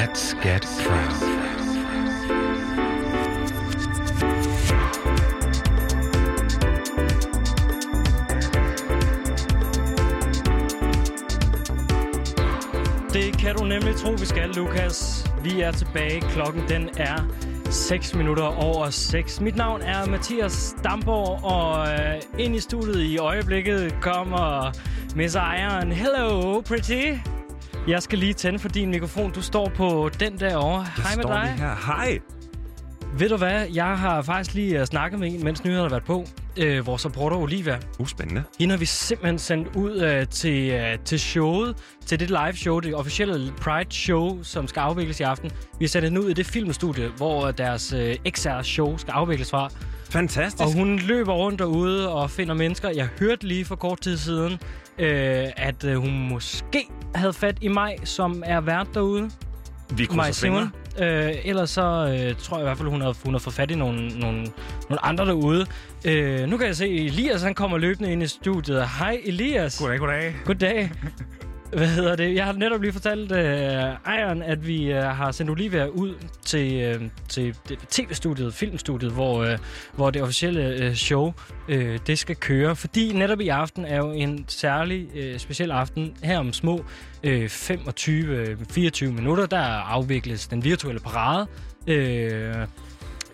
Let's get proud. Det kan du nemlig tro, vi skal, Lukas. Vi er tilbage. Klokken den er 6 minutter over 6. Mit navn er Mathias Damborg, og øh, ind i studiet i øjeblikket kommer Miss Iron. Hello, pretty. Jeg skal lige tænde for din mikrofon. Du står på den derovre. Hej med står dig. her. Hej. Ved du hvad? Jeg har faktisk lige uh, snakket med en, mens nyhederne har været på. Uh, vores reporter Olivia. Uspændende. Hende har vi simpelthen sendt ud uh, til, uh, til showet, til det live show, det officielle Pride show, som skal afvikles i aften. Vi har sendt hende ud i det filmstudie, hvor deres uh, XR show skal afvikles fra. Fantastisk. Og hun løber rundt derude og finder mennesker. Jeg hørte lige for kort tid siden, uh, at uh, hun måske havde fat i mig, som er vært derude. vi fingre. Simon. Øh, ellers så øh, tror jeg i hvert fald, hun har, hun har fået fat i nogle, nogle, nogle andre derude. Øh, nu kan jeg se, Elias han kommer løbende ind i studiet. Hej Elias. Goddag, goddag. Goddag. Hvad hedder det? Jeg har netop lige fortalt øh, Ejeren, at vi øh, har sendt Olivia ud til, øh, til tv-studiet, filmstudiet, hvor, øh, hvor det officielle øh, show øh, det skal køre. Fordi netop i aften er jo en særlig øh, speciel aften. Her om små øh, 25-24 øh, minutter, der afvikles den virtuelle parade. Øh,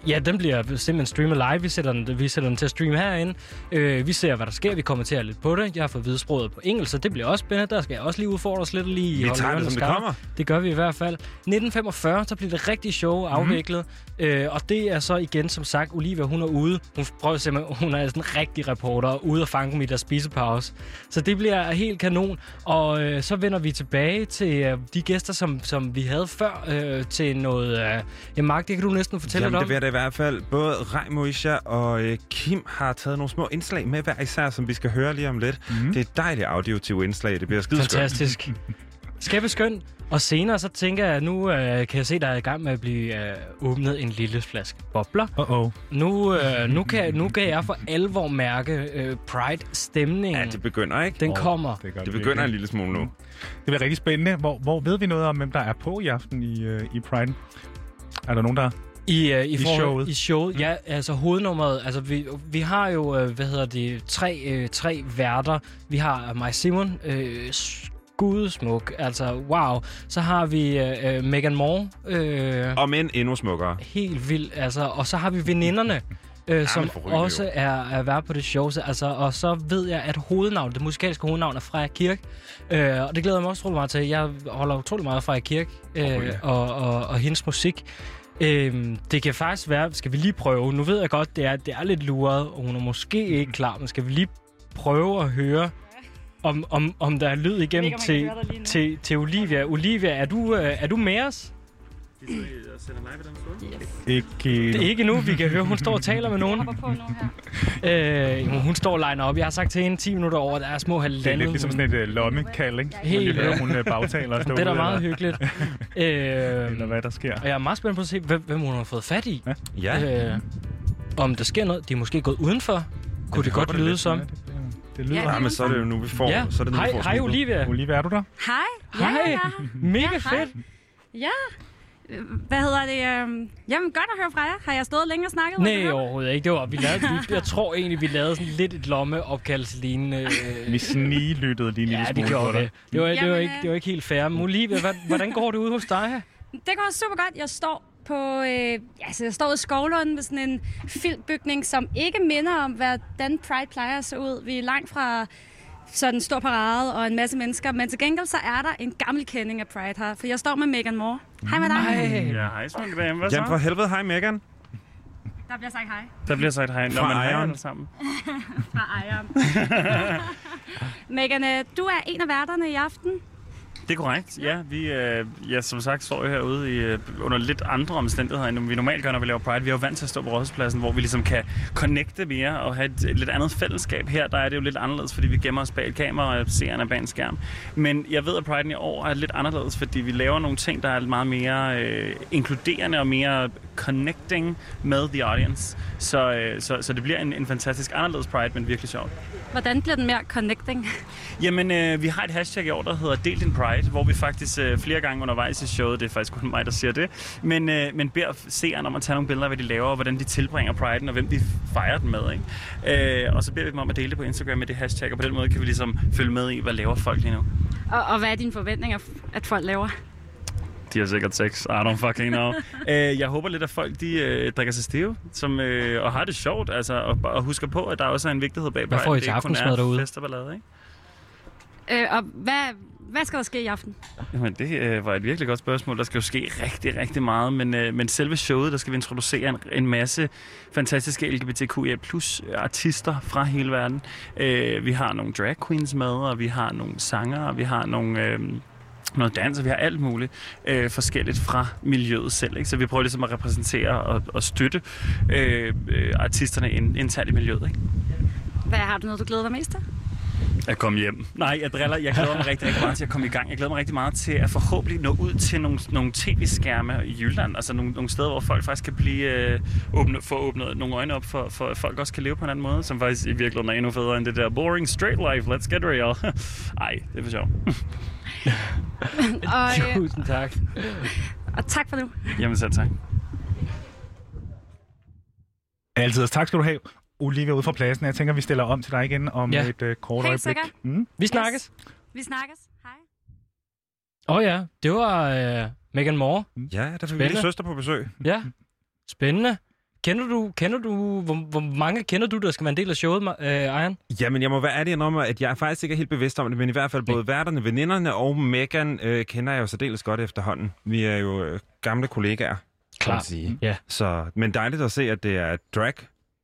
Ja, den bliver simpelthen streamet live. Vi sætter den, vi sætter den til at streame herinde. Øh, vi ser, hvad der sker. Vi kommenterer lidt på det. Jeg har fået videsproget på engelsk, så det bliver også spændende. Der skal jeg også lige udfordre os lidt lige Vi tager det, som det kommer. Det gør vi i hvert fald. 1945, så bliver det rigtig show afviklet. Mm-hmm. Øh, og det er så igen, som sagt, Olivia, hun er ude. Hun prøver simpelthen, hun er sådan en rigtig reporter, ude og fange dem i deres spisepause. Så det bliver helt kanon. Og øh, så vender vi tilbage til øh, de gæster, som, som vi havde før, øh, til noget... Øh, ja, Mark, det kan du næsten fortælle Jamen, lidt det om. i hvert fald. Både Rej Moisha og øh, Kim har taget nogle små indslag med hver især, som vi skal høre lige om lidt. Mm. Det er et dejligt auditive indslag. Det bliver skideskønt. Fantastisk. Skæppe skønt. Og senere så tænker jeg, at nu øh, kan jeg se, der er i gang med at blive øh, åbnet en lille flaske bobler. Uh-oh. Nu, øh, nu, kan, nu kan jeg for alvor mærke øh, Pride-stemningen. Ja, det begynder, ikke? Den Åh, kommer. Det, Det begynder en lille smule nu. Det bliver rigtig spændende. Hvor, hvor ved vi noget om, hvem der er på i aften i, uh, i Pride? Er der nogen, der... I, uh, i, I forhold- showet. I showet, ja. Altså hovednummeret, altså vi, vi har jo, øh, hvad hedder det, tre, øh, tre værter. Vi har Maja Simon, øh, skudsmuk, altså wow. Så har vi øh, Megan Moore, øh, Og men endnu smukkere. helt vildt, altså. Og så har vi veninderne. Øh, som forrygende også jo. er, er vært på det show. Så, altså, og så ved jeg, at hovednavn, det musikalske hovednavn er Freja Kirk. Øh, og det glæder jeg mig også utrolig meget til. Jeg holder utrolig meget af Freja Kirk øh, Forrygende. og, og, og hendes musik. Øhm, det kan faktisk være, skal vi lige prøve, nu ved jeg godt, det er, det er lidt luret, og hun er måske ikke klar, men skal vi lige prøve at høre, om, om, om der er lyd igennem ikke, til, til, til Olivia. Olivia, er du, øh, er du med os? Ikke... Det er ikke nu, vi kan høre, hun står og taler med Jeg nogen. hopper på nu her. Øh, hun- står og liner op. Jeg har sagt til hende 10 minutter over, der er små halvandet. Det er lidt ligesom sådan et uh, lommekald, ikke? Helt, Man ja. hun uh, bagtaler og står Det er da meget eller- hyggeligt. øh, Eller hvad der sker. og jeg er meget spændt på at se, hvem, hvem hun har fået fat i. Ja. Øh, om der sker noget. De er måske gået udenfor. Kunne vi det godt lyde som? Ja, det, det lyder... Ja, Ja, men så er det jo nu, vi får... Ja, Så er det nu, hej, vi får hej. Olivia. Olivia, er du der? Hej. Ja, Hej. ja, ja. Mega Ja, hej. fedt. Ja. Hvad hedder det? øhm, Jamen, godt at høre fra jer. Har jeg stået længe og snakket? Nej, overhovedet ikke. Det var, vi lavede, vi, jeg tror egentlig, vi lavede sådan lidt et lommeopkaldelselignende... Øh, Vi sniglyttede lige en ja, lille det smule på dig. Det var, det, var Jamen, ikke, øh, det var ikke helt fair. Hvad, hvordan går det ude hos dig? Det går super godt. Jeg står på, øh, altså jeg står i Skovlunden ved sådan en filmbygning, som ikke minder om, hvordan Pride plejer at se ud. Vi er langt fra sådan en stor parade og en masse mennesker, men til gengæld så er der en gammel kending af Pride her, for jeg står med Megan Moore. Hej med dig. Ej. Ja, hej Svend. Hvad så? Jamen for helvede, hej Megan. Der bliver sagt hej Der bliver sagt hej. Nå, Fra men hej sammen. fra ejeren. Megan, øh, du er en af værterne i aften. Det er korrekt. Ja, vi øh, ja, som sagt står jo herude i, øh, under lidt andre omstændigheder, end vi normalt gør, når vi laver Pride. Vi er jo vant til at stå på Rådhuspladsen, hvor vi ligesom kan connecte mere og have et, et lidt andet fællesskab. Her der er det jo lidt anderledes, fordi vi gemmer os bag et kamera og seerne bag en skærm. Men jeg ved, at Pride i år er lidt anderledes, fordi vi laver nogle ting, der er meget mere øh, inkluderende og mere connecting med the audience. Så, øh, så, så det bliver en, en fantastisk anderledes Pride, men virkelig sjovt. Hvordan bliver den mere connecting? Jamen, øh, vi har et hashtag i år, der hedder Del din Pride, hvor vi faktisk øh, flere gange undervejs i showet, det er faktisk kun mig, der siger det, men, øh, men beder seeren om at tage nogle billeder af, hvad de laver, og hvordan de tilbringer Pride'en, og hvem de fejrer den med. Ikke? Øh, og så beder vi dem om at dele det på Instagram med det hashtag, og på den måde kan vi ligesom følge med i, hvad laver folk lige nu. Og, og hvad er dine forventninger, at folk laver? De har sikkert sex. I don't fucking know. øh, jeg håber lidt, at folk de, øh, drikker sig stive som, øh, og har det sjovt. Altså, og, og husker på, at der også er en vigtighed bag Hvad får I til aftensmad er derude? fest og ballade, ikke? Øh, og hvad, hvad skal der ske i aften? Jamen, det øh, var et virkelig godt spørgsmål. Der skal jo ske rigtig, rigtig meget, men, øh, men selve showet, der skal vi introducere en, en masse fantastiske LGBTQIA plus artister fra hele verden. Øh, vi har nogle drag queens med, og vi har nogle sanger, og vi har nogle... Øh, noget dans, og vi har alt muligt øh, forskelligt fra miljøet selv. Ikke? Så vi prøver ligesom at repræsentere og, og støtte øh, øh, artisterne ind, internt i miljøet. Ikke? Hvad har du noget, du glæder dig mest til? At komme hjem. Nej, jeg driller. Jeg glæder mig rigtig, rigtig meget til at komme i gang. Jeg glæder mig rigtig meget til at forhåbentlig nå ud til nogle, nogle tv-skærme i Jylland. Altså nogle, nogle steder, hvor folk faktisk kan blive øh, åbne, få åbnet nogle øjne op for, for, at folk også kan leve på en anden måde, som faktisk i virkeligheden er endnu federe end det der boring straight life. Let's get real. Ej, det er for sjov. Og, øh, Tusind tak. og tak for nu. Jamen selv tak. Altid. Tak skal du have, Olivia, ude fra pladsen. Jeg tænker, vi stiller om til dig igen om Ja. et uh, kort Helt øjeblik. sikkert. Mm. Vi snakkes. Vi snakkes. Hej. Åh oh, ja, det var øh, Megan Moore. Ja, der fik vi søster på besøg. Ja, spændende. Kender du, kender du hvor, hvor mange kender du, der skal være en del af showet, øh, Ejern? Jamen, jeg må være ærlig om, at jeg er faktisk ikke er helt bevidst om det, men i hvert fald både værterne, veninderne og Megan øh, kender jeg jo særdeles godt efterhånden. Vi er jo øh, gamle kollegaer, kan man Klart. sige. Ja. Så, men dejligt at se, at det er drag,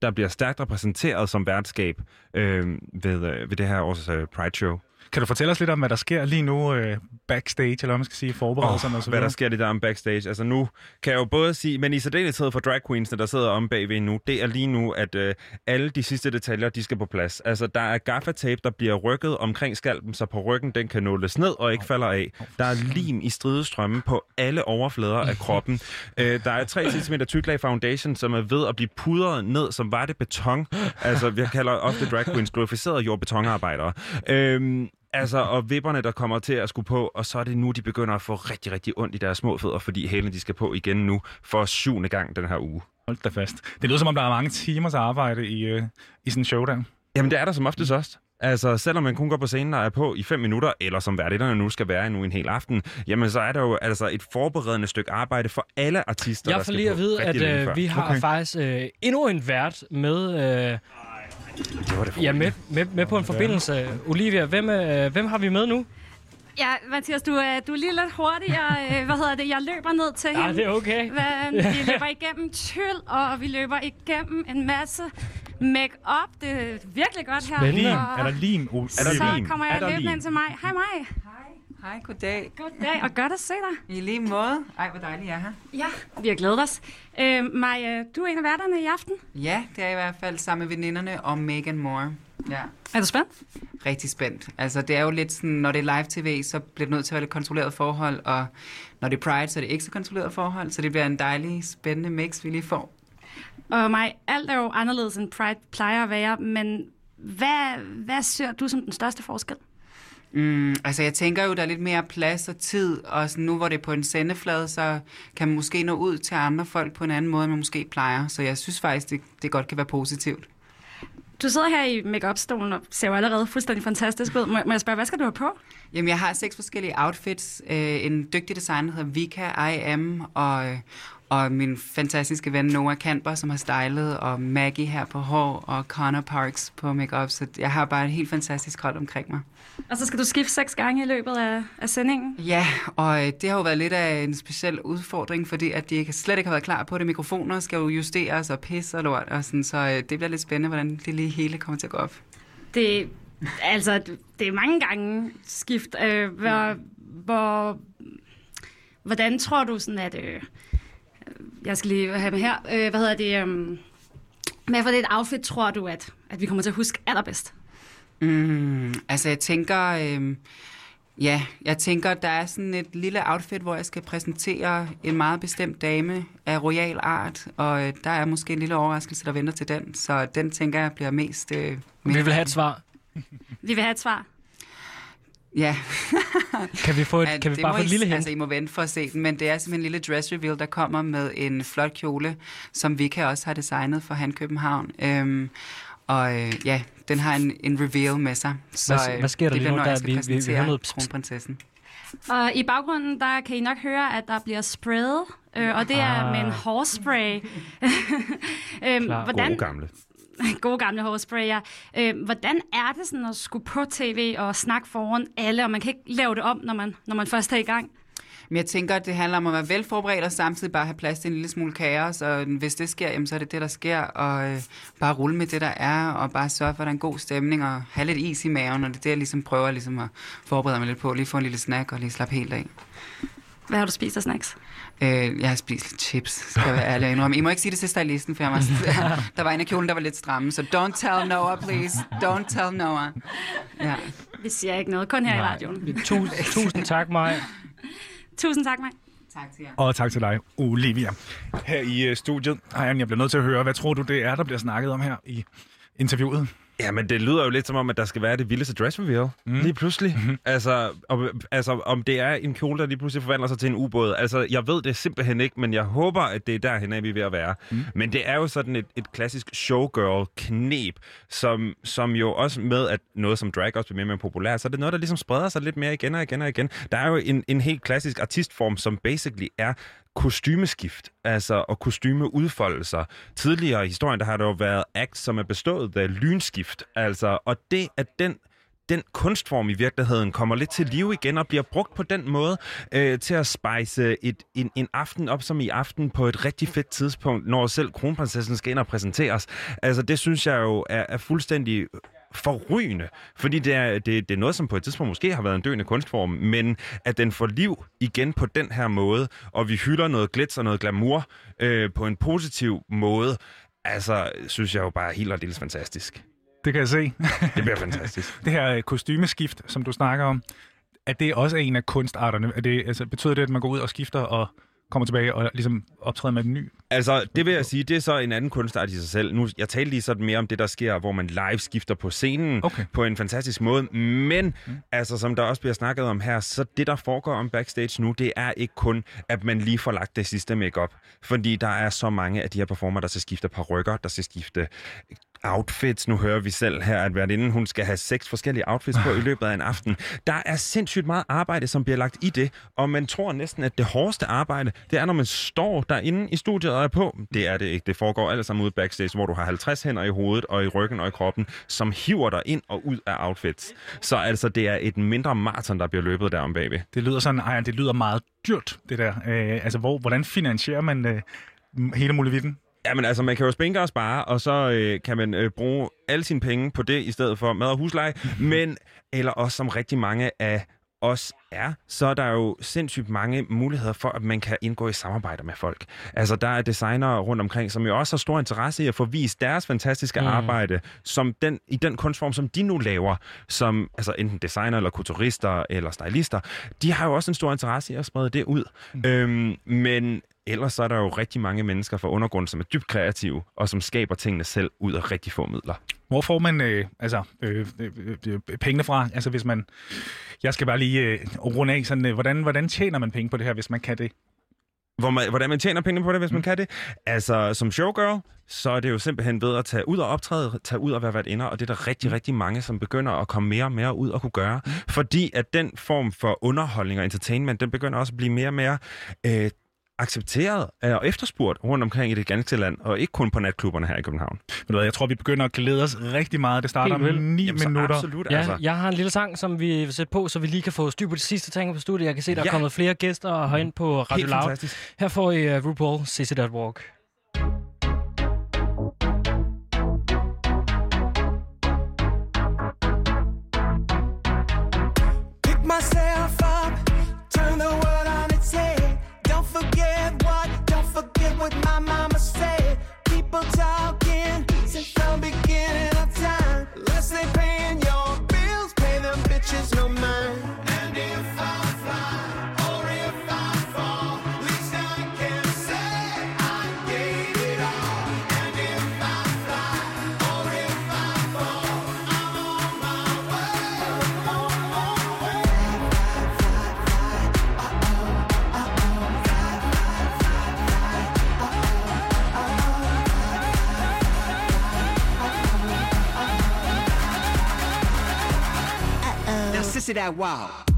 der bliver stærkt repræsenteret som værtskab øh, ved, øh, ved det her års øh, Pride Show. Kan du fortælle os lidt om, hvad der sker lige nu øh, backstage, eller hvad man skal sige, forberedelserne og så hvad der videre? sker det der om backstage. Altså nu kan jeg jo både sige, men i særdeleshed for drag queensene, der sidder om bagved nu, det er lige nu, at øh, alle de sidste detaljer, de skal på plads. Altså der er gaffatape, der bliver rykket omkring skalpen, så på ryggen den kan nåles ned og ikke falder af. Der er lim i stridestrømme på alle overflader af kroppen. øh, der er 3 cm tyk lag foundation, som er ved at blive pudret ned, som var det beton. Altså vi kalder ofte drag queens glorificerede jordbetonarbejdere. Øh, Altså, og vipperne, der kommer til at skulle på, og så er det nu, de begynder at få rigtig, rigtig ondt i deres små fødder, fordi hælene, de skal på igen nu for syvende gang den her uge. Hold da fast. Det lyder som om, der er mange timers arbejde i, øh, i sådan en show der. Jamen, det er der som oftest også. Altså, selvom man kun går på scenen og er på i fem minutter, eller som værditterne nu skal være nu en hel aften, jamen så er der jo altså et forberedende stykke arbejde for alle artister, Jeg får lige at vide, at øh, vi har Okay. faktisk øh, endnu en vært med, øh, Det var det ja, med, med, med på en forbindelse. Olivia, hvem, øh, hvem har vi med nu? Ja, Mathias, du, er- du er lige lidt hurtigere. Øh, Hvad hedder det? Jeg løber ned til Ja, hende. det er okay. Hvad, vi løber igennem tyld, og vi løber igennem en masse make-up. Det er virkelig godt her. Spændende. Lim. Og Er der lim? Er der så lim? kommer Er jeg der løbende lim? ind til mig. Hej mig. Hej, goddag. Goddag, og godt at se dig. I lige måde. Ej, hvor dejligt, jeg er her. Ja, vi har glædet os. Øh, Maja, du er en af værterne i aften. Ja, det er i hvert fald sammen med veninderne og Megan Moore. Ja, Er du spændt? rigtig spændt. Altså, det er jo lidt sådan, når det er live-tv, så bliver det nødt til at være lidt kontrolleret forhold, og når det er Pride, så er det ikke så kontrolleret forhold, så det bliver en dejlig, spændende mix, vi lige får. Og mig, alt er jo anderledes end Pride plejer at være, men hvad, hvad ser du som den største forskel? Mm, altså, jeg tænker jo, der er lidt mere plads og tid, og sådan nu, hvor det er på en sendeflade, så kan man måske nå ud til andre folk på en anden måde, end man måske plejer. Så jeg synes faktisk, det, det godt kan være positivt. Du sidder her i make-up-stolen og ser jo allerede fuldstændig fantastisk ud. Må, må jeg spørge, hvad skal du have på? Jamen, jeg har seks forskellige outfits. Øh, en dygtig designer, der hedder Vika I Am, og, og min fantastiske ven Noah Kamper, som har stylet, og Maggie her på hår, og Connor Parks på makeup. Så jeg har bare et helt fantastisk hold omkring mig. Og så skal du skifte seks gange i løbet af, af sendingen. Ja, og øh, det har jo været lidt af en speciel udfordring, fordi at de ikke, slet ikke har været klar på det. Mikrofoner skal jo justeres og pisse og lort, og sådan, så øh, det bliver lidt spændende, hvordan det lige hele kommer til at gå op. Det, altså, det er mange gange skift. Øh, hvor, hvor, hvordan tror du sådan, at... Øh, jeg skal lige have med her. Øh, hvad hedder det? Øh, hvad for det et outfit tror du, at, at vi kommer til at huske allerbedst? Mm, altså, jeg tænker... Øh, ja, jeg tænker, der er sådan et lille outfit, hvor jeg skal præsentere en meget bestemt dame af royal art, og øh, der er måske en lille overraskelse, der venter til den, så den tænker jeg bliver mest... Øh, Vi vil have et svar. Vi vil have et svar. Ja. Kan vi, få et, Ja, kan vi bare få et lille hint? Altså, I må vente for at se den, men det er simpelthen en lille dress reveal, der kommer med en flot kjole, som Vika også har designet for Han København. Øhm, og øh, ja, den har en, en reveal med sig. Så, Hvad- øh, hvad sker der det lige bliver, nu? Der- vi- vi- vi præsentere hører noget kronprinsessen. Og i baggrunden, der kan I nok høre, at der bliver sprayet, øh, og det er Ah. med en hårspray. øhm, Klar. hvordan, Gode gamle. gode gamle hårspray, ja. Øhm, hvordan er det sådan at skulle på tv og snakke foran alle, og man kan ikke lave det om, når man, når man først er i gang? Men jeg tænker, at det handler om at være velforberedt og samtidig bare have plads til en lille smule kaos. Og hvis det sker, jamen, så er det det, der sker. Og øh, bare rulle med det, der er, og bare sørge for, at der er en god stemning, og have lidt is i maven. Og det er det, jeg ligesom prøver ligesom at forberede mig lidt på. Lige få en lille snack og lige slappe helt af. Hvad har du spist af snacks? Øh, jeg har spist lidt chips, skal jeg være ærlig indrømme. I må ikke sige det til stylisten, for jeg var, der var en af kjolen, der var lidt stramme. Så don't tell Noah, please. Don't tell Noah. Ja. Vi siger ikke noget, kun her i radioen. Tusind, tusind tak, Maja. Tusind tak, Maj. Tak til jer. Og tak til dig, Olivia. Her i uh, studiet, Ejern, jeg bliver nødt til at høre, hvad tror du, det er, der bliver snakket om her i interviewet? Ja, men det lyder jo lidt som om, at der skal være det vildeste dress reveal. Mm. Lige pludselig. Mm-hmm. Altså, om, altså, om det er en kjole, der lige pludselig forvandler sig til en ubåd. Altså, jeg ved det simpelthen ikke, men jeg håber, at det er derhen, vi er ved at være. Mm. Men det er jo sådan et, et klassisk showgirl-knep, som, som jo også med, at noget som drag også bliver mere og mere populært, så er det noget, der ligesom spreder sig lidt mere igen og igen og igen. Der er jo en, en helt klassisk artistform, som basically er kostymeskift, altså og kostymeudfoldelser. Tidligere i historien, der har der jo været act, som er bestået af lynskift, altså, og det at den den kunstform i virkeligheden kommer lidt til live igen og bliver brugt på den måde øh, til at spejse et, en, en aften op som i aften på et rigtig fedt tidspunkt, når selv kronprinsessen skal ind og præsenteres. Altså det synes jeg jo er, er fuldstændig forrygende, fordi det er, det, det er noget, som på et tidspunkt måske har været en døende kunstform, men at den får liv igen på den her måde, og vi hylder noget glitz og noget glamour øh, på en positiv måde, altså synes jeg jo bare er helt og dels fantastisk. Det kan jeg se. Det bliver fantastisk. det her øh, kostymeskift, som du snakker om, er det også en af kunstarterne? Er det, altså, betyder det, at man går ud og skifter og kommer tilbage og ligesom optræder med en ny? Altså, det vil jeg sige, det er så en anden kunstart i sig selv. Nu, jeg talte lige sådan mere om det, der sker, hvor man live skifter på scenen Okay. på en fantastisk måde. Men, mm. altså, som der også bliver snakket om her, så det, der foregår om backstage nu, det er ikke kun, at man lige får lagt det sidste makeup. Fordi der er så mange af de her performer, der skal skifte par rykker, der skal skifte outfits. Nu hører vi selv her, at værtinden, hun skal have seks forskellige outfits på i løbet af en aften. Der er sindssygt meget arbejde, som bliver lagt i det, og man tror næsten, at det hårdeste arbejde, det er, når man står derinde i studiet og er på. Det er det ikke. Det foregår alt sammen ude backstage, hvor du har 50 hænder i hovedet og i ryggen og i kroppen, som hiver dig ind og ud af outfits. Så altså, det er et mindre maraton, der bliver løbet derom bagved. Det lyder sådan, ej, det lyder meget dyrt, det der. Øh, altså, hvor, hvordan finansierer man øh, hele muligheden? Jamen altså, man kan jo spænke og spare, og så øh, kan man øh, bruge alle sine penge på det, i stedet for mad og husleje. Men, eller også som rigtig mange af os er, så er der jo sindssygt mange muligheder for, at man kan indgå i samarbejder med folk. Altså, der er designere rundt omkring, som jo også har stor interesse i at få vist deres fantastiske mm. arbejde som den, i den kunstform, som de nu laver, som altså enten designer eller kulturister eller stylister. De har jo også en stor interesse i at sprede det ud. Mm. Øhm, men ellers så er der jo rigtig mange mennesker fra undergrunden, som er dybt kreative, og som skaber tingene selv ud af rigtig få midler. Hvor får man øh, altså, øh, øh, øh, pengene fra? Altså, hvis man... Jeg skal bare lige øh, runde af sådan, øh, hvordan, hvordan tjener man penge på det her, hvis man kan det? Hvor man, hvordan man tjener penge på det, hvis man kan det. Altså, som showgirl, så er det jo simpelthen ved at tage ud og optræde, tage ud og være været inder, og det er der rigtig, rigtig mange, som begynder at komme mere og mere ud og kunne gøre. Fordi at den form for underholdning og entertainment, den begynder også at blive mere og mere øh, accepteret og efterspurgt rundt omkring i det ganske land, og ikke kun på natklubberne her i København. Hvad, jeg tror, vi begynder at glæde os rigtig meget. Det starter om 9 Jamen, så minutter. absolut, Ja, altså. jeg har en lille sang, som vi vil sætte på, så vi lige kan få styr på de sidste ting på studiet. Jeg kan se, der er Ja. kommet flere gæster herinde på Radio Loud. fantastisk. Her får I uh, RuPaul, Sissy That Walk. That wow.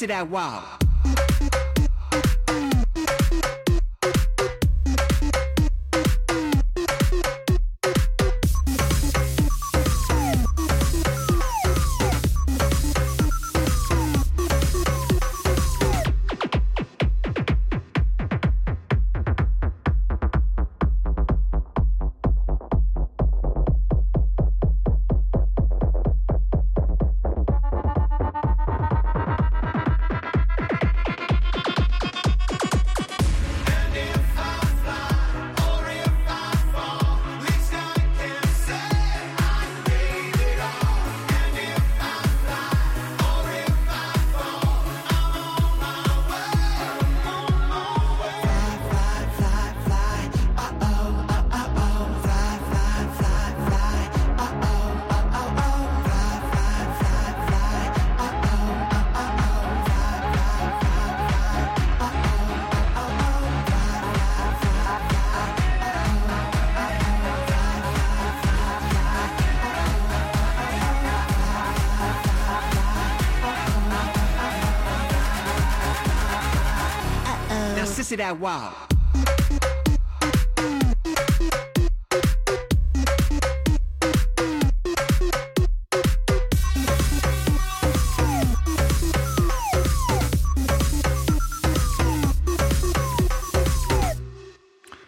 Now, sissy that wow. That wow.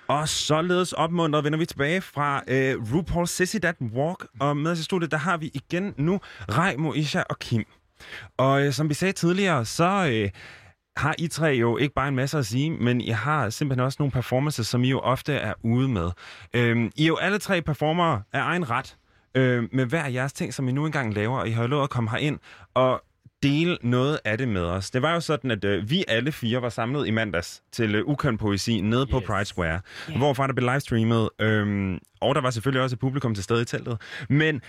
Og således opmuntret vender vi tilbage fra øh, RuPaul Sissy That Walk. Og med os i studiet, der har vi igen nu Rej, Isha og Kim. Og øh, som vi sagde tidligere, så øh, har I tre jo ikke bare en masse at sige, men I har simpelthen også nogle performances, som I jo ofte er ude med. Øh, I er jo alle tre performere af egen ret, øh, med hver jeres ting, som I nu engang laver, og I har jo lovet at komme herind og dele noget af det med os. Det var jo sådan, at øh, vi alle fire var samlet i mandags til øh, Ukøn Poesi nede på Yes. Pride Square, yeah. hvorfra der blev livestreamet, øh, og der var selvfølgelig også et publikum til stede i teltet. Men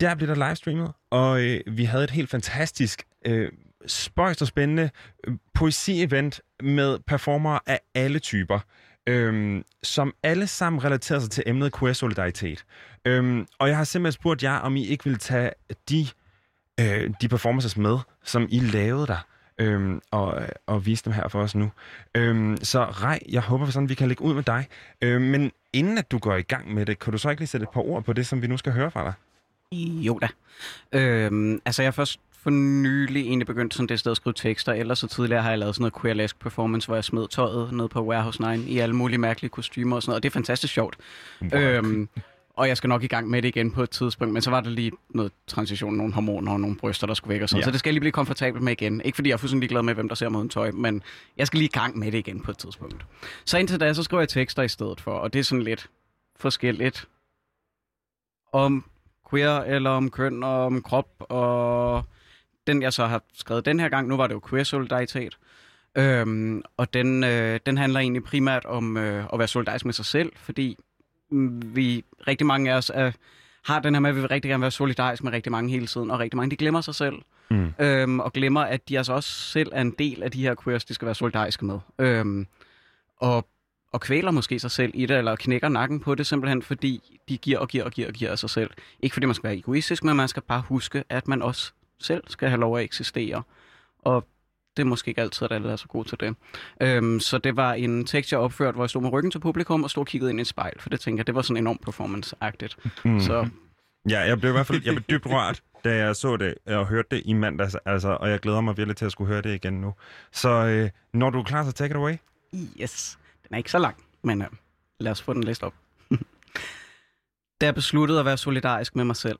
der blev der livestreamet, og øh, vi havde et helt fantastisk, øh, spøjst og spændende øh, poesi-event med performere af alle typer, øhm, som alle sammen relaterer sig til emnet queer-solidaritet. Øhm, og jeg har simpelthen spurgt jer, om I ikke vil tage de, øh, de performances med, som I lavede der. Øhm, og, og vise dem her for os nu. Øhm, så Rej, jeg håber sådan, vi kan lægge ud med dig. Øhm, men inden at du går i gang med det, kan du så ikke lige sætte et par ord på det, som vi nu skal høre fra dig? Jo da. Øhm, altså, jeg først for nylig egentlig begyndt sådan det sted at skrive tekster. Ellers så tidligere har jeg lavet sådan noget queerlesk performance, hvor jeg smed tøjet ned på Warehouse 9 i alle mulige mærkelige kostymer og sådan noget. Og det er fantastisk sjovt. Øhm, og jeg skal nok i gang med det igen på et tidspunkt, men så var der lige noget transition, nogle hormoner og nogle bryster, der skulle væk og sådan. Ja. Så det skal jeg lige blive komfortabel med igen. Ikke fordi jeg er fuldstændig glad med, hvem der ser mig uden tøj, men jeg skal lige i gang med det igen på et tidspunkt. Så indtil da, så skriver jeg tekster i stedet for, og det er sådan lidt forskelligt om queer, eller om køn, og om krop, og den jeg så har skrevet den her gang, nu var det jo queer-solidaritet, øhm, og den, øh, den handler egentlig primært om øh, at være solidarisk med sig selv, fordi mm, vi, rigtig mange af os er, har den her med, at vi vil rigtig gerne være solidarisk med rigtig mange hele tiden, og rigtig mange, de glemmer sig selv, Mm. øhm, og glemmer, at de altså også selv er en del af de her queers, de skal være solidariske med. Øhm, og, og kvæler måske sig selv i det, eller knækker nakken på det, simpelthen fordi de giver og giver og giver og giver af sig selv. Ikke fordi man skal være egoistisk, men man skal bare huske, at man også selv skal have lov at eksistere. Og det er måske ikke altid, at alle er så gode til det. Øhm, så det var en tekst, jeg opførte, hvor jeg stod med ryggen til publikum og stod og kiggede ind i et spejl, for det tænker jeg, det var sådan enormt performance-agtigt. Mm. Så Ja, jeg blev i hvert fald jeg blev dybt rørt, da jeg så det og hørte det i mandags, altså, og jeg glæder mig virkelig til at skulle høre det igen nu. Så øh, når du er klar, så take it away. Yes. Den er ikke så lang, men øh, lad os få den læst op. da jeg besluttede at være solidarisk med mig selv.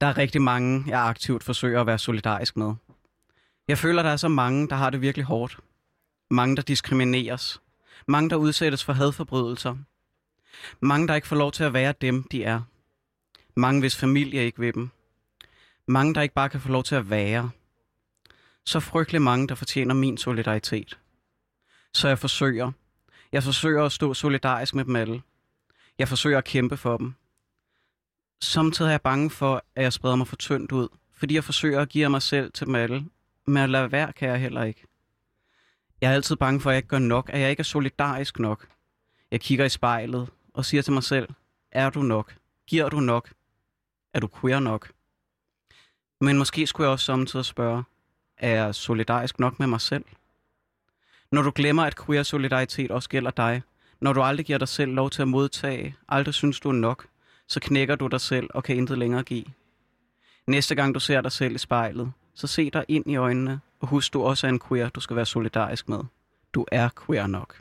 Der er rigtig mange, jeg aktivt forsøger at være solidarisk med. Jeg føler, der er så mange, der har det virkelig hårdt. Mange, der diskrimineres. Mange, der udsættes for hadforbrydelser. Mange, der ikke får lov til at være dem, de er. Mange, hvis familie ikke vil dem. Mange, der ikke bare kan få lov til at være. Så frygtelig mange, der fortjener min solidaritet. Så jeg forsøger. Jeg forsøger at stå solidarisk med dem alle. Jeg forsøger at kæmpe for dem. Samtidig er jeg bange for, at jeg spreder mig for tyndt ud, fordi jeg forsøger at give mig selv til dem alle. Men at lade være kan jeg heller ikke. Jeg er altid bange for, at jeg ikke gør nok, at jeg ikke er solidarisk nok. Jeg kigger i spejlet og siger til mig selv, er du nok? Giver du nok? Er du queer nok? Men måske skulle jeg også samtidig spørge, er jeg solidarisk nok med mig selv? Når du glemmer, at queer solidaritet også gælder dig, når du aldrig giver dig selv lov til at modtage, aldrig synes du er nok, så knækker du dig selv og kan intet længere give. Næste gang du ser dig selv i spejlet, så se dig ind i øjnene, og husk du også er en queer, du skal være solidarisk med. Du er queer nok.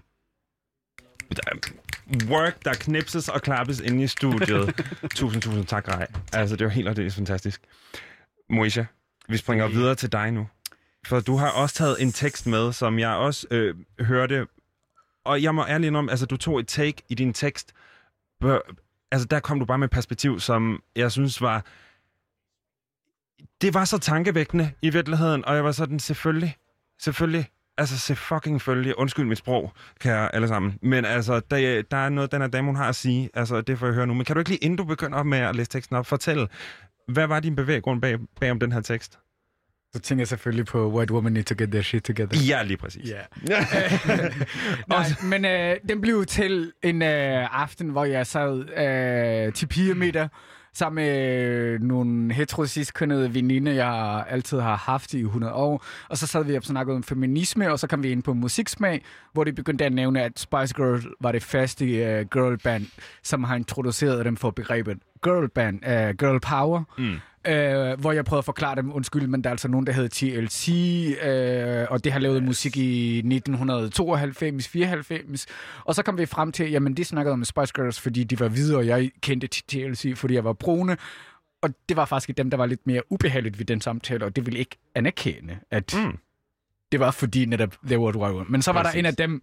Work, der knipses og klappes inde i studiet. tusind, tusind tak, Rej. Altså, det var helt og det er fantastisk. Moisha, vi springer videre til dig nu. For du har også taget en tekst med, som jeg også øh, hørte. Og jeg må ærligt indrømme, altså du tog et take i din tekst. Altså der kom du bare med et perspektiv, som jeg synes var... Det var så tankevækkende i virkeligheden, og jeg var sådan, selvfølgelig, selvfølgelig, altså se fucking følge, undskyld mit sprog, kære alle sammen, men altså, der, der er noget, den her dame, hun har at sige, altså det får jeg høre nu, men kan du ikke lige, inden du begynder med at læse teksten op, fortælle, hvad var din bevæggrund bag, bag om den her tekst? Så tænker jeg selvfølgelig på White Woman Need to Get Their Shit Together. Ja, lige præcis. Ja. Nej, men øh, den blev til en øh, aften, hvor jeg sad øh, til pigemiddag sammen med nogle heterosisk-kønnede veninder, jeg altid har haft i 100 år. Og så sad vi og snakkede om feminisme, og så kom vi ind på musiksmag, hvor de begyndte at nævne, at Spice Girl var det første uh, girlband, som har introduceret dem for begrebet girlband, uh, girl power. Mm. Uh, hvor jeg prøvede at forklare dem, undskyld, men der er altså nogen, der hedder TLC, uh, og det har lavet musik i 1992, 94. Og så kom vi frem til, jamen de snakkede om Spice Girls, fordi de var hvide, og jeg kendte TLC, fordi jeg var brune. Og det var faktisk dem, der var lidt mere ubehageligt ved den samtale, og det ville ikke anerkende, at Mm. det var fordi netop they were white. Men så var Præcis. der en af dem,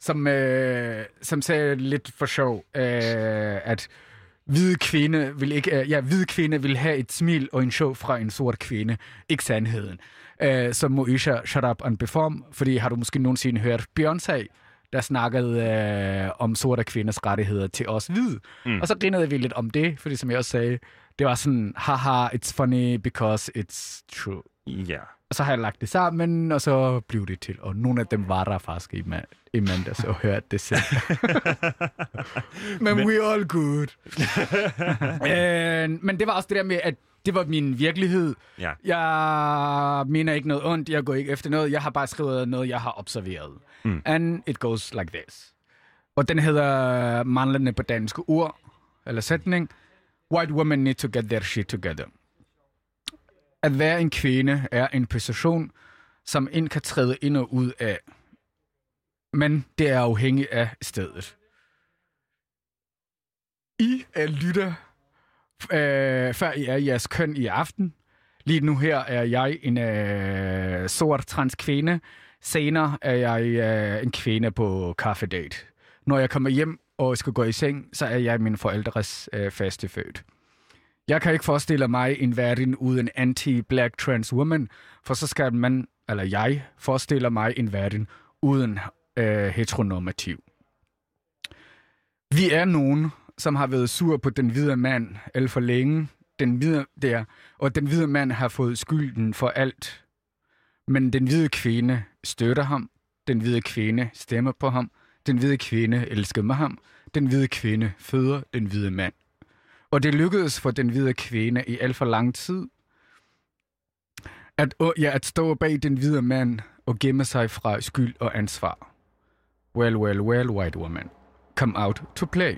som, øh, som sagde lidt for sjov, øh, at hvide kvinde vil ikke, øh, ja, hvide kvinde vil have et smil og en show fra en sort kvinde. Ikke sandheden. Øh, så Moesha, shut up and perform, fordi har du måske nogensinde hørt Beyoncé, der snakkede øh, om sorte kvinders rettigheder til os hvide. Mm. Og så grinede vi lidt om det, fordi som jeg også sagde, det var sådan, haha, it's funny because it's true. Ja. Og så har jeg lagt det sammen, og så blev det til. Og nogle af dem var der faktisk i, ma- i mandags og hørte det selv. men, men we all good. øh, men det var også det der med, at det var min virkelighed. Ja. Jeg mener ikke noget ondt, jeg går ikke efter noget. Jeg har bare skrevet noget, jeg har observeret. Mm. And it goes like this. Og den hedder manglende på danske ord, eller sætning. White women need to get their shit together. At være en kvinde er en position, som en kan træde ind og ud af. Men det er afhængigt af stedet. I er lytter, øh, før I er jeres køn i aften. Lige nu her er jeg en øh, sort trans kvinde. Senere er jeg øh, en kvinde på kaffedate. Når jeg kommer hjem og skal gå i seng, så er jeg min forældres øh, faste født. Jeg kan ikke forestille mig en verden uden anti-black trans woman, for så skal man, eller jeg, forestiller mig en verden uden øh, heteronormativ. Vi er nogen, som har været sur på den hvide mand alt for længe, den hvide der, og den hvide mand har fået skylden for alt. Men den hvide kvinde støtter ham, den hvide kvinde stemmer på ham, den hvide kvinde elsker med ham, den hvide kvinde føder den hvide mand. Og det lykkedes for den hvide kvinde i alt for lang tid at, ja, at stå bag den hvide mand og gemme sig fra skyld og ansvar. Well, well, well, white woman. Come out to play.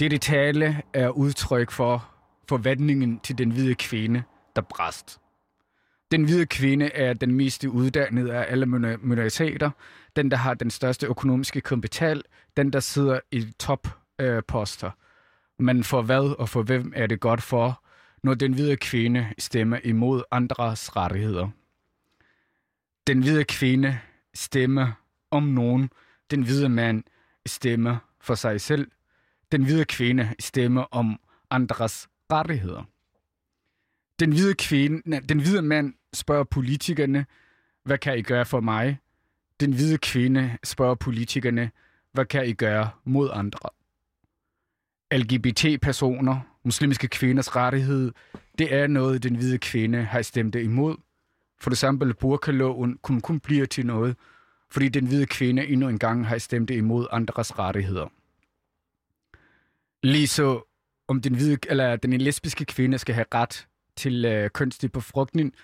Dette tale er udtryk for forvandlingen til den hvide kvinde, der bræst. Den hvide kvinde er den mest uddannede af alle minoriteter, den, der har den største økonomiske kapital, den, der sidder i topposter. Øh, poster. Men for hvad og for hvem er det godt for, når den hvide kvinde stemmer imod andres rettigheder? Den hvide kvinde stemmer om nogen. Den hvide mand stemmer for sig selv. Den hvide kvinde stemmer om andres rettigheder. Den hvide, kvinde, nej, den hvide mand spørger politikerne, hvad kan I gøre for mig? Den hvide kvinde spørger politikerne, hvad kan I gøre mod andre? LGBT-personer, muslimske kvinders rettighed, det er noget, den hvide kvinde har stemt imod. For eksempel burkaloven kunne kun blive til noget, fordi den hvide kvinde endnu engang har stemt imod andres rettigheder. Lige så om den, hvide, eller den lesbiske kvinde skal have ret til øh, kunstig befrugtning,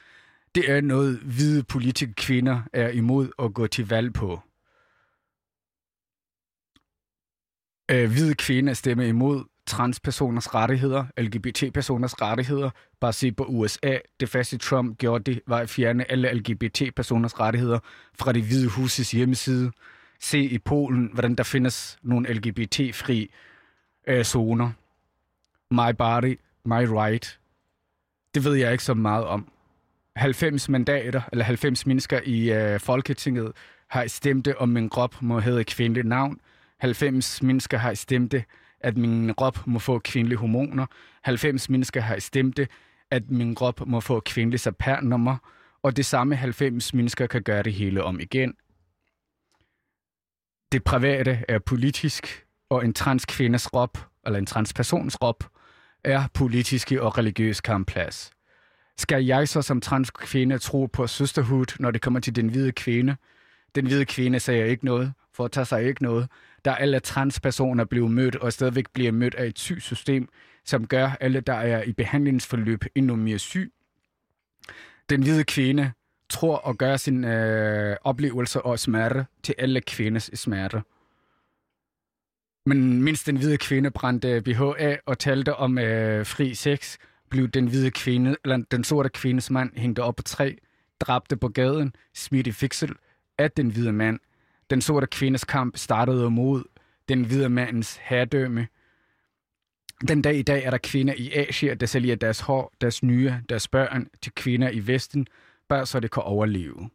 det er noget, hvide politiske kvinder er imod at gå til valg på. Øh, hvide kvinde stemme imod transpersoners rettigheder, LGBT-personers rettigheder. Bare se på USA. Det første Trump gjorde det, var at fjerne alle LGBT-personers rettigheder fra det hvide huses hjemmeside. Se i Polen, hvordan der findes nogle LGBT-fri øh, zoner. My body, my right. Det ved jeg ikke så meget om. 90 mandater, eller 90 mennesker i øh, Folketinget har stemt, om min krop må hedde kvindeligt navn. 90 mennesker har stemt, at min krop må få kvindelige hormoner. 90 mennesker har stemt, at min krop må få kvindelige sapernummer. Og det samme 90 mennesker kan gøre det hele om igen. Det private er politisk, og en transkvindes krop, eller en transpersons krop, er politiske og religiøs kampplads. Skal jeg så som transkvinde tro på søsterhud, når det kommer til den hvide kvinde? Den hvide kvinde sagde ikke noget, foretager sig ikke noget. Der alle transpersoner bliver mødt, og stadigvæk bliver mødt af et sygsystem, som gør alle, der er i behandlingsforløb, endnu mere syg. Den hvide kvinde tror og gør sin øh, oplevelse og smerte til alle kvindes smerte. Men mindst den hvide kvinde brændte BH af og talte om øh, fri sex, blev den hvide kvinde, eller den sorte kvindes mand hængt op på træ, dræbte på gaden, smidt i fixel af den hvide mand. Den sorte kvindes kamp startede mod den hvide mandens herredømme. Den dag i dag er der kvinder i Asien, der sælger deres hår, deres nye, deres børn til kvinder i Vesten, bare så det kan overleve.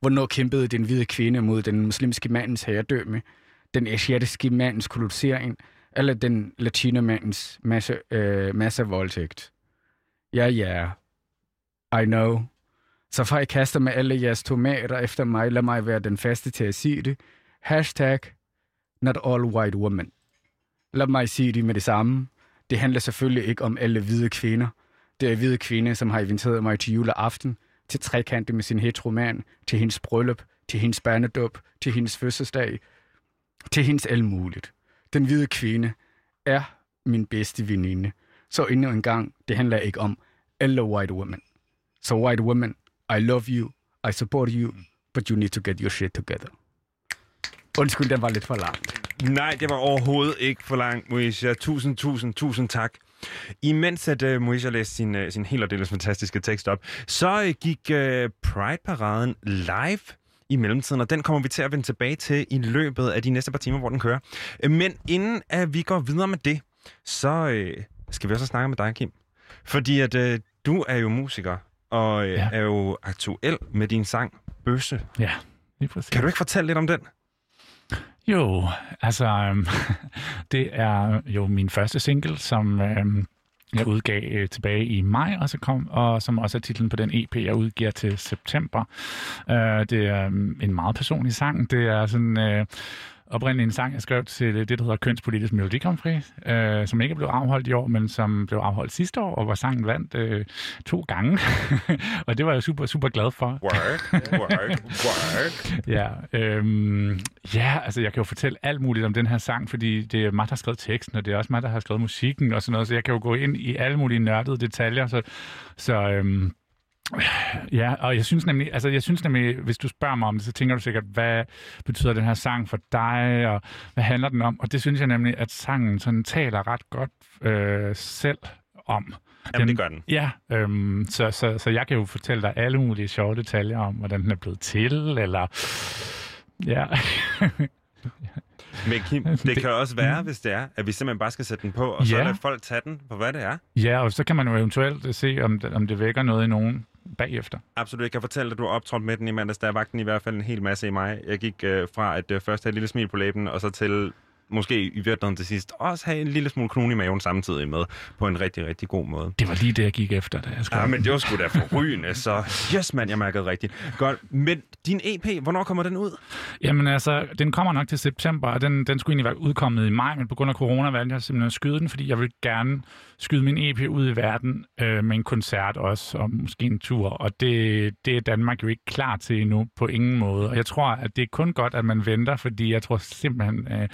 Hvornår kæmpede den hvide kvinde mod den muslimske mandens herredømme, den asiatiske mandens kolonisering, eller den latinomandens masse, øh, massevoldtægt? Ja, ja. I know. Så far I kaster med alle jeres tomater efter mig, lad mig være den faste til at sige det. Hashtag not all white women. Lad mig sige det med det samme. Det handler selvfølgelig ikke om alle hvide kvinder. Det er hvide kvinde, som har inviteret mig til juleaften, til trekante med sin heteroman, til hendes bryllup, til hendes barnedåb, til hendes fødselsdag, til hendes alt muligt. Den hvide kvinde er min bedste veninde. Så endnu en gang, det handler ikke om alle white women. Så white women, i love you, I support you, but you need to get your shit together. Undskyld, den var lidt for lang. Nej, det var overhovedet ikke for langt, Moesha. Tusind, tusind, tusind tak. Imens at uh, Moesha læste sin, uh, sin helt og delvis fantastiske tekst op, så uh, gik uh, Pride-paraden live i mellemtiden, og den kommer vi til at vende tilbage til i løbet af de næste par timer, hvor den kører. Uh, Men inden at vi går videre med det, så uh, skal vi også snakke med dig, Kim. Fordi at uh, du er jo musiker, og uh, Ja. er jo aktuel med din sang Bøsse. Ja, lige præcis. Kan du ikke fortælle lidt om den? Jo, altså, øhm, det er jo min første single, som øhm, jeg udgav øh, tilbage i maj, og, så kom, og som også er titlen på den EP, jeg udgiver til september. Øh, det er øhm, en meget personlig sang. Det er sådan... Øh, oprindeligt en sang, jeg skrev til det, der hedder Kønspolitisk Melodi Grand Prix, øh, som ikke blev afholdt i år, men som blev afholdt sidste år, og hvor sangen vandt øh, to gange. og det var jeg super, super glad for. Work, work, work. Ja, øhm, ja, altså jeg kan jo fortælle alt muligt om den her sang, fordi det er mig, der har skrevet teksten, og det er også mig, der har skrevet musikken og sådan noget, så jeg kan jo gå ind i alle mulige nørdede detaljer, så, så øhm, Ja, og jeg synes nemlig, altså jeg synes nemlig, hvis du spørger mig om det, så tænker du sikkert, hvad betyder den her sang for dig, og hvad handler den om? Og det synes jeg nemlig, at sangen sådan taler ret godt øh, selv om. Jamen, det gør den. Ja, øhm, så, så, så jeg kan jo fortælle dig alle mulige sjove detaljer om, hvordan den er blevet til, eller... Ja, Men Kim, det kan også være, hvis det er, at vi simpelthen bare skal sætte den på, og så Ja. lade folk tage den for, hvad det er. ja, og så kan man jo eventuelt se, om det, om det vækker noget i nogen bagefter. Absolut. Jeg kan fortælle dig, at du har optrådt med den i mandags. Der vagte vagten i hvert fald en hel masse i mig. Jeg gik øh, fra at øh, først have et lille smil på læben, og så til måske i virkeligheden til sidst også have en lille smule knude i maven samtidig med, på en rigtig, rigtig god måde. Det var lige det, jeg gik efter, da jeg skrev. Ja, men det var sgu da forrygende, så yes, mand, jeg mærkede rigtigt. Godt, men din EP, hvornår kommer den ud? Jamen altså, den kommer nok til september, og den, den skulle egentlig være udkommet i maj, men på grund af corona valgte jeg simpelthen at skyde den, fordi jeg vil gerne skyde min EP ud i verden øh, med en koncert også, og måske en tur, og det, det er Danmark jo ikke klar til endnu på ingen måde. Og jeg tror, at det er kun godt, at man venter, fordi jeg tror simpelthen, at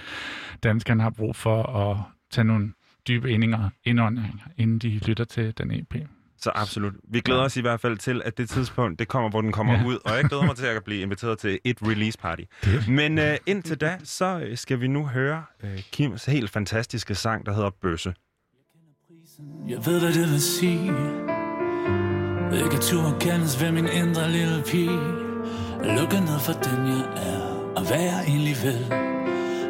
danskerne har brug for at tage nogle dybe indninger, indåndinger, inden de lytter til den EP. Så absolut. Vi glæder os i hvert fald til, at det tidspunkt, det kommer, hvor den kommer Ja. ud. Og jeg glæder mig til at blive inviteret til et release party. Men øh, indtil da, så øh, skal vi nu høre øh, Kims helt fantastiske sang, der hedder Bøsse. Jeg ved, hvad det vil sige Ikke tur kendes ved min indre lille pige Lukke ned for den jeg er Og hvad jeg egentlig vil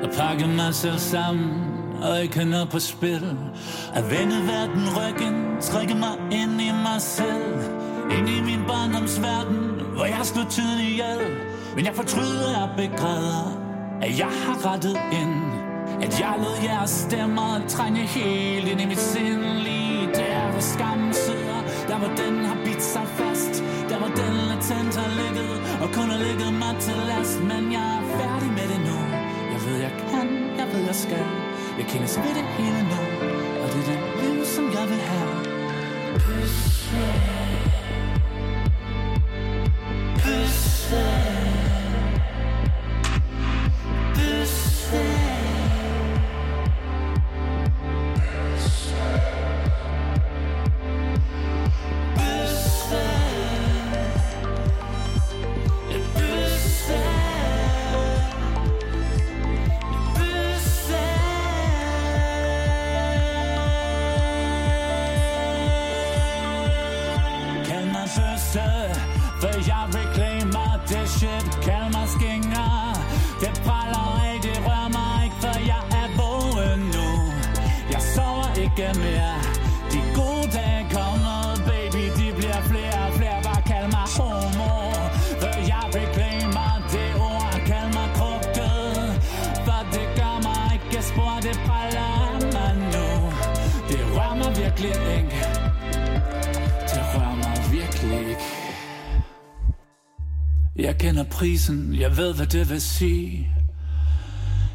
og pakke mig selv sammen Og ikke noget på spil. At vende verden ryggen Trække mig ind i mig selv. Ind i min barndomsverden Hvor jeg slog tiden ihjel. Men jeg fortryder, og begræder At jeg har rettet ind. At jeg lod jeres stemmer trænge helt ind i mit sind. Lige der hvor skammen sidder. Der hvor den har bidt sig fast. Der hvor den latent har ligget Og kun har ligget mig til last. Men jeg er færdig med det nu ved jeg kan, jeg ved jeg skal Jeg kendes ved det hele nu Og det er det liv som jeg Jeg kender prisen, jeg ved hvad det vil sige.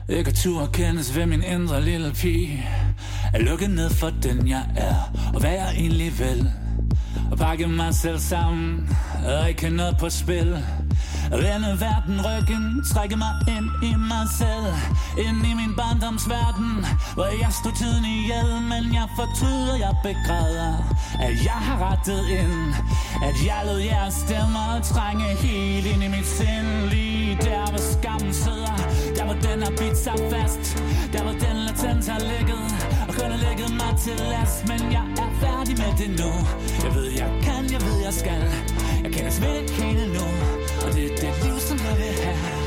Ikke at turde kendes ved min indre lille pige. At lukke ned for den jeg er, og hvad jeg egentlig vil. Og pakke mig selv sammen, og ikke noget på spil. Vende verden ryggen, trække mig ind i mig selv. Ind i min barndomsverden Hvor jeg stod tiden ihjel. Men jeg fortryder, jeg begræder At jeg har rettet ind. At jeg lod jeres stemmer trænge helt ind i mit sind. Lige der hvor skammen sidder Der hvor den har bidt sig fast. Der hvor den latent har ligget og kun har mig til last Men jeg er færdig med det nu. Jeg ved jeg kan, jeg ved jeg skal. Jeg kan ved hele nu Og det er det liv som jeg vil have.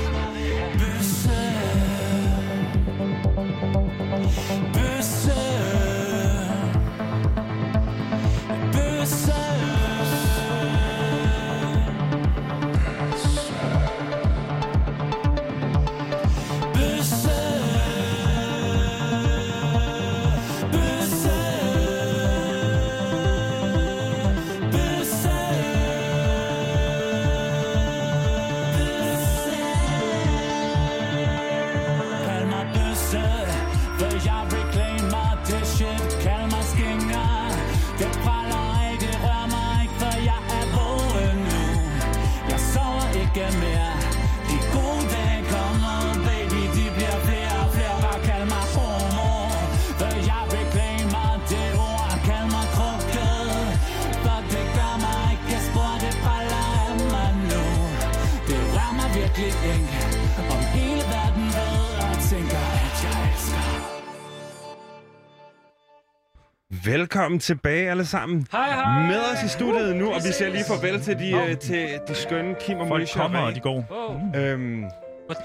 Velkommen tilbage alle sammen. Hej, hej. Med os i studiet nu, og vi siger lige farvel til de, øh, til de skønne Kim og Folk Moisha. kommer, og de går. Wow. Øhm,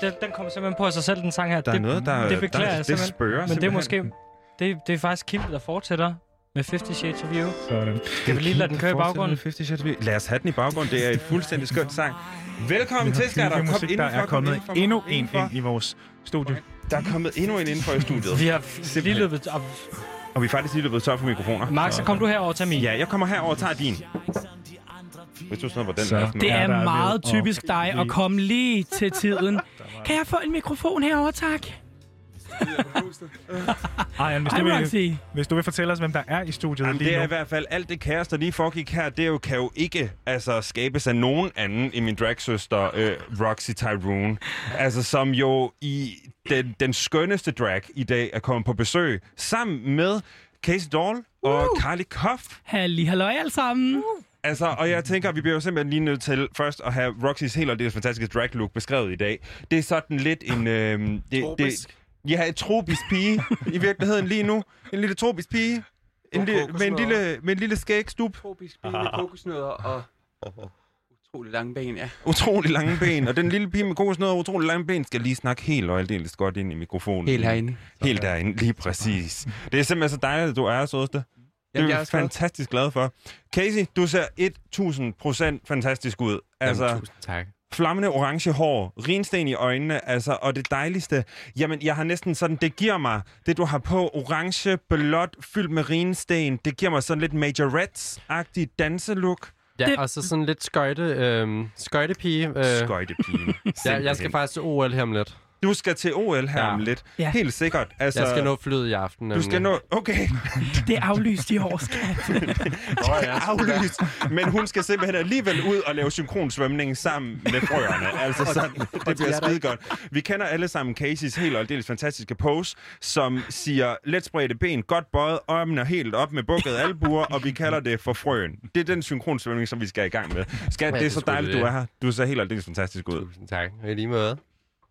Den, den kommer simpelthen på sig selv, den sang her. der er det, noget, der, det beklager der, jeg det simpelthen. spørger Men det er måske... Det, det er faktisk Kim, der fortsætter med 50 Shades of You. Sådan. Skal vi lige lade den køre i baggrunden? 50 Shades of You. Lad os have den i baggrunden. Det er et fuldstændig skønt sang. Velkommen til, skatter. Er Kom musik, der er kom kommet indenfor, endnu en ind i vores studie. Der er kommet endnu en indenfor i studiet. Vi har lige løbet op. Og vi er faktisk lige løbet tør for mikrofoner. Max, så kom du herover og tag min. Ja, jeg kommer herover og tager din. Hvis du sådan hvor den Så. er. Det er meget typisk dig at komme lige til tiden. Kan jeg få en mikrofon herover, tak? Ej, hvis, du vil, hvis du vil fortælle os, hvem der er i studiet Jamen, lige det er nu. i hvert fald alt det kaos, der lige foregik her, det er jo, kan jo ikke altså, skabes af nogen anden end min dragsøster, øh, Roxy Tyrone. Altså, som jo i den, den skønneste drag i dag er kommet på besøg, sammen med Casey Dahl og uh. Carly Koff. Halli, halløj alle sammen. Altså, og jeg tænker, vi bliver jo simpelthen lige nødt til først at have Roxys helt og det fantastiske drag look beskrevet i dag. Det er sådan lidt en... Øh, det, det, ja, et tropisk pige i virkeligheden lige nu. En lille tropisk pige. En lille, med, en lille, med en lille skægstup. Tropisk pige med kokosnødder og utrolig lange ben, ja. Utrolig lange ben. Og den lille pige med kokosnødder og utrolig lange ben skal lige snakke helt og aldeles godt ind i mikrofonen. Helt herinde. Helt derinde, lige præcis. Det er simpelthen så dejligt, at du er, sødeste. Det Jamen, er jeg er fantastisk glad for. Casey, du ser 1000% fantastisk ud. Altså, Jamen, tusind tak. Flammende orange hår, rinsten i øjnene, altså, og det dejligste, jamen, jeg har næsten sådan, det giver mig, det du har på, orange, blåt, fyldt med rinsten, det giver mig sådan lidt Majorettes-agtig danselook. Ja, Det- og så sådan lidt skøjte, øh, skøjtepige. Øh, Skøjtepige. ja, jeg skal faktisk til OL her om lidt. Du skal til OL her Ja. om lidt. Ja. Helt sikkert. Altså, Jeg skal nå flyet i aften. Du skal nå... Okay. Det er aflyst i år, skat. Aflyst. Men hun skal simpelthen alligevel ud og lave synkronsvømning sammen med frøerne. Altså sådan, det bliver skide godt. Vi kender alle sammen Caseys helt og aldeles fantastiske pose, som siger let spredte ben, godt bøjet, armene helt op med bukkede albuer, og vi kalder det for frøen. Det er den synkronsvømning, som vi skal i gang med. Skat, det er det så er dejligt, det. du er her. Du ser helt og aldeles fantastisk ud. Tusind tak. Og i lige måde.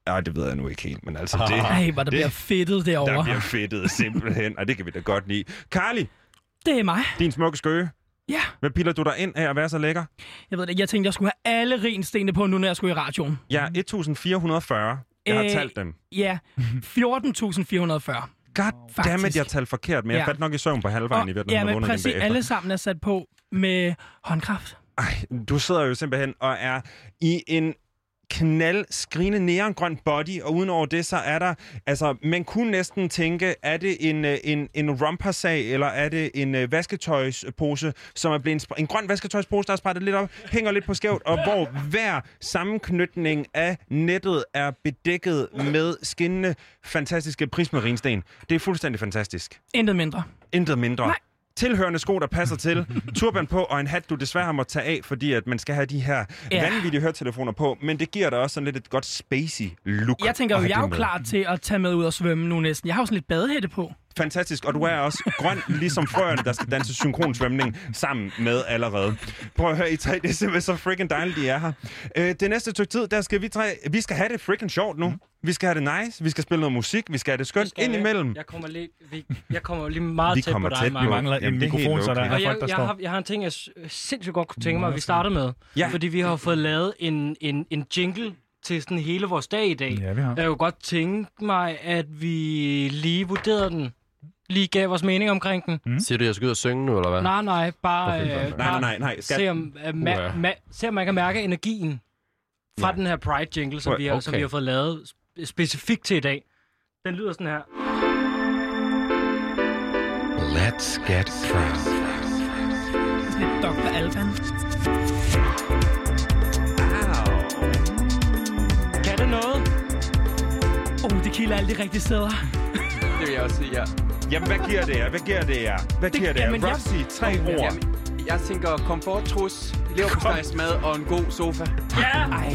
Ja, det ved jeg nu ikke helt, men altså det... Ej, hvor der det- bliver fedtet Der derovre. bliver fedtet simpelthen, og det kan vi da godt lide. Carly, Det er mig. din smukke skøge. Ja. Hvad piller du dig ind af at være så lækker? Jeg ved det, jeg tænkte, jeg skulle have alle renstenene på nu, når jeg skulle i radioen. Ja, 1440. Jeg har Øh, talt dem. Ja, 14.440. God dammit, faktisk. jeg talte forkert, men jeg Ja. faldt nok i søvn på halvvejen i virkeligheden. ja, og men præcis, alle sammen er sat på med håndkraft. Ej, du sidder jo simpelthen og er i en knald, skrigende neongrøn body, og udenover det, så er der, altså, man kunne næsten tænke, er det en, øh, en, en rompersag, eller er det en øh, vasketøjspose, som er blevet, spr- en grøn vasketøjspose, der er sprættet lidt op, hænger lidt på skævt, og hvor hver sammenknytning af nettet er bedækket med skinnende, fantastiske prismarinsten. Det er fuldstændig fantastisk. Intet mindre. Intet mindre. Nej. Tilhørende sko, der passer til, turban på og en hat, du desværre måttet tage af, fordi at man skal have de her Ja. vanvittige høretelefoner på, men det giver dig også sådan lidt et godt spacey look. Jeg tænker jo, jeg er jo klar til at tage med ud og svømme nu næsten. Jeg har jo sådan lidt badehætte på. Fantastisk, og du er også grøn, ligesom frøerne, der skal danse synkronsvømning sammen med allerede. Prøv at høre, I tre, det er simpelthen så freaking dejligt, I er her. Øh, det næste stykke tid, der skal vi tre, vi skal have det freaking sjovt nu. Vi skal have det nice, vi skal spille noget musik, vi skal have det skønt ind jeg- imellem. Jeg kommer lige, vi, jeg kommer lige meget Vi tæt kommer på dig, tæt, vi mangler Jamen, en mikrofon, så der okay. er Og jeg, folk, der jeg, står. har, jeg har en ting, jeg sindssygt godt kunne tænke mig, at vi starter med. Ja. Fordi vi har fået lavet en, en, en jingle til sådan hele vores dag i dag. Ja, vi har. Jeg kunne godt tænke mig, at vi lige vurderede den. Lige gav vores mening omkring den. Mm. Siger du, jeg skal ud og synge nu, eller hvad? Nej, nej, bare... Okay, øh, nej, Nej, bare nej, nej, nej. Skat. Se om, uh, ma- Uha. ma- se om man kan mærke energien fra Ja. den her Pride-jingle, som, Okay. vi har, som vi har fået lavet sp- specifikt til i dag. Den lyder sådan her. Let's get proud. Lidt Dr. Alban. Kan det noget? Oh, det kilder alle de rigtige steder. Det vil jeg også sige, ja. Jamen, hvad giver det jer? Hvad giver det jer? Hvad Det- giver det jer? jamen, jeg- Roxy, tre ord. Jamen, jeg tænker komforttrus, leverpostejsmad og en god sofa. Ja! Ej,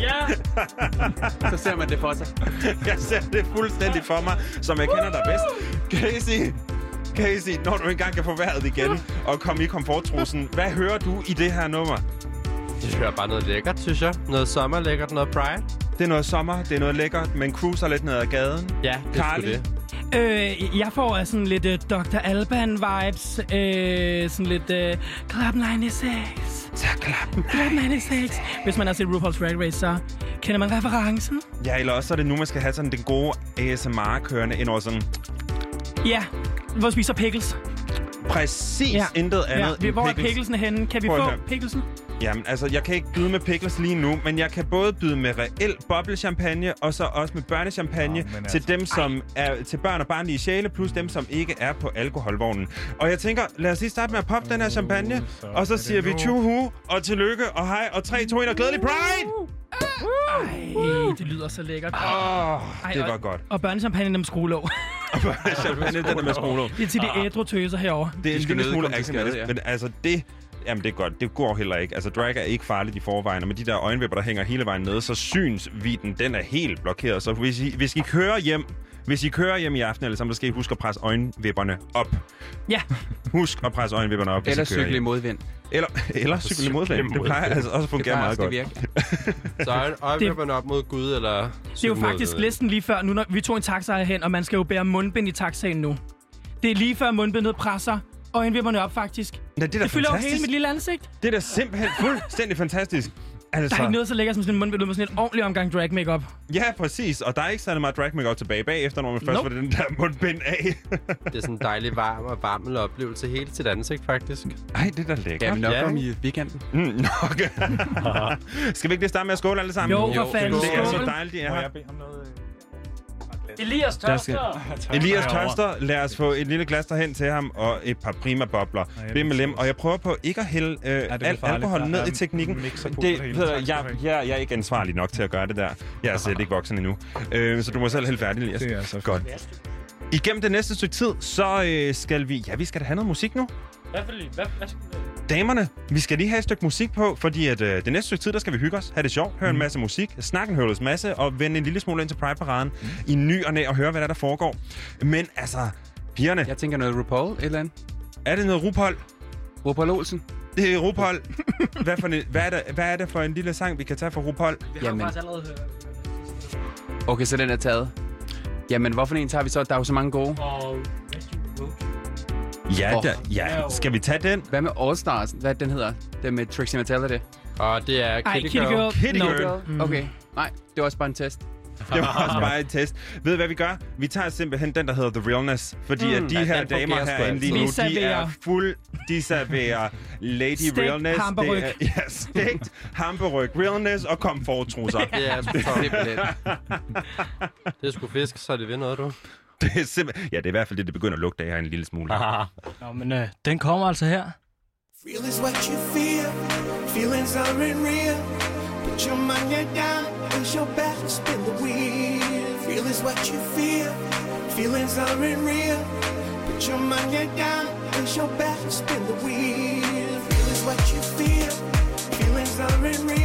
Ja! Så ser man det for sig. Jeg ser det fuldstændig for mig, som jeg kender dig bedst. Casey, Casey, når du engang kan få vejret igen og komme i komforttrussen, hvad hører du i det her nummer? Jeg hører bare noget lækkert, synes jeg. Noget sommerlækkert, noget Pride. Det er noget sommer, det er noget lækkert, men cruiser lidt ned ad gaden. Ja, det er Carly? det. Øh, jeg får sådan lidt øh, Dr. Alban-vibes. Øh, sådan lidt øh, Club 96. Så. Club 96. Hvis man har set RuPaul's Drag Race, så kender man referencen. Ja, eller også er det nu, man skal have sådan den gode ASMR-kørende ind over sådan Ja, hvor spiser pickles. præcis ja. intet andet Ja, hvor er pickles. picklesen henne? Kan vi Prøv få høre. Jamen, altså, jeg kan ikke byde med pickles lige nu, men jeg kan både byde med reel boblechampagne, og så også med børnechampagne Nå, men til altså- dem, som er til børn og barnlige sjæle, plus dem, som ikke er på alkoholvognen. Og jeg tænker, lad os lige starte med at poppe den her champagne, så og så er siger vi tjuhu, og tillykke, og hej, og 3, 2, 1, og glædelig Pride! Ej, det lyder så lækkert. Åh, Ej, det og- var godt. Og børnechampagne dem skruelåg. Champagne, den der med skruelåg. Det er til de ædru tøser herovre. Det er en lille smule akavet, ja. men altså det... Jamen, det er godt. Det går heller ikke. Altså, drag er ikke farligt i forvejen, og med de der øjenvipper, der hænger hele vejen ned, så synsviden, den er helt blokeret. Så hvis I, hvis I kører hjem, hvis I kører hjem i aften, eller så skal I huske at presse øjenvipperne op. Ja. Husk at presse øjenvipperne op, hvis Eller cykle i modvind. Eller, eller cykle i modvind. Det plejer altså også at fungere meget godt. Så øje- øjenvipperne op mod Gud, eller... Det er jo faktisk listen lige før, nu når vi tog en taxa hen, og man skal jo bære mundbind i taxaen nu. Det er lige før mundbindet presser øjenvipperne op, faktisk. Ja, det er da det fylder jo hele fantastisk. mit lille ansigt. Det er da simpelthen fuldstændig fantastisk. Altså, Der er ikke noget så lækkert som sådan en mundbind ud med sådan en ordentlig omgang drag makeup. Ja, præcis. Og der er ikke særlig meget drag makeup tilbage bagefter, når man først Nope. får den der mundbind af. Det er sådan en dejlig varm og varmel oplevelse helt til ansigt, faktisk. Ej, det er da lækkert. Ja, vi nok Ja. om i weekenden. Mm, nok. Skal vi ikke lige starte med at skåle alle sammen? Jo, for fanden. Det er så dejligt, de er Må her. jeg bede om noget? Elias skal- tørster. Elias tørster. Lad os få et lille glas derhen til ham, og et par prima bobler. Bim med lem. Og jeg prøver på ikke at hælde øh, al alkohol ned i teknikken. Det, skal jeg, jeg, jeg er ikke ansvarlig nok til at gøre det der. Jeg er slet ikke voksen endnu. Øh, så du må selv hælde færdig, Elias. Det er så Godt. Igennem det næste stykke tid, så øh, skal vi... Ja, vi skal da have noget musik nu. Hvad? Hvad, hvad skal Damerne, vi skal lige have et stykke musik på, fordi at, øh, det næste stykke tid, der skal vi hygge os, have det sjovt, høre en masse musik, snakke en masse, og vende en lille smule ind til Pride-paraden mm. i ny og næ, og høre, hvad der, der foregår. Men altså, pigerne, Jeg tænker noget RuPaul, et eller andet. er det noget RuPaul? RuPaul Olsen. Det er RuPaul. hvad, for en, hvad, er det, hvad er det for en lille sang, vi kan tage fra RuPaul? Vi har Jamen. faktisk allerede hørt. Okay, så den er taget. Jamen, hvorfor en tager vi så? Der er jo så mange gode. Og. Ja, Åh. der, ja. skal vi tage den? Hvad med All Stars? Hvad den hedder? Det med Trixie Mattel, er det? Og det er Ej, Kitty, Kitty Girl. Girl. Kitty No. Girl. Mm. Okay. Nej, det var også bare en test. Det var også bare et test. Ved du, hvad vi gør? Vi tager simpelthen den, der hedder The Realness. Fordi mm, at de ja, her den damer herinde lige altså. nu, Vi de er fuld... De serverer Lady Stegt Realness. hamburryg. Det er, ja, stegt hamburg, realness og komforttrusser. Det er Simpelthen. Det er sgu fisk, så er det ved noget, du. Det er simpelthen... Ja, det er i hvert fald det, det begynder at lugte af her en lille smule. Nå, men øh, den kommer altså her. Feel is what you feel. Feelings aren't real. Put your money down, place your bet, spin the wheel. Feel is what you feel. Feelings aren't real. Put your money down, place your bet, spin the wheel. Feel is what you feel. Feelings aren't real.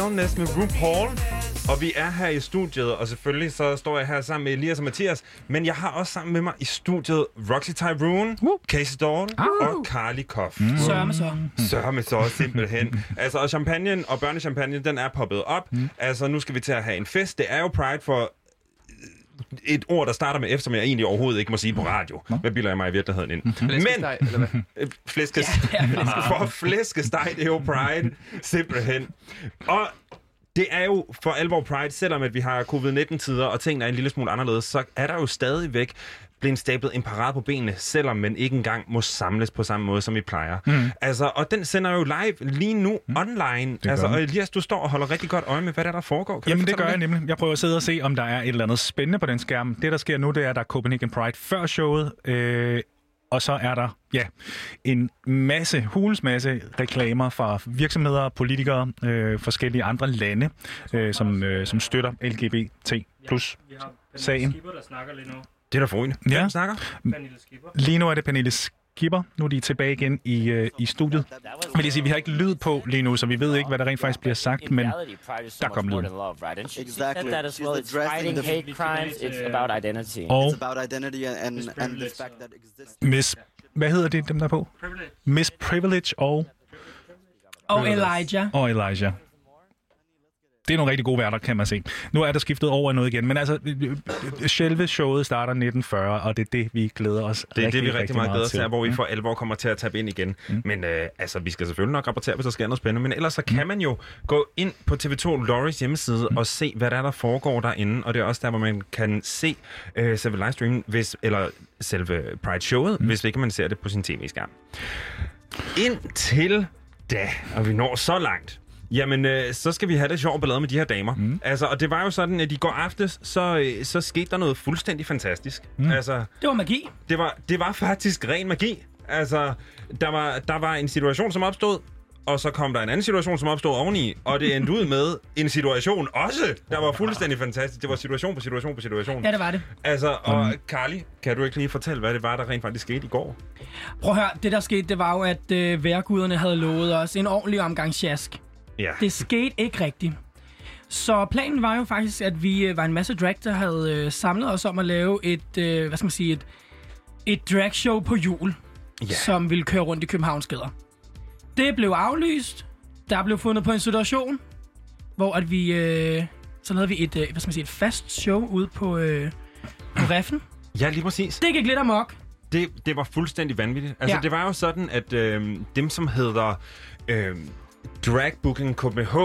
Realness med RuPaul. Og vi er her i studiet, og selvfølgelig så står jeg her sammen med Elias og Mathias. Men jeg har også sammen med mig i studiet Roxy Tyrone, Casey Dawn og Carly Koff. Mm. Sørme så. Sørme så simpelthen. altså, og champagne og børnechampagne, den er poppet op. Mm. Altså, nu skal vi til at have en fest. Det er jo Pride for et ord, der starter med F, som jeg egentlig overhovedet ikke må sige på radio. Hvad bilder jeg mig i virkeligheden ind? Men, Flæskesteg, eller hvad? Øh, Flæskesteg. for flæskesteg, det er jo Pride, simpelthen. Og det er jo for alvor Pride, selvom at vi har covid-19-tider, og tingene er en lille smule anderledes, så er der jo stadigvæk blevet stablet en parade på benene, selvom man ikke engang må samles på samme måde, som vi plejer. Mm. Altså, og den sender jo live lige nu mm. online. Altså, og Elias, du står og holder rigtig godt øje med, hvad der, er, der foregår. Kan Jamen det gør jeg fortælle nemlig. Jeg prøver at sidde og se, om der er et eller andet spændende på den skærm. Det, der sker nu, det er, at der er Copenhagen Pride før showet. Øh, og så er der ja, en masse, hulens masse reklamer fra virksomheder, politikere, øh, forskellige andre lande, øh, som, øh, som støtter LGBT plus sagen. Skipper, der snakker lige nu. Det er da forrygende. Ja. Hvem snakker? Lige nu er det Pernille Skipper. Nu er de tilbage igen i, øh, i studiet. Vil jeg sige, vi har ikke lyd på lige nu, så vi ved ikke, hvad der rent faktisk bliver sagt, men der kom lyden. Exactly. identity. Og- It's about identity and and, and the fact that exists. Miss... Hvad hedder det, dem der er på? Miss Privilege og... Og Elijah. Og Elijah. Det er nogle rigtig gode værter, kan man se. Nu er der skiftet over noget igen, men altså, selve showet starter 1940, og det er det, vi glæder os Det er rigtig, det, vi rigtig meget glæder os til, hvor vi Mm. for alvor kommer til at tabe ind igen. Mm. Men øh, altså, vi skal selvfølgelig nok rapportere, hvis der sker noget spændende. Men ellers så kan man jo gå ind på TV2 Loris hjemmeside mm. og se, hvad der er, der foregår derinde. Og det er også der, hvor man kan se øh, selve livestreamen, hvis, eller selve Pride-showet, mm. hvis ikke man ser det på sin tv-skærm. Indtil da, og vi når så langt, Jamen, øh, så skal vi have det sjovt ballade med de her damer. Mm. Altså, og det var jo sådan, at i går aftes, så, øh, så skete der noget fuldstændig fantastisk. Mm. Altså, Det var magi. det var, det var faktisk ren magi. Altså, der var, der var en situation, som opstod, og så kom der en anden situation, som opstod oveni, og det endte ud med en situation også, der var fuldstændig fantastisk. Det var situation på situation på situation. Ja, det var det. Altså, og Carly, kan du ikke lige fortælle, hvad det var, der rent faktisk skete i går? Prøv at høre, det der skete, det var jo, at øh, værguderne havde lovet os en ordentlig omgang sjask. Ja. Det skete ikke rigtigt. Så planen var jo faktisk, at vi øh, var en masse drag, der havde øh, samlet os om at lave et, øh, hvad skal man sige, et, et dragshow på jul, Ja. som ville køre rundt i Københavns gader. Det blev aflyst. Der blev fundet på en situation, hvor at vi, øh, så lavede vi et, øh, hvad skal man sige, et fast show ude på, øh, på Reffen. Ja, lige præcis. Det gik lidt amok. Det, det var fuldstændig vanvittigt. Altså. Ja. det var jo sådan, at øh, dem, som hedder øh, Drag Booking KBH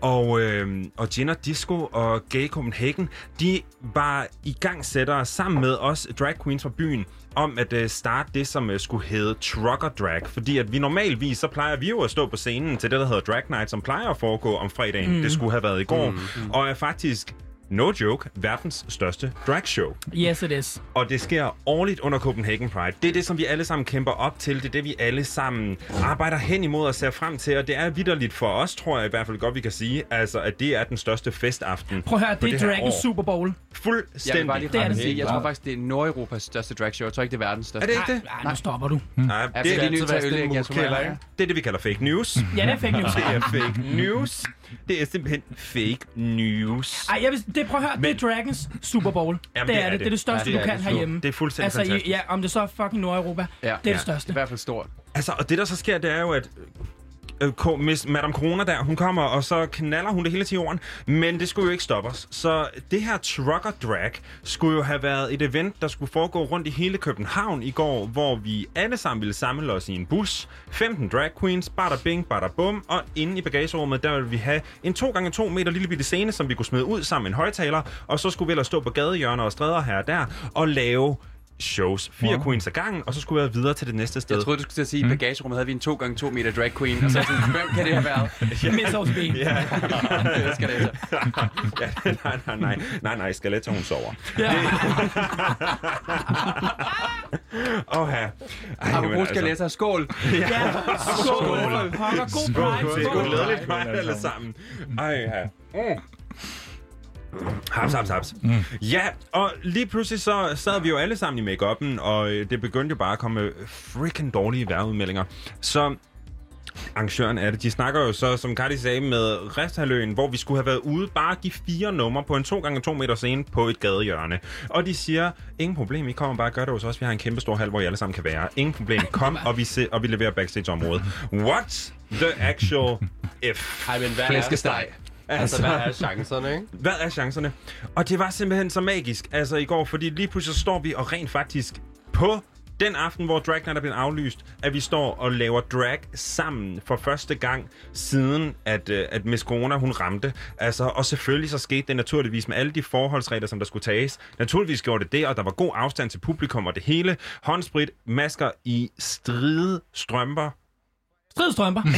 og, øh, og Gin Disco og Gay Copenhagen, de var i gang sættere sammen med os drag queens fra byen om at øh, starte det, som øh, skulle hedde Trucker Drag. Fordi at vi normalvis, så plejer vi jo at stå på scenen til det, der hedder Drag Night, som plejer at foregå om fredagen. Mm. Det skulle have været i går. Mm. Mm. Og er faktisk, no joke, verdens største drag show. Yes, it is. Og det sker årligt under Copenhagen Pride. Det er det, som vi alle sammen kæmper op til. Det er det, vi alle sammen arbejder hen imod og ser frem til. Og det er vidderligt for os, tror jeg i hvert fald godt, vi kan sige, altså, at det er den største festaften Prøv at høre, det er Dragons år. Super Bowl. Fuldstændig. Jeg Det er det. sige, jeg tror faktisk, det er Nordeuropas største dragshow. Jeg tror ikke, det er verdens største. Er det ikke det? Nej, nu stopper du. Nej, Ja, det, det er det, ødelægge jeres humør, ja. det er det, vi kalder fake news. Ja, det er fake news. Det er fake news. Det er simpelthen fake news. Ej, jeg vil, det, prøv at høre, det er Dragons Super Bowl. Jamen, det, er det. Det er det største, Ja, du det er kan det. herhjemme. Det er fuldstændig altså, i- fantastisk. Ja, om det så er fucking Nordeuropa. Ja. Det er Ja. det største. I hvert fald stort. Altså, og det der så sker, det er jo, at øh, Miss Madame Corona der, hun kommer, og så knaller hun det hele til jorden. Men det skulle jo ikke stoppe os. Så det her trucker drag skulle jo have været et event, der skulle foregå rundt i hele København i går, hvor vi alle sammen ville samle os i en bus. 15 drag queens, bada bing, bada bum. Og inde i bagagerummet, der ville vi have en 2x2 meter lille bitte scene, som vi kunne smide ud sammen med en højtaler. Og så skulle vi ellers stå på gadehjørner og stræder her og der og lave shows. Fire Wow. queens ad gangen, og så skulle jeg videre til det næste sted. Jeg troede, du skulle til at sige, at i bagagerummet havde vi en 2x2 meter drag queen. Og så er sådan, hvem kan det have været? Miss Aarhus. Ja. det skal det altså. ja, nej, nej, nej, nej, nej, Skaletta, hun sover. Ja. Åh, her. Apropos skeletter, skål! Ja, skål. Pokker, god Skål, pride. skål, Skål. glædeligt mig alle sammen. Ej, her. Mm. Haps, haps, haps. Mm. Ja, og lige pludselig så sad vi jo alle sammen i make og øh, det begyndte jo bare at komme freaking dårlige vejrudmeldinger. Så arrangøren af det. De snakker jo så, som Cardi sagde, med Resthaløen, hvor vi skulle have været ude bare at give fire numre på en 2x2 meter scene på et gadehjørne. Og de siger, ingen problem, I kommer bare og gør det hos os. Vi har en kæmpe stor hal, hvor I alle sammen kan være. Ingen problem, kom, og vi, se, og vi leverer backstage-området. What the actual if? Ej, men hvad er Flæskesteg. Altså, hvad er chancerne, ikke? Hvad er chancerne? Og det var simpelthen så magisk, altså i går, fordi lige pludselig står vi og rent faktisk på den aften, hvor Drag Night er blevet aflyst, at vi står og laver drag sammen for første gang siden, at, øh, at Miss Corona, hun ramte. Altså, og selvfølgelig så skete det naturligvis med alle de forholdsregler, som der skulle tages. Naturligvis gjorde det det, og der var god afstand til publikum og det hele. Håndsprit, masker i stride strømper, Stridstrømper.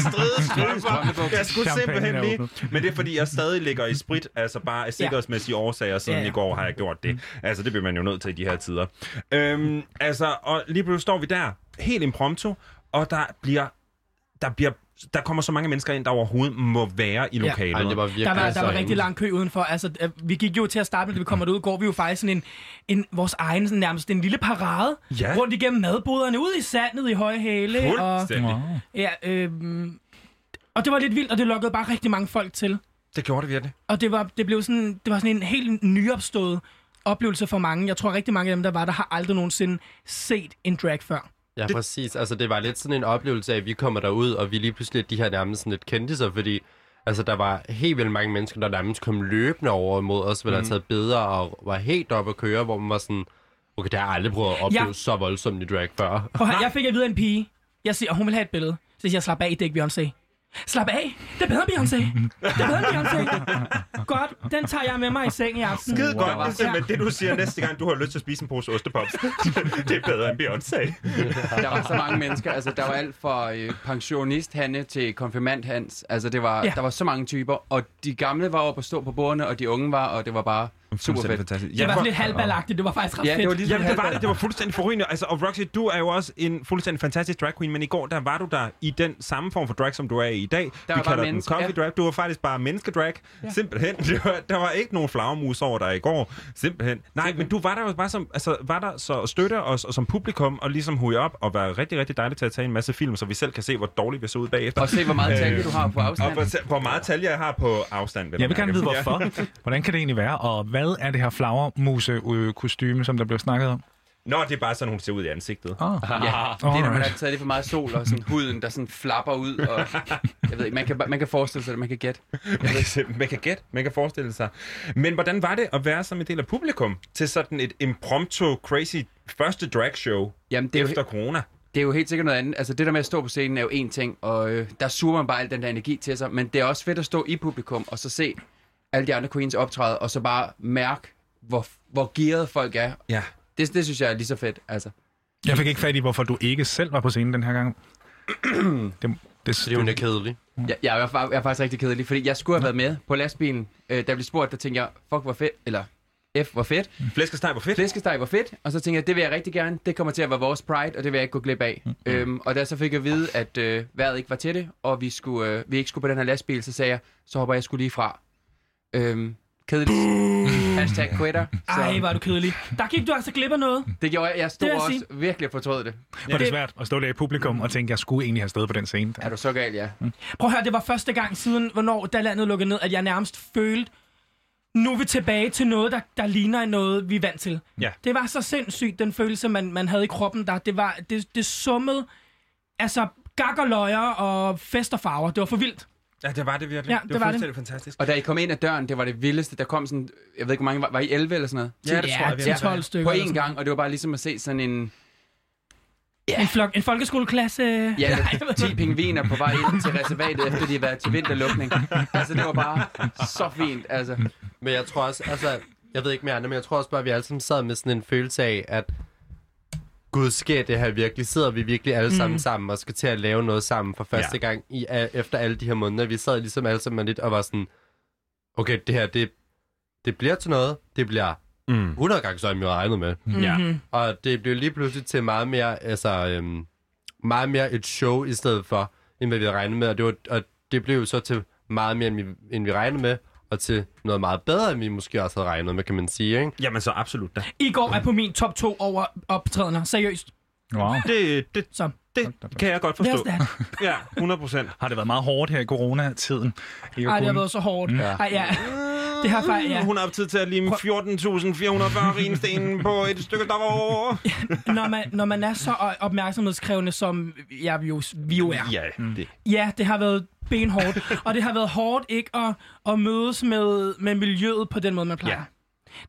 Stridestrømper. Jeg skulle simpelthen lige... Men det er fordi, jeg stadig ligger i sprit, altså bare af sikkerhedsmæssige årsager, siden Ja, ja. i går har jeg gjort det. Altså, det bliver man jo nødt til i de her tider. Øhm, altså, og lige pludselig står vi der, helt impromptu, og der bliver... Der bliver der kommer så mange mennesker ind, der overhovedet må være i Ja. lokalet. Ej, det var Der var, der var rigtig lang kø udenfor. Altså, øh, vi gik jo til at starte med, da vi kommer derud, går vi jo faktisk sådan en, en vores egen, sådan nærmest en lille parade, Ja. rundt igennem madboderne, ud i sandet i høje hæle. Og, Fuldstændig. ja, øh, og det var lidt vildt, og det lukkede bare rigtig mange folk til. Det gjorde det virkelig. Og det var, det blev sådan, det var sådan en helt nyopstået oplevelse for mange. Jeg tror rigtig mange af dem, der var der, har aldrig nogensinde set en drag før. Ja, det... præcis. Altså, det var lidt sådan en oplevelse af, at vi kommer derud, og vi lige pludselig de her nærmest sådan lidt kendtiser, fordi altså, der var helt vildt mange mennesker, der nærmest kom løbende over mod os, ville Mhm. have taget billeder og var helt oppe at køre, hvor man var sådan, okay, det har jeg aldrig prøvet at opleve Ja. så voldsomt i drag før. Prøv, jeg fik at vide af en pige, jeg siger, og hun vil have et billede. Så jeg, slap af, det er ikke Beyoncé. Slap af, det er bedre end Beyoncé. Det er bedre end Beyoncé. Godt, den tager jeg med mig i seng i aften. Skide godt, Ja. det er simpelthen det, du siger næste gang, du har lyst til at spise en pose ostepops. det er bedre end Beyoncé. Der var så mange mennesker. Altså, der var alt fra øh, pensionist Hanne til konfirmand Hans. Altså, det var, ja. der var så mange typer. Og de gamle var oppe at stå på bordene, og de unge var, og det var bare super fedt. fantastisk. Det var sådan lidt halvballagtigt, det var faktisk ret Ja, fedt. det var ligesom Jamen, det var det. Det var fuldstændig forrygende. Altså, og Roxy, du er jo også en fuldstændig fantastisk drag queen, men i går, der var du der i den samme form for drag, som du er i i dag. var Vi kalder den coffee ja. drag. Du var faktisk bare menneskedrag. Ja. Simpelthen. Det var, der var ikke nogen flagermus over dig i går. Simpelthen. Nej, men du var der jo bare som, altså, var der så at støtte os og som publikum og ligesom huge op og være rigtig, rigtig dejligt til at tage en masse film, så vi selv kan se, hvor dårligt vi ser ud bagefter. Og se, hvor meget talje du har på afstand. Og hvor, hvor meget talje jeg har på afstand. Jeg vil gerne vide, hvorfor. Hvordan kan det egentlig være? Og hvad er det her flagermuse-kostyme, som der blev snakket om? Nå, det er bare sådan, hun ser ud i ansigtet. Oh. Ja, det er, når man har taget lidt for meget sol, og sådan huden, der sådan flapper ud. Og, jeg ved ikke, man kan, man kan forestille sig det, man kan gætte. Man kan, man kan gætte, man kan forestille sig. Men hvordan var det at være som en del af publikum til sådan et impromptu, crazy første dragshow Jamen, det er jo, efter corona? det er jo helt sikkert noget andet. Altså, det der med at stå på scenen er jo én ting, og øh, der suger man bare al den der energi til sig. Men det er også fedt at stå i publikum, og så se alle de andre queens optræde, og så bare mærke, hvor, hvor gearet folk er. Ja. Det, det synes jeg er lige så fedt, altså. Jeg fik ikke fat i, hvorfor du ikke selv var på scenen den her gang. det, det, Fordi hun er kedelig. Jeg, jeg, er, jeg er faktisk rigtig kedelig, fordi jeg skulle have været med på lastbilen. Øh, da jeg blev spurgt, der tænkte jeg, fuck hvor fedt, eller F hvor fedt. Flæskesteg var fedt. Flæskesteg var fedt, og så tænkte jeg, det vil jeg rigtig gerne. Det kommer til at være vores pride, og det vil jeg ikke gå glip af. Mm-hmm. Øhm, og da så fik jeg at vide, at øh, vejret ikke var til det, og vi, skulle, øh, vi ikke skulle på den her lastbil, så sagde jeg, så hopper jeg skulle lige fra. Øhm, kedeligt. Hashtag quitter. Så Ej, var du kedelig. Der gik du altså glip af noget. det gjorde jeg. Jeg stod Det vil jeg også virkelig og fortrød det. var det svært at stå der i publikum og tænke, at jeg skulle egentlig have stået på den scene. Er du så gal, ja. Prøv at høre, det var første gang siden, hvornår da landet lukkede ned, at jeg nærmest følte, nu er vi tilbage til noget, der, der ligner noget, vi er vant til. Ja. Det var så sindssygt, den følelse, man, man havde i kroppen der. Det, var, det, det summede, altså gak og løjer og fest og farver. Det var for vildt. Ja, det var det virkelig. Ja, det, det var var det. fuldstændig fantastisk. Og da I kom ind ad døren, det var det vildeste. Der kom sådan, jeg ved ikke, hvor mange var, var I 11 eller sådan noget? Ja, det tror jeg, er. 12 stykker. På én gang, og det var bare ligesom at se sådan en, noget. En, flok, en folkeskoleklasse. ja, 10 pingviner på vej ind til reservatet, efter de har været til vinterlukning. Altså, det var bare så fint, altså. Men jeg tror også, altså, jeg ved ikke mere andet, men jeg tror også bare, at vi alle sammen sad med sådan en følelse af, at Gud, sker det her virkelig? Sidder vi virkelig alle sammen Mm. sammen og skal til at lave noget sammen for første Ja. gang i, a- efter alle de her måneder? Vi sad ligesom alle sammen lidt og var sådan, okay, det her, det, det bliver til noget. Det bliver Mm. 100 gange så, end vi havde regnet med. Ja. Mhm. Og det blev lige pludselig til meget mere, altså, øhm, meget mere et show i stedet for, end hvad vi havde regnet med. Og det, var, og det blev jo så til meget mere, end vi, end vi regnede med, og til noget meget bedre, end vi måske også havde regnet med, kan man sige. Ikke? Jamen så absolut da. I går er på min top 2 over optrædener. Seriøst. Wow. Det, det, Så. Det kan jeg godt Det er forstå. Ja, 100 procent. Har det været meget hårdt her i coronatiden? Ej, det har været så hårdt. Mm. Ej, ja. Det har faktisk, ja. Hun har haft tid til at lime 14.440 rinsten på et stykke der Når man, når man er så opmærksomhedskrævende, som jeg jo, vi jo er. Ja, det. Ja, det har været benhårdt. og det har været hårdt ikke at, at mødes med, med miljøet på den måde, man plejer. Ja.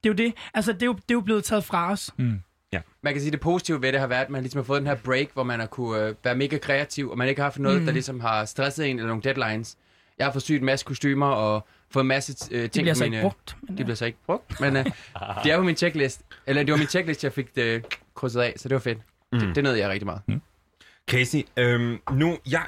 Det er jo det. Altså, det er jo, det er jo blevet taget fra os. Mm. Ja. Man kan sige, det positive ved det har været, at man ligesom har fået den her break, hvor man har kunne øh, være mega kreativ, og man ikke har haft noget, Mm. mm. der ligesom har stresset en eller nogle deadlines. Jeg har fået syet en masse kostymer og fået en masse øh, ting bliver på så mine... ikke brugt, men De bliver så ikke brugt, men øh, det er på min checklist. Eller det var min checklist, jeg fik det krydset af, så det var fedt. Mm. Det, det nød jeg rigtig meget. Mm. Casey, øhm, nu, jeg,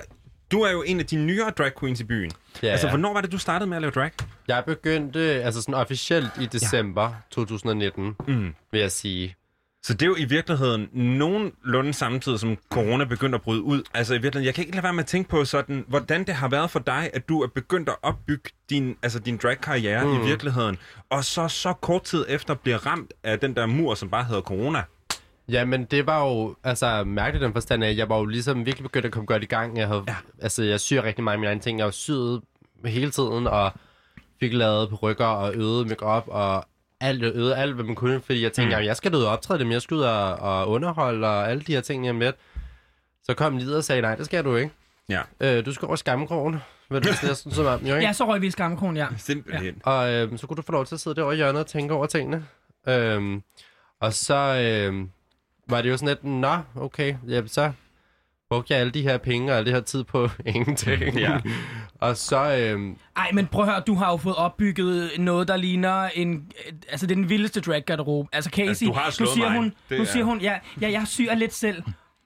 du er jo en af de nyere drag queens i byen. Ja, altså, ja. hvornår var det, du startede med at lave drag? Jeg begyndte altså sådan officielt i december ja. 2019, mm. vil jeg sige. Så det er jo i virkeligheden nogenlunde samtidig, som corona begyndte at bryde ud. Altså i virkeligheden, jeg kan ikke lade være med at tænke på sådan, hvordan det har været for dig, at du er begyndt at opbygge din, altså din drag-karriere mm. I virkeligheden, og så så kort tid efter bliver ramt af den der mur, som bare hedder corona. Jamen, det var jo altså, mærkeligt den forstand af, at jeg var jo ligesom virkelig begyndt at komme godt i gang. Jeg, havde, ja. altså, jeg syr rigtig mange af mine egne ting. Jeg var syet hele tiden, og fik lavet på rykker og øvet make-up, og alt, øvede alt, hvad man kunne, fordi jeg tænkte, Mm. mm. jeg skal ud og optræde dem, jeg skal ud og, og underholde, og alle de her ting, jeg med. Så kom Lider og sagde, nej, det skal du ikke. Ja. Øh, du skal over skammekrogen. Hvad det næsten som om, jo ikke? Ja, så røg vi i skammekrogen, ja. Simpelthen. Og øhm, så kunne du få lov til at sidde derovre i hjørnet og tænke over tingene. Øhm, og så øhm, var det jo sådan lidt, nå, okay, jamen, så brugte jeg alle de her penge og alle det her tid på ingenting. Ja. og så, øhm, Ej, men prøv at høre, du har jo fået opbygget noget, der ligner en... Altså, det er den vildeste drag-garderobe. Altså, Casey, Altså, du har nu siger mig. hun, Det nu er- siger hun, ja, ja, jeg syr lidt selv.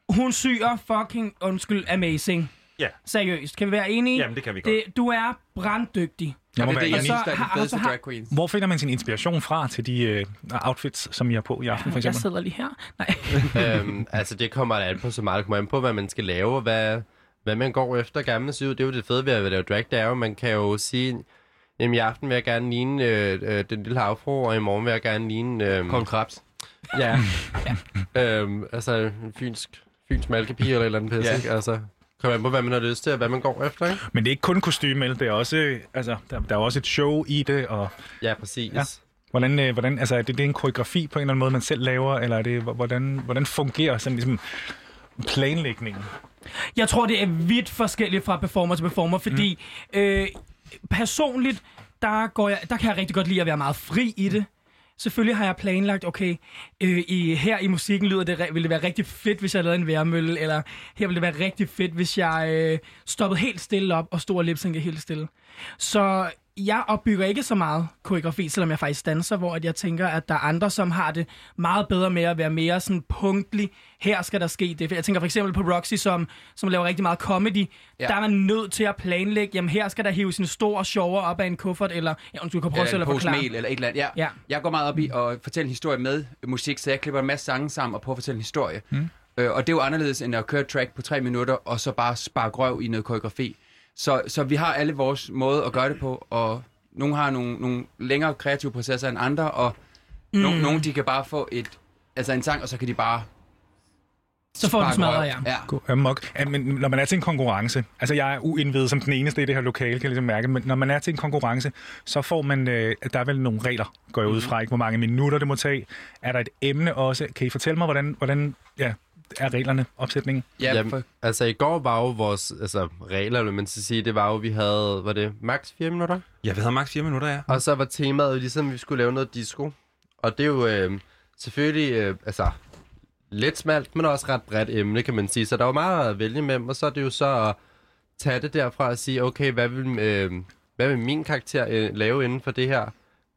Hun syr fucking, undskyld, amazing. Ja. Seriøst, kan vi være enige? Jamen, det kan vi godt. Det, du er branddygtig. Jeg må det er være det, jeg enig. synes, der er de drag queens. Hvor finder man sin inspiration fra til de øh, outfits, som I har på i aften, for Jeg eksempel? sidder lige her. Nej. øhm, altså det kommer an på så meget, det kommer an på, hvad man skal lave, og hvad, hvad man går efter se ud. Det er jo det fede ved at lave drag, det er jo, man kan jo sige, jamen i aften vil jeg gerne ligne øh, øh, den lille havfru, og i morgen vil jeg gerne ligne... Øh, Kong Krabs. Ja. øhm, altså en fynsk, fynsk malkepige eller et eller andet pisse, Ja. ikke? Altså, kommer an på, hvad man har lyst til, og hvad man går efter, ikke? Men det er ikke kun kostyme, det er også, altså, der, der er også et show i det, og Ja, præcis. Ja. Ja. hvordan, øh, hvordan altså, er det, det er en koreografi på en eller anden måde, man selv laver, eller er det, hvordan, hvordan fungerer sådan ligesom planlægningen? Jeg tror, det er vidt forskelligt fra performer til performer, fordi mm. øh, personligt, der, går jeg, der kan jeg rigtig godt lide at være meget fri i det. Selvfølgelig har jeg planlagt, okay, øh, i, her i musikken lyder det, ville det være rigtig fedt, hvis jeg lavede en værmølle, eller her ville det være rigtig fedt, hvis jeg øh, stoppede helt stille op og stod og lipsynke helt stille. Så jeg opbygger ikke så meget koreografi, selvom jeg faktisk danser, hvor at jeg tænker, at der er andre, som har det meget bedre med at være mere sådan punktlig. Her skal der ske det. Jeg tænker for eksempel på Roxy, som, som laver rigtig meget comedy. Ja. Ja. Der er man nødt til at planlægge, jamen her skal der hives en stor sjovere op af en kuffert, eller ja, undskyld, kan prøve Eller at pose forklare. mel eller et eller andet. Ja. Ja. Jeg går meget op i at fortælle en historie med musik, så jeg klipper en masse sange sammen og prøver at fortælle en historie. Mm. Øh, og det er jo anderledes end at køre track på tre minutter, og så bare spare røv i noget koreografi. Så, så vi har alle vores måde at gøre det på, og nogle har nogle, nogle længere kreative processer end andre, og mm. nogle, nogle de kan bare få et, altså en sang, og så kan de bare Så får du smadret, ja. ja. Gå amok. Ja, men når man er til en konkurrence, altså jeg er uindvidet som den eneste i det her lokale, kan jeg ligesom mærke, men når man er til en konkurrence, så får man, øh, der er vel nogle regler, går jeg ud fra, ikke hvor mange minutter det må tage. Er der et emne også? Kan I fortælle mig, hvordan, hvordan ja, er reglerne, opsætningen? Ja, Jamen, for, altså i går var jo vores altså, regler, vil man så sige, det var jo, vi havde, var det maks 4 minutter? Ja, vi havde maks 4 minutter, ja. Og så var temaet jo ligesom, at vi skulle lave noget disco. Og det er jo øh, selvfølgelig, øh, altså, lidt smalt, men også ret bredt emne, kan man sige. Så der var meget at vælge mellem, og så er det jo så at tage det derfra og sige, okay, hvad vil, øh, hvad vil min karakter øh, lave inden for det her?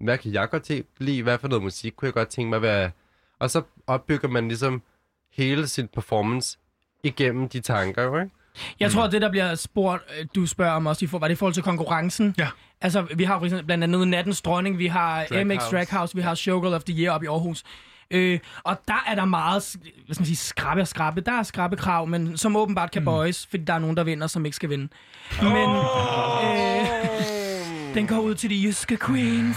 Hvad kan jeg godt lide? Hvad for noget musik kunne jeg godt tænke mig at være? Og så opbygger man ligesom hele sin performance igennem de tanker, jo, ikke? Jeg tror, at det, der bliver spurgt, øh, du spørger om også, i for, var det i forhold til konkurrencen? Ja. Altså, vi har for eksempel blandt andet Nattens Dronning, vi har Drag MX House. Drag House, vi har Showgirl of the Year op i Aarhus. Øh, og der er der meget, hvad skal man sige, skrabe og skrabe. Der er skrabe krav, men som åbenbart kan bøjes, fordi der er nogen, der vinder, som ikke skal vinde. Men, øh, Den går ud til de jyske queens.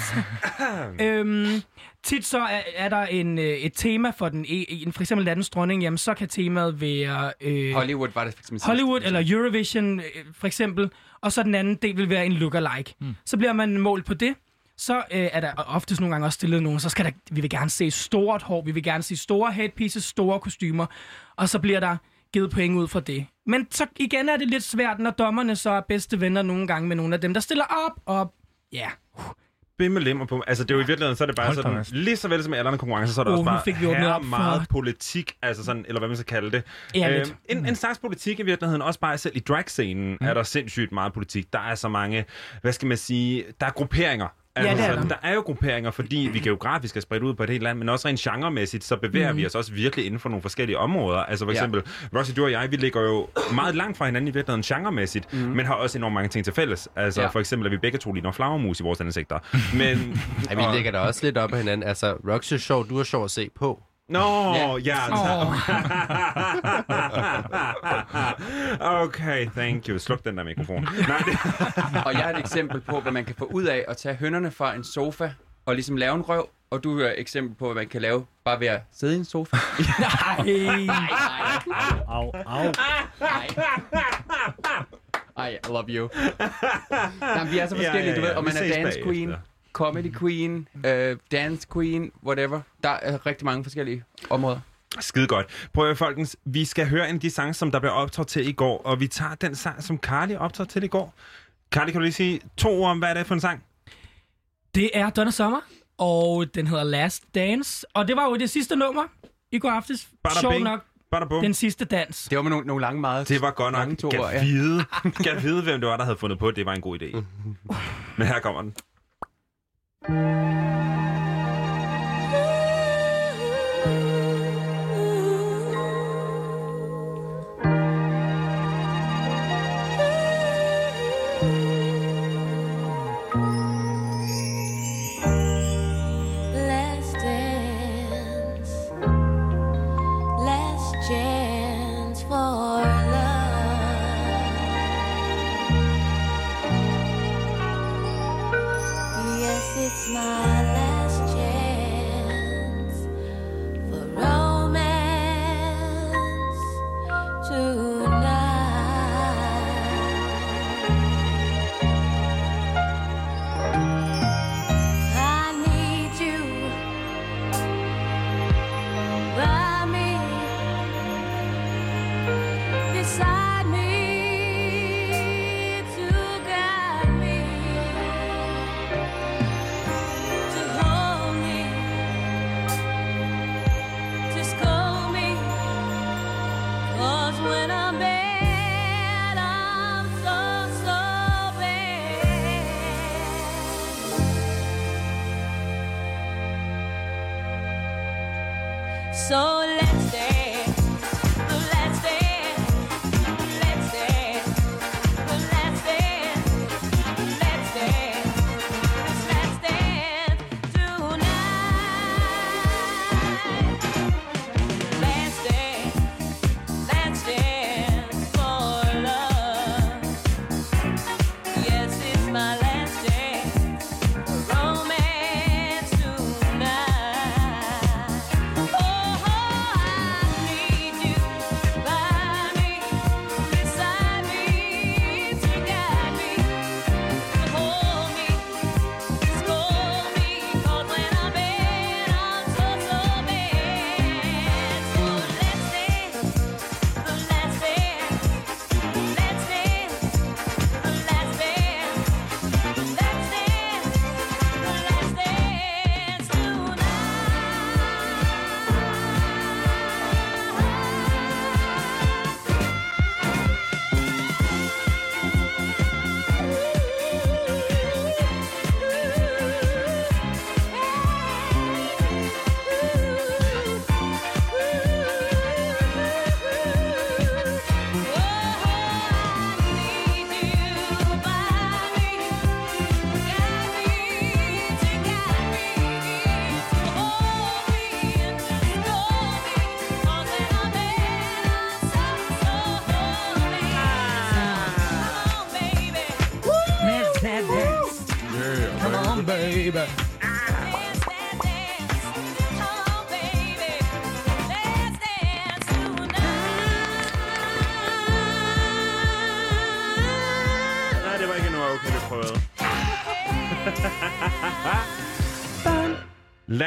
øhm, tit så er, er der en, øh, et tema for den, en, for eksempel landens dronning, jamen så kan temaet være... Øh, Hollywood var det for eksempel. Hollywood eller Eurovision øh, for eksempel, og så den anden del vil være en lookalike. Mm. Så bliver man målt på det. Så øh, er der oftest nogle gange også stillet nogen, så skal der, vi vil gerne se stort hår, vi vil gerne se store headpieces, store kostymer, og så bliver der givet point ud fra det. Men så igen er det lidt svært, når dommerne så er bedste venner nogle gange med nogle af dem, der stiller op, og ja, Bimmelimmer på. Altså, det er jo i virkeligheden, så er det bare Hold da sådan, fast. lige så vel som i alle andre konkurrencer, så er der Åh, også bare fik vi her op for- meget politik, altså sådan, eller hvad man skal kalde det. Ærligt. en, en slags politik i virkeligheden, også bare selv i dragscenen, mm. er der sindssygt meget politik. Der er så mange, hvad skal man sige, der er grupperinger. Altså, det er der. der er jo grupperinger, fordi vi geografisk er spredt ud på et helt land, men også rent genremæssigt, så bevæger mm. vi os også virkelig inden for nogle forskellige områder. Altså for Ja. eksempel, Rossi, du og jeg, vi ligger jo meget langt fra hinanden i virkeligheden genremæssigt, mm. men har også enormt mange ting til fælles. Altså Ja. for eksempel, at vi begge to ligner flagermus i vores ansigter. Men, Ja, vi ligger da også lidt op ad hinanden. Altså, Roxy er sjov, du er sjov at se på. Nå, ja, ja okay, thank you. Sluk den der mikrofon. Nej. Og jeg har et eksempel på, hvad man kan få ud af at tage hønderne fra en sofa og ligesom lave en røv. Og du har et eksempel på, hvad man kan lave bare ved at sidde i en sofa. nej. Au, au. Ej, I love you. Jamen, vi er så forskellige, ja, du ved. ja. Og Vi man er dance bagefter. Comedy queen, uh, dance queen, whatever. Der er rigtig mange forskellige områder. Skide godt. Prøv at folkens. Vi skal høre en af de sange, som der blev optaget til i går, og vi tager den sang, som Carly optaget til i går. Carly, kan du lige sige to ord om, hvad er det for en sang? Det er Donna Summer, og den hedder Last Dance. Og det var jo det sidste nummer i går aftes. Bada Sjov bing, nok, bada bum. den sidste dans. Det var med nogle, nogle lange meget. Det var godt nok. Kan ja. vide, kan vide, hvem det var, der havde fundet på, at det var en god idé. Men her kommer den. Last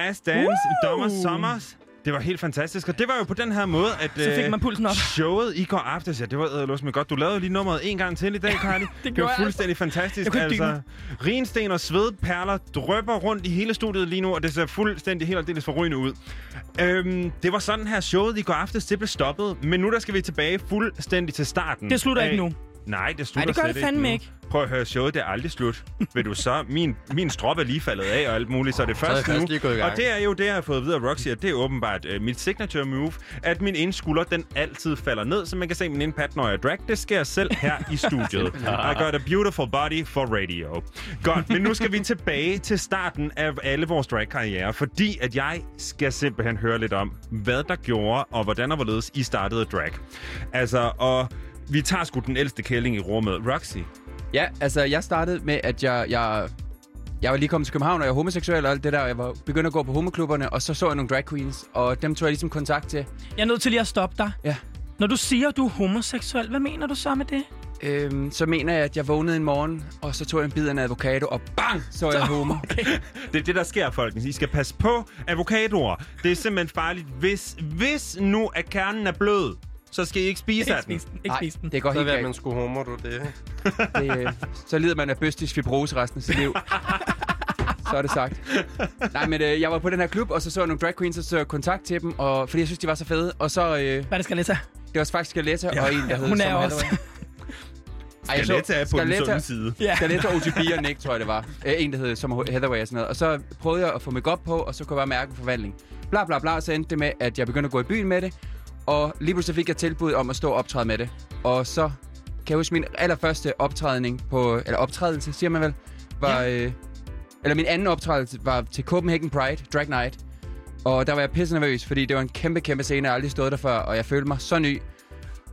Last Dance, Woo! Dommer Sommers. Det var helt fantastisk, og det var jo på den her måde, at Så fik øh, man pulsen op. showet i går aftes, ja, det var æderlås med godt. Du lavede lige nummeret en gang til i dag, Carly. det, det var jeg fuldstændig fantastisk. Kunne ikke altså, Rinsten og svedperler drøber rundt i hele studiet lige nu, og det ser fuldstændig helt aldeles forrygende ud. Øhm, det var sådan her showet i går aftes, det blev stoppet, men nu der skal vi tilbage fuldstændig til starten. Det slutter af- ikke nu. Nej, det slutter Nej, det gør slet det fandme nu. ikke. Prøv at høre, showet det er aldrig slut. Vil du så? Min, min strop er lige faldet af og alt muligt, så er det det først nu. Og det er jo det, jeg har fået at vide af Roxy, at det er åbenbart uh, mit signature move, at min ene skulder, den altid falder ned, så man kan se min ene pat, når jeg drag. Det sker jeg selv her i studiet. I got a beautiful body for radio. Godt, men nu skal vi tilbage til starten af alle vores drag-karriere, fordi at jeg skal simpelthen høre lidt om, hvad der gjorde, og hvordan og hvorledes I startede drag. Altså, og vi tager sgu den ældste kælling i rummet. Roxy, Ja, altså jeg startede med, at jeg, jeg, jeg var lige kommet til København, og jeg er homoseksuel og alt det der. og Jeg var begyndt at gå på homoklubberne, og så så jeg nogle drag queens, og dem tog jeg ligesom kontakt til. Jeg er nødt til lige at stoppe dig. Ja. Når du siger, at du er homoseksuel, hvad mener du så med det? Øhm, så mener jeg, at jeg vågnede en morgen, og så tog jeg en bid af en avocado, og bang, så er jeg homo. Okay. Det er det, der sker, folkens. I skal passe på avocadoer. Det er simpelthen farligt. Hvis, hvis nu at kernen er blød, så skal I ikke spise Ikke af den. spise den. Ikke Nej, spise den. det går Så helt galt. man sgu homo, du det. det, øh, så lider man af bøstisk fibrose resten af sit liv. så er det sagt. Nej, men øh, jeg var på den her klub, og så så jeg nogle drag queens, og så kontakt til dem, og, fordi jeg synes, de var så fede. Og så, øh, Hvad er det, Skaletta? det var faktisk Skaletta Ja, og en, der hed hun er også-. Ej, jeg Skaletta er på den Skaletta- sunde side. Ja. Skaletta, OGB og Nick, tror jeg det var. Øh, en, der hed Summer Hathaway og sådan noget. Og så prøvede jeg at få mig op på, og så kunne jeg bare mærke en forvandling. Bla bla bla, så endte det med, at jeg begyndte at gå i byen med det. Og lige pludselig fik jeg tilbud om at stå og optræde med det. Og så kan jeg huske min allerførste optrædning på, eller optrædelse, siger man vel, var, ja. øh, eller min anden optrædelse var til Copenhagen Pride, Drag Night. Og der var jeg pisse nervøs, fordi det var en kæmpe, kæmpe scene, jeg har aldrig stået der før, og jeg følte mig så ny.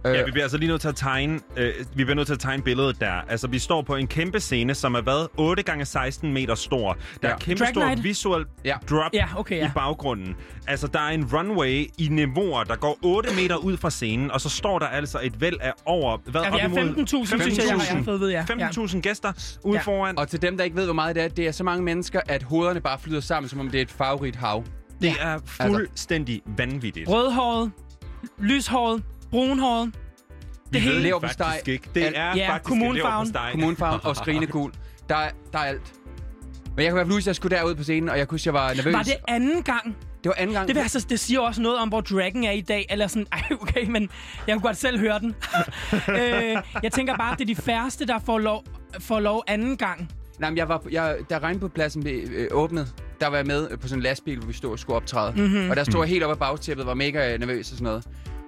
Øh, Ja, vi bliver altså lige nødt til at tegne, øh, vi bliver nødt til at tegne billedet der. Altså, vi står på en kæmpe scene, som er hvad? 8 gange 16 meter stor. Der er Ja. et kæmpe Drag stort night. visuelt Ja. drop Ja, okay, ja. i baggrunden. Altså, der er en runway i niveauer, der går 8 meter ud fra scenen, og så står der altså et væld af over... Hvad, Ja, er op imod 15.000, synes jeg, jeg har- fået vide, ja. 15.000 gæster ude Ja. foran. Og til dem, der ikke ved, hvor meget det er, det er så mange mennesker, at hovederne bare flyder sammen, som om det er et farverigt hav. Det er fuldstændig vanvittigt. Rødhåret, lyshåret, brunhåret. Det hele. det Leverpostej. faktisk ikke. Det er Ja, faktisk kommunfarven. Kommunfarven og skrigende gul. Der, er- der er alt. Men jeg kan i hvert fald huske, at jeg skulle derud på scenen, og jeg kunne huske, at jeg var nervøs. Var det anden gang? det var anden gang. Det, altså, det siger også noget om, hvor Dragon er i dag. Eller sådan, ej, okay, men jeg kunne godt selv høre den. øh, jeg tænker bare, at det er de færreste, der får lov, får lov anden gang. Nej, men jeg var, jeg, da regnbådpladsen blev øh, åbnet, der var jeg med på sådan en lastbil, hvor vi stod og skulle optræde. Mm-hmm. Og der stod jeg helt oppe af bagtæppet, var mega nervøs og sådan noget.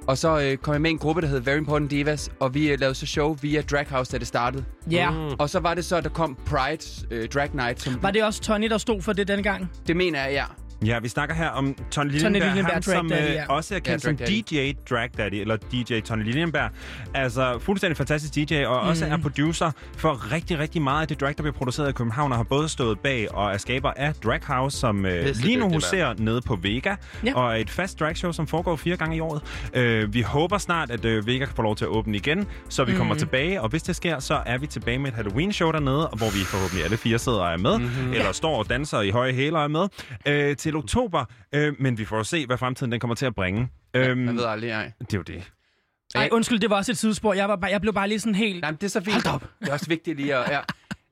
Og så øh, kom jeg med i en gruppe, der hed Very Important Divas, og vi øh, lavede så show via Drag House, da det startede. Ja. Mm. Og så var det så, at der kom Pride øh, Drag Night, som Var det også Tony, der stod for det dengang? det mener jeg, ja. Ja, vi snakker her om Tony Tony Liljenberg, Liljenberg, ham, Drag som Daddy, øh, ja. også er kendt Ja, som Drag Daddy. DJ Drag Daddy, eller DJ Tony Liljenberg. Altså, fuldstændig fantastisk DJ, og også Mhm. er producer for rigtig, rigtig meget af det drag, der bliver produceret i København, og har både stået bag og er skaber af Drag House, som øh, lige nu huserer nede på Vega, Ja. og er et fast dragshow, som foregår fire gange i året. Øh, vi håber snart, at øh, Vega kan få lov til at åbne igen, så vi Mhm. kommer tilbage, og hvis det sker, så er vi tilbage med et Halloween-show dernede, hvor vi forhåbentlig alle fire sidder og er med, mm-hmm. eller står og danser i høje hæler og er med, øh, til oktober. Øh, men vi får jo se, hvad fremtiden den kommer til at bringe. Øhm, Man ved aldrig, ej. det er jo det. Ej, undskyld, det var også et sidespor. Jeg, var bare, jeg blev bare lige sådan helt... Nej, men det er så fint. Hold op. Det er også vigtigt lige at... Ja.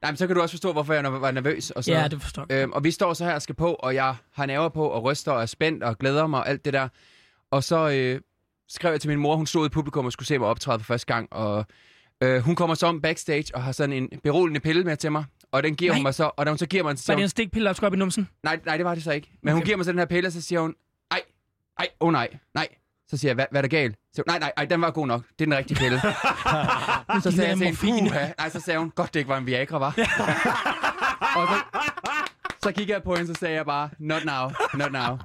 Nej, men så kan du også forstå, hvorfor jeg var nervøs og sådan Ja, det forstår jeg. Øhm, og vi står så her og skal på, og jeg har nerver på, og ryster og er spændt og glæder mig og alt det der. Og så øh, skrev jeg til min mor, hun stod i publikum og skulle se mig optræde for første gang. Og øh, hun kommer så om backstage og har sådan en beroligende pille med til mig. Og den giver Nej. hun mig så, og da hun så giver mig så Var det en stikpille, der skulle op i numsen? nej, nej, det var det så ikke. Men okay. hun giver mig så den her pille, og så siger hun, ej, ej, åh oh, nej, nej. Så siger jeg, hvad, hvad er der galt? Så, nej, nej, nej, den var god nok. Det er den rigtige pille. så sagde jeg til hende, puha. Nej, så sagde hun, godt det ikke var en Viagra, var. og så, så kiggede jeg på hende, så sagde jeg bare, not now, not now.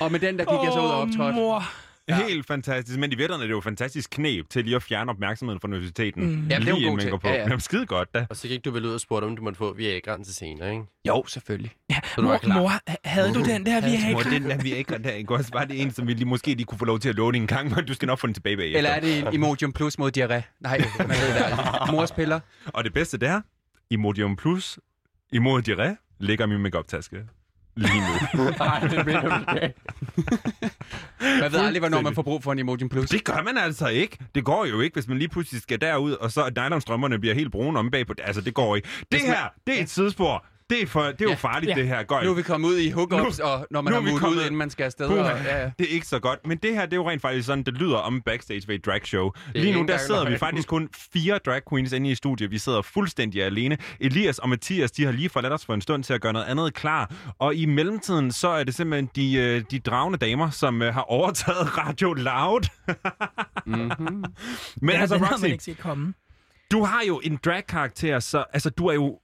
og med den, der gik jeg så ud og optrådte. mor. Helt fantastisk. Men i virkeligheden er det jo et fantastisk knep til lige at fjerne opmærksomheden fra nervøsiteten. Mm. Jamen, det er jo lige en god på. Ja, ja. Jamen, skide godt da. Og så gik du vel ud og spurgte, om du måtte få Viagraen til senere, ikke? Jo, selvfølgelig. Ja, Så du var mor, klar. mor, ha- havde du den der, vi Mor, den der Viagra der, ikke også? Var det en, som vi lige, måske lige kunne få lov til at låne en gang, men du skal nok få den tilbage bagefter. Eller er det en Imodium Plus mod diarré? Nej, man ved det aldrig. Mors piller. Og det bedste det er, Imodium Plus, imod diarré, ligger i min make-up-taske. Lige nu. Nej, det mener du ikke. Man ved aldrig, hvornår man får brug for en Imodium Plus. Det gør man altså ikke. Det går jo ikke, hvis man lige pludselig skal derud, og så nylonstrømmerne bliver helt brune om bagpå. Altså, det går ikke. Det her, det er et sidespor. Det er, for, det er jo farligt, Ja. det her. Går Nu er vi kommet ud i hookups, Nu- og når man nu har er kommet- ud, inden man skal afsted. Og, ja, ja. Det er ikke så godt, men det her, det er jo rent faktisk sådan, det lyder om backstage ved et drag show. er Lige nu, der sidder vi faktisk kun fire drag queens inde i studiet. Vi sidder fuldstændig alene. Elias og Mathias, de har lige forladt os for en stund til at gøre noget andet klar. Og i mellemtiden, så er det simpelthen de, øh, de dragende damer, som øh, har overtaget Radio Loud. mm-hmm. Men ja, altså, Roxy, du har jo en drag-karakter, så altså, du er jo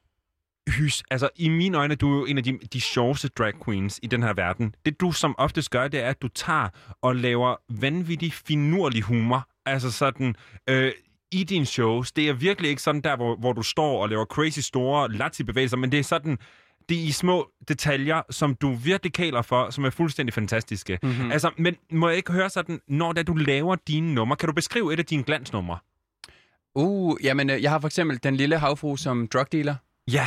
hys. Altså, i mine øjne, du er jo en af de, de sjoveste drag queens i den her verden. Det, du som oftest gør, det er, at du tager og laver vanvittig finurlig humor. Altså sådan... Øh, i dine shows. Det er virkelig ikke sådan der, hvor, hvor du står og laver crazy store latzi-bevægelser, men det er sådan, det er i små detaljer, som du virkelig kaler for, som er fuldstændig fantastiske. Mhm. Altså, men må jeg ikke høre sådan, når da du laver dine numre, kan du beskrive et af dine glansnumre? Uh, jamen, øh, jeg har for eksempel den lille havfru som drug dealer. Ja.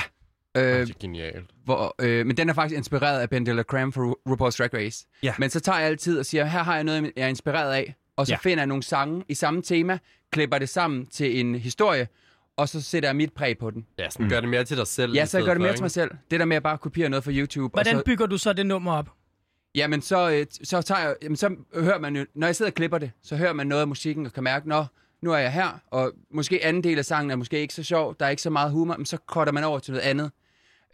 Øh, Det er genialt. hvor, øh, men den er faktisk inspireret af Ben Delacreme fra Ru- RuPaul's Drag Race. Ja. Men så tager jeg altid og siger, her har jeg noget, jeg er inspireret af. Og så Ja. finder jeg nogle sange i samme tema, klipper det sammen til en historie, og så sætter jeg mit præg på den. Ja, sådan gør det mere til dig selv. Ja, så jeg gør det for, mere ikke? til mig selv. Det der med at bare kopiere noget fra YouTube. Hvordan og så, bygger du så det nummer op? Jamen, så, øh, så tager jeg, jamen, så hører man jo, når jeg sidder og klipper det, så hører man noget af musikken og kan mærke, nå, nu er jeg her, og måske anden del af sangen er måske ikke så sjov, der er ikke så meget humor, men så cutter man over til noget andet.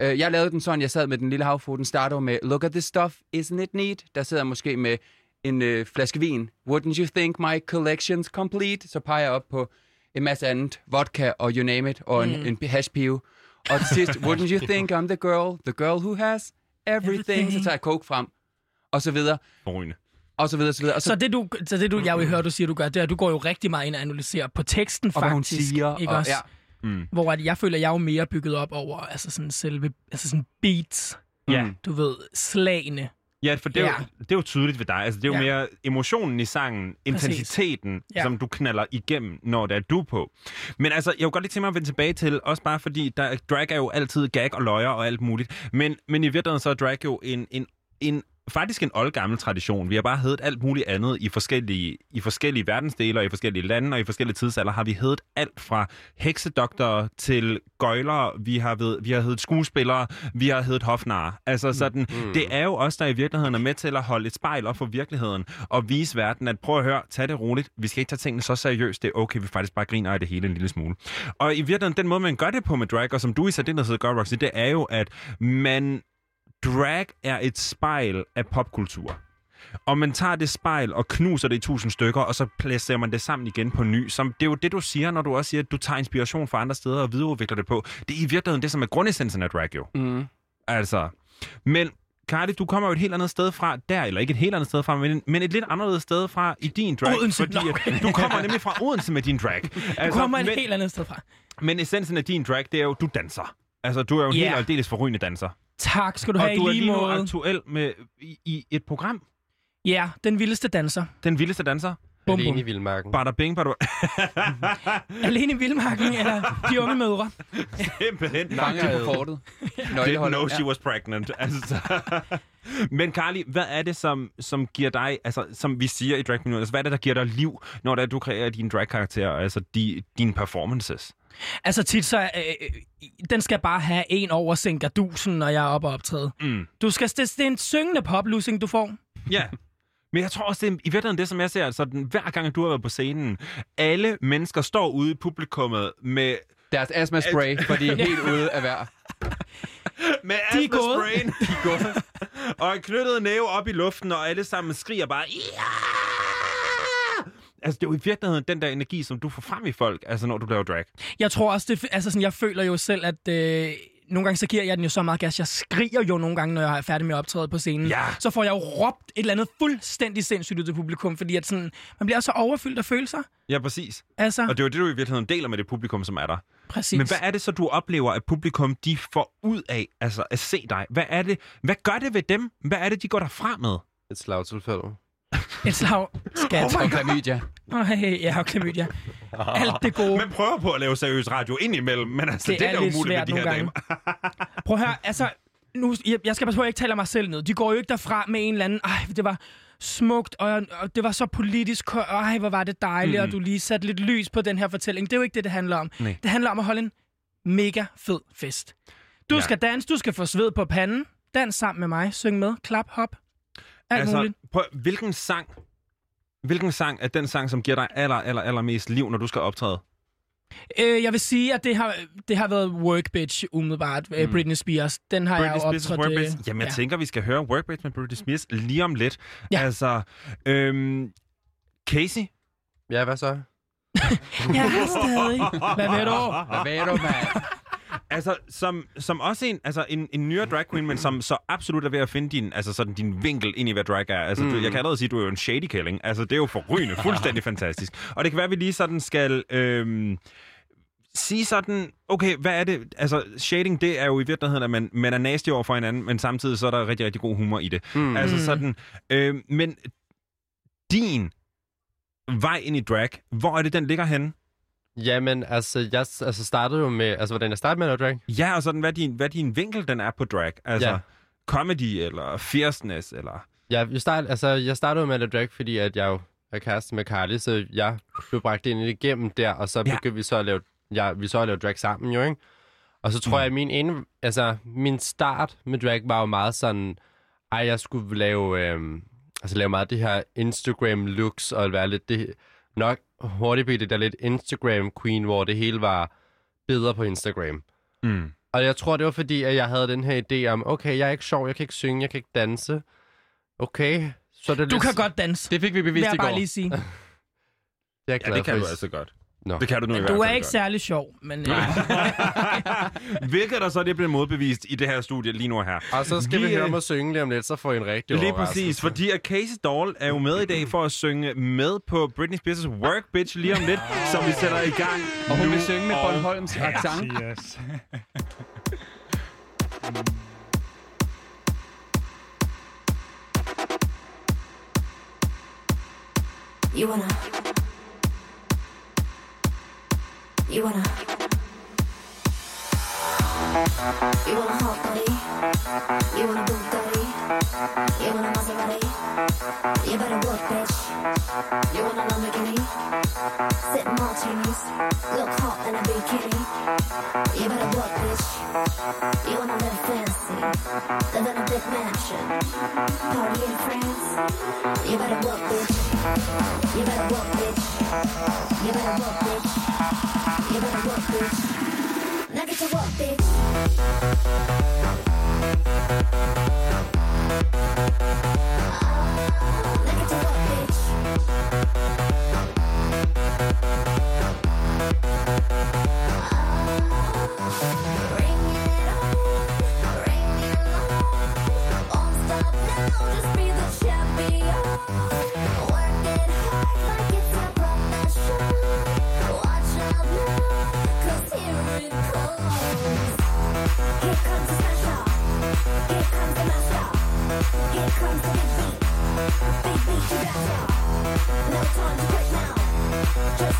Øh, jeg lavede den sådan, jeg sad med den lille havfru, den starter med, look at this stuff, isn't it neat? Der sidder jeg måske med en øh, flaske vin. Wouldn't you think my collection's complete? Så peger jeg op på en masse andet, vodka og you name it, og en, Mm. en hashpive. Og til sidst, wouldn't you think I'm the girl, the girl who has everything? Everything. Så tager jeg coke frem, og så videre. Forrygende. Og så videre, så videre. Og Så det, du, så det du, jeg vil høre, du siger, du gør, det er, at du går jo rigtig meget ind og analyserer på teksten, Og hvad hun faktisk. siger, Ikke og- også? ja. Mm. Hvor at jeg føler, at jeg er jo mere bygget op over altså sådan selve altså sådan beats. Ja. Du ved, slagene. Ja, for det er, Ja. jo, det er jo tydeligt ved dig. Altså, det er jo Ja. mere emotionen i sangen, intensiteten, Ja. som du knaller igennem, når det er du på. Men altså, jeg vil godt lige tænke mig at vende tilbage til, også bare fordi, der, drag er jo altid gag og løjer og alt muligt. Men, men i virkeligheden så er drag jo en, en, en faktisk en oldgammel tradition. Vi har bare heddet alt muligt andet i forskellige, i forskellige verdensdele og i forskellige lande og i forskellige tidsalder har vi heddet alt fra heksedoktorer til gøjlere, vi har, ved, vi har heddet skuespillere, vi har heddet hofnarer. Altså sådan, mm. det er jo os, der i virkeligheden er med til at holde et spejl op for virkeligheden og vise verden, at prøv at høre, tag det roligt. Vi skal ikke tage tingene så seriøst. Det er okay, vi faktisk bare griner af det hele en lille smule. Og i virkeligheden, den måde, man gør det på med drag, og som du i særdeleshed gør, Roxy, det er jo, at man drag er et spejl af popkultur. Og man tager det spejl og knuser det i tusind stykker, og så placerer man det sammen igen på ny. Som, det er jo det, du siger, når du også siger, at du tager inspiration fra andre steder og videreudvikler det på. Det er i virkeligheden det, som er grundessensen af drag, jo. Mm. Altså. Men, Cardi, du kommer jo et helt andet sted fra der, eller ikke et helt andet sted fra, men, men et lidt anderledes sted fra i din drag. Odense. Fordi Nå, at du kommer nemlig fra Odense med din drag. Altså, Du kommer et men, helt andet sted fra. men essensen af din drag, det er jo, du danser. Altså, du er jo en Ja. helt aldeles forrygende danser. Tak skal du og have du i er lige lige nu måde. aktuel med, i, i et program. Ja, den vildeste danser. Den vildeste danser. Bum, Alene bum. i Vildmarken. Bada bing, bada Alene i Vildmarken, eller de unge mødre. Simpelthen. Mange på fortet. Didn't know she was pregnant. Altså. Men Carly, hvad er det, som, som giver dig, altså som vi siger i Drag Minute, altså hvad er det, der giver dig liv, når det er, du kreerer dine drag-karakterer, altså de, dine performances? Altså tit så, øh, øh, den skal bare have en over Sengadusen, når jeg er oppe og optræde. Mm. Du skal, det, det er en syngende poplusing, du får. Ja. Men jeg tror også, det er i virkeligheden det, som jeg ser, altså den, hver gang du har været på scenen, alle mennesker står ude i publikummet med... Deres astma spray, for de er helt ude af hver. Med De er gået. De er gået. og en knyttet næve op i luften, og alle sammen skriger bare... Ja! Altså, det er jo i virkeligheden den der energi, som du får frem i folk, altså når du laver drag. Jeg tror også, det, altså sådan, jeg føler jo selv, at øh, nogle gange så giver jeg den jo så meget gas. Jeg skriger jo nogle gange, når jeg er færdig med at optræde på scenen. Ja. Så får jeg jo råbt et eller andet fuldstændig sindssygt ud til publikum, fordi at sådan, man bliver så overfyldt af følelser. Ja, præcis. Altså, Og det er jo det, du i virkeligheden deler med det publikum, som er der. præcis. Men hvad er det så, du oplever, at publikum de får ud af altså, at se dig? Hvad, er det, hvad gør det ved dem? Hvad er det, de går derfra med? Et slagtilfælde. Et slag skat. Oh Og klamydia. Oh, ja, og klamydia. Alt det gode. Man prøver på at lave seriøs radio ind imellem, men altså, det, Det er er, umuligt med de her damer. Prøv at høre, altså, nu, jeg, jeg skal passe på, at jeg ikke taler mig selv ned. De går jo ikke derfra med en eller anden, ej, det var smukt, og, og det var så politisk, ko- ej, hvor var det dejligt, mm. Og du lige satte lidt lys på den her fortælling. Det er jo ikke det, det handler om. Nej. Det handler om at holde en mega fed fest. Du ja. skal danse, du skal få sved på panden, dans sammen med mig, syng med, klap, hop, alt altså, muligt. prøv, hvilken sang, hvilken sang er den sang, som giver dig aller, aller, aller mest liv, når du skal optræde? Øh, jeg vil sige, at det har, det har været Work Bitch, umiddelbart. Mm. Britney Spears. Den har Britney jeg jo Spears' optrådt... Work øh, Bitch. Jamen, jeg ja. tænker, vi skal høre Work Bitch med Britney Spears lige om lidt. Ja. Altså, øhm, Casey? Ja, hvad så? Ja, stadig. Hvad ved du? Hvad ved du, mand? Altså, som, som også en, altså en, en nyere drag queen, men som så absolut er ved at finde din, altså sådan din vinkel ind i, hvad drag er. Altså, mm. du, jeg kan allerede sige, at du er jo en shady killing. Altså, det er jo forrygende, fuldstændig fantastisk. Og det kan være, at vi lige sådan skal... Øhm, sige sådan, okay, hvad er det? Altså, shading, det er jo i virkeligheden, at man, man er nasty over for hinanden, men samtidig så er der rigtig, rigtig god humor i det. Mm. Altså sådan, øh, men din vej ind i drag, hvor er det, den ligger henne? Jamen, altså, jeg altså startede jo med... Altså, hvordan jeg startede med at drag? Ja, og sådan, hvad din, hvad din vinkel den er på drag. Altså, Ja. comedy, eller fierceness, eller... Ja, jeg, start, altså, jeg startede med at drag, fordi at jeg jo er kæreste med Carly, så jeg blev bragt ind igennem der, og så Ja. begyndte vi så at lave, ja, vi så at lave drag sammen jo, ikke? Og så tror Mm. jeg, at min, ene, altså, min start med drag var jo meget sådan, ej, jeg skulle lave, øhm, altså, lave meget det her Instagram-looks, og være lidt det, nok hurtigt blive det der lidt Instagram-queen, hvor det hele var bedre på Instagram. Mm. Og jeg tror, det var fordi, at jeg havde den her idé om, okay, jeg er ikke sjov, jeg kan ikke synge, jeg kan ikke danse. Okay, så det Du lidt... kan godt danse. Det fik vi Vil bevist jeg i går. bare lige sige. Det er jeg Ja, glad det kan for. du altså godt. Nå. Det kan du nu i Men hvert du fald er ikke godt. særlig sjov, men... Øh, Hvilket der så det bliver modbevist i det her studie lige nu her. Og så skal vi, Vi, høre øh, mig synge lige om lidt, så får I en rigtig Lige præcis, fordi at Casey Doll er jo med i dag for at synge med på Britney Spears' Work Bitch lige om lidt, som vi sætter i gang Og hun nu. vil synge med Bornholms accent. Yes. You wanna. You wanna. You better work, bitch. You wanna Lamborghini. Sit in martinis. Look hot in a bikini. You better work, bitch. Now get to work, bitch. To bitch. Bring it on, bring it on. Won't stop now, just be the champion. Just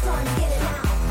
time to get it now.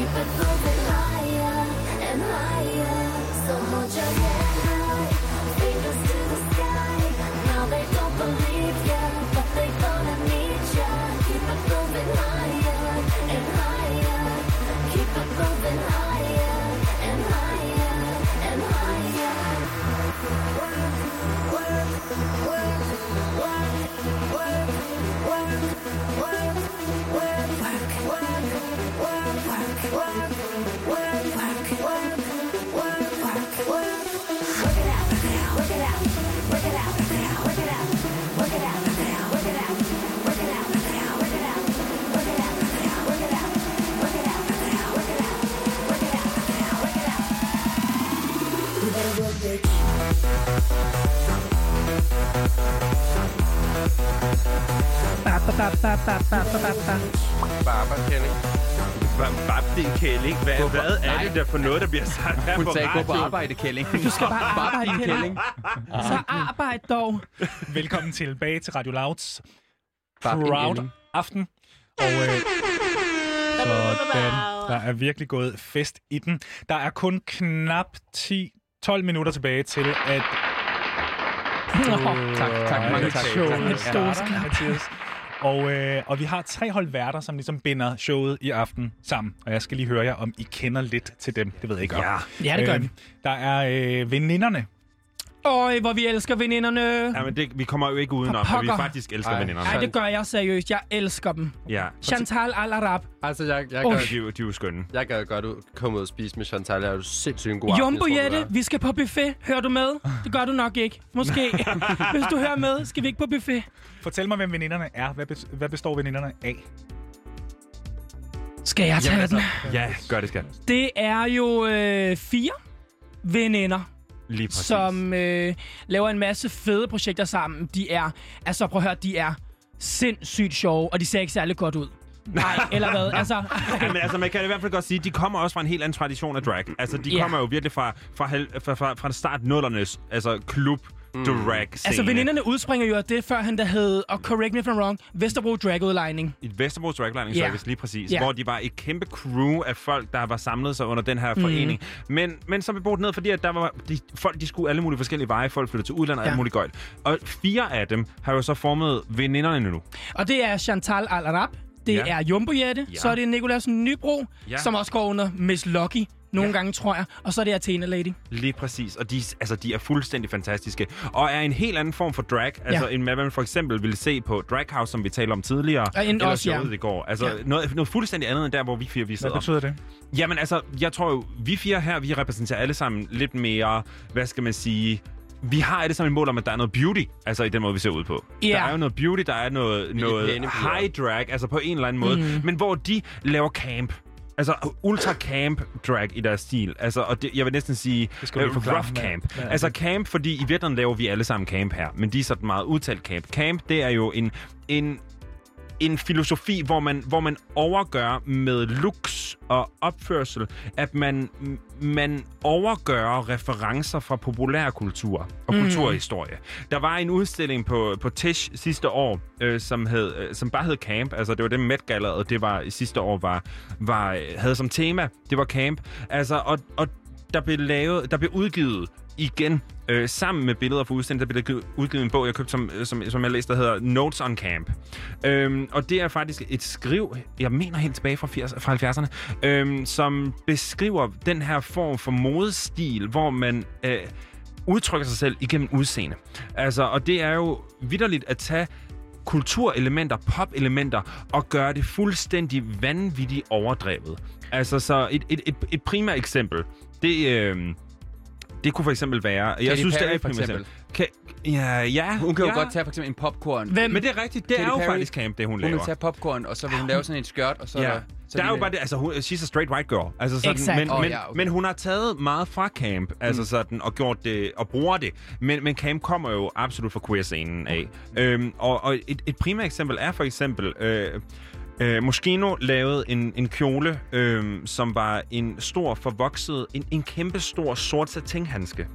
Keep it moving higher and higher. So hold your head Ba, ba, ba, ba, ba, ba, ba, ba. Ba, ba, Kenny. Babdi Kælling. Hvad, hvad er det der for noget, der bliver sagt her Hun på sagde, gå på arbejde, Kælling. Du skal bare arbejde, Kælling. Så arbejd dog. Velkommen tilbage til Radio Louds Proud aften. Og øh, sådan, der er virkelig gået fest i den. Der er kun knap 10-12 minutter tilbage til, at... Tak, tak, mange tak. Starter, Mathias. Og, øh, og vi har tre hold værter, som ligesom binder showet i aften sammen. Og jeg skal lige høre jer, om I kender lidt til dem. Det ved jeg ikke om. Ja. Ja, det gør Øh, vi. Der er øh, veninderne. Øj, hvor vi elsker veninderne. Ja, men det, vi kommer jo ikke udenom, For at vi faktisk elsker Ej. veninderne. Nej, det gør jeg seriøst. Jeg elsker dem. Ja. Chantal Al-Arab. Altså, jeg, jeg, Oj. gad, De, er de er jo skønne. jeg gad godt ud, komme ud og spise med Chantal. Jeg er jo sindssygt en god aften, Jumbo tror, Jette, vi skal på buffet. Hører du med? Det gør du nok ikke. Måske. Hvis du hører med, skal vi ikke på buffet. Fortæl mig, hvem veninderne er. Hvad, hvad består veninderne af? Skal jeg tage den? Ja, gør det skal. Det er jo øh, fire veninder. Som øh, laver en masse fede projekter sammen. De er, altså prøv at høre, de er sindssygt sjove, og de ser ikke særlig godt ud. Nej, eller hvad? Altså, Ja, men altså, man kan i hvert fald godt sige, at de kommer også fra en helt anden tradition af drag. Altså, de Ja. kommer jo virkelig fra, fra, fra, fra, fra start nullernes, altså klub drag scene. altså veninderne udspringer jo af det, før han der hed, og correct me if I'm wrong, Vesterbro Drag-udlejning. i Vesterbro Draglining Ja. Service, lige præcis, Ja. hvor de var et kæmpe crew af folk, der var samlet sig under den her forening. Men, men så blev brugt ned, fordi at der var de, folk, de skulle alle mulige forskellige veje. Folk flyttede til udlandet og Ja. alt muligt gøjt. Og fire af dem har jo så formet veninderne nu. Og det er Chantal Al-Arab, det Ja. er Jumbo Jette, Ja. så er det Nicolas Nybro, Ja. som også går under Miss Lucky nogle Ja. gange, tror jeg. Og så er det Athena Lady. Lige præcis. Og de, altså, de er fuldstændig fantastiske. Og er en helt anden form for drag, altså Ja. end hvad man for eksempel ville se på Drag House, som vi talte om tidligere. Og end eller også, ja. showet i går. Altså Ja. noget, noget fuldstændig andet end der, hvor vi fire vi Hvad sidder. betyder det? Jamen altså, jeg tror jo, vi fire her, vi repræsenterer alle sammen lidt mere, hvad skal man sige... Vi har alle sammen et mål om, at der er noget beauty, altså i den måde, vi ser ud på. Ja. Der er jo noget beauty, der er noget, noget high drag, altså på en eller anden måde, Mhm. men hvor de laver camp. Altså ultra camp drag i deres stil. Altså, og det, jeg vil næsten sige Det uh, lige forklare, rough camp. er Altså camp, fordi i virkeligheden laver vi alle sammen camp her, men de er sådan meget udtalt camp. Camp, det er jo en, en en filosofi, hvor man, hvor man overgør med looks og opførsel, at man, man overgør referencer fra populærkultur og Mhm. kulturhistorie. Der var en udstilling på, på Tish sidste år, øh, som, hed, øh, som bare hed Camp. Altså, det var det Met Gala, og det var sidste år var, var, øh, havde som tema, det var Camp. Altså, og, og der blev lavet, der blev udgivet igen, øh, sammen med billeder fra udstillingen, der blev udgivet en bog, jeg købte, som, øh, som, som jeg læste, der hedder Notes on Camp. Øhm, og det er faktisk et skriv, jeg mener helt tilbage fra, 80, fra 70'erne, øhm, som beskriver den her form for modestil, hvor man øh, udtrykker sig selv igennem udseende. Altså, og det er jo vidderligt at tage kulturelementer, pop-elementer, og gøre det fuldstændig vanvittigt overdrevet. Altså, så et, et, et, et primært eksempel, det, øh, det kunne for eksempel være... Jeg Katy synes, det er Perry, et for eksempel. eksempel. Ka- ja, ja. Hun kan jo ja. godt tage for eksempel en popcorn. Hvem? Men det er rigtigt, det Katy er jo Perry. faktisk camp, det hun Hun laver. vil tage popcorn, og så vil hun lave sådan en skørt, og så Ja. er der Så der er jo bare det, altså hun, she's a straight white girl. Altså sådan, Exakt. men, Åh, men, ja, okay. men hun har taget meget fra camp, altså Mm. sådan, og gjort det, og bruger det. Men, men camp kommer jo absolut fra queer-scenen af. Øhm, og og et, et primært eksempel er for eksempel... Øh, Øh, Moschino lavede en, en kjole, øh, som var en stor, forvokset, en, en kæmpe stor sort satinhandske.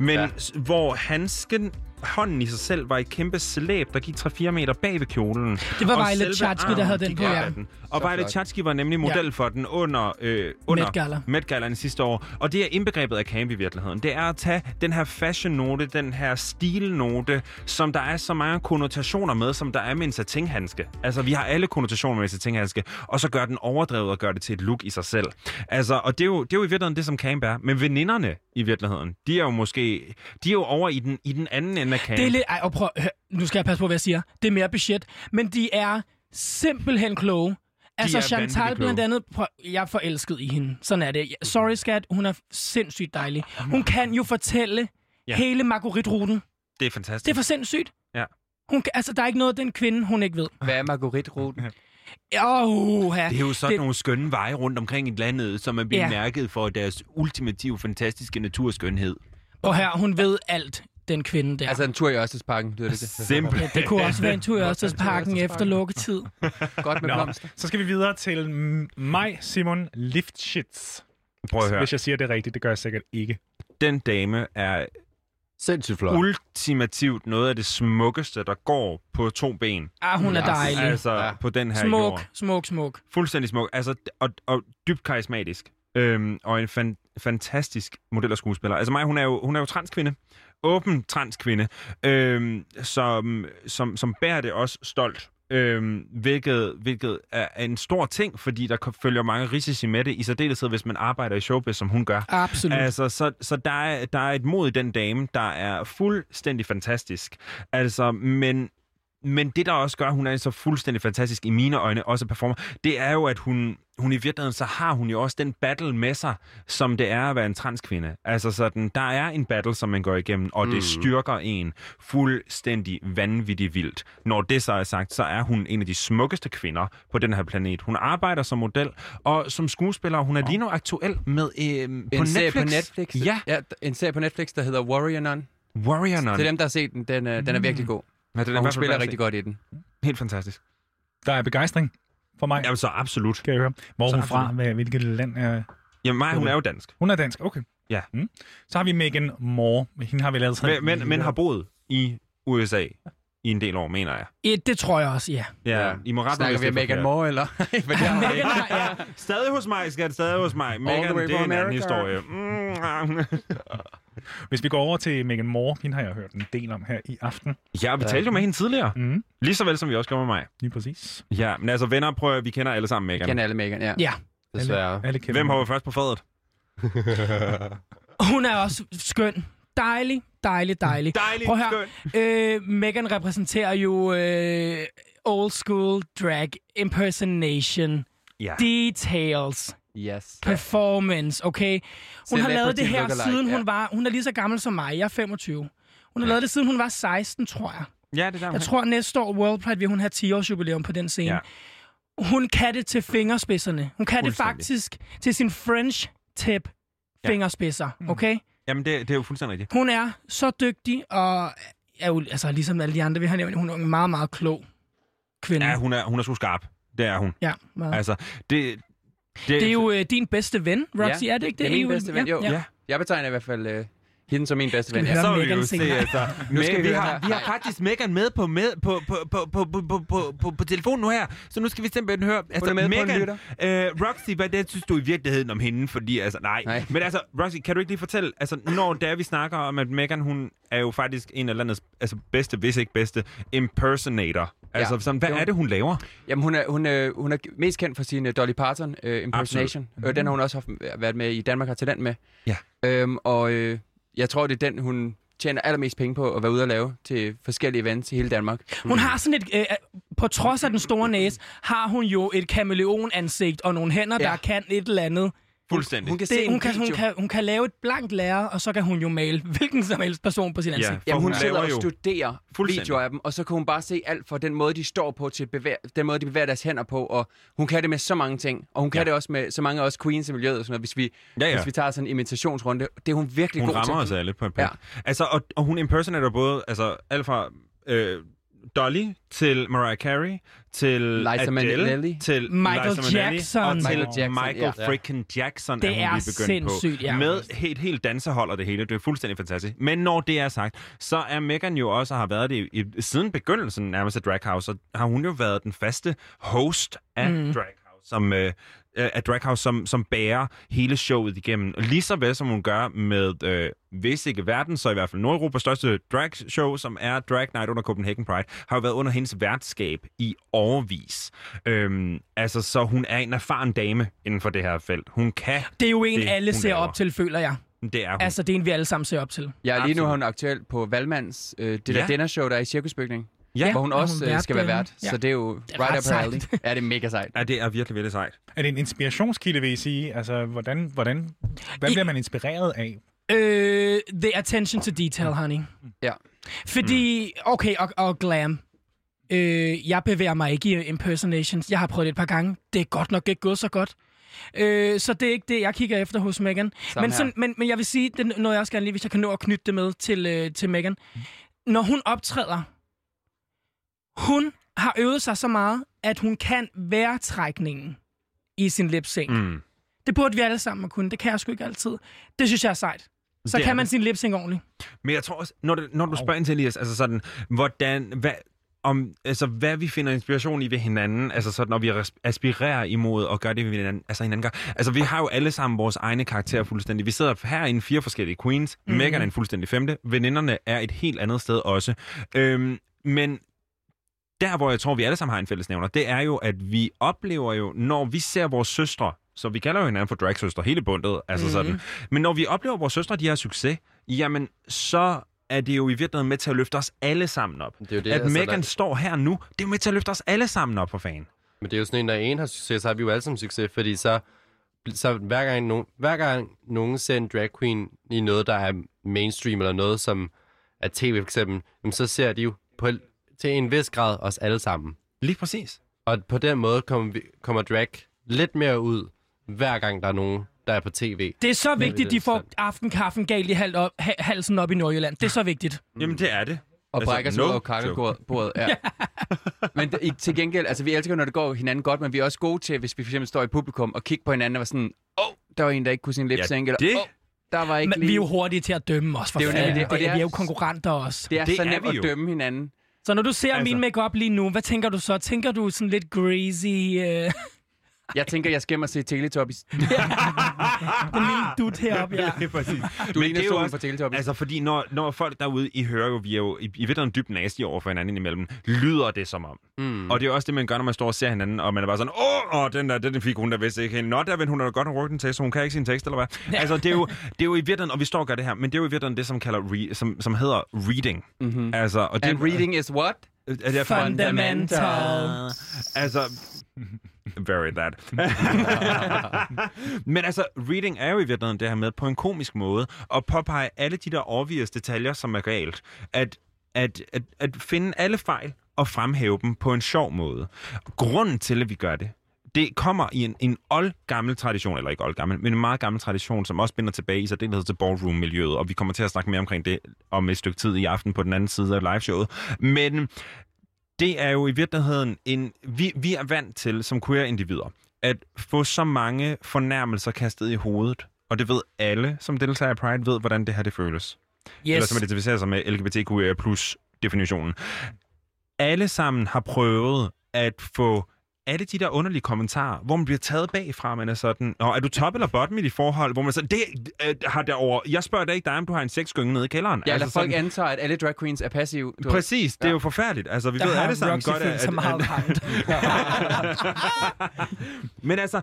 Men ja. hvor handsken, hånden i sig selv, var et kæmpe slæb, der gik 3-4 meter bag ved kjolen. Det var Violet Chachki, der havde den på, ja. den. Og Så Violet. Chachki var nemlig model Ja. for den under, øh, under Met Gala. Met Galaen sidste år. Og det er indbegrebet af camp i virkeligheden. Det er at tage den her fashion-note, den her stilnote, som der er så mange konnotationer med, som der er med en satinhandske. Altså, vi har alle konnotationer med en satinhandske, og så gør den overdrevet og gør det til et look i sig selv. Altså, og det er jo, det er jo i virkeligheden det, som camp er. Men veninderne i virkeligheden, de er jo måske, de er jo over i den, i den anden ende af camp. Det er lidt... Ej, og prøv, hør, nu skal jeg passe på, hvad jeg siger. Det er mere budget. Men de er simpelthen kloge. Altså, er Chantal blandt kloge. andet... Prøv, jeg er forelsket i hende. Sådan er det. Sorry, skat. Hun er sindssygt dejlig. Hun kan jo fortælle Ja. ja. hele Marguerite-ruten. Det er fantastisk. Det er for sindssygt. Ja. Hun, kan- altså, der er ikke noget, den kvinde, hun ikke ved. Hvad er Marguerite-ruten? Oh, Det er jo sådan det... nogle skønne veje rundt omkring i landet, som er blevet Ja. mærket for deres ultimative, fantastiske naturskønhed. Og her, hun ved alt, den kvinde der. Altså en tur i Ørstedsparken, lyder det til. Simpelthen. Ja, det kunne også være en tur i Ørstedsparken efter lukketid. Godt med Nå, blomster. så skal vi videre til mig, Simon Liftschitz. Prøv at høre. Hvis jeg siger det rigtigt, det gør jeg sikkert ikke. Den dame er sindssygt flot. ultimativt noget af det smukkeste, der går på to ben. Ah, hun er dejlig. Altså ja. på den her Smuk, jord. smuk, smuk. Fuldstændig smuk. Altså, og, og dybt karismatisk. Øhm, og en fan, fantastisk model og skuespiller. Altså mig, hun er jo, hun er jo transkvinde. Åben transkvinde. Øhm, som, som, som bærer det også stolt. Øhm, hvilket, hvilket er en stor ting, fordi der følger mange risici med det, i særdeleshed, hvis man arbejder i showbiz, som hun gør. Absolut. Altså, så, så der, er, der er et mod i den dame, der er fuldstændig fantastisk. Altså, men, men det, der også gør, at hun er så fuldstændig fantastisk i mine øjne, også performer, det er jo, at hun, hun i virkeligheden, så har hun jo også den battle med sig, som det er at være en transkvinde. Altså sådan, der er en battle, som man går igennem, og det Mm. styrker en fuldstændig vanvittigt vildt. Når det så er sagt, så er hun en af de smukkeste kvinder på den her planet. Hun arbejder som model, og som skuespiller, hun er lige nu aktuel med øh, på en Netflix. serie på Netflix. Ja. ja. En serie på Netflix, der hedder Warrior Nun. Warrior Nun. Til dem, der har set den, den, er- den er virkelig god. Ja, den er og hun spiller rigtig godt i den. Helt fantastisk. Der er begejstring for mig. Jamen så absolut. Skal jeg høre. Hvor er hun fra? Hvad- Hvilket land er... Jamen mig, hun er jo dansk. Hun er dansk, okay. Ja. Mm. Så har vi Megan Moore. Hende har vi lavet Men, men, men har boet i USA i en del år, mener jeg. Ja, det tror jeg også, ja. Ja, I må rette Snakker vi om er Megan. Moore, eller? For det har jeg ikke. Stadig hos mig, skat. Stadig hos mig. Megan, det er en anden historie. Mm. Hvis vi går over til Megan Moore, hende har jeg hørt en del om her i aften. Ja, vi talte jo med hende tidligere. Mm. Lige så vel, som vi også gjorde med mig. Lige præcis. Ja, men altså venner, prøv at, vi kender alle sammen Megan. kender alle Megan, ja. Ja. Desværre. Alle kender Hvem hopper først på fadet? Hun er også skøn. Dejlig, dejlig, dejlig. Dejlig, Prøv her. Øh, Megan repræsenterer jo øh, old school drag impersonation. Ja. Details. Yes. Performance, okay? Hun har lavet det her, lookalike, siden ja. hun var... Hun er lige så gammel som mig. Jeg er 25. Hun har lavet det, siden hun var 16, tror jeg. Ja, det er der. Jeg tror, næste år World Pride vil hun have 10 års jubilæum på den scene. Ja. Hun kan det til fingerspidserne. Hun kan det faktisk til sin French tip Ja. fingerspidser, okay? Jamen, det, det er jo fuldstændig rigtigt. Hun er så dygtig, og er jo, altså, ligesom alle de andre, vi har nævnt, hun er en meget, meget klog kvinde. Ja, hun er, hun er så skarp. Det er hun. Ja, meget. Altså, det... Det er jo øh, din bedste ven, Roxy, er det ikke det? Det er min jo- bedste ven, jo. Ja. Ja. Jeg betegner i hvert fald øh, hende som min bedste ven. Ja. Så vil vi jo se, altså. Nu skal vi, har, vi har faktisk Megan med på, med, på, på, på, på, på, på, på, på, på telefonen nu her, så nu skal vi simpelthen høre, altså med Megan, lytter. øh, Roxy, hvad det synes du i virkeligheden om hende, fordi altså, nej. Nej. Men altså, Roxy, kan du ikke lige fortælle, altså, når der vi snakker om, at Megan, hun er jo faktisk en af landets altså, bedste, hvis ikke bedste, impersonator. Altså, Ja. sådan, hvad er det, hun laver? Jamen, hun er, hun, er, hun er mest kendt for sin uh, Dolly Parton uh, impersonation. Absolut. Uh, den har hun også haft, været med i Danmark har talent med. Ja. Øhm, og øh, jeg tror, det er den, hun tjener allermest penge på at være ude og lave til forskellige events i hele Danmark. Hun har sådan et, øh, på trods af den store næse, har hun jo et kameleonansigt og nogle hænder, Ja. der kan et eller andet Fuldstændig. Hun kan Det, se hun, kan, hun, kan, hun kan lave et blankt lærer, og så kan hun jo male hvilken som helst person på sin ansigt. for Jamen, hun, hun sidder laver og jo- studerer Fuldstændig. videoer af dem, og så kan hun bare se alt fra den måde, de står på, til bevæger, den måde, de bevæger deres hænder på, og hun kan det med så mange ting. Og hun kan Ja. det også med så mange af os queens i miljøet, og sådan noget, hvis vi, Ja, ja. hvis vi tager sådan en imitationsrunde. Det er hun virkelig Hun god rammer til. os alle på en punkt. Ja. Altså, og, og hun impersonater både, altså, alt fra øh, Dolly til Mariah Carey, til Liza Adele, Minnelli. til Michael Liza Minnelli, Jackson. og til Michael Jackson, Michael ja. freaking Jackson Det er hun er lige begyndt sindssygt, på. ja. Med helt, helt dansehold og det hele. Det er fuldstændig fantastisk. Men når det er sagt, så er Megan jo også, og har været det i, siden begyndelsen nærmest af Drag House, og har hun jo været den faste host af mm. Drag House, som... Øh, øh, af Drag House, som, som bærer hele showet igennem. Lige så vel som hun gør med, øh, hvis ikke verden, så i hvert fald Nordeuropas største drag show, som er Drag Night under Copenhagen Pride, har jo været under hendes værtskab i årvis. Øhm, altså, så hun er en erfaren dame inden for det her felt. Hun kan Det er jo en, det, alle ser laver. op til, føler jeg. Det er hun. Altså, det er en, vi alle sammen ser op til. Ja, lige nu er hun aktuel på Valmands, øh, det der Ja. dinnershow, der er i Cirkusbygning. Ja. hvor hun og hun også øh, vært skal være vært. Ja. Så det er jo er right up her alley. Ja, det er mega sejt. Ja, det er virkelig, virkelig sejt. Er det en inspirationskilde, vil I sige? Altså, hvordan, hvordan, hvad I- bliver man inspireret af? Øh, the attention to detail, honey. Ja. Fordi, okay, og, og glam. Øh, jeg bevæger mig ikke i impersonations. Jeg har prøvet det et par gange. Det er godt nok ikke gået så godt. Øh, så det er ikke det, jeg kigger efter hos Megan. Men, sådan, men, men jeg vil sige, det er noget, jeg også gerne lige, hvis jeg kan nå at knytte det med til, øh, til Megan. Når hun optræder, hun har øvet sig så meget, at hun kan vejrtrækningen i sin lip-sync. Mm. Det burde vi alle sammen kunne. Det kan jeg sgu ikke altid. Det synes jeg er sejt. Så Det kan man det. sin lip-sync ordentligt. Men jeg tror også, når, det, når du spørger ind til Elias, altså sådan, hvordan, hvad, om, altså, hvad vi finder inspiration i ved hinanden, altså sådan, når vi aspirerer imod og gør det ved hinanden, altså hinanden gør. Altså, vi har jo alle sammen vores egne karakterer fuldstændig. Vi sidder her i fire forskellige queens. Mm. Megan er en fuldstændig femte. Veninderne er et helt andet sted også. Øhm, men der, hvor jeg tror, vi alle sammen har en fællesnævner, det er jo, at vi oplever jo, når vi ser vores søstre, så vi kalder jo hinanden for dragsøstre hele bundet, altså mm. sådan. Men når vi oplever, at vores søstre, de har succes, jamen, så er det jo i virkeligheden med til at løfte os alle sammen op. Det er jo det, at altså, Megan der- står her nu, det er jo med til at løfte os alle sammen op for fan. Men det er jo sådan en, når en har succes, så har vi jo alle sammen succes, fordi så, så hver, gang nogen, hver gang nogen ser en drag queen i noget, der er mainstream, eller noget, som er tv for eksempel, jamen, så ser de jo på, til en vis grad os alle sammen. Lige præcis. Og på den måde kommer, vi, kommer drag lidt mere ud, hver gang der er nogen, der er på tv. Det er så vigtigt, er de får aftenkaffen galt i hal op, ha- halsen op i Nordjylland. Det er så vigtigt. Jamen, det er det. Og Altså, brækker sig no ud joke. kakkelbordet. Ja. men til gengæld, altså vi elsker, når det går hinanden godt, men vi er også gode til, hvis vi for eksempel står i publikum og kigger på hinanden og var sådan, åh, oh, der var en, der ikke kunne sin lip sync, eller det- åh, der var ikke Men lige... vi er jo hurtige til at dømme os. For Det er jo nemlig det, og det, det er, vi er jo konkurrenter også. Det er Det så er nemt at dømme hinanden. Så når du ser Altså- min makeup lige nu, hvad tænker du så? Tænker du sådan lidt greasy? Øh, Jeg tænker, jeg skal og se Teletubbies. den lille dut heroppe, ja. Det er præcis. Du er Men en det af er jo solen for Teletubbies. Altså, fordi når, når folk derude, I hører jo, vi er jo i, i virkeligheden dybt nasty over for hinanden imellem, lyder det som om. Mm. Og det er også det, man gør, når man står og ser hinanden, og man er bare sådan, åh, åh den der, den fik hun der vist ikke. Nå, der vil hun har da godt have rykket en tekst, så hun kan ikke sin tekst, eller hvad? Ja. Altså, det er, jo, det er jo i virkeligheden, og vi står og gør det her, men det er jo i virkeligheden det, som, kalder re, som, som hedder reading. Mm-hmm. Altså, og det, And reading is what? Er det Fundamental. Altså, very that. Men altså, reading er jo i virkeligheden det her med på en komisk måde at påpege alle de der obvious detaljer, som er galt. At, at, at, at finde alle fejl og fremhæve dem på en sjov måde. Grunden til, at vi gør det, det kommer i en, en old gammel tradition, eller ikke old gammel, men en meget gammel tradition, som også binder tilbage i særdeleshed til ballroom-miljøet, og vi kommer til at snakke mere omkring det om et stykke tid i aften på den anden side af liveshowet. Men det er jo i virkeligheden en... Vi, vi er vant til, som queer-individer, at få så mange fornærmelser kastet i hovedet. Og det ved alle, som deltager i Pride, ved, hvordan det her det føles. Yes. Eller som identificerer sig med LGBTQIA plus definitionen. Alle sammen har prøvet at få alle de der underlige kommentarer, hvor man bliver taget bagfra, man er sådan, Nå, er du top eller bottom i dit forhold? Hvor man så, det øh, har derovre, jeg spørger dig ikke dig, om du har en sexgynge nede i kælderen. Ja, eller Altså folk sådan- antager, at alle drag queens er passive. Du. Præcis, det er jo forfærdeligt. Altså, vi Der ved alle sammen Roxy godt, at... sig meget ramt. Men altså,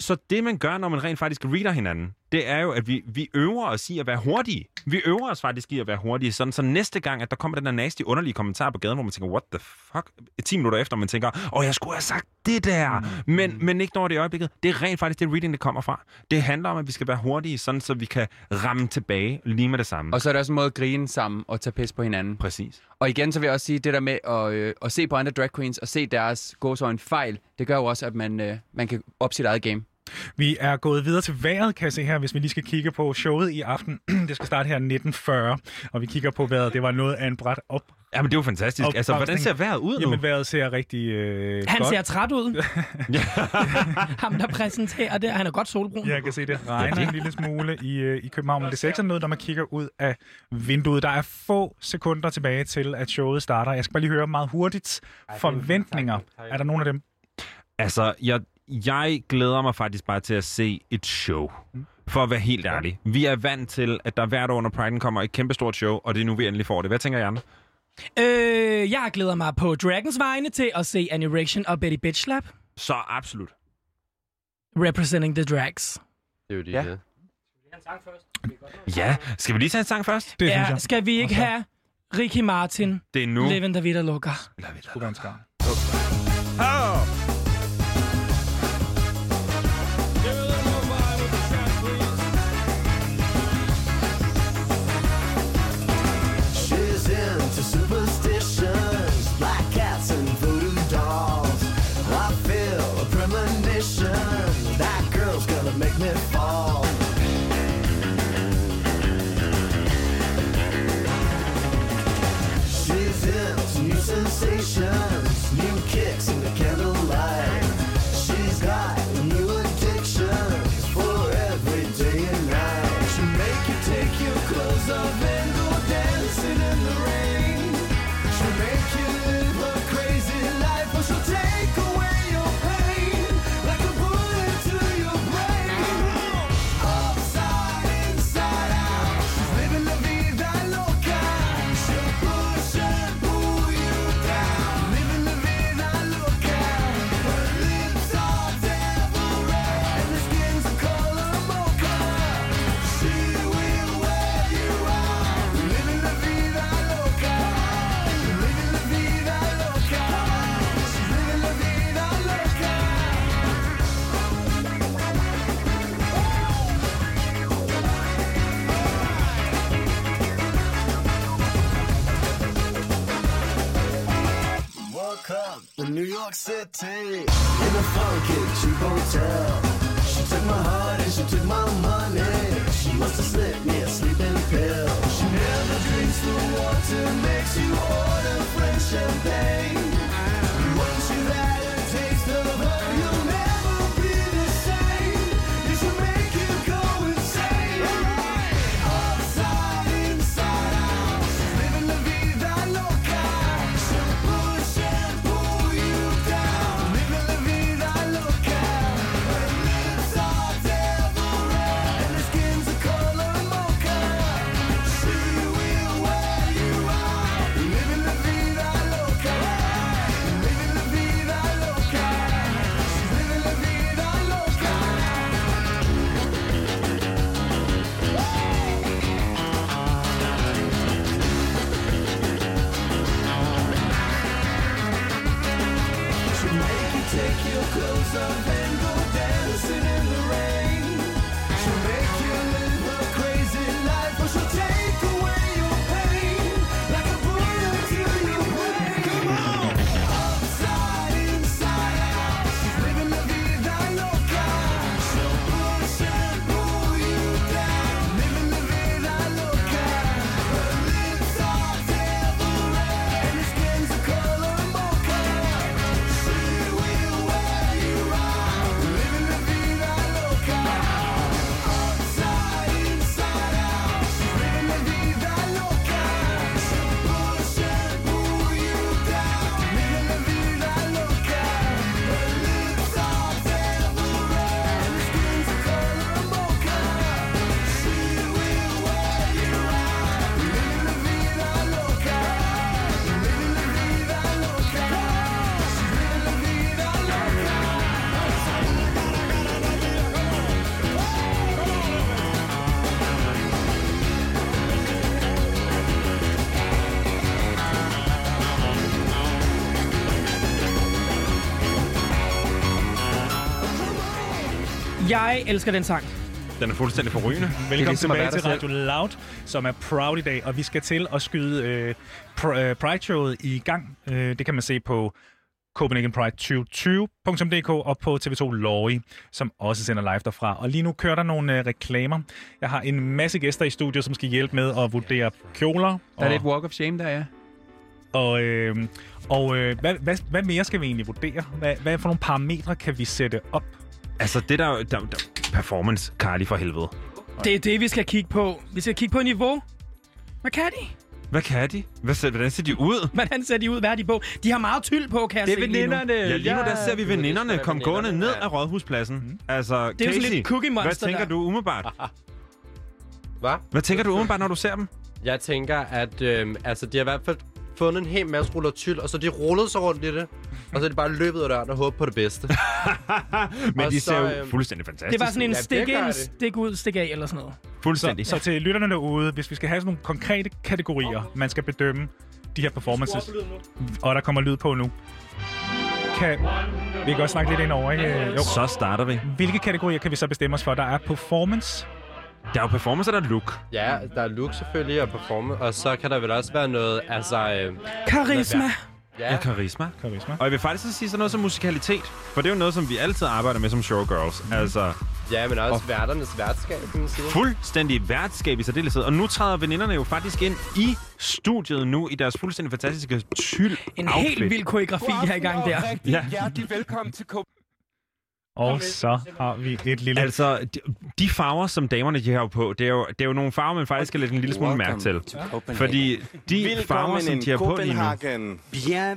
så det man gør, når man rent faktisk reader hinanden, det er jo, at vi, vi øver os i at være hurtige. Vi øver os faktisk i at være hurtige, sådan så næste gang, at der kommer den der nasty, underlige kommentar på gaden, hvor man tænker, what the fuck? 10 minutter efter, man tænker, åh, oh, jeg skulle have sagt det der. Mm. Men, men ikke når det i øjeblikket. Det er rent faktisk det reading, det kommer fra. Det handler om, at vi skal være hurtige, sådan så vi kan ramme tilbage lige med det samme. Og så er der også en måde at grine sammen og tage pis på hinanden. Præcis. Og igen, så vil jeg også sige, det der med at, øh, at se på andre drag queens og se deres gåsøjne fejl, det gør jo også, at man, øh, man kan op sit eget game. Vi er gået videre til vejret, kan jeg se her, hvis vi lige skal kigge på showet i aften. det skal starte her 1940, og vi kigger på vejret. Det var noget af en bræt op. Jamen, det er jo fantastisk. Altså, hvordan ser vejret ud nu? Jamen, vejret ser rigtig øh, Han godt. ser træt ud. Ham, der præsenterer det, han er godt solbrun. Jeg kan se, det regner en lille smule i, øh, i København, men det ser ikke sådan noget, når man kigger ud af vinduet. Der er få sekunder tilbage til, at showet starter. Jeg skal bare lige høre meget hurtigt. Forventninger. Er der nogen af dem? Altså, jeg, jeg glæder mig faktisk bare til at se et show. For at være helt ærlig. Vi er vant til, at der hvert år under Pride'en kommer et kæmpestort show, og det er nu, vi endelig får det. Hvad tænker I andre? Øh, jeg glæder mig på Dragons vegne til at se Annie Reaction og Betty Bitch Slap. Så absolut. Representing the drags. Det er jo det, Ja. ja. Ja, skal vi lige tage en sang først? Det ja, skal vi ikke have Ricky Martin, Det er nu. Living the Vida Loca? Skulle være en Jeg elsker den sang. Den er fuldstændig forrygende. Velkommen ligesom at tilbage til Radio Loud, som er proud i dag, og vi skal til at skyde øh, pr- øh, Pride-showet i gang. Øh, det kan man se på CopenhagenPride2020.dk og på TV2 Lorry, som også sender live derfra. Og lige nu kører der nogle øh, reklamer. Jeg har en masse gæster i studiet, som skal hjælpe med at vurdere kjoler. Der er og, lidt walk of shame der, ja. Og, øh, og øh, hvad, hvad, hvad mere skal vi egentlig vurdere? Hvad, hvad for nogle parametre kan vi sætte op? Altså, det der, der, der performance, Carly for helvede. Det er det, vi skal kigge på. Vi skal kigge på niveau. Hvad kan de? Hvad kan de? Hvad ser, hvordan ser de ud? Hvordan ser de ud? Hvad er de på? De har meget tyld på, kan jeg Det er se lige nu. veninderne. Ja, lige nu der ser vi veninderne være komme veninderne, gående ned ja. af Rådhuspladsen. Altså, Det er jo sådan Casey, lidt Cookie hvad Monster tænker der. du umiddelbart? Hvad? Hvad tænker du umiddelbart, når du ser dem? Jeg tænker, at øh, altså, de har i hvert fald fundet en hel masse ruller tyld, og så de rullet sig rundt i det. Og så er de bare løbet af døren og håbet på det bedste. Men Og de så, ser jo øhm, fuldstændig fantastisk Det var sådan en Ja, stik ind, det. stik ud, stik af eller sådan noget. Fuldstændig. Så, så til lytterne derude, hvis vi skal have sådan nogle konkrete kategorier, man skal bedømme de her performances, og der kommer lyd på nu, kan vi kan også snakke lidt ind over, ikke? Jo. Så starter vi. Hvilke kategorier kan vi så bestemme os for? Der er performance, Der er jo performance, og der er look. Ja, der er look selvfølgelig og performance, og så kan der vel også være noget, altså... Øh, Karisma. Ja, karisma. karisma. Og jeg vil faktisk også sige sådan noget som musikalitet. For det er jo noget, som vi altid arbejder med som showgirls. Altså, ja, men også værternes værtskab, kan man sige. fuldstændig værtskab i særdeleshed. Og nu træder veninderne jo faktisk ind i studiet nu i deres fuldstændig fantastiske tyld En outfit. helt vild koreografi her i gang der. Ja. Hjertelig velkommen til Copenhagen. Og så har vi et lille... Altså, de, de farver, som damerne de har på, det er jo, det er jo nogle farver, man faktisk skal lægge en lille smule mærke til. Fordi de farver, som de har på lige nu,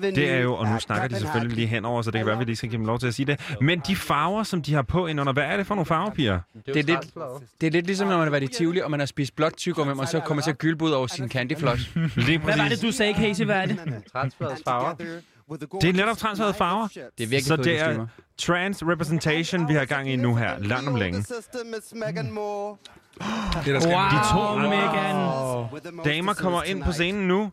det er jo, og nu snakker de selvfølgelig lige henover, så det kan være, at vi lige skal give dem lov til at sige det. Men de farver, som de har på indunder, hvad er det for nogle farver, piger? Det er, lidt, det er lidt ligesom, når man har været i Tivoli, og man har spist blot tyggegummi, og så kommer til at gylpe ud over sin candyfloss. Lige Hvad var det, du sagde, Casey? Hvad er det? Transfladets farver. Det er netop transferede farver. Det er virkelig Så det er trans representation, vi har gang i nu her, langt om længe. Det, der skal Wow, De to Megan. damer kommer ind på scenen nu.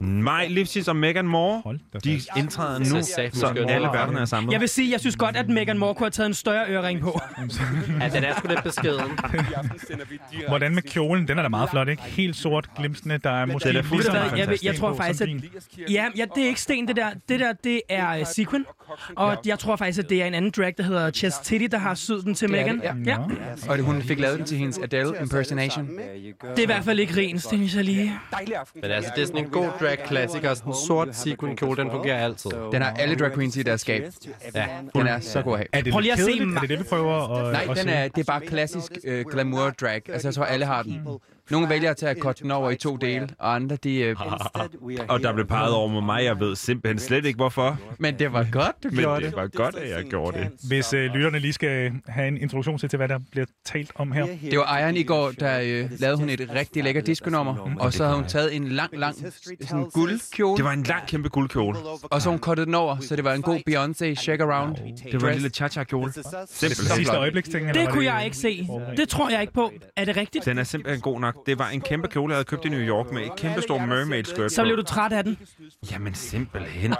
Maj Lipsis og Megan Moore, de indtræder nu, så alle værterne er samlet. Jeg vil sige, jeg synes godt, at Megan Moore kunne have taget en større ørering på. Ja, den er sgu lidt beskeden. I aften sender vi direkte Hvordan med kjolen? Den er da meget flot, ikke? Helt sort, glimsende. Der er måske Den er lige fuldstændig så jeg, jeg, jeg tror faktisk, at... Ja, ja, det er ikke sten, det der. Det der, det er uh, sequin. Og jeg tror faktisk, at det er en anden drag, der hedder Chest Titty, der har syet den til Det er Megan. det, ja. ja. Og hun fik lavet den til hendes Adele impersonation. Det er i hvert fald ikke rens, det synes jeg lige. dejlig aften. Men altså, det er sådan en god drag klassiker. Sådan en sort sequin kjole, den fungerer altid. Den har alle drag queens i deres skab. Ja. Den er så god at have. Er det Prøv lige at se. Er det det, vi prøver at, Nej, den er, det er bare klassisk øh, glamour drag. Altså, jeg tror, alle har den. Nogle vælger at tage den over i to dele, og andre, de... Øh, Og der blev peget over med mig, jeg ved simpelthen slet ikke hvorfor. men det var godt, du Men gjorde det det. var godt, at jeg gjorde det. Hvis øh, lytterne lige skal have en introduktion til, til, hvad der bliver talt om her. Det var Ejeren i går, der øh, lavede hun et rigtig lækker diskonummer, og så havde hun taget en lang, lang sådan guldkjole, Det var en lang, kæmpe guldkjole. og så hun cuttet den over, så det var en god Beyoncé shake around. Det var en lille cha-cha-kjole. Simpelthen. Sidste øjebliksting, Det kunne jeg ikke se. Det tror jeg ikke på. Er det rigtigt? Den er simpelthen god nok. Det var en kæmpe kjole, jeg havde købt i New York med et kæmpe stor mermaid skirt Så blev du træt af den. Jamen simpelthen.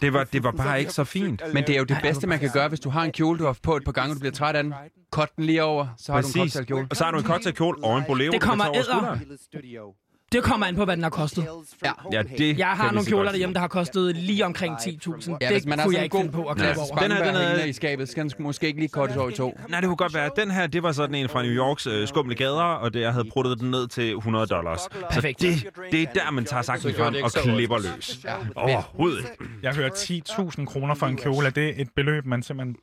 Det var, det var bare ikke så fint. Men det er jo det bedste, man kan gøre, hvis du har en kjole, du har haft på et par gange, og du bliver træt af den. Cut den lige over, så har du en Præcis. cocktailkjole. Og så har du en cocktailkjole og en bolero. Det kommer æder. Det kommer an på, hvad den har kostet. Ja. Ja, det Jeg har nogle kjoler derhjemme, der har kostet lige omkring 10.000. Ja, det man kunne jeg ikke finde på at klippe over. Den her, den er- hængende i skabet, skal den måske ikke lige cuttes over i to. Nej, det kunne godt være. Den her, det var sådan en fra New Yorks øh, skumle gader, og det, jeg havde pruttet den ned til 100 dollars. Perfekt. Det, det er der, man tager gjorde frem og klipper løs. Overhovedet. Jeg hører 10.000 kroner for en kjole. Er det et beløb, man simpelthen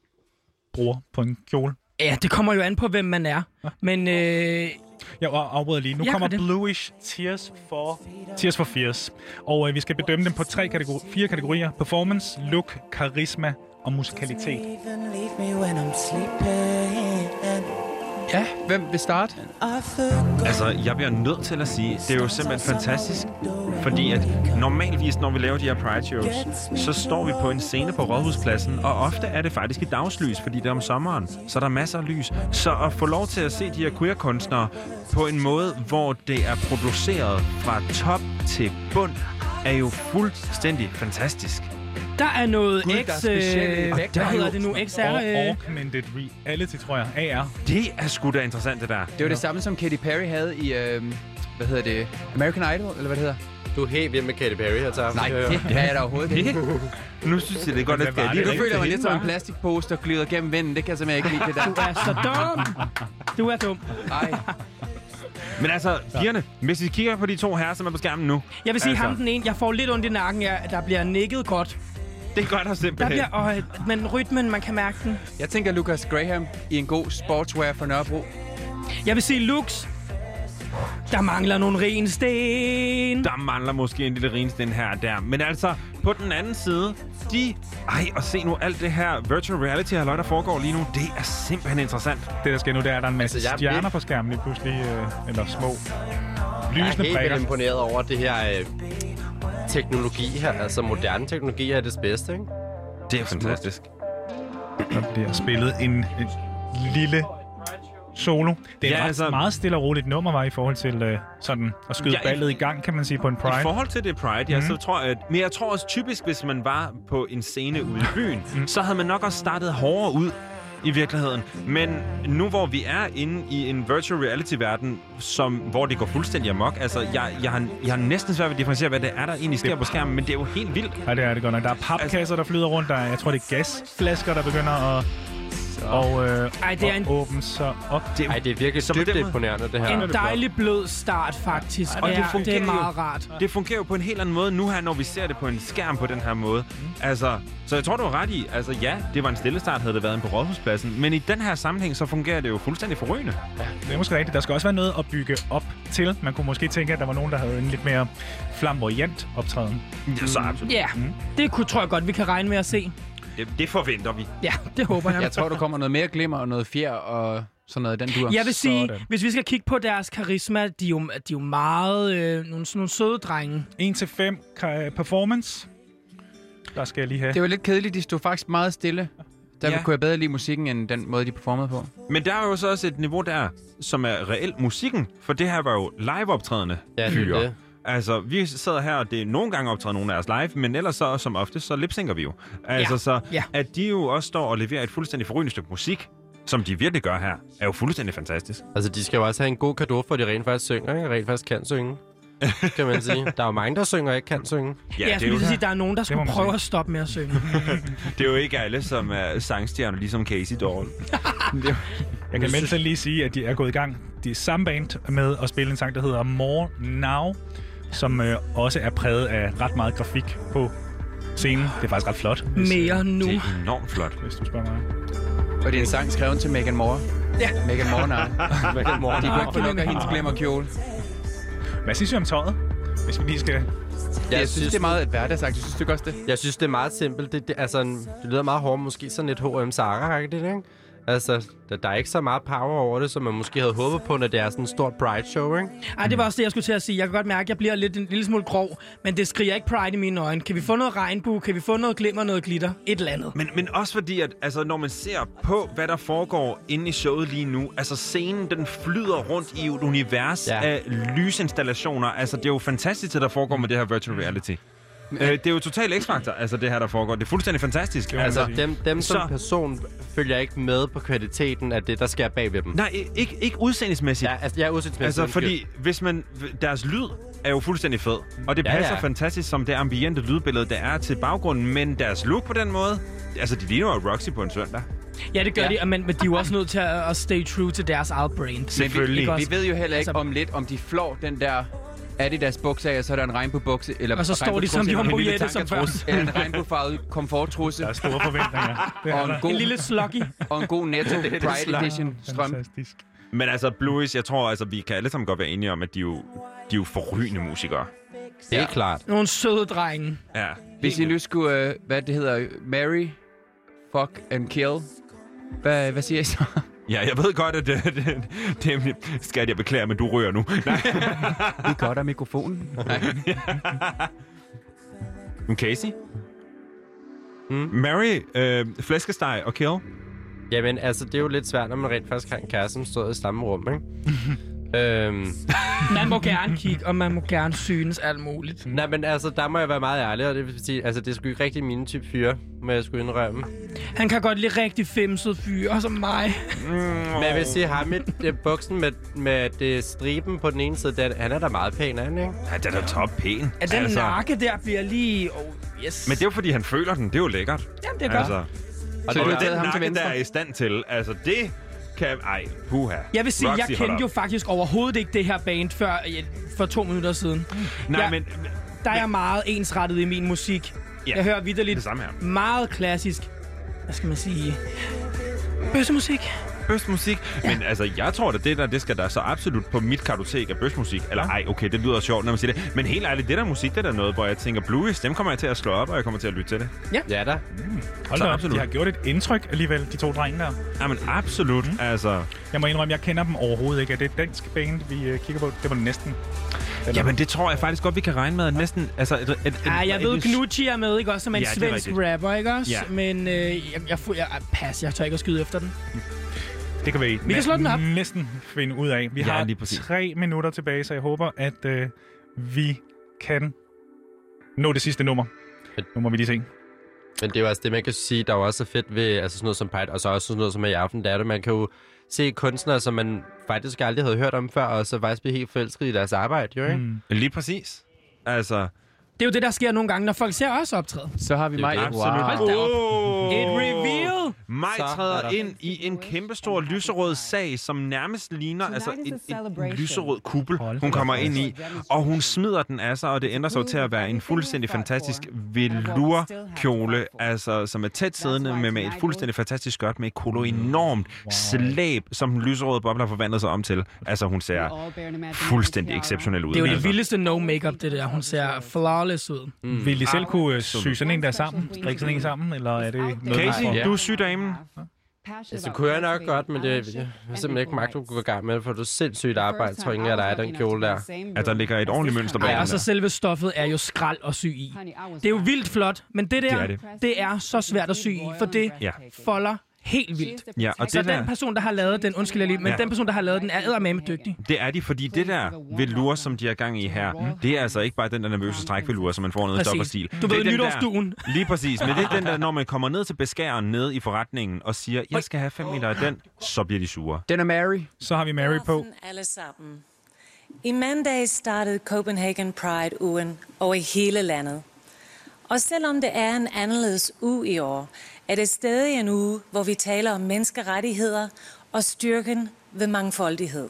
bruger på en kjole? Ja, det kommer jo an på, hvem man er. Men øh, Jeg afbryder lige. Nu Ja, kommer. Bluish Tears for, Tears for Fears. Og øh, vi skal bedømme dem på tre kategori- fire kategorier. Performance, look, karisma og musikalitet. Ja, hvem vil starte? Altså, jeg bliver nødt til at sige, det er jo simpelthen fantastisk. Fordi at normalvis, når vi laver de her Pride shows, så står vi på en scene på Rådhuspladsen, og ofte er det faktisk i dagslys, fordi det er om sommeren, så der er masser af lys. Så at få lov til at se de her queer-kunstnere på en måde, hvor det er produceret fra top til bund, er jo fuldstændig fantastisk. Der er noget Gud, der er X... specielle Øh, hvad hedder det nu? XR? Øh, Augmented Reality, tror jeg. AR. Det er sgu da interessant, det der. Det var det samme, som Katy Perry havde i, øh, hvad hedder det, American Idol, eller hvad det hedder? Du er helt vild med Katy Perry her til aften. Nej, det er jeg da overhovedet ikke. Nu synes jeg, det er godt, at Nu jeg lige føler jeg mig lidt som en plastikpose, der glider gennem vinden. Det kan jeg simpelthen ikke lide, det der. Du er så dum. Du er dum. Ej. Men altså, pigerne, hvis vi kigger på de to herrer, som er på skærmen nu. Jeg vil sige, altså, ham den ene, jeg får lidt ondt i nakken, ja, der bliver nikket godt. Det gør der Der simpelthen. bliver, åh, men rytmen, man kan mærke den. Jeg tænker Lucas Graham i en god sportswear for Nørrebro. Jeg vil sige Lux. Der mangler nogle rensten. Der mangler måske en lille rensten her og der. Men altså, på den anden side, de... Ej, og se nu alt det her virtual reality halløj, der foregår lige nu. Det er simpelthen interessant. Det, der sker nu, det er, at der er en masse Altså, jeg er stjerner vildt- på skærmen lige pludselig. Øh, eller små Jeg er lysende helt prikker. imponeret over det her øh, teknologi her. Altså moderne teknologi er det bedste, ikke? Det er fantastisk. Der bliver spillet en, en lille solo. Det er Ja, ret, altså- meget stille og roligt nummer, var i forhold til øh, sådan at skyde Ja, i- ballet i gang, kan man sige, på en Pride. I forhold til det Pride, ja, Mhm. så tror jeg... At, men jeg tror også typisk, hvis man var på en scene ude i byen, så havde man nok også startet hårdere ud i virkeligheden. Men nu hvor vi er inde i en virtual reality-verden, som, hvor det går fuldstændig amok, altså jeg, jeg, har, jeg har næsten svært ved at differentiere, hvad det er, der egentlig sker på skærmen, men det er jo helt vildt. Ja, det er det godt nok. Der er papkasser, der flyder rundt. Der er, jeg tror, det er gasflasker, der begynder at og, øh, Ej, det er en- og åbne sig op. Det, Ej, det er virkelig Så på dybt imponerende, det her. En dejlig blød start, faktisk. Og Ja, det fungerer det er meget jo, rart. Det fungerer jo på en helt anden måde nu her, når vi ser det på en skærm på den her måde. Mm. Altså, så jeg tror, du har ret i, altså ja, det var en stille start, havde det været en på Rådhuspladsen, men i den her sammenhæng, så fungerer det jo fuldstændig forrygende. Ja, det er måske rigtigt. Der skal også være noget at bygge op til. Man kunne måske tænke, at der var nogen, der havde en lidt mere flamboyant optræden. Ja, så absolut. Ja, det kunne, tror jeg godt, vi kan regne med at se. Det, det forventer vi. Ja, det håber jeg. Jeg tror, der kommer noget mere glimmer og noget fjer og sådan noget, den dur. Jeg vil sige, Sådan. hvis vi skal kigge på deres karisma, de er jo, de er jo meget øh, nogle, sådan nogle søde drenge. 1-5 performance. Der skal jeg lige have. Det var lidt kedeligt, de stod faktisk meget stille. Der Ja. kunne jeg bedre lide musikken, end den måde, de performede på. Men der er jo så også et niveau der, som er reelt musikken, for det her var jo live-optrædende Ja, fyre. det. Altså, vi sidder her, og det er nogle gange optræder nogle af os live, men ellers så, som ofte, så lipsynker vi jo. Altså, Ja, så ja. at de jo også står og leverer et fuldstændig forrygende stykke musik, som de virkelig gør her, er jo fuldstændig fantastisk. Altså, de skal jo også have en god kado for, at de rent faktisk synger, ikke? Rent faktisk kan synge. kan man sige. Der er jo mange, der synger og ikke kan synge. Ja, jeg skulle lige sige, at der er nogen, der skulle prøve sige. at stoppe med at synge. Det er jo ikke alle, som er sangstjerner, ligesom Casey Doll. Jeg kan mindst lige sige, at de er gået i gang. De er samme band med at spille en sang, der hedder More Now, som øh, også er præget af ret meget grafik på scenen. Det er faktisk ret flot, hvis, Mere nu. Det er enormt flot. hvis du spørger mig. Og det er en sang skrevet til Megan Moore. Ja. Megan Moore, nej. Megan Moore. De kunne ikke få nok af hendes glimmerkjole. Hvad synes du om tøjet? Hvis vi lige skal... Jeg, jeg synes, det er meget et hverdagsagt. Jeg synes du også det? Jeg synes, det er meget simpelt. Det, det, altså, det lyder meget hårdt, måske sådan lidt H&M Zara-agtigt, ikke? Altså, der, der er ikke så meget power over det, som man måske havde håbet på, når det er sådan et stort Pride-show, ikke? Ej, det var også det, jeg skulle til at sige. Jeg kan godt mærke, at jeg bliver lidt, en lille smule grov, men det skriger ikke pride i mine øjne. Kan vi få noget regnbue? Kan vi få noget glimmer, noget glitter? Et eller andet. Men, men også fordi, at altså, når man ser på, hvad der foregår inde i showet lige nu, altså scenen, den flyder rundt i et univers Ja. af lysinstallationer. Altså, det er jo fantastisk, det der foregår med det her virtual reality. Øh, det er jo totalt x-faktor, altså det her, der foregår. Det er fuldstændig fantastisk. må Altså, dem, dem som Så- person følger ikke med på kvaliteten af det, der sker bag ved dem. Nej, ikke, ikke udseendsmæssigt. Ja, altså, jeg er udsigtsmæssigt. Altså, fordi hvis man... Deres lyd er jo fuldstændig fed. Og det Ja, passer ja. fantastisk som det ambiente lydbillede, der er til baggrunden. Men deres look på den måde... Altså, de ligner jo Roxy på en søndag. Ja, det gør Ja. ja. de, men, men de er jo også nødt til at, at stay true til deres eget brand. Selvfølgelig. Vi, vi ved jo heller ikke Altså- om lidt, om de flår den der Adidas bukse af, og så er der en regnbuebukse, eller Og så står de som Jumbo Jette som tankertrus, Eller en regnbuefarvet komforttrusse, Der er store forventninger. Det er og en god, En lille sluggy. og en god Netto Pride Edition strøm. Fantastisk. Men altså, Blues, jeg tror, altså, vi kan alle sammen godt være enige om, at de er jo, de er jo forrygende musikere. Det er klart. Nogle søde drenge. Ja. Hvis I nu skulle, øh, hvad det hedder, marry, fuck and kill, hvad, hvad siger I så? Ja, jeg ved godt, at det, det, det skal jeg beklage, men du rører nu. Nej. Vi godt af mikrofonen. Nej. Men Casey? Mm. Mary, øh, flæskesteg og kill. Jamen, altså, det er jo lidt svært, når man rent faktisk har en kæreste, som står i samme rum, ikke? Øhm, Man må gerne kigge, og man må gerne synes alt muligt. nej, men altså, der må jeg være meget ærlig, og det vil sige, altså, det er sgu ikke rigtig mine type fyre, må jeg skulle indrømme. Han kan godt lide rigtig femset fyre som mig. Men jeg vil sige, ham i det buksen med, med det striben på den ene side, den, han er da meget pæn, er han ikke? Ja, den er top pæn. At den altså... nakke der bliver lige... Oh, yes. Men det er jo fordi, han føler den. Det er jo lækkert. Jamen, det er godt. Altså, Og så det det er den nakke, der er i stand til. Altså, det kan... Ej, puha. Jeg vil sige, Roxy, jeg kendte jo faktisk overhovedet ikke det her band før for to minutter siden. Nej, jeg, men... Der er jeg meget ensrettet i min musik. Ja, jeg hører vidderligt det samme her. meget klassisk, hvad skal man sige, bøssemusik. Bøsmusik. Ja. Men altså, jeg tror, at det der, det skal der så absolut på mit kartotek af bøsmusik. Eller ej, okay, det lyder sjovt, når man siger det. Men helt ærligt, det der musik, det er der noget, hvor jeg tænker, Blues, dem kommer jeg til at slå op, og jeg kommer til at lytte til det. Ja. Ja da. Hold Så da op, absolut. de har gjort et indtryk alligevel, de to drenge der. Jamen, absolut. Mm. Altså, Jeg må indrømme, jeg kender dem overhovedet ikke. Er det et dansk band, vi uh, kigger på? Det var det næsten. Eller? jamen, det tror jeg faktisk godt, vi kan regne med. At næsten, altså, et, et, et, Ja, jeg et, ved, et, Knucci er med, ikke også? Som en Ja, svensk rigtigt. rapper, ikke også? Ja. Men øh, jeg, jeg, jeg, jeg, pas, jeg tør ikke at skyde efter den. Det kan vi, Vi kan slå den op. næsten finde ud af. Vi Ja, har lige præcis. tre minutter tilbage, så jeg håber, at øh, vi kan nå det sidste nummer. Nu må vi lige se. Men det er jo altså det, man kan sige, der er også fedt ved altså sådan noget som Pride, og så også sådan noget som i aften, det er det, man kan jo se kunstnere, som man faktisk aldrig havde hørt om før, og så faktisk blive helt forelsket i deres arbejde, jo ikke? Mm. Lige præcis. Altså, Det er jo det, der sker nogle gange, når folk ser os optræde. Så har vi mig. absolut. Hold da op. Et reveal! Maj er træder der- ind i en kæmpestor lyserød sag, som nærmest ligner altså en, en, lyserød kuppel, hun kommer ind i. Og hun smider den af sig, og det ændrer sig til at være en fuldstændig fantastisk velour-kjole, altså, som er tæt siddende med, med et fuldstændig fantastisk skørt med et kolo enormt slæb, som den lyserøde boble har forvandlet sig om til. Altså, hun ser fuldstændig exceptionel ud. Det er jo det altså. vildeste no-makeup, det der. Hun ser flawless ud. Mm. Vil de selv kunne øh, sy sådan en der sammen? Strikke sådan en sammen? Eller er det noget, Casey, Ja. du er sygdamen. Altså, det kunne jeg nok godt, men det jeg har simpelthen ikke magt at gå i gang med det, for du er sindssygt arbejde, tror jeg, der er den kjole der. At der ligger et ordentligt mønster bag Ja, og så selve stoffet er jo skrald at sy i. Det er jo vildt flot, men det der, Det er det. det er så svært at sy i, for det Ja. folder helt vildt. Ja, og Så det der, den person, der har lavet den, undskyld lige, men Ja. den person, der har lavet den, er eddermame dygtig. Det er de, fordi det der velour, som de har gang i her, det er altså ikke bare den der nervøse strækvelour, som man får ned i stopperstil. Du Det ved, den nytårsduen. Der, lige præcis, men det er den der, når man kommer ned til beskæren nede i forretningen og siger, jeg skal have 5 meter af den, så bliver de sure. Den er Mary. Så har vi Mary på. Alle sammen. I mandag startede Copenhagen Pride-ugen over i hele landet. Og selvom det er en anderledes uge i år, er det stadig en uge, hvor vi taler om menneskerettigheder og styrken ved mangfoldighed.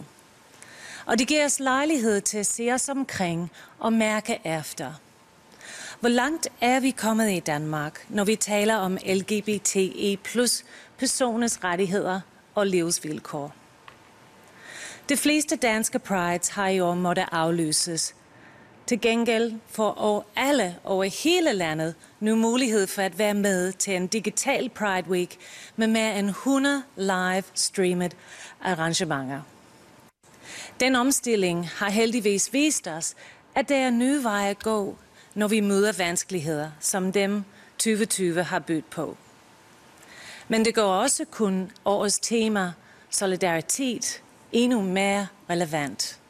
Og det giver os lejlighed til at se os omkring og mærke efter. Hvor langt er vi kommet i Danmark, når vi taler om LGBTE plus personers rettigheder og livsvilkår? De fleste danske prides har i år måtte afløses, til gengæld får og alle over hele landet nu mulighed for at være med til en digital Pride Week med mere end 100 live streamet arrangementer. Den omstilling har heldigvis vist os, at der er nye veje at gå, når vi møder vanskeligheder, som dem 2020 har bydt på. Men det går også kun årets tema, solidaritet, endnu mere relevant.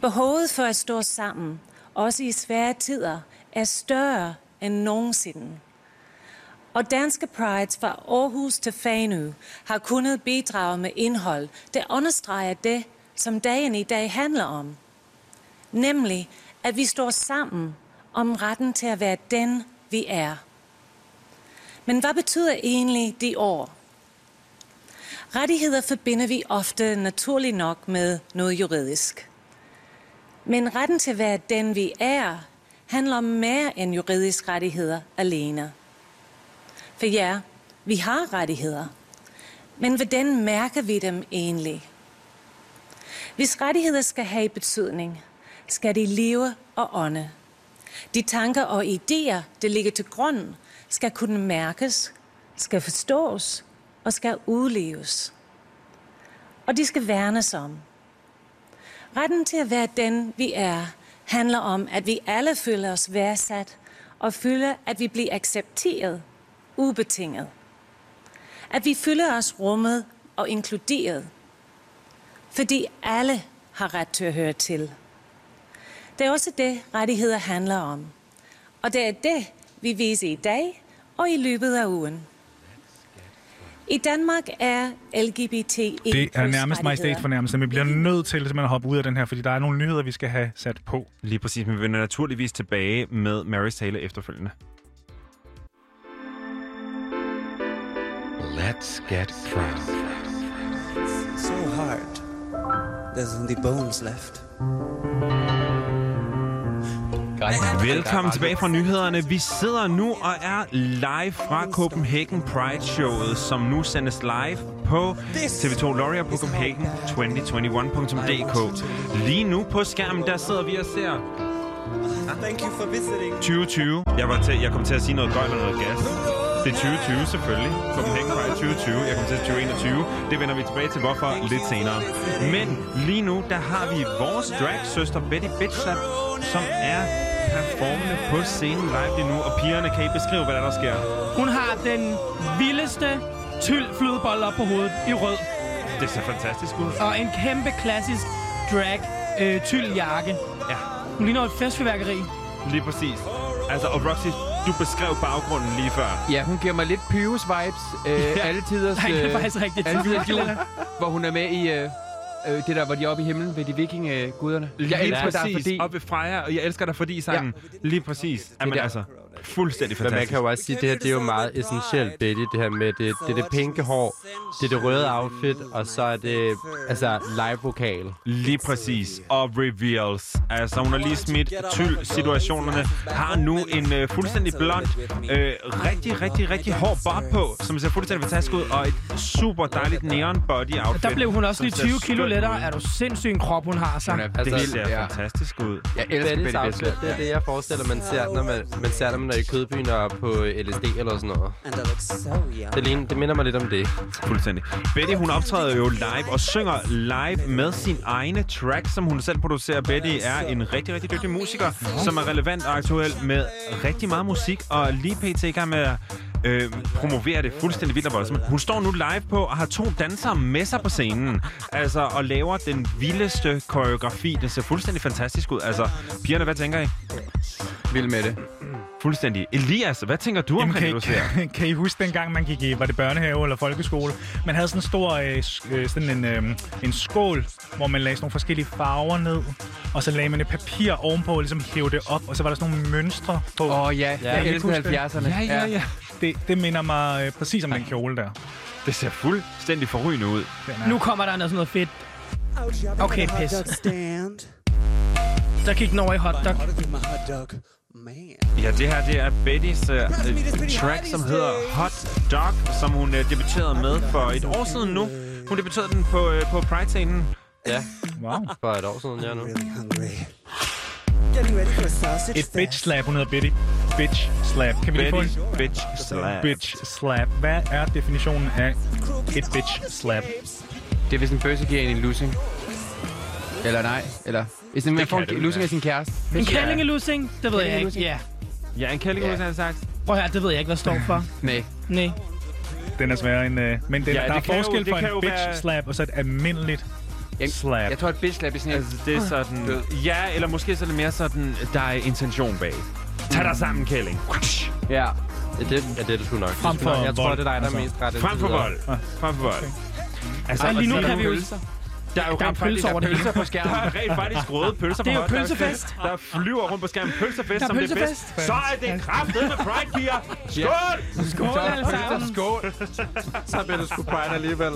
Behovet for at stå sammen, også i svære tider, er større end nogensinde. Og danske prides fra Aarhus til Fanø har kunnet bidrage med indhold, der understreger det, som dagen i dag handler om. Nemlig, at vi står sammen om retten til at være den, vi er. Men hvad betyder egentlig de år? Rettigheder forbinder vi ofte naturligt nok med noget juridisk. Men retten til at være den, vi er, handler om mere end juridiske rettigheder alene. For ja, vi har rettigheder. Men hvordan mærker vi dem egentlig? Hvis rettigheder skal have betydning, skal de leve og ånde. De tanker og idéer, der ligger til grund, skal kunne mærkes, skal forstås og skal udleves. Og de skal værnes om. Retten til at være den, vi er, handler om, at vi alle føler os værdsat og føler, at vi bliver accepteret, ubetinget. At vi føler os rummet og inkluderet. Fordi alle har ret til at høre til. Det er også det, rettigheder handler om. Og det er det, vi viser i dag og i løbet af ugen. I Danmark er LGBT Det er nærmest majestætsfornærmelse, men vi bliver nødt til simpelthen at hoppe ud af den her, fordi der er nogle nyheder, vi skal have sat på. Lige præcis, men vi vender naturligvis tilbage med Mary's tale efterfølgende. Let's get proud. So hard. There's only bones left. Velkommen tilbage fra nyhederne. Vi sidder nu og er live fra Copenhagen Pride Showet, som nu sendes live på TV2 Loria på Copenhagen2021.dk. Lige nu på skærmen, der sidder vi og ser Thank you for visiting. 2020. Jeg, var til, jeg kom til at sige noget gøjl og noget gas. Det er 2020 selvfølgelig. Copenhagen Pride 2020. Jeg kom til at sige 2021. Det vender vi tilbage til hvorfor lidt senere. Men lige nu, der har vi vores drag-søster Betty Bitchlap, som er performende på scenen live lige nu. Og pigerne, kan I beskrive, hvad der, er, der sker? Hun har den vildeste tyld flødebold op på hovedet i rød. Det ser fantastisk ud. Og en kæmpe klassisk drag øh, tyld jakke. Ja. Hun ligner et festfyrværkeri. Lige præcis. Altså, og Roxy, du beskrev baggrunden lige før. Ja, hun giver mig lidt Pyrus-vibes. Øh, alle tiders... Nej, det er øh, faktisk rigtigt. Alle tiders jul, hvor hun er med i... Øh, øh, det der, hvor de er oppe i himlen ved de viking-guderne. Lige Jeg elsker dig, fordi... Ved Freja, og jeg elsker dig, fordi sangen. Ja. Lige præcis. Jamen altså, fuldstændig Men man fantastisk. kan jo også sige, at det her det er jo meget essentielt, Betty. Det her med, det, det er det pinke hår, det er det røde outfit, og så er det altså live-vokal. Lige præcis. Og reveals. Altså, hun har lige smidt tyld situationerne. Har nu en øh, fuldstændig blond, øh, rigtig, rigtig, rigtig hård bob på, som ser fuldstændig fantastisk ud, og et super dejligt neon body outfit. Der blev hun også lige ser 20 kilo lettere. Er du sindssyg en krop, hun har så? Er- Det Altså, ser ja. fantastisk ud. Jeg elsker Betty det er det, jeg forestiller, man ser, når man, man ser, når man er i kødbyen og på LSD eller sådan noget. So. Det, ligner, det minder mig lidt om det. Fuldstændig. Betty, hun optræder jo live og synger live med sin egne track, som hun selv producerer. Betty er en rigtig, rigtig dygtig musiker, som er relevant og aktuel med rigtig meget musik, og lige pt. i gang med øh, promovere det fuldstændig vildt og voldsomt. Hun står nu live på og har to dansere med sig på scenen, altså, og laver den vildeste koreografi. Det ser fuldstændig fantastisk ud. Altså, pigerne, hvad tænker I? Vild med det. Fuldstændig. Elias, hvad tænker du kan, det, du ser? Kan I huske dengang, man gik i, var det børnehave eller folkeskole? Man havde sådan en stor, øh, øh, sådan en, øh, en skål, hvor man lagde sådan nogle forskellige farver ned, og så lagde man et papir ovenpå og ligesom hævde det op, og så var der sådan nogle mønstre på. Åh oh, ja, jeg Kan I elsker huske det? 70'erne. Ja, ja, ja. Det, det minder mig øh, præcis om den kjole der. Det ser fuldstændig forrygende ud. Den er- Nu kommer der noget sådan noget fedt. Okay, pis. Der gik den over i hotdog. Ja, det her det er Bettys uh, track, som hedder Hot Dog, som hun uh, debuterede med for et år siden nu. Hun debuterede den på, uh, på Pride-scenen. Ja, Wow. for et år siden, ja nu. Et bitch slap, hun hedder Betty. Bitch slap. Kan vi lige få Betty en? Bitch Slap. Bitch slap. Hvad er definitionen af et bitch slap? Det er, hvis en bøsse giver en en lussing. Eller nej, eller... Hvis en man får en lussing af sin kæreste. En kællingelussing? Det ved jeg ikke. Kællingelussing? Ja. Ja, en kælling, yeah. har sagt. Prøv her, det ved jeg ikke, hvad står for. Nej. Nej. Den er sværere end... Øh, men den, Ja, der er jo- forskel det på kan en jo bitch være- slap og så et almindeligt Jeg, slap. jeg tror, at bitch slap er sådan en... Altså, det er sådan... Ja, eller måske så er det mere sådan, der er intention bag. Tag dig sammen, kælling. Ja. Det, ja, det er det sgu nok. Frem er for. Jeg tror, det er dig, der er altså. mest ret. Frem for vold. Frem for vold. Altså, Ej, lige nu kan vi jo... Der er jo Der er rent pølser over det hele. pølser på skærmen. Der er rent faktisk røde pølser Det er på jo pølsefest. Der flyver rundt på skærmen. Pølsefest, Der er som det er pølsefest. bedst. Så er det kraftet med Pride, piger. Skål! Skål alle sammen. Skål! Så bliver det sgu Pride alligevel.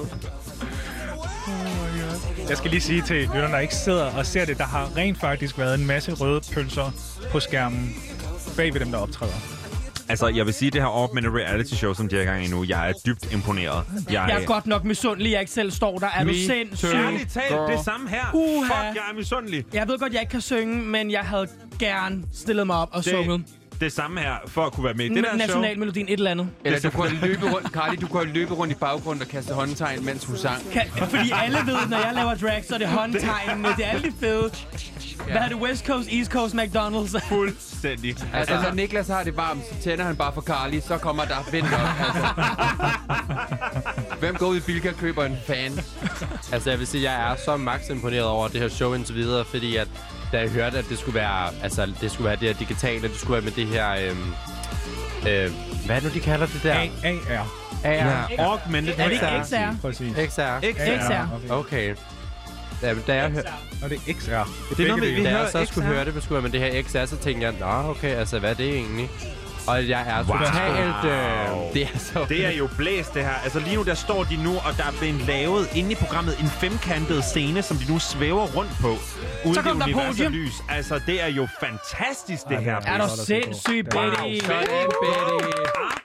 Jeg skal lige sige til lytterne, der ikke sidder og ser det, der har rent faktisk været en masse røde pølser på skærmen bag ved dem, der optræder. Altså, jeg vil sige, det her op med en reality show, som de er i gang i nu. Jeg er dybt imponeret. Jeg, Jeg er godt nok misundelig, jeg ikke selv står der. Er du sindssyg? Ærligt talt, det samme her. Uha. Fuck, jeg er misundelig. Jeg ved godt, jeg ikke kan synge, men jeg havde gerne stillet mig op og Det- sunget. Det samme her, for at kunne være med i det der show. Nationalmelodien et eller andet. Eller du kunne løbe rundt, Carly, du kunne løbe rundt i baggrunden og kaste håndtegn, mens hun sang. Kan, fordi alle ved, når jeg laver drag, så er det håndtegnene. Det er alle de fede. Hvad er det? West Coast, East Coast, McDonald's? Fuldstændig. Altså, når Niklas har det varmt, så tænder han bare for Carly, så kommer der vinter. Altså. Hvem går ud i Bilka og køber en fan? Altså, jeg vil sige, jeg er så max imponeret over det her show indtil videre, fordi at, da jeg hørte, at det skulle være, altså, det skulle være det her digitale, det skulle være med det her, øhm, øh, hvad er det nu, de kalder det der? AR. AR. Ja, augmented Er det ikke. XR? Præcis. XR. XR. Okay. Da, da jeg hørte... Og det er XR. Det er noget med, vi Da jeg hører så skulle XR. høre det, skulle jeg med det her XR, så tænkte jeg, nå, okay, altså, hvad er det egentlig? Og jeg er Wow. totalt... Øh, det er så... Det er jo blæst, det her. Altså lige nu, der står de nu, og der er blevet lavet inde i programmet en femkantet scene, som de nu svæver rundt på. Uden Så kom det der podium. lys. Altså, det er jo fantastisk, det her. Er du sindssyg, Betty? Sådan, Betty.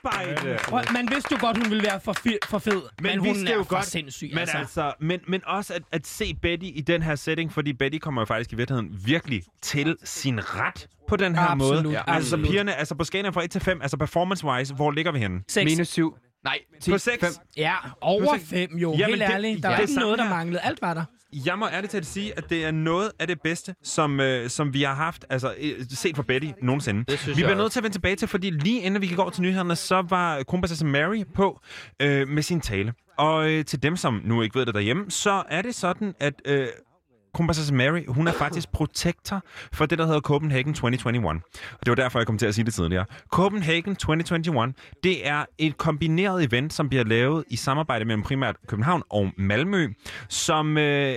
Arbejde. Prøv, Man vidste jo godt, hun ville være for, fi- for fed. Men, Men, hun er jo for godt, sindssyg, men, altså. altså. men, men også at, at se Betty i den her setting, fordi Betty kommer jo faktisk i virkeligheden virkelig til sin ret på den her Absolut, måde. ja, Altså, så absolut. pigerne, altså på skalaen fra 1 til 5, altså performance-wise, hvor ligger vi henne? Seks. Minus 7. Nej, 10. På 6? Ja, over Plus- fem jo. Jamen, Helt det- ærligt. Der ja, var ikke noget, der her. manglede. Alt var der. Jeg må ærligt talt sige, at det er noget af det bedste, som, øh, som vi har haft, altså øh, set fra Betty nogensinde. Det synes vi bliver nødt til at vende tilbage til, fordi lige inden vi gik over til nyhederne, så var kronprinsesse Mary på øh, med sin tale. Og øh, til dem, som nu ikke ved det derhjemme, så er det sådan, at øh, kronprinsesse Mary, hun er faktisk protektor for det, der hedder Copenhagen 2021. Og det var derfor, jeg kom til at sige det tidligere. Copenhagen 2021, det er et kombineret event, som bliver lavet i samarbejde mellem primært København og Malmø, som øh,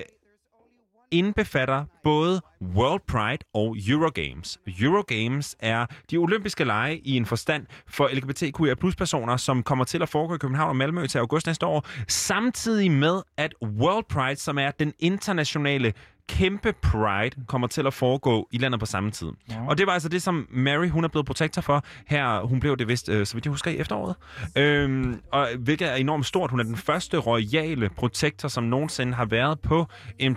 indbefatter både World Pride og Eurogames. Eurogames er de olympiske lege i en forstand for LGBTQIA plus personer, som kommer til at foregå i København og Malmø til august næste år, samtidig med at World Pride, som er den internationale kæmpe pride kommer til at foregå i landet på samme tid. Ja. Og det var altså det, som Mary hun er blevet protektor for. Her, hun blev det vist, øh, så vidt jeg husker, i efteråret. Øhm, og hvilket er enormt stort. Hun er den første royale protektor, som nogensinde har været på en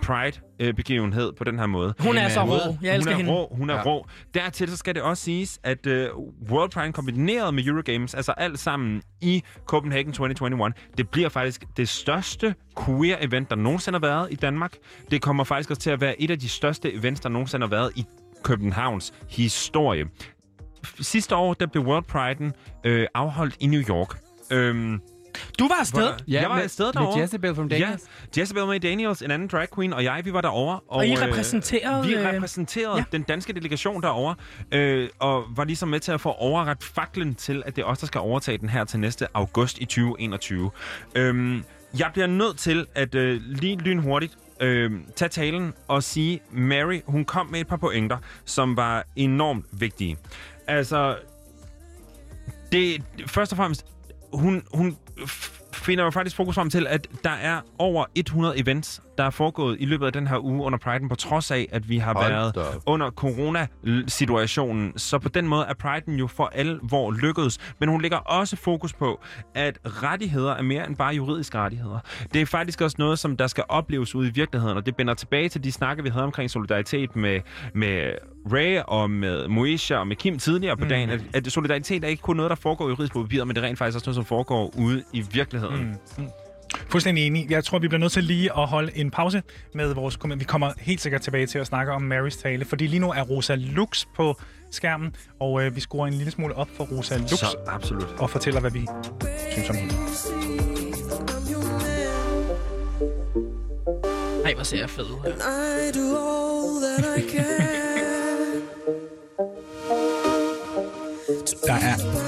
pride-begivenhed på den her måde. Hun er så øh, rå. Jeg elsker hun er hende. Rå, hun er Ja. rå. Dertil så skal det også siges, at øh, World Pride kombineret med Eurogames, altså alt sammen i Copenhagen 2021, det bliver faktisk det største queer-event, der nogensinde har været i Danmark. Det kommer faktisk også til at være et af de største events, der nogensinde har været i Københavns historie. Sidste år, der blev World Pride'en øh, afholdt i New York. Øhm, Du var afsted. Ja, jeg var med- afsted med derovre. Jezebel from Daniels. Ja, Jezebel May Daniels, en anden drag queen, og jeg, vi var derovre. Og, Og I øh, repræsenterede, Vi øh, repræsenterede ja. den danske delegation derovre, øh, og var ligesom med til at få overret faklen til, at det er os, der skal overtage den her til næste august i 2021. Øhm, jeg bliver nødt til at øh, lige lynhurtigt øh, tage talen og sige, Mary, hun kom med et par pointer, som var enormt vigtige. Altså, det, først og fremmest, hun, hun finder jo faktisk fokus frem til, at der er over 100 events, der er foregået i løbet af den her uge under Pride'en, på trods af, at vi har Hold været da under corona-situationen. Så på den måde er Pride'en jo for alvor lykkedes. Men hun lægger også fokus på, at rettigheder er mere end bare juridiske rettigheder. Det er faktisk også noget, som der skal opleves ude i virkeligheden, og det binder tilbage til de snakke, vi havde omkring solidaritet med, med Ray og med Moesha og med Kim tidligere på dagen, at, at solidaritet er ikke kun noget, der foregår juridisk på papiret, men det er rent faktisk også noget, som foregår ude i virkeligheden. Mm. Fuldstændig enig. Jeg tror, vi bliver nødt til lige at holde en pause med vores kommentar. Vi kommer helt sikkert tilbage til at snakke om Marys tale, fordi lige nu er Rosa Lux på skærmen, og øh, vi skruer en lille smule op for Rosa Lux Så absolut. og fortæller, hvad vi synes om hende. Ej, hvor ser jeg fed. Can. Der er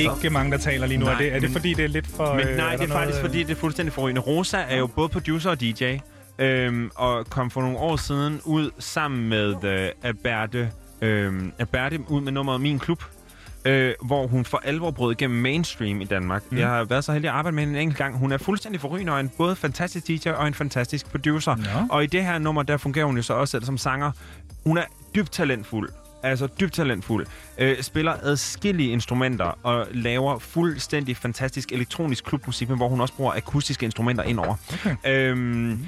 ikke mange, der taler lige nu. Nej, er, det, er det men- fordi, det er lidt for... Men øh, nej, er det er der faktisk noget, fordi, det er fuldstændig forrygende. Rosa er jo både producer og DJ, øhm, og kom for nogle år siden ud sammen med øh, Aberte, øh, Aberte ud med nummeret Min Klub, øh, hvor hun for alvor brød igennem mainstream i Danmark. Mm. Jeg har været så heldig at arbejde med hende en enkelt gang. Hun er fuldstændig forrygende og en både fantastisk DJ og en fantastisk producer. Nå. Og i det her nummer, der fungerer hun jo så også selv som sanger. Hun er dybt talentfuld. Altså dybt talentfuld. Øh, spiller adskillige instrumenter og laver fuldstændig fantastisk elektronisk klubmusik, men hvor hun også bruger akustiske instrumenter indover. Okay. Øhm,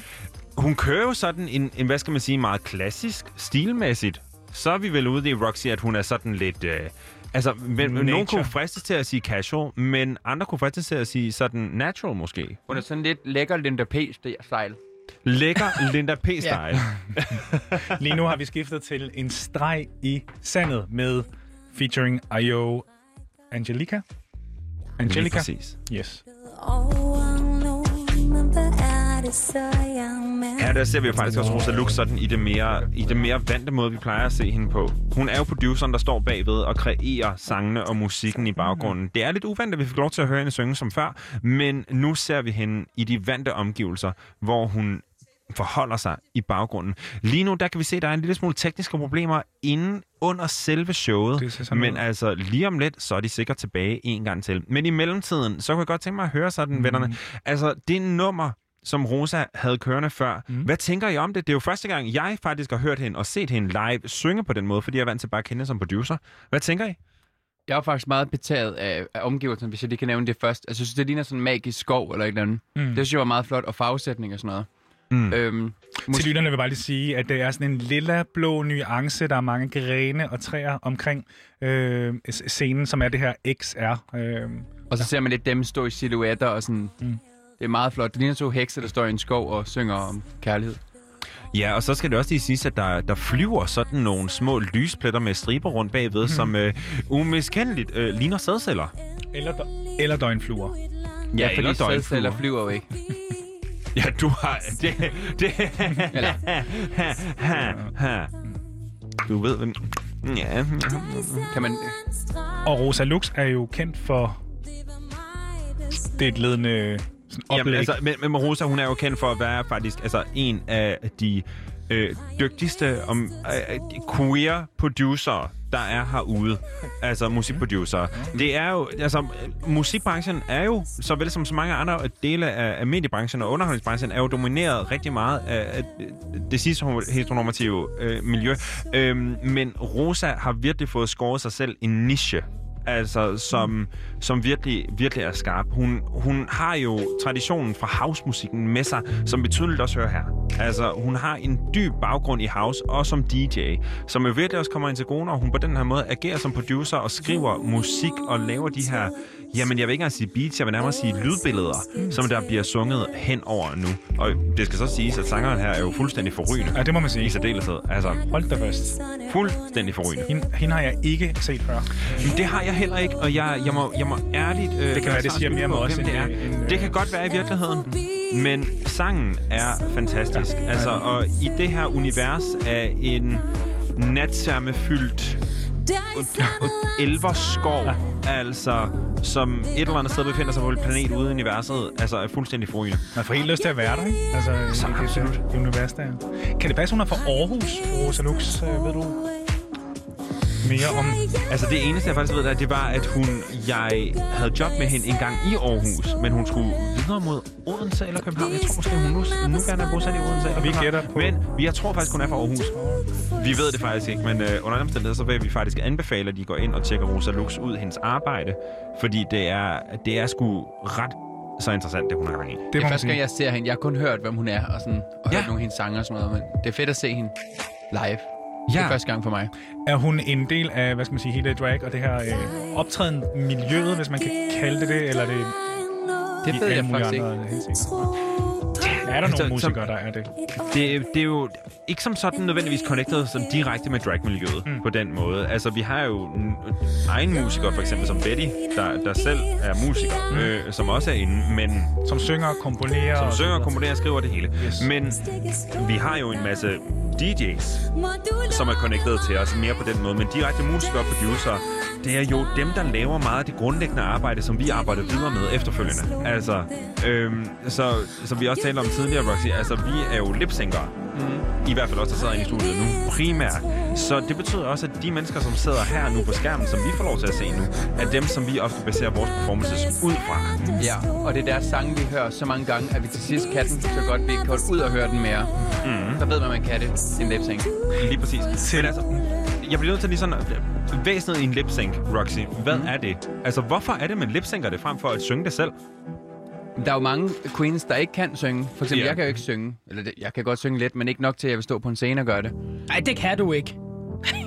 hun kører jo sådan en, en, hvad skal man sige, meget klassisk, stilmæssigt så er vi vel ude i Roxy, at hun er sådan lidt... Øh, altså, men, Nature. nogen kunne fristes til at sige casual, men andre kunne fristes til at sige sådan natural måske. Hun er sådan lidt lækker Linda P-style. Lækker Linda P-style. Lige nu har vi skiftet til en streg i sandet med featuring Ayo Angelica. Angelica? præcis. Yes. Her der ser vi jo faktisk også Rosa Lux sådan i det mere, i det mere vante måde, vi plejer at se hende på. Hun er jo produceren, der står bagved og kreerer sangene og musikken i baggrunden. Det er lidt uvandt, at vi fik lov til at høre hende synge som før, men nu ser vi hende i de vante omgivelser, hvor hun forholder sig i baggrunden. Lige nu, der kan vi se, at der er en lille smule tekniske problemer inden under selve showet. Men ud. altså, lige om lidt, så er de sikkert tilbage en gang til. Men i mellemtiden, så kunne jeg godt tænke mig at høre sådan, mm. vennerne. Altså, det nummer, som Rosa havde kørende før. Mm. Hvad tænker I om det? Det er jo første gang, jeg faktisk har hørt hende og set hende live synge på den måde, fordi jeg er vant til bare at kende hende som producer. Hvad tænker I? Jeg er faktisk meget betaget af, af omgivelserne, hvis jeg lige kan nævne det først. Altså, jeg synes, det ligner sådan en magisk skov eller et eller andet. Mm. Det synes jeg var meget flot, og farvesætning og sådan noget. Mm. Øhm, Til lytterne vil jeg bare lige sige, at det er sådan en lilla-blå nuance. Der er mange grene og træer omkring øh, scenen, som er det her XR. Øh, og så ser man lidt dem stå i silhuetter og sådan... Mm. Det er meget flot. Det ligner to hekse, der står i en skov og synger om kærlighed. Ja, og så skal det også lige siges, at der, der flyver sådan nogle små lyspletter med striber rundt bagved, mm. som øh, umiskendeligt øh, ligner sædceller. eller, dø- eller døgnfluer. Ja, eller fordi døgnfluer. sædceller flyver jo ikke. Ja, du har... Det, det, Eller-. Du ved, hvem... Ja. Kan man... Og Rosa Lux er jo kendt for det et ledende sådan oplæg. Jamen, altså, men, men Rosa, hun er jo kendt for at være faktisk altså, en af de øh, dygtigste om, øh, queer producer, der er herude. Altså musikproducer. Det er jo, altså musikbranchen er jo, såvel som så mange andre dele af, af mediebranchen og underholdningsbranchen, er jo domineret rigtig meget af, af det sidste heteronormative øh, miljø. Øhm, men Rosa har virkelig fået skåret sig selv en niche altså som, som virkelig, virkelig er skarp. Hun, hun har jo traditionen fra housemusikken med sig, som vi tydeligt også hører her. Altså, hun har en dyb baggrund i house, og som DJ, som jo virkelig også kommer ind til gode, når hun på den her måde agerer som producer og skriver musik og laver de her, jamen jeg vil ikke engang sige beats, jeg vil nærmere sige lydbilleder, som der bliver sunget hen over nu. Og det skal så siges, at sangeren her er jo fuldstændig forrygende. Ja, det må man sige. I særdeleshed. Altså, Hold da fast. fuldstændig forrygende. Hende, hende har jeg ikke set før. Men det har jeg heller ikke, og jeg, jeg, må, jeg må ærligt... Øh, Det kan være, det siger mere om hvem det er. øh, Det kan godt være i virkeligheden, men sangen er fantastisk. Ja. Altså, og i det her univers af en natstjernefyldt elverskov, ja. altså, som et eller andet sted befinder sig på et planet ude i universet, altså er fuldstændig forrygende. Man får helt lyst til at være der, ikke? Altså, Så i det- absolut. Det univers der. Kan det passe, hun er fra Aarhus, Rosa Lux? Øh, ved du mere om... Altså det eneste, jeg faktisk ved, er, det var, at hun, jeg havde job med hende en gang i Aarhus, men hun skulle videre mod Odense eller København. Jeg tror måske, hun nu, nu gerne er bosat i Odense eller Vi gætter på- Men vi- jeg tror faktisk, hun er fra Aarhus. Vi ved det faktisk ikke, men øh, under omstændigheder, så vil vi faktisk anbefale, at de går ind og tjekker Rosa Lux ud, hendes arbejde. Fordi det er, det er sgu ret så interessant, det hun har gang i. Det er første gang, jeg ser hende. Jeg har kun hørt, hvem hun er, og, sådan, og Ja. hørt nogle af hendes sange og sådan noget, men det er fedt at se hende live. Det Ja. er første gang for mig. Er hun en del af, hvad skal man sige, hele drag og det her øh, optræden miljøet, hvis man kan kalde det det, eller er det... Det ved jeg faktisk ikke. Er der Altså, nogle som- musikere, der er det? Det, det er jo ikke som sådan nødvendigvis connected sådan direkte med dragmiljøet mm. på den måde. Altså, vi har jo en egen musiker, for eksempel som Betty, der, der selv er musiker, mm. øh, som også er inde, men... Som synger, komponerer... Som synger, komponerer, skriver det hele. Yes. Men vi har jo en masse DJ's, som er connected til os mere på den måde. Men direkte musikere og producer, det er jo dem, der laver meget af det grundlæggende arbejde, som vi arbejder videre med efterfølgende. Altså, øhm, så, som vi også talte om tidligere, Roxy, altså vi er jo lipsynkere. Mm. I hvert fald også, der sidder inde i studiet nu, primært. Så det betyder også, at de mennesker, som sidder her nu på skærmen, som vi får lov til at se nu, er dem, som vi ofte baserer vores performances ud fra. Ja, og det er deres sange, vi hører så mange gange, at vi til sidst kan den så godt, vi ikke kan ud og høre den mere. Mm. Så ved man, man kan det. En lip sync. Lige præcis. Men altså, jeg bliver nødt til lige sådan... Væsenet i en lip sync, Roxy. Hvad mm. er det? Altså, hvorfor er det, man lip synker det frem for at synge det selv? Der er jo mange queens, der ikke kan synge. For eksempel, yeah. jeg kan jo ikke synge. Eller jeg kan godt synge lidt, men ikke nok til, at jeg vil stå på en scene og gøre det. Nej, det kan du ikke.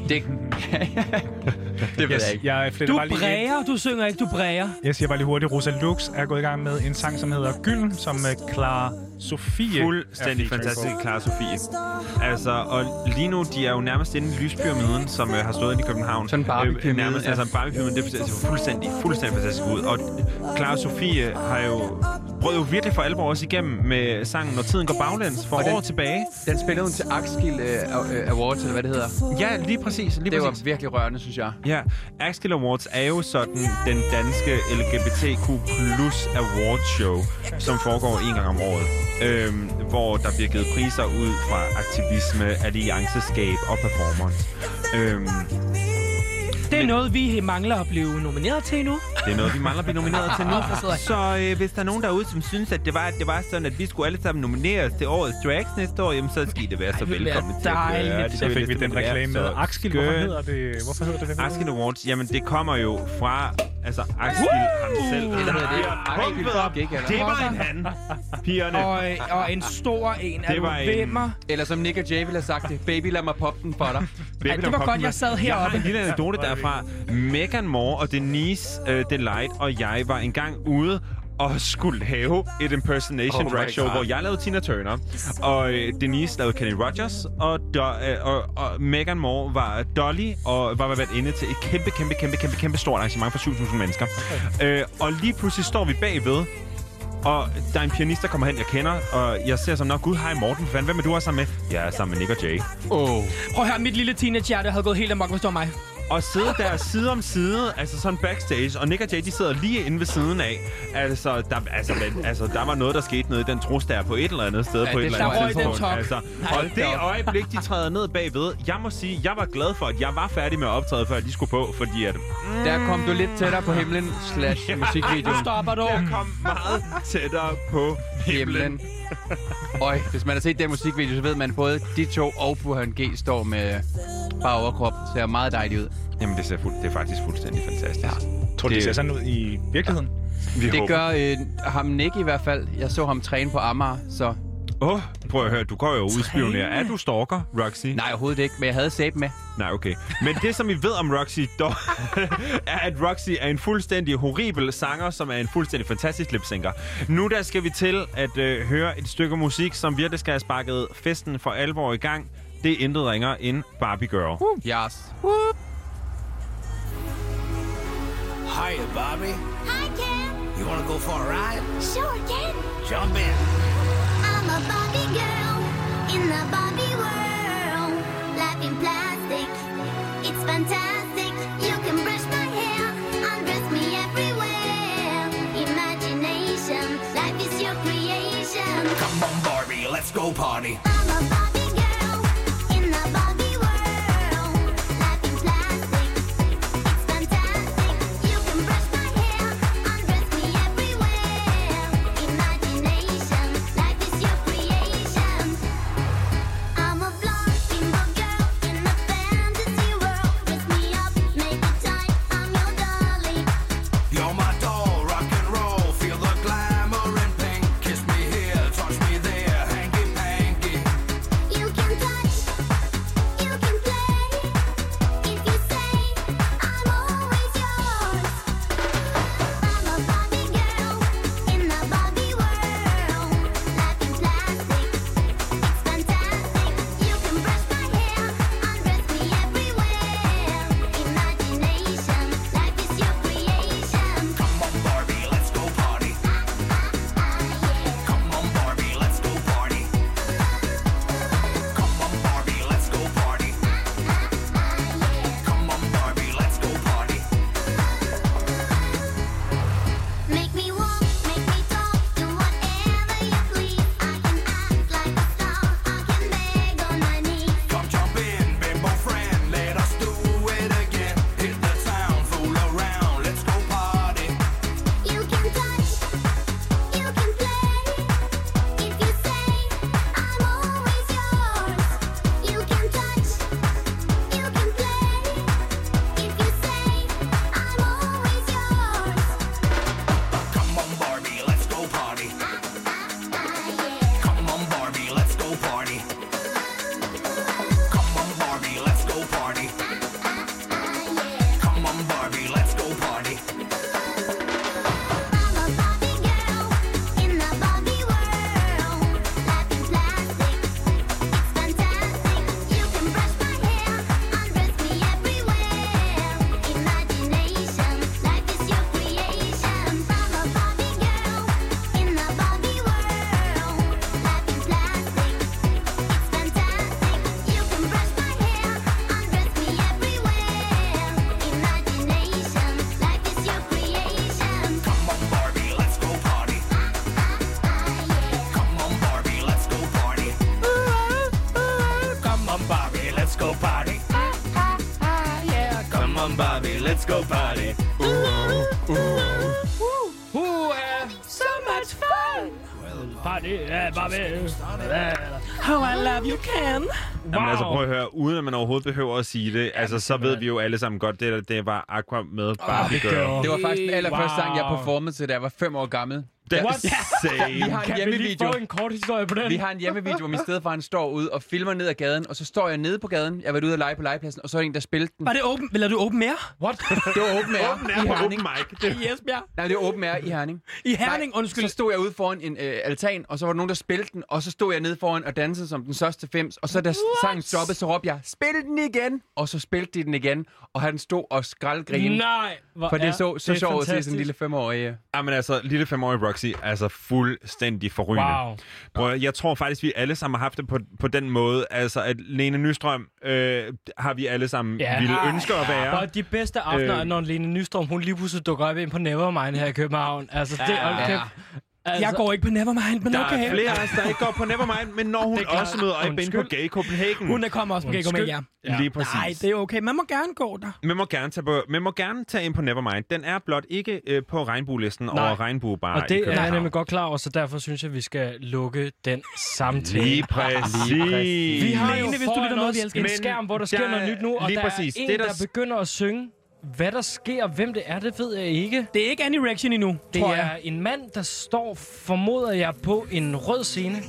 Det, det ved Yes, jeg ikke. Jeg Du bare lige ind. bræger, du synger ikke, du bræger. Jeg siger bare lige hurtigt, Rosa Lux er gået i gang med en sang, som hedder Gylden, som uh, Clara Sofie Fuldstændig er fantastisk. Clara Sofie. Altså, og lige nu, de er jo nærmest inde i lyspyramiden, som øh, har stået inde i København. Sådan en Barbie-pyramide, Øh, nærmest, ja. Altså en Barbie-pyramide, det ser fuldstændig, fuldstændig fantastisk ud. Og Clara Sofie har jo brød jo virkelig for alvor også igennem med sangen Når tiden går baglæns for Og den- år tilbage. Den spillede hun til Axkill uh, Awards, eller hvad det hedder. Ja, lige præcis. Lige det var præcis. virkelig rørende, synes jeg. Ja, Axkill Awards er jo sådan den danske LGBTQ plus awards show, som foregår en gang om året. Øhm, hvor der bliver givet priser ud fra aktivisme, allianceskab og performance. Øhm, Det er noget, vi mangler at blive nomineret til nu. det er noget, vi mangler at blive nomineret til nu. Der Så øh, hvis der er nogen derude, som synes, at det var, at det var sådan, at vi skulle alle sammen nomineres til årets drags næste år, jamen så skal I da være så det velkomne til at gøre dejligt. det. Så Det fik vi den reklame med Axkill. Hvorfor hedder det, hvorfor hedder det det? Axkill Awards, jamen det kommer jo fra, altså Axkill ham selv. Det eller? Det var en han. Pigerne. Og, og en stor en. Er Det var en-? Eller som Nick og Jay ville have sagt det. Baby, lad mig poppe den for dig. Ej, det var godt, jeg sad Jeg har heroppe. en lille anekdote derfra. Megan Moore og Denise uh, Delight og jeg var engang ude og skulle lave et impersonation Oh drag show, God. hvor jeg lavede Tina Turner, og øh, Denise lavede Kenny Rogers, og, Do, øh, og, og Megan Moore var Dolly, og var været inde til et kæmpe, kæmpe, kæmpe, kæmpe, kæmpe stort arrangement for 7.000 mennesker. Øh, og lige pludselig står vi bagved, og der er en pianist, der kommer hen, jeg kender, og jeg ser som nok, gud, hej Morten, for fanden, hvem er du også sammen med? Jeg er sammen med Nick og Jay. Oh. Prøv at høre, mit lille teenagehjerte havde gået helt amok, hvis det var mig. Og sidde der side om side, altså sådan backstage, og Nick og Jay, de sidder lige inde ved siden af. Altså, der, altså, men, altså, der var noget, der skete nede i den trus der på et eller andet sted Ja, på et eller andet der tidspunkt. Altså, og det øjeblik, de træder ned bagved, jeg må sige, jeg var glad for, at jeg var færdig med at optræde, før de skulle på, fordi at... Der kom du lidt tættere på himlen slash Nu musikvideoen. stopper du. Jeg kom meget tættere på himlen. Himlen. Øj, hvis man har set den musikvideo, så ved man, at både de to og Burhan G står med bare overkrop. Ser meget dejligt ud. Jamen, det, ser fuld, det er faktisk fuldstændig fantastisk. Ja. Tror du, det ser sådan ud i virkeligheden? Vi Det håber. gør øh, ham Nick i hvert fald. Jeg så ham træne på Amager, så... Åh, oh, prøv at høre, du går jo udspionere. Er du stalker, Roxy? Nej, overhovedet ikke, men jeg havde sæbe med. Nej, okay. Men det, som vi ved om Roxy, dog, er, at Roxy er en fuldstændig horribel sanger, som er en fuldstændig fantastisk lipsynker. Nu der skal vi til at øh, høre et stykke musik, som virkelig skal have sparket festen for alvor i gang. Det er intet ringer end Barbie Girl. Yes. Hiya, Bobby. Hi, Ken. You want to go for a ride? Sure, Ken. Jump in. Girl in the Barbie world. Life in plastic, it's fantastic. You can brush my hair, undress me everywhere. Imagination, life is your creation. Come on, Barbie, let's go party. Altså, så ved vi jo alle sammen godt, det, der, det var Aqua med Barbie Girl. Det var faktisk den allerførste sang, jeg Wow. performede til, da jeg var fem år gammel. That's insane. Vi har en Kan vi hjemmevideo. få en kort historie på den? Vi har en hjemmevideo, hvor min stedfar står ude og filmer ned ad gaden, og så står jeg nede på gaden. Jeg været ude og lege på legepladsen, og så er der en, der spillede den. Var det open, eller du open air? What? Det var open air, Open air i på Herning. open mic. Det, I Esbjerg? Nej, det var open air i Herning. I Herning, Nej, undskyld. Så stod jeg ude foran en øh, altan, og så var der nogen, der spillede den, og så stod jeg nede foran og dansede som den største fems, og så da sangen stoppede, så råbte jeg, spil den igen! Og så spillede de den igen, og han stod og skraldgrinede. Nej, hvor For det er så så sjovt ud til sådan en lille femårig. Jamen altså, lille femårige Roxy, altså fuldstændig forrygende. Wow. Prøv, jeg tror faktisk, vi alle sammen har haft det på, på den måde, altså at Lene Nystrøm øh, har vi alle sammen Ja. ville ønske at være. Og de bedste aftener, Øh. når Lene Nystrøm, hun lige pludselig dukker op ind på Nevermind her i København. Altså, det er Ja. ja. Altså, Jeg går ikke på Nevermind, men Der okay. er flere af os, der ikke går på Nevermind, men når hun også møder op inde på Undskyld. Gay Copenhagen. Hun er kommet også på med jer. Ja. Lige præcis. Nej, det er okay. Man må gerne gå der. Man må gerne tage, på, man må gerne tage ind på Nevermind. Den er blot ikke øh, på regnbuelisten Nej. over regnbuebarer Og det er jeg nemlig godt klar over, så derfor synes jeg, vi skal lukke den samtale. Lige præcis. Vi har jo Lene, hvis du lytter med, os vi elsker en skærm, hvor der sker der noget nyt nu, og lige der præcis. er en, der der, begynder at synge. Hvad der sker, hvem det er, det ved jeg ikke. Det er ikke Annie Reaction endnu, Det tror er jeg. en mand, der står, formoder jeg, på en rød scene.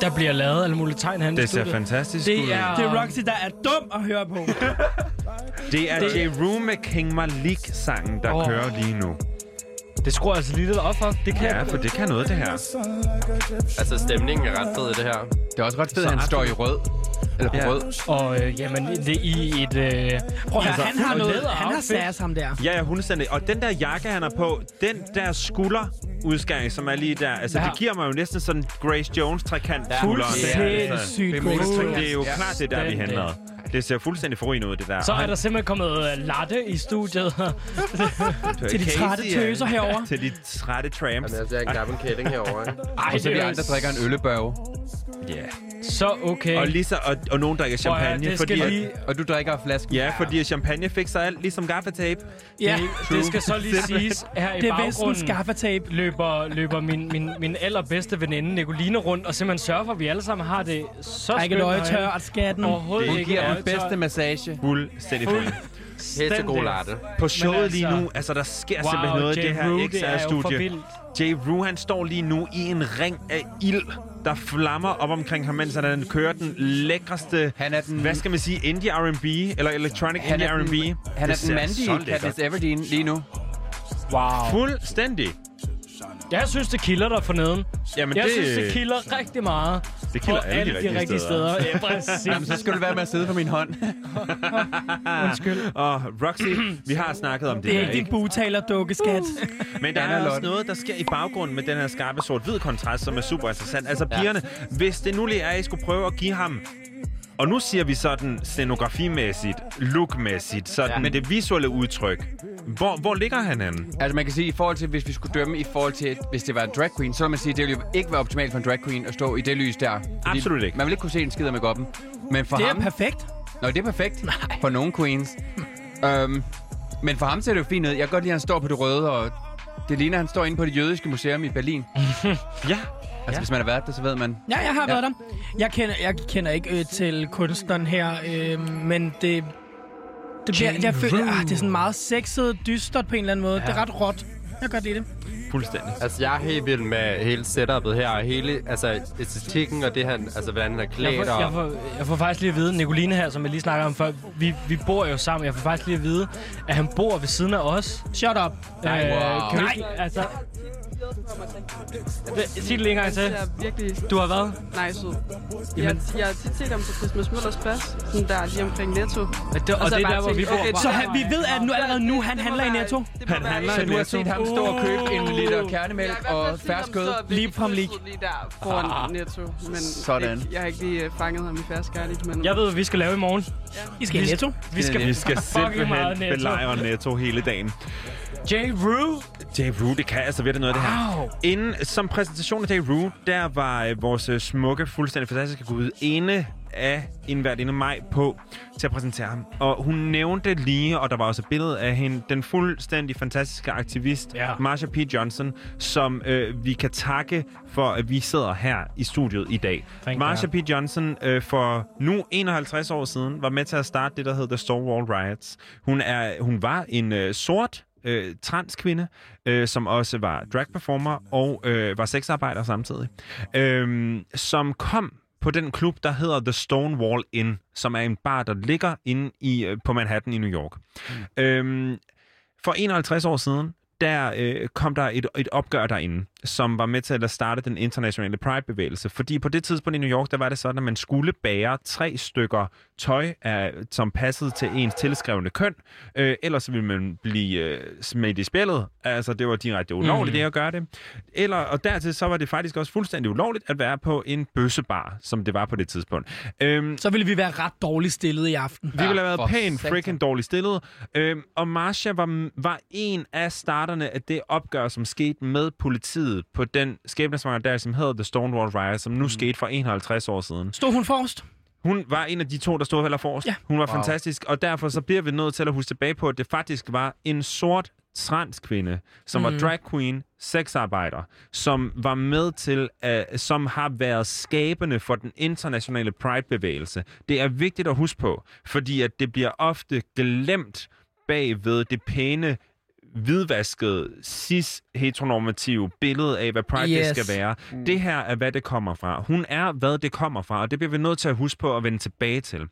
Der bliver lavet alle mulige tegn herinde i Det ser studiet. fantastisk Det ud. er- Det er Roxy, der er dum at høre på. Det er Det- J. Rue med King Malik-sangen, der Åh. oh. kører lige nu. Det skruer altså lige lidt op for. Det kan Ja, for det kan noget, det her. Altså, stemningen er ret fed i det her. Det er også ret fedt, at han står i rød. Eller på Ja. rød. Og øh, jamen, det er i et... Øh, Prøv altså, han har og noget. læder Han har outfit. sass, ham der. Ja, ja, hundestændig. Og den der jakke, han har på, den der skulderudskæring, som er lige der, altså Ja. det giver mig jo næsten sådan Grace Jones-trekant ja. Fuldstændigt Det Grace er jo klart, det er der, vi Fuldstændig. handler. Det ser fuldstændig forrygende ud, det der. Så er der simpelthen kommet øh, latte i studiet. Til de trætte ja. tøser herovre. Til de trætte tramps. Jamen, altså, jeg er en gammel kælling herovre. ikke? Ej, Og så det vi er andre drikker en øllebørge. Ja. Så okay. Og, lige så, og, og nogen drikker champagne, det skal fordi... Lige- Og du drikker af flasken. ja, fordi champagne fikser alt, ligesom gaffatape. Ja, det, det skal så lige siges her i det er vestens baggrunden. skaffatape. løber, løber min, min, min allerbedste veninde Nicoline rundt, og simpelthen sørger for, at vi alle sammen har det så er ikke et skønt øje tørt, skatten. Overhovedet ikke giver den bedste massage. Fuldstændig Fuld- fuld. Helt til god latte. På showet altså- lige nu, altså der sker Wow, simpelthen noget i det her det er XR-studie. Jay Rue, han står lige nu i en ring af ild, der flammer op omkring ham, mens han kører den lækreste, Han er den, hvad skal man sige, indie R&B, eller electronic han indie R&B. han er den mandige. Katniss Everdeen lige nu. Wow. Fuldstændig. Jeg synes, det kilder der forneden. Jamen, jeg det, synes, det kilder rigtig meget. det kilder på alle de rigtige, rigtige steder. Ja, præcis. Jamen, så skal du være med at sidde på min hånd. Undskyld. Og Roxy, vi har snakket om det, Det er her, ikke din bugtaler, dukke, skat. Men der er også noget, der sker i baggrunden med den her skarpe sort-hvid kontrast, som er super interessant. Altså pigerne, hvis det nu lige er, at I skulle prøve at give ham og nu siger vi sådan scenografimæssigt, lookmæssigt, sådan Ja. Men- det visuelle udtryk. Hvor, hvor ligger han henne? Altså man kan sige, i forhold til, hvis vi skulle dømme i forhold til, hvis det var en drag queen, så vil man sige, at det ville jo ikke være optimalt for en drag queen at stå i det lys der. Absolut ikke. Man vil ikke kunne se en skid af make Men for Det er ham... perfekt. Nå, det er perfekt Nej. for nogle queens. um, men for ham ser det jo fint ud. Jeg kan godt lide, at han står på det røde, og det ligner, at han står inde på det jødiske museum i Berlin. Ja. Altså, hvis man har været der, så ved man. Ja, jeg har Ja. været der. Jeg kender, jeg kender ikke øh, til kunstneren her, øh, men det... Det, bliver, jeg føler, ah, det er sådan meget sexet, dystert på en eller anden måde. Ja. Det er ret råt. Jeg kan godt lide det. Fuldstændig. Altså, jeg er helt vild med hele setupet her, og hele altså, æstetikken og det, han, altså, hvordan han er Jeg klædt. får, og... jeg, får, jeg får faktisk lige at vide, Nicoline her, som jeg lige snakker om før, vi, vi bor jo sammen. Jeg får faktisk lige at vide, at han bor ved siden af os. Shut up. Nej, wow. kan vi Nej. altså... Sig det lige en gang til. Virkelig Du har været? nice ud. Jeg, jeg har tit set ham på Christmas Møllers Plads, sådan der lige omkring Netto. Og det, og så det er der, hvor vi bor. okay, Så han, vi ved, at nu, allerede nu han handler i Netto. Han handler i Så du har Netto. set ham stå og købe en liter kernemælk og ham fersk kød? Lige League. sød Lige der foran Netto. Men Sådan. Jeg har ikke lige øh, fanget ham i fersk ærlig, men... Jeg ved, hvad vi skal lave i morgen. I skal i Netto. Vi skal, Vi skal simpelthen netto. belejre Netto hele dagen. J. Rue. Jay Rue, det kan altså virkelig noget, det her. Inden, som præsentation af Daru, der var øh, vores smukke, fuldstændig fantastiske gud ene af en værtinde maj på til at præsentere ham. Og hun nævnte lige, og der var også et billede af hende, den fuldstændig fantastiske aktivist, ja. Marsha P. Johnson, som øh, vi kan takke for, at vi sidder her i studiet i dag. Thank Marsha God. P. Johnson øh, for nu 51 år siden var med til at starte det, der hedder The Stonewall Riots. Hun, er, hun var en øh, sort øh, transkvinde, øh, som også var drag performer og øh, var sexarbejder samtidig, øh, som kom på den klub, der hedder The Stonewall Inn, som er en bar, der ligger inde i, øh, på Manhattan i New York. Mm. Øhm, for 51 år siden, der øh, kom der et, et opgør derinde, som var med til at starte den internationale Pride-bevægelse. Fordi på det tidspunkt i New York, der var det sådan, at man skulle bære tre stykker tøj, af, som passede til ens tilskrevne køn. Øh, ellers ville man blive øh, smidt i spillet. Altså, det var direkte ulovligt, Mm. det at gøre det. Eller, og dertil så var det faktisk også fuldstændig ulovligt at være på en bøssebar, som det var på det tidspunkt. Øhm, Så ville vi være ret dårligt stillet i aften. vi ville have været pænt freaking dårligt stillet. Øhm, og Marsha var, var en af starterne af det opgør, som skete med politiet på den skæbnesvanger der, som hedder The Stonewall Riot, som nu mm. skete for 51 år siden. Stod hun forrest? Hun var en af de to, der stod heller forrest. Ja. Hun var Wow. fantastisk, og derfor så bliver vi nødt til at huske tilbage på, at det faktisk var en sort transkvinde, som mm. var Mhm. drag queen, sexarbejder, som var med til, uh, som har været skabende for den internationale Pride-bevægelse. Det er vigtigt at huske på, fordi at det bliver ofte glemt bagved det pæne hvidvaskede, cis-heteronormative billede af, hvad Pride yes. Skal være. Mm. Mm. Det her er, hvad det kommer fra. Hun er, hvad det kommer fra, og det bliver vi nødt til at huske på at vende tilbage til.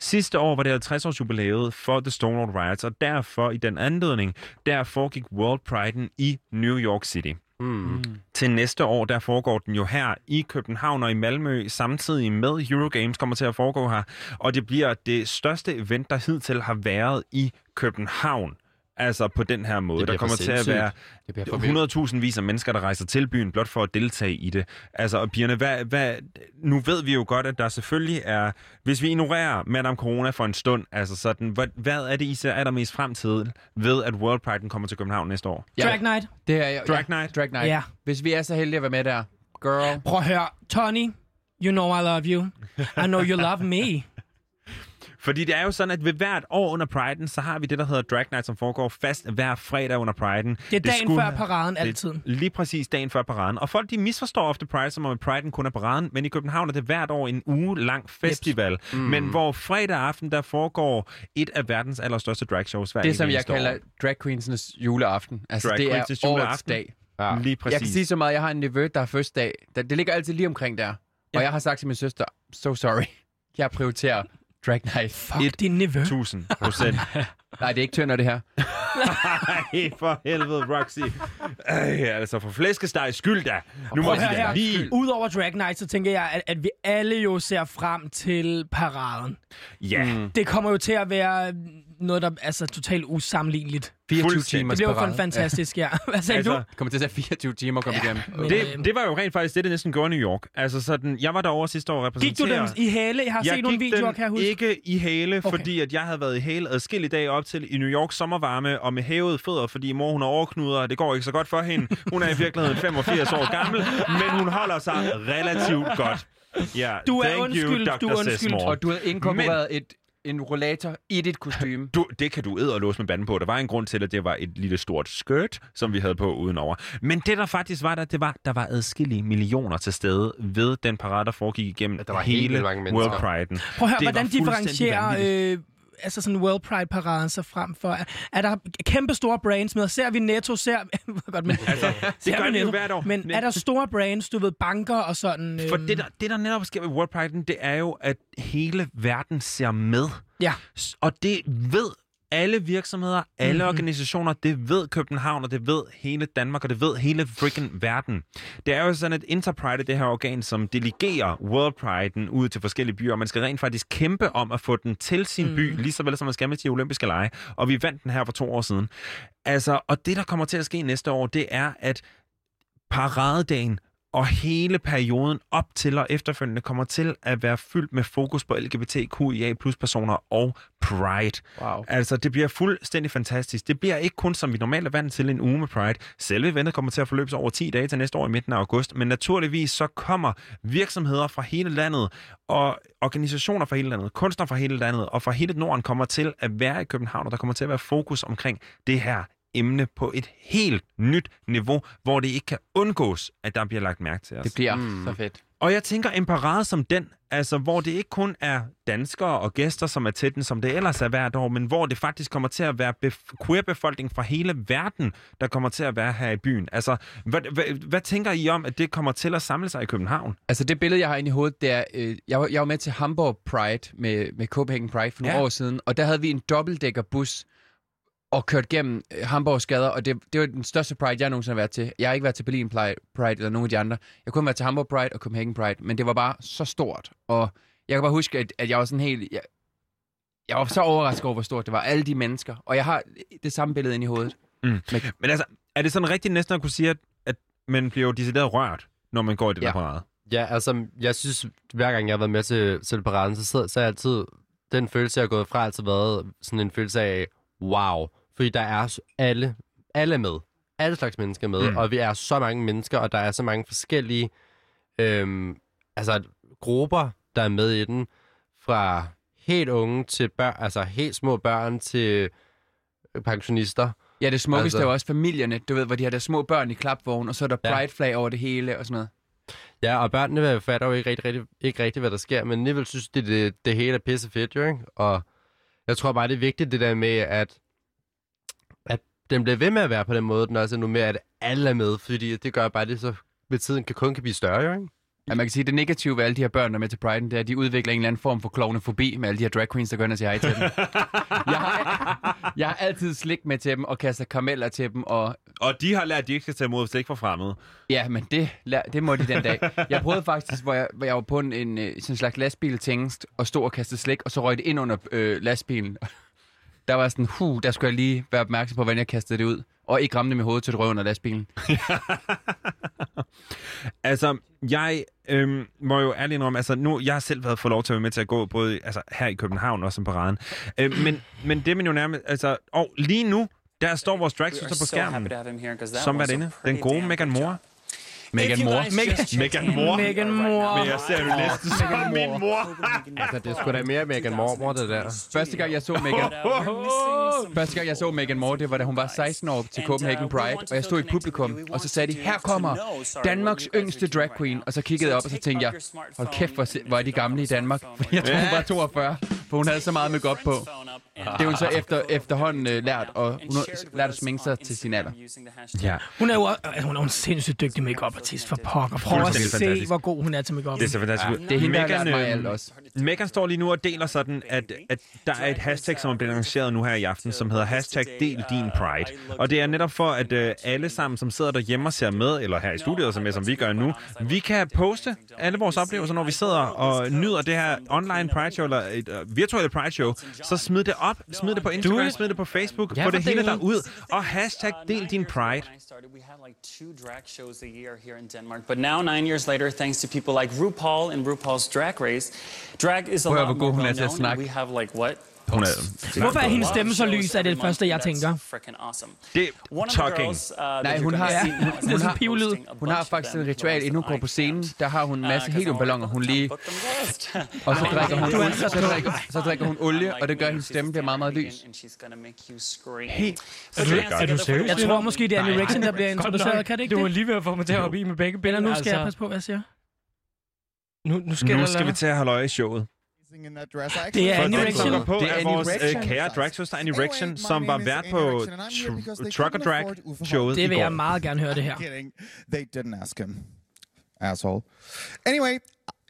Sidste år var det 50 års jubilæet for The Stonewall Riots, og derfor i den anledning, der foregik World Pride'en i New York City. Mm. Til næste år, der foregår den jo her i København og i Malmø, samtidig med Eurogames kommer til at foregå her. Og det bliver det største event, der hidtil har været i København. Altså på den her måde. Der kommer til at være Det bliver for vildt. 100.000 vis af mennesker, der rejser til byen blot for at deltage i det. Altså, og pigerne, hvad, hvad, nu ved vi jo godt, at der selvfølgelig er... Hvis vi ignorerer Madame Corona for en stund, altså sådan, hvad, hvad er det, I ser allermest frem til ved, at World Pride kommer til København næste år? Drag Night. Det er jeg. Drag ja. Night. Drag Night. Ja. Hvis vi er så heldige at være med der. Girl. Prøv at høre. Tony, you know I love you. I know you love me. Fordi det er jo sådan, at ved hvert år under Pride'en, så har vi det, der hedder Drag Night, som foregår fast hver fredag under Pride'en. Det er dagen før paraden altid. Det lige præcis dagen før paraden. Og folk, de misforstår ofte Pride, som om at Pride'en kun er paraden, men i København er det hvert år en uge lang festival. Mm. Men hvor fredag aften, der foregår et af verdens allerstørste dragshows hver Det, som jeg år. kalder drag queensenes juleaften. Altså, Drag det er årets juleaften. dag. Ja. Lige Jeg præcis. kan sige så meget, jeg har en nevø, der er første dag. Det ligger altid lige omkring der. Og jeg har sagt til min søster, so sorry, jeg prioriterer drag night. Fuck din nevø. 1000 procent. Nej, det er ikke tønder, det her. Ej, for helvede, Roxy. Ej, altså for flæskesteg skyld da. Nu må da her. lige... Udover Drag Night, så tænker jeg, at, at vi alle jo ser frem til paraden. Ja. Mm. Det kommer jo til at være noget, der er altså, totalt usammenligneligt. 24 Fuldstændig. timer Det bliver jo kun fantastisk, ja. Hvad sagde Altså, du? Det kommer til at tage 24 timer at komme ja, igennem. Det, det var jo rent faktisk det, det næsten gjorde i New York. Altså sådan, jeg var derovre sidste år og Gik du dem i hale? Jeg har jeg set nogle videoer, kan jeg huske. ikke i hale, Okay. okay. fordi at jeg havde været i hale adskillige dage op til i New York sommervarme og med hævede fødder, fordi mor hun har overknuder, og det går ikke så godt for hende. Hun er i virkeligheden 85 år gammel, men hun holder sig relativt godt. Ja, Du er thank undskyldt, you, Dr. du er undskyldt. Sesmore. Og du havde inkorporeret et, en rollator i dit kostume. Du, det kan du æde og låse med banden på. Der var en grund til, at det var et lille stort skirt, som vi havde på udenover. Men det, der faktisk var der, det var, der var adskillige millioner til stede ved den parade, der foregik igennem der var hele mange World. Pride'en. Prøv at høre, Det hvordan differentierer øh, altså sådan World Pride-paraden så frem for? Er, er der kæmpe store brands med? Ser vi Netto? Ser, godt, men, altså, det gør vi jo hvert år. Men, Men- er der store brands, du ved, banker og sådan? For øhm, det der, det, der netop sker ved World Pride'en, det er jo, at hele verden ser med. Ja. Og det ved alle virksomheder, alle mm-hmm. organisationer, det ved København, og det ved hele Danmark, og det ved hele freaking verden. Det er jo sådan, at Interpride er det her organ, som delegerer World Pride'en ud til forskellige byer, og man skal rent faktisk kæmpe om at få den til sin Mhm. by, lige så vel som man skal med til de olympiske lege. Og vi vandt den her for to år siden. Altså, og det, der kommer til at ske næste år, det er, at paradedagen Og hele perioden op til og efterfølgende kommer til at være fyldt med fokus på LGBTQIA plus personer og Pride. Wow. Altså, det bliver fuldstændig fantastisk. Det bliver ikke kun, som vi normalt er vant til, en uge med Pride. Selve eventet kommer til at forløbe sig over 10 dage til næste år i midten af august. Men naturligvis så kommer virksomheder fra hele landet og organisationer fra hele landet, kunstnere fra hele landet og fra hele Norden kommer til at være i København, og der kommer til at være fokus omkring det her emne på et helt nyt niveau, hvor det ikke kan undgås, at der bliver lagt mærke til os. Det bliver mm. så fedt. Og jeg tænker en parade som den, altså hvor det ikke kun er danskere og gæster, som er til den, som det ellers er hvert år, men hvor det faktisk kommer til at være bef- queer-befolkning fra hele verden, der kommer til at være her i byen. Altså, hvad, hvad, hvad tænker I om, at det kommer til at samle sig i København? Altså det billede, jeg har inde i hovedet, det er, øh, jeg, var, jeg var med til Hamburg Pride med, med Copenhagen Pride for nogle Ja. år siden, og der havde vi en dobbeltdækkerbus og kørt gennem øh, Hamburgs gader, og det, det var den største Pride, jeg nogensinde har været til. Jeg har ikke været til Berlin Pride, Pride eller nogen af de andre. Jeg har kun været til Hamburg Pride og Copenhagen Pride, men det var bare så stort, og jeg kan bare huske, at, at jeg var sådan helt... Jeg, jeg var så overrasket over, hvor stort det var. Alle de mennesker. Og jeg har det samme billede inde i hovedet. Mm. Men, men altså, er det sådan rigtigt næsten at kunne sige, at, at man bliver jo decideret rørt, når man går i det ja. der parade? Ja, altså, jeg synes, hver gang jeg har været med til, til paraden, så, så er jeg altid, den følelse, jeg har gået fra, har altid været sådan en følelse af, wow. Fordi der er alle, alle med. Alle slags mennesker med, Mm. og vi er så mange mennesker, og der er så mange forskellige øhm, altså, grupper, der er med i den. Fra helt unge til børn, altså helt små børn til øh, pensionister. Ja, det smukkeste Altså- er jo også familierne, du ved, hvor de har der små børn i klapvogn, og så er der Ja. pride-flag over det hele og sådan noget. Ja, og børnene fatter jo ikke rigtig, rigtig, ikke rigtig, hvad der sker, men alligevel synes de, det, det hele er pisse fedt, jo, ikke? Og jeg tror bare, det er vigtigt, det der med, at den bliver ved med at være på den måde, den også er nu med, at alle er med, fordi det gør bare, det så med tiden kan kun kan blive større, jo, ikke? Ja, man kan sige, at det negative ved alle de her børn, der er med til Pride, det er, at de udvikler en eller anden form for klovnefobi med alle de her drag queens, der går ind og siger hej til dem. jeg, har, jeg har altid slik med til dem og kaster karameller til dem. Og, og de har lært, at de ikke skal tage imod slik fra fremmede. Ja, men det, det må de den dag. Jeg prøvede faktisk, hvor jeg, hvor jeg var på en, en øh, sådan en slags lastbil tingest, og stod og kastede slik, og så røg det ind under øh, lastbilen. Der var sådan, hu, der skulle jeg lige være opmærksom på, hvordan jeg kastede det ud. Og ikke ramme det med hovedet til et røv under lastbilen. Altså, jeg øhm, må jo ærligt indrømme, altså nu, jeg har selv været fået lov til at være med til at gå, både altså, her i København og som paraden. Øh, men, men det man jo nærmest, altså, og lige nu, der står vores dragsøster på skærmen, som er inde. Den gode Megan Moore. Megan Moore. Megan, Moore. Megan Moore. Men jeg ser jo næsten som min mor. altså, det er sgu da mere Megan Mormor, det der. Første gang, jeg så Megan... Første gang, jeg så Megan Moore, det var, da hun var 16 år til Copenhagen Pride, og jeg stod i publikum, og så sagde de, her kommer Danmarks yngste drag queen, og så kiggede jeg op, og så tænkte jeg, hold kæft, hvor er de gamle i Danmark, fordi jeg tror, hun var 42, for hun havde så meget med op på. Det er hun så efter, efterhånden øh, lært, og hun har lært at sminke sig til sin alder. Ja. Hun er jo altså, hun er jo en sindssygt dygtig makeup artist for pokker. Prøv at se, fantastisk. hvor god hun er til makeup. Det er så fantastisk. ud. Det er hende, der har lært mig øhm, alt også. Megan står lige nu og deler sådan, at, at der er et hashtag, som er blevet lanceret nu her i aften, som hedder hashtag del din pride. Og det er netop for, at øh, alle sammen, som sidder derhjemme og ser med, eller her i studiet, som, som vi gør nu, vi kan poste alle vores oplevelser, når vi sidder og nyder det her online pride show, eller et uh, virtuelle pride show. Så smid det op, smid det på Instagram, smid det på Facebook, Ja, få det hele derud, og hashtag del din pride. We had like two drag shows a year here in Denmark, but now nine years later, thanks to people like RuPaul and RuPaul's Drag Race, drag is a lot more well known. We have like what? Hun er... Hvorfor er hendes stemme så lys, er det det første, jeg tænker. Det the talking. uh, Nej, hun har, hun, hun, har, hun har faktisk et ritual, inden hun går på scenen. Der har hun en masse Uh, 'cause heliumballoner, hun lige... Og så drikker hun, olie, så, drikker, så drikker hun olie, og det gør, at hendes stemme bliver meget, meget lys. Helt Er du, er du seriøs? Jeg tror måske, det er. Erection, der bliver introduceret. Kan det ikke Du var det? lige ved at få mig til at hoppe i med begge ben. Nu skal altså, jeg passe på, hvad jeg siger. Nu, nu skal, Nu skal vi til at holde øje i showet. Det er For Annie den, som Rection. går på, Det er er vores øh, kære dragsøster Annie Rection, som var vært på tr- Trucker Drag showet Det i vil jeg meget gerne høre det her. They didn't ask him. Asshole. Anyway,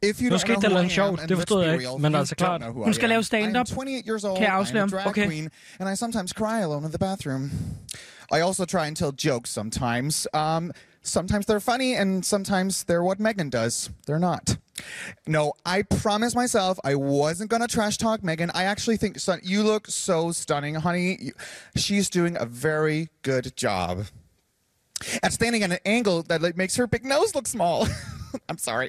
if you Nu skete der noget I sjovt. Det forstod jeg ikke. Men altså klart. Hun I skal lave stand-up. I'm 28 years old. Kan jeg afsløre Okay. queen, and I sometimes cry alone in the bathroom. I also try and tell jokes sometimes. Um, sometimes they're funny, and sometimes they're what Megan does. They're not. No, I promised myself I wasn't gonna trash talk Megan. I actually think son, you look so stunning, honey. You, she's doing a very good job. at standing at an angle that like makes her big nose look small. I'm sorry.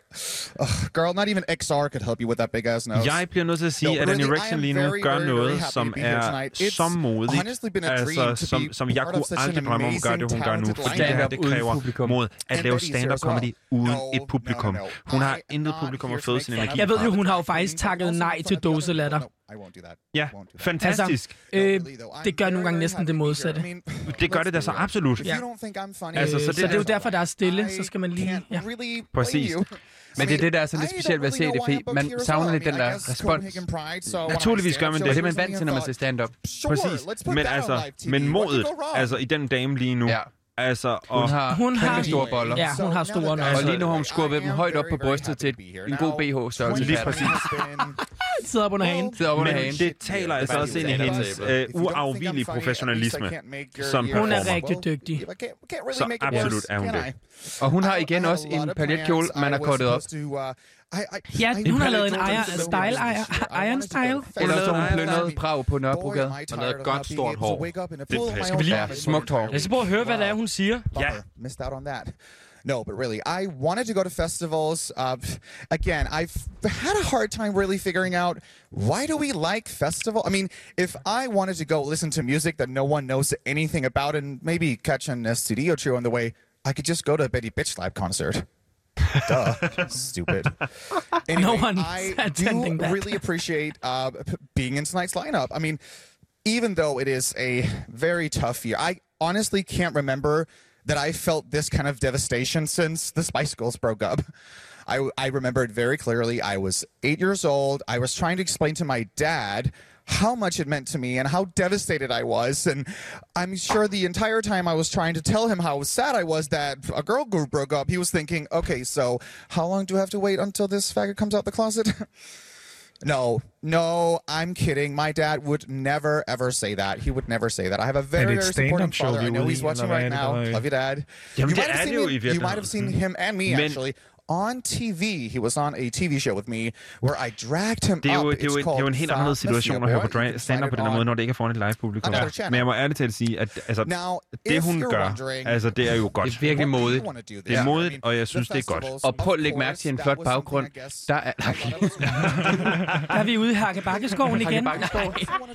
Ugh, girl, not even XR could help you with that big ass nose. Jeg bliver nødt til at sige, No, at really, I Rection am lige nu very, gør very, very noget, happy som er så modigt. honestly been a dream Altså, to som, som jeg kunne aldrig drømme om at gøre det, hun gør nu. Fordi det her, det kræver publikum. mod at lave stand-up comedy uden No, et publikum. no, no. Hun har I intet publikum at føde sin energi Jeg ved jo, hun har jo faktisk takket nej til dåselatter. Ja, fantastisk. Altså, øh, det gør nogle gange næsten det modsatte. Det gør det da så absolut. Ja. Altså, så det, så det er jo derfor, der er stille, så skal man lige... Ja. Præcis. Men det er det, der er så lidt specielt ved at se det, fordi man savner lidt den der respons. Naturligvis gør man Det er det. det, man er vant til, når man ser stand-up. Præcis. Men altså, men modet, altså i den dame lige nu, Ja. Altså... Og, Hun har Hun har- store boller. Ja, hun har store nøgler. Og lige nu har hun skubbet dem højt op på brystet til et- en god BH-størrelse. Lige præcis. Sidder op under hagen. Sidder op under Men hagen. det taler altså også ind i hendes øh, uafvigelige professionalisme. Som Hun er rigtig dygtig. Så absolut er hun det. Og hun har igen også en paljetkjole, man har kortet op. Ja, hun har lavet en iron, style, iron, iron style. Eller så hun plyndret Prag på Nørrebrogade. Og noget godt stort hår. Skal vi lige- Ja, smukt hår. Jeg skal prøve at høre, hvad det er, hun siger. Yeah. Missed out on that. No, but really, I wanted to go to festivals. Uh, again, I've had a hard time really figuring out why do we like festival. I mean, if I wanted to go listen to music that no one knows anything about and maybe catch an STD or two on the way, I could just go to a Betty Bitch Lab concert. Duh, stupid. Anyway, one's I do that. really appreciate uh, being in tonight's lineup. I mean, even though it is a very tough year, I honestly can't remember that I felt this kind of devastation since the Spice Girls broke up. I, I remember it very clearly. I was eight years old. I was trying to explain to my dad how much it meant to me and how devastated I was. And I'm sure the entire time I was trying to tell him how sad I was that a girl group broke up, he was thinking, okay, so how long do I have to wait until this faggot comes out the closet? No, no, I'm kidding. My dad would never ever say that. He would never say that. I have a very, Er very et supporting father. I know he's watching right now. Love you, dad. You might have seen jo him, You might have seen him and me actually on TV. He was on a TV show with me where I dragged him Det er, jo, up. det, er jo, It's det er jo en called helt anderledes situation at høre på stand-up på den her måde, når det ikke er foran et live-publikum. Another channel. Men jeg må ærligt talt sige, at altså, Now, det if hun gør, altså det er jo godt. Det er virkelig modigt. Det er modigt, og jeg synes, det er godt. Og prøv at lægge mærke til en flot baggrund. Der er... Der er vi ude i Hakkebakkeskoven igen.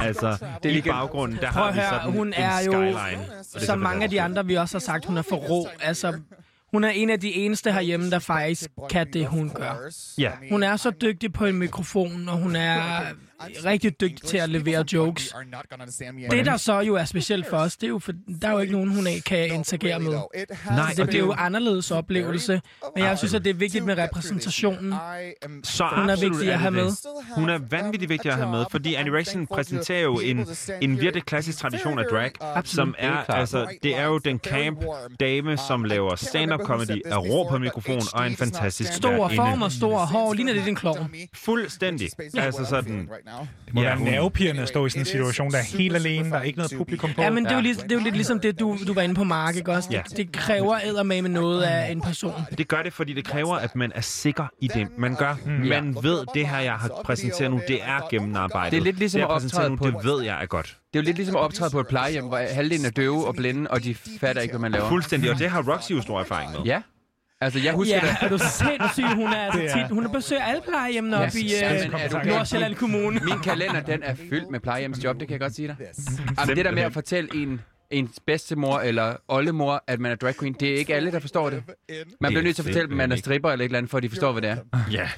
Altså, Det er i lige- baggrunden, der har at vi sådan hun en er jo, skyline. Og det som mange af de andre, vi også har sagt, hun er for rå. Altså, hun er en af de eneste herhjemme, der faktisk kan det, hun gør. Ja. Hun er så dygtig på en mikrofon, og hun er rigtig dygtig til at levere jokes. Det, der så jo er specielt for os, det er jo, for der er jo ikke nogen, hun ikke kan interagere med. Nej, det og bliver jo det er anderledes oplevelse. Men jeg synes, at det er vigtigt med repræsentationen. Så Hun er absolut vigtig at have med. Hun er vanvittigt vigtig at have med, fordi Annie præsenterer jo en, en virkelig klassisk tradition af drag, som er, altså, det er jo den camp dame, som laver stand-up comedy, er rå på mikrofon og er en fantastisk Stor form og stor hår. Ligner det en klovn? Fuldstændig. Altså sådan... Det må Ja, være nervepirrende at stå i sådan en situation, der er helt alene, der er ikke noget publikum på. Ja, men det er jo, lige, det er jo lidt ligesom det, du, du var inde på, Mark, ikke også? Ja. Det kræver eddermame med noget af en person. Det gør det, fordi det kræver, at man er sikker i det, man gør. Man ved, det her, jeg har præsenteret nu, det er gennemarbejdet. Det er lidt ligesom at optræde nu, på det ved jeg er godt. Det er jo lidt ligesom at optræde på et plejehjem, hvor halvdelen er døve og blinde, og de fatter ikke, hvad man laver. Fuldstændig, og det har Roxy jo stor erfaring med. Ja. Altså, jeg husker Ja, det. er du sindssyg? Hun er altså er- tit, hun besøger alle plejehjemmene Ja, oppe i er øh? Nordsjælland Kommune. Min kalender, den er fyldt med plejehjemsjob, det kan jeg godt sige dig. Jamen, det der med at fortælle en ens bedstemor eller oldemor, at man er drag queen, det er ikke alle, der forstår det. Man bliver nødt til at fortælle dem, at man er stripper eller et eller andet, for at de forstår, hvad det er. Ja.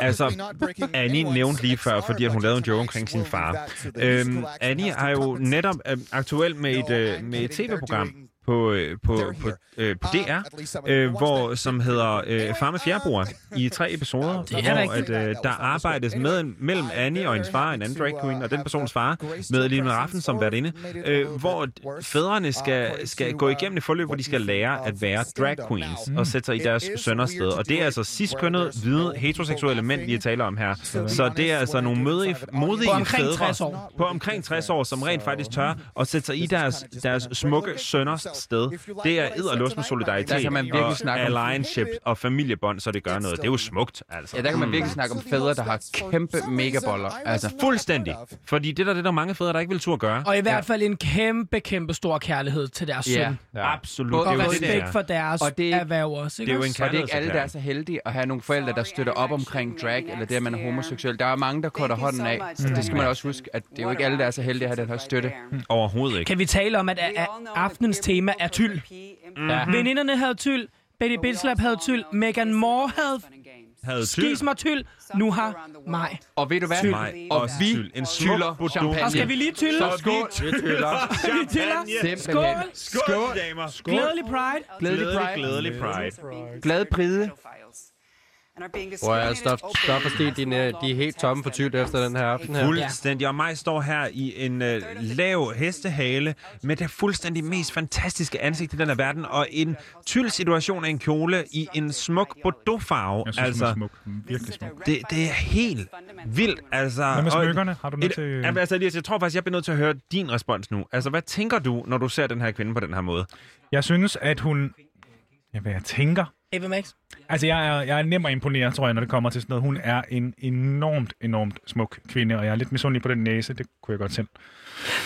Altså, Annie nævnte lige før, fordi at hun lavede en joke omkring sin far. Øhm, Annie har jo netop øh, aktuelt med et, øh, med et tv-program på, øh, på, på, øh, på DR, øh, hvor, som hedder øh, Far med fjerboer i tre episoder, Det er hvor at, øh, der arbejdes med, mellem Annie og hendes far, en anden drag queen, og den persons far, med Line Raffen som værtinde, øh, hvor fædrene skal, skal gå igennem et forløb, hvor de skal lære at være drag queens og sætte sig i deres sønners sted. Og det er altså cis-kønnede, hvide, heteroseksuelle mænd, vi taler om her. Så det er altså nogle modige, modige På omkring fædre. 60 år. på omkring 60 år, som rent faktisk tør at sætte sig i deres, deres smukke sønners sted. Det er edderlust med solidaritet Der kan man virkelig og snakke om- alliance og familiebånd, så det gør noget. Det er jo smukt, altså. Ja, der kan man virkelig snakke om fædre, der har kæmpe megaboller. Altså, Fuldstændig. Fordi det der, det er der mange fædre, der ikke vil turde gøre. Og i hvert fald en kæmpe, kæmpe stor kærlighed til deres Ja. søn. Ja. Absolut. Og Det er det, respekt for deres Og det er- erhverv også. Ikke? det er jo en også? og det er ikke alle, der er så heldige at have nogle forældre, der støtter op omkring drag, eller det, at man er homoseksuel. Der er mange, der korter hånden af. Så det skal man også huske, at det er jo ikke alle, der er så heldige at have den her støtte. Overhovedet ikke. Kan vi tale om, at aftenens tema er tyld? Ja. Veninderne havde tyld, Betty Bitslap havde tyld, Megan Moore havde Havde tyld. skismer tyld, nu har mig. Og ved du hvad? Tyld. Mig Og vi tyld. En tyller champagne. Og skal vi lige tylle? Så skål. Vi tyller. Vi tyller. Skål. Skål, damer. Skål. Glædelig Pride. Glædelig Glædelig, Pride. glædelig pride. Glad pride. Hvor er stof, stof og stil, de, er- de er helt tomme for tyld efter den her aften her. Fuldstændig. Og mig står her i en øh, lav hestehale med det fuldstændig mest fantastiske ansigt i den her verden, og en tyld situation af en kjole i en smuk Bordeaux-farve. Jeg synes, altså, den er smuk. Virkelig smuk. det, det er helt vildt. Altså, Hvad med smykkerne? Har du noget Et- til- altså, Elias, jeg tror faktisk, jeg bliver nødt til at høre din respons nu. Altså, hvad tænker du, når du ser den her kvinde på den her måde? Jeg synes, at hun... Ja, hvad jeg tænker... Eva Max. Altså, jeg er, jeg er nem at imponere, tror jeg, når det kommer til sådan noget. Hun er en enormt, enormt smuk kvinde, og jeg er lidt misundelig på den næse. Det kunne jeg godt selv.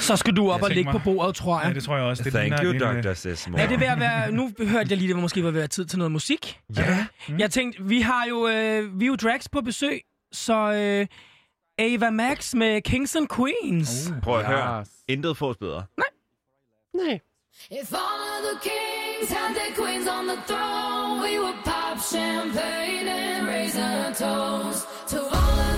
Så skal du op Jeg og ligge på mig- bordet, tror jeg. Ja, det tror jeg også. Det Thank ligner you, øh, Dr. Sismo. Er det ved at være... Nu hørte jeg lige, det var måske var ved at være tid til noget musik. Ja. Mm. Jeg tænkte, vi har jo, øh, vi er jo drags på besøg, så øh, Ava Max med Kings and Queens. Uh. Prøv at høre. Intet fås bedre. Nej. If all of the kings had their queens on the throne, we would pop champagne and raise a toast to all of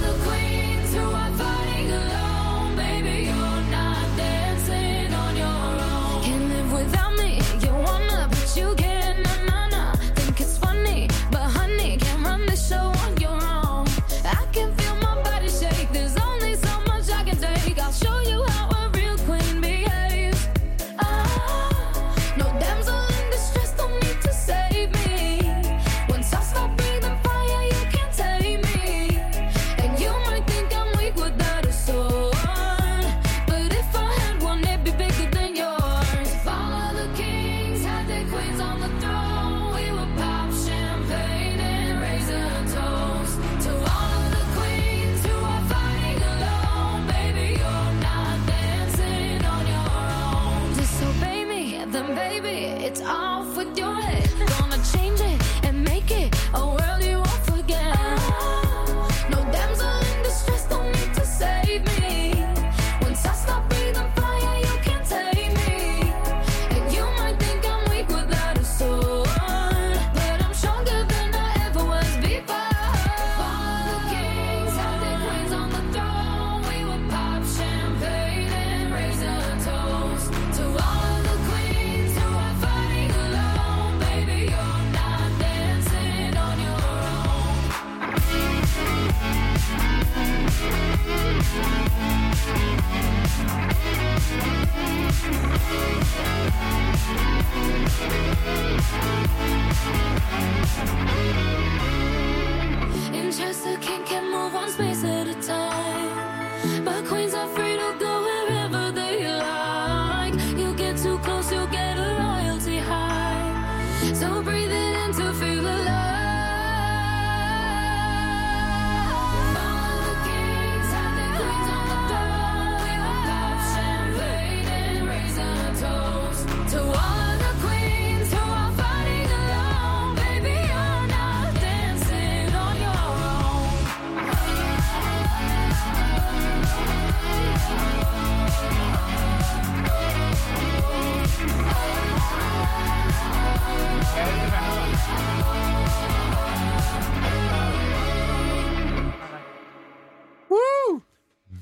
In Chester, king can move one space at a time.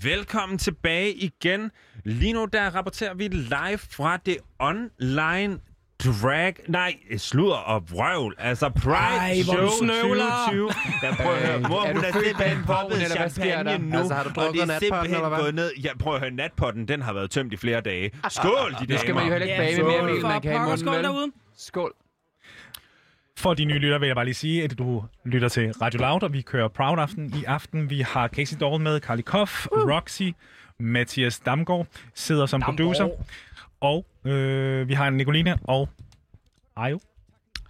Velkommen tilbage igen. Lige nu der rapporterer vi live fra det online drag... Nej, sludder og vrøvl. Altså Pride Ej, hvor Show du snøvler. 2020. Ja, prøv at høre. Mor, Er hun er simpelthen poppet champagne nu. Altså, har du og drukket det er natpotten, simpelthen eller hvad? gået ned. Ja, prøv at høre. Natpotten, den har været tømt i flere dage. Skål, de Det skal man jo heller ikke bage med mere mel, man kan i munden, vel? derude. Skål. For de nye lytter vil jeg bare lige sige, at du lytter til Radio Loud, og vi kører Proud Aften i aften. Vi har Casey Dorl med, Carly Koff, uh. Roxy, Mathias Damgaard sidder som Damgaard. producer. og øh, vi har Nicoline og Ajo.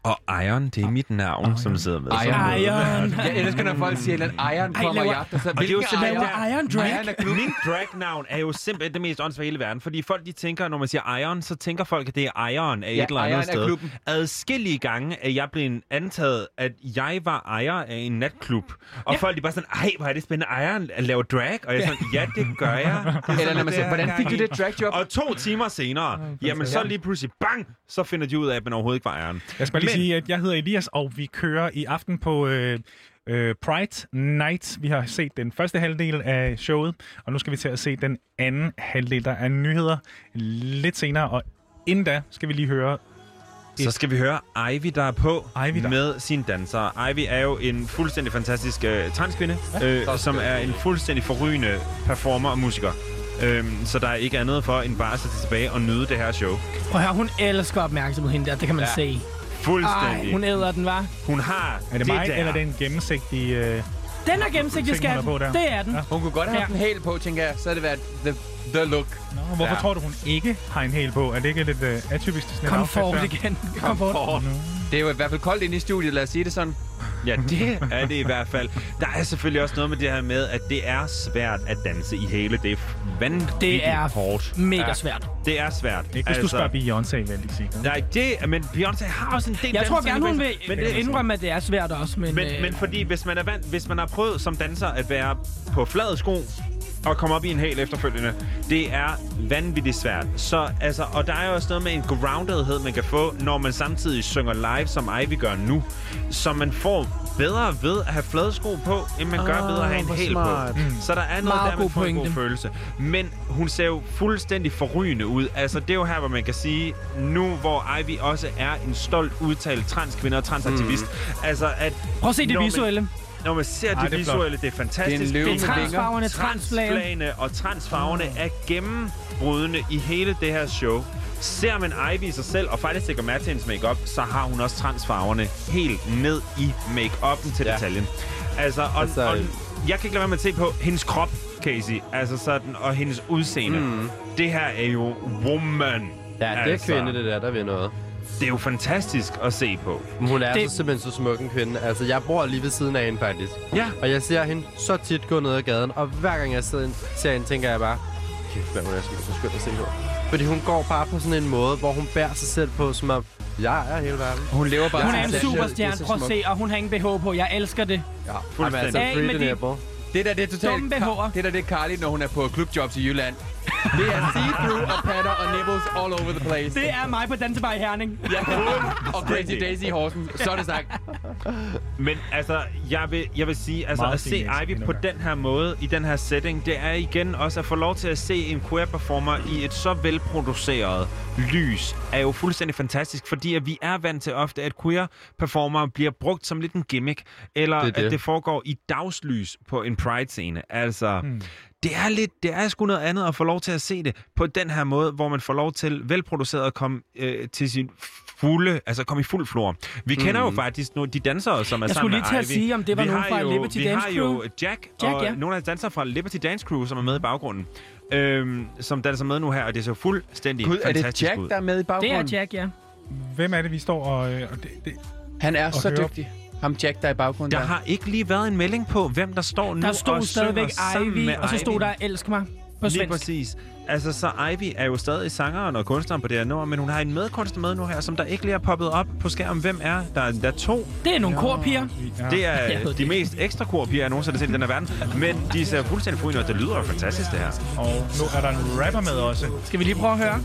Og Iron, det er mit navn, som sidder med. Iron. Iron. Jeg elsker, når folk siger, at Iron kommer i laver- aften. Så, Og det er jo simpelthen Laver Iron Drag? Iron er. Min dragnavn er jo simpelthen det mest åndsvage i hele verden, fordi folk de tænker, når man siger Iron, så tænker folk, at det er Iron af Ja, et eller Iron andet er sted. klubben. Adskillige gange, at jeg blev antaget, at jeg var ejer af en natklub. Og Ja. folk de bare sådan, ej, hvor er det spændende, Iron at lave drag. Og jeg er sådan, ja, det gør jeg. Det er Eller når man siger, er hvordan fik du i." det dragjob? Og to timer senere, jamen så lige pludselig, bang, så finder de ud af, at man overhovedet ikke var Iron. Jeg skal sige, at jeg hedder Elias, og vi kører i aften på øh, øh, Pride Night. Vi har set den første halvdel af showet, og nu skal vi til at se den anden halvdel. Der er nyheder lidt senere, og inden da skal vi lige høre Så skal vi høre Ivy, der er på Ivy, der. med sine dansere. Ivy er jo en fuldstændig fantastisk øh, transkvinde, øh, som er en fuldstændig forrygende performer og musiker. Øhm, så der er ikke andet for end bare at sætte tilbage og nyde det her show. Prøv at høre, hun elsker opmærksomhed hende der, det kan man Ja. se. Fuldstændig. Ej, hun æder den, var. Hun har Er det, mig, der. eller er det en gennemsigtig... Øh, Den er gennemsigtig, skat. Det er den. Ja. Hun kunne godt have haft Ja. en hæl på, tænker jeg. Så havde det været the, the look. Nå, hvorfor Ja. tror du, hun ikke har en hæl på? Er det ikke lidt øh, atypisk til sådan outfit der? igen. Comfort. Det er jo i hvert fald koldt inde i studiet, lad os sige det sådan. Ja, det er det i hvert fald. Der er selvfølgelig også noget med det her med, at det er svært at danse i hele. Det er vanvittigt Det er hårdt. mega svært. Det er svært. Ikke hvis du spørger Beyoncé, vil jeg sige. Nej, det, men Beyoncé har også en del Jeg tror gerne, hun vil men det er indrømme, at det er svært også, men... Men, øh, men fordi hvis man, er vant, hvis man har prøvet som danser at være på flade sko og komme op i en hæl efterfølgende, det er vanvittigt svært. Så, altså, og der er jo også noget med en groundedhed, man kan få, når man samtidig synger live, som Ivy gør nu. Så man får bedre ved at have flade sko på, end man gør Ah, ved at have en hvor hæl på. Mm. Så der er noget Meget der, man får en god følelse. Men hun ser jo fuldstændig forrygende ud. Altså, det er jo her, hvor man kan sige, nu hvor Ivy også er en stolt udtalt transkvinde og transaktivist. Mm. Altså, at Prøv at se det når man- visuelle. Når man ser Ej, det det er visuelle, det er fantastisk. Det er. Transfarverne, transflagen. transflagene og transfarverne er gennembrydende i hele det her show. Ser man Ivy i sig selv, og faktisk lægger mærke til hendes makeup, så har hun også transfarverne helt ned i make-up'en til Ja. detaljen. Altså, og, Altså, og, jeg kan ikke lade være med at se på hendes krop, Casey, altså sådan, og hendes udseende. Mm. Det her er jo woman. Ja, det er Altså, kvinde, det der, der vil noget. Det er jo fantastisk at se på. Hun er Det- det... så simpelthen så smuk en kvinde. Altså, jeg bor lige ved siden af hende, faktisk. Ja. Og jeg ser hende så tit gå ned ad gaden, og hver gang jeg sidder, ser hende, tænker jeg bare, kæft, hvad hun er så så skønt at se på. Fordi hun går bare på sådan en måde, hvor hun bærer sig selv på, som om, jeg er hele verden. Hun lever bare Hun er en. Det superstjerne. Prøv at se, og hun har ingen BH på. Jeg elsker det. Ja, Fuldstændig. altså, free med the de- nipple. Det der, det er totalt... Dumme BH'er. Det der, det er Carly, når hun er på klubjobs i Jylland. Det er see-through og patter og nipples all over the place. Det er mig på Dansebar i Herning. Ja, og Crazy Daisy i Horsen. Så er det sagt. Men altså, jeg vil, jeg vil sige, altså Meget at se Ivy på den her måde, i den her setting, det er igen også at få lov til at se en queer-performer i et så velproduceret lys, er jo fuldstændig fantastisk, fordi at vi er vant til ofte, at queer-performer bliver brugt som lidt en gimmick, eller Det det at det foregår i dagslys på en Pride-scene. Altså, hmm. det er lidt, det er sgu noget andet at få lov til at se det på den her måde, hvor man får lov til velproduceret at komme øh, til sin fulde, altså komme i fuld flor. Vi kender jo faktisk nogle de dansere, som er Jeg sammen skulle lige med til at Ivy. sige, om det var vi nogen har fra jo, Liberty vi Dance har jo Crew. Jack, Jack, og ja. nogle af dansere fra Liberty Dance Crew, som er med i baggrunden. Øhm, som danser med nu her, og det ser fuldstændig Gud, er det fantastisk Jack, ud. der er med i Det baggrunden? er Jack, ja. Hvem er det, vi står og... øh, og det, det, Han er så høre. dygtig. Ham Jack, der er i baggrunden Der der. har ikke lige været en melding på, hvem der står nu Der og stod stadigvæk synger sammen Ivy, med og så stod Ivy. der Elsk mig på Lige svensk. præcis. Altså, så Ivy er jo stadig sangeren og kunstneren på det her nummer, men hun har en medkunstner med nu her, som der ikke lige er poppet op på skærmen. Hvem er der? Der er to. Det er nogle korpiger. Ja. Det er de det mest ekstra korpiger, jeg nogensinde har set i den her verden. Men de ser fuldstændig forrygende ud. Det lyder jo fantastisk, det her. og nu er der en rapper med også. Skal vi lige prøve at høre?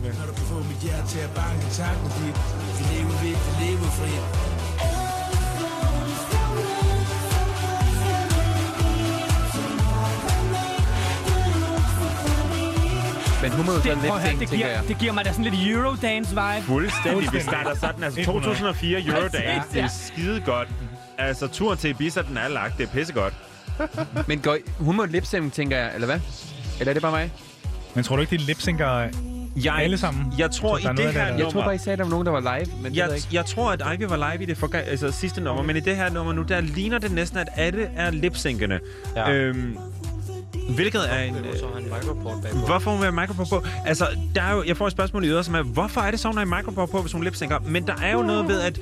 Men hun må jo Det, at høre, lidt det, tænker jeg. giver, det giver mig da sådan lidt Eurodance-vibe. Fuldstændig. Vi starter sådan. Altså 2004 Eurodance. Præcis, Det ja. er skide godt. Altså, turen til Ibiza, den er lagt. Det er pissegodt. Men går, hun må lipsynge, tænker jeg, eller hvad? Eller er det bare mig? Men tror du ikke, de lipsynker Jeg, alle sammen? Jeg tror, Så i der er det noget, her der- nummer... Jeg tror bare, I sagde, at der var nogen, der var live, men det ved Jeg, jeg ikke. jeg tror, at Ivy var live i det forga- altså, sidste nummer, men i det her nummer nu, der ligner det næsten, at alle er lipsynkende. Ja. Øhm, Hvilket er en... øh, Så har en microport bag Hvorfor hun vil have micropop på? Altså, der er jo, jeg får et spørgsmål i øret, som er, hvorfor er det så, hun har en micropop på, hvis hun lipsynker? Men der er jo noget ved, at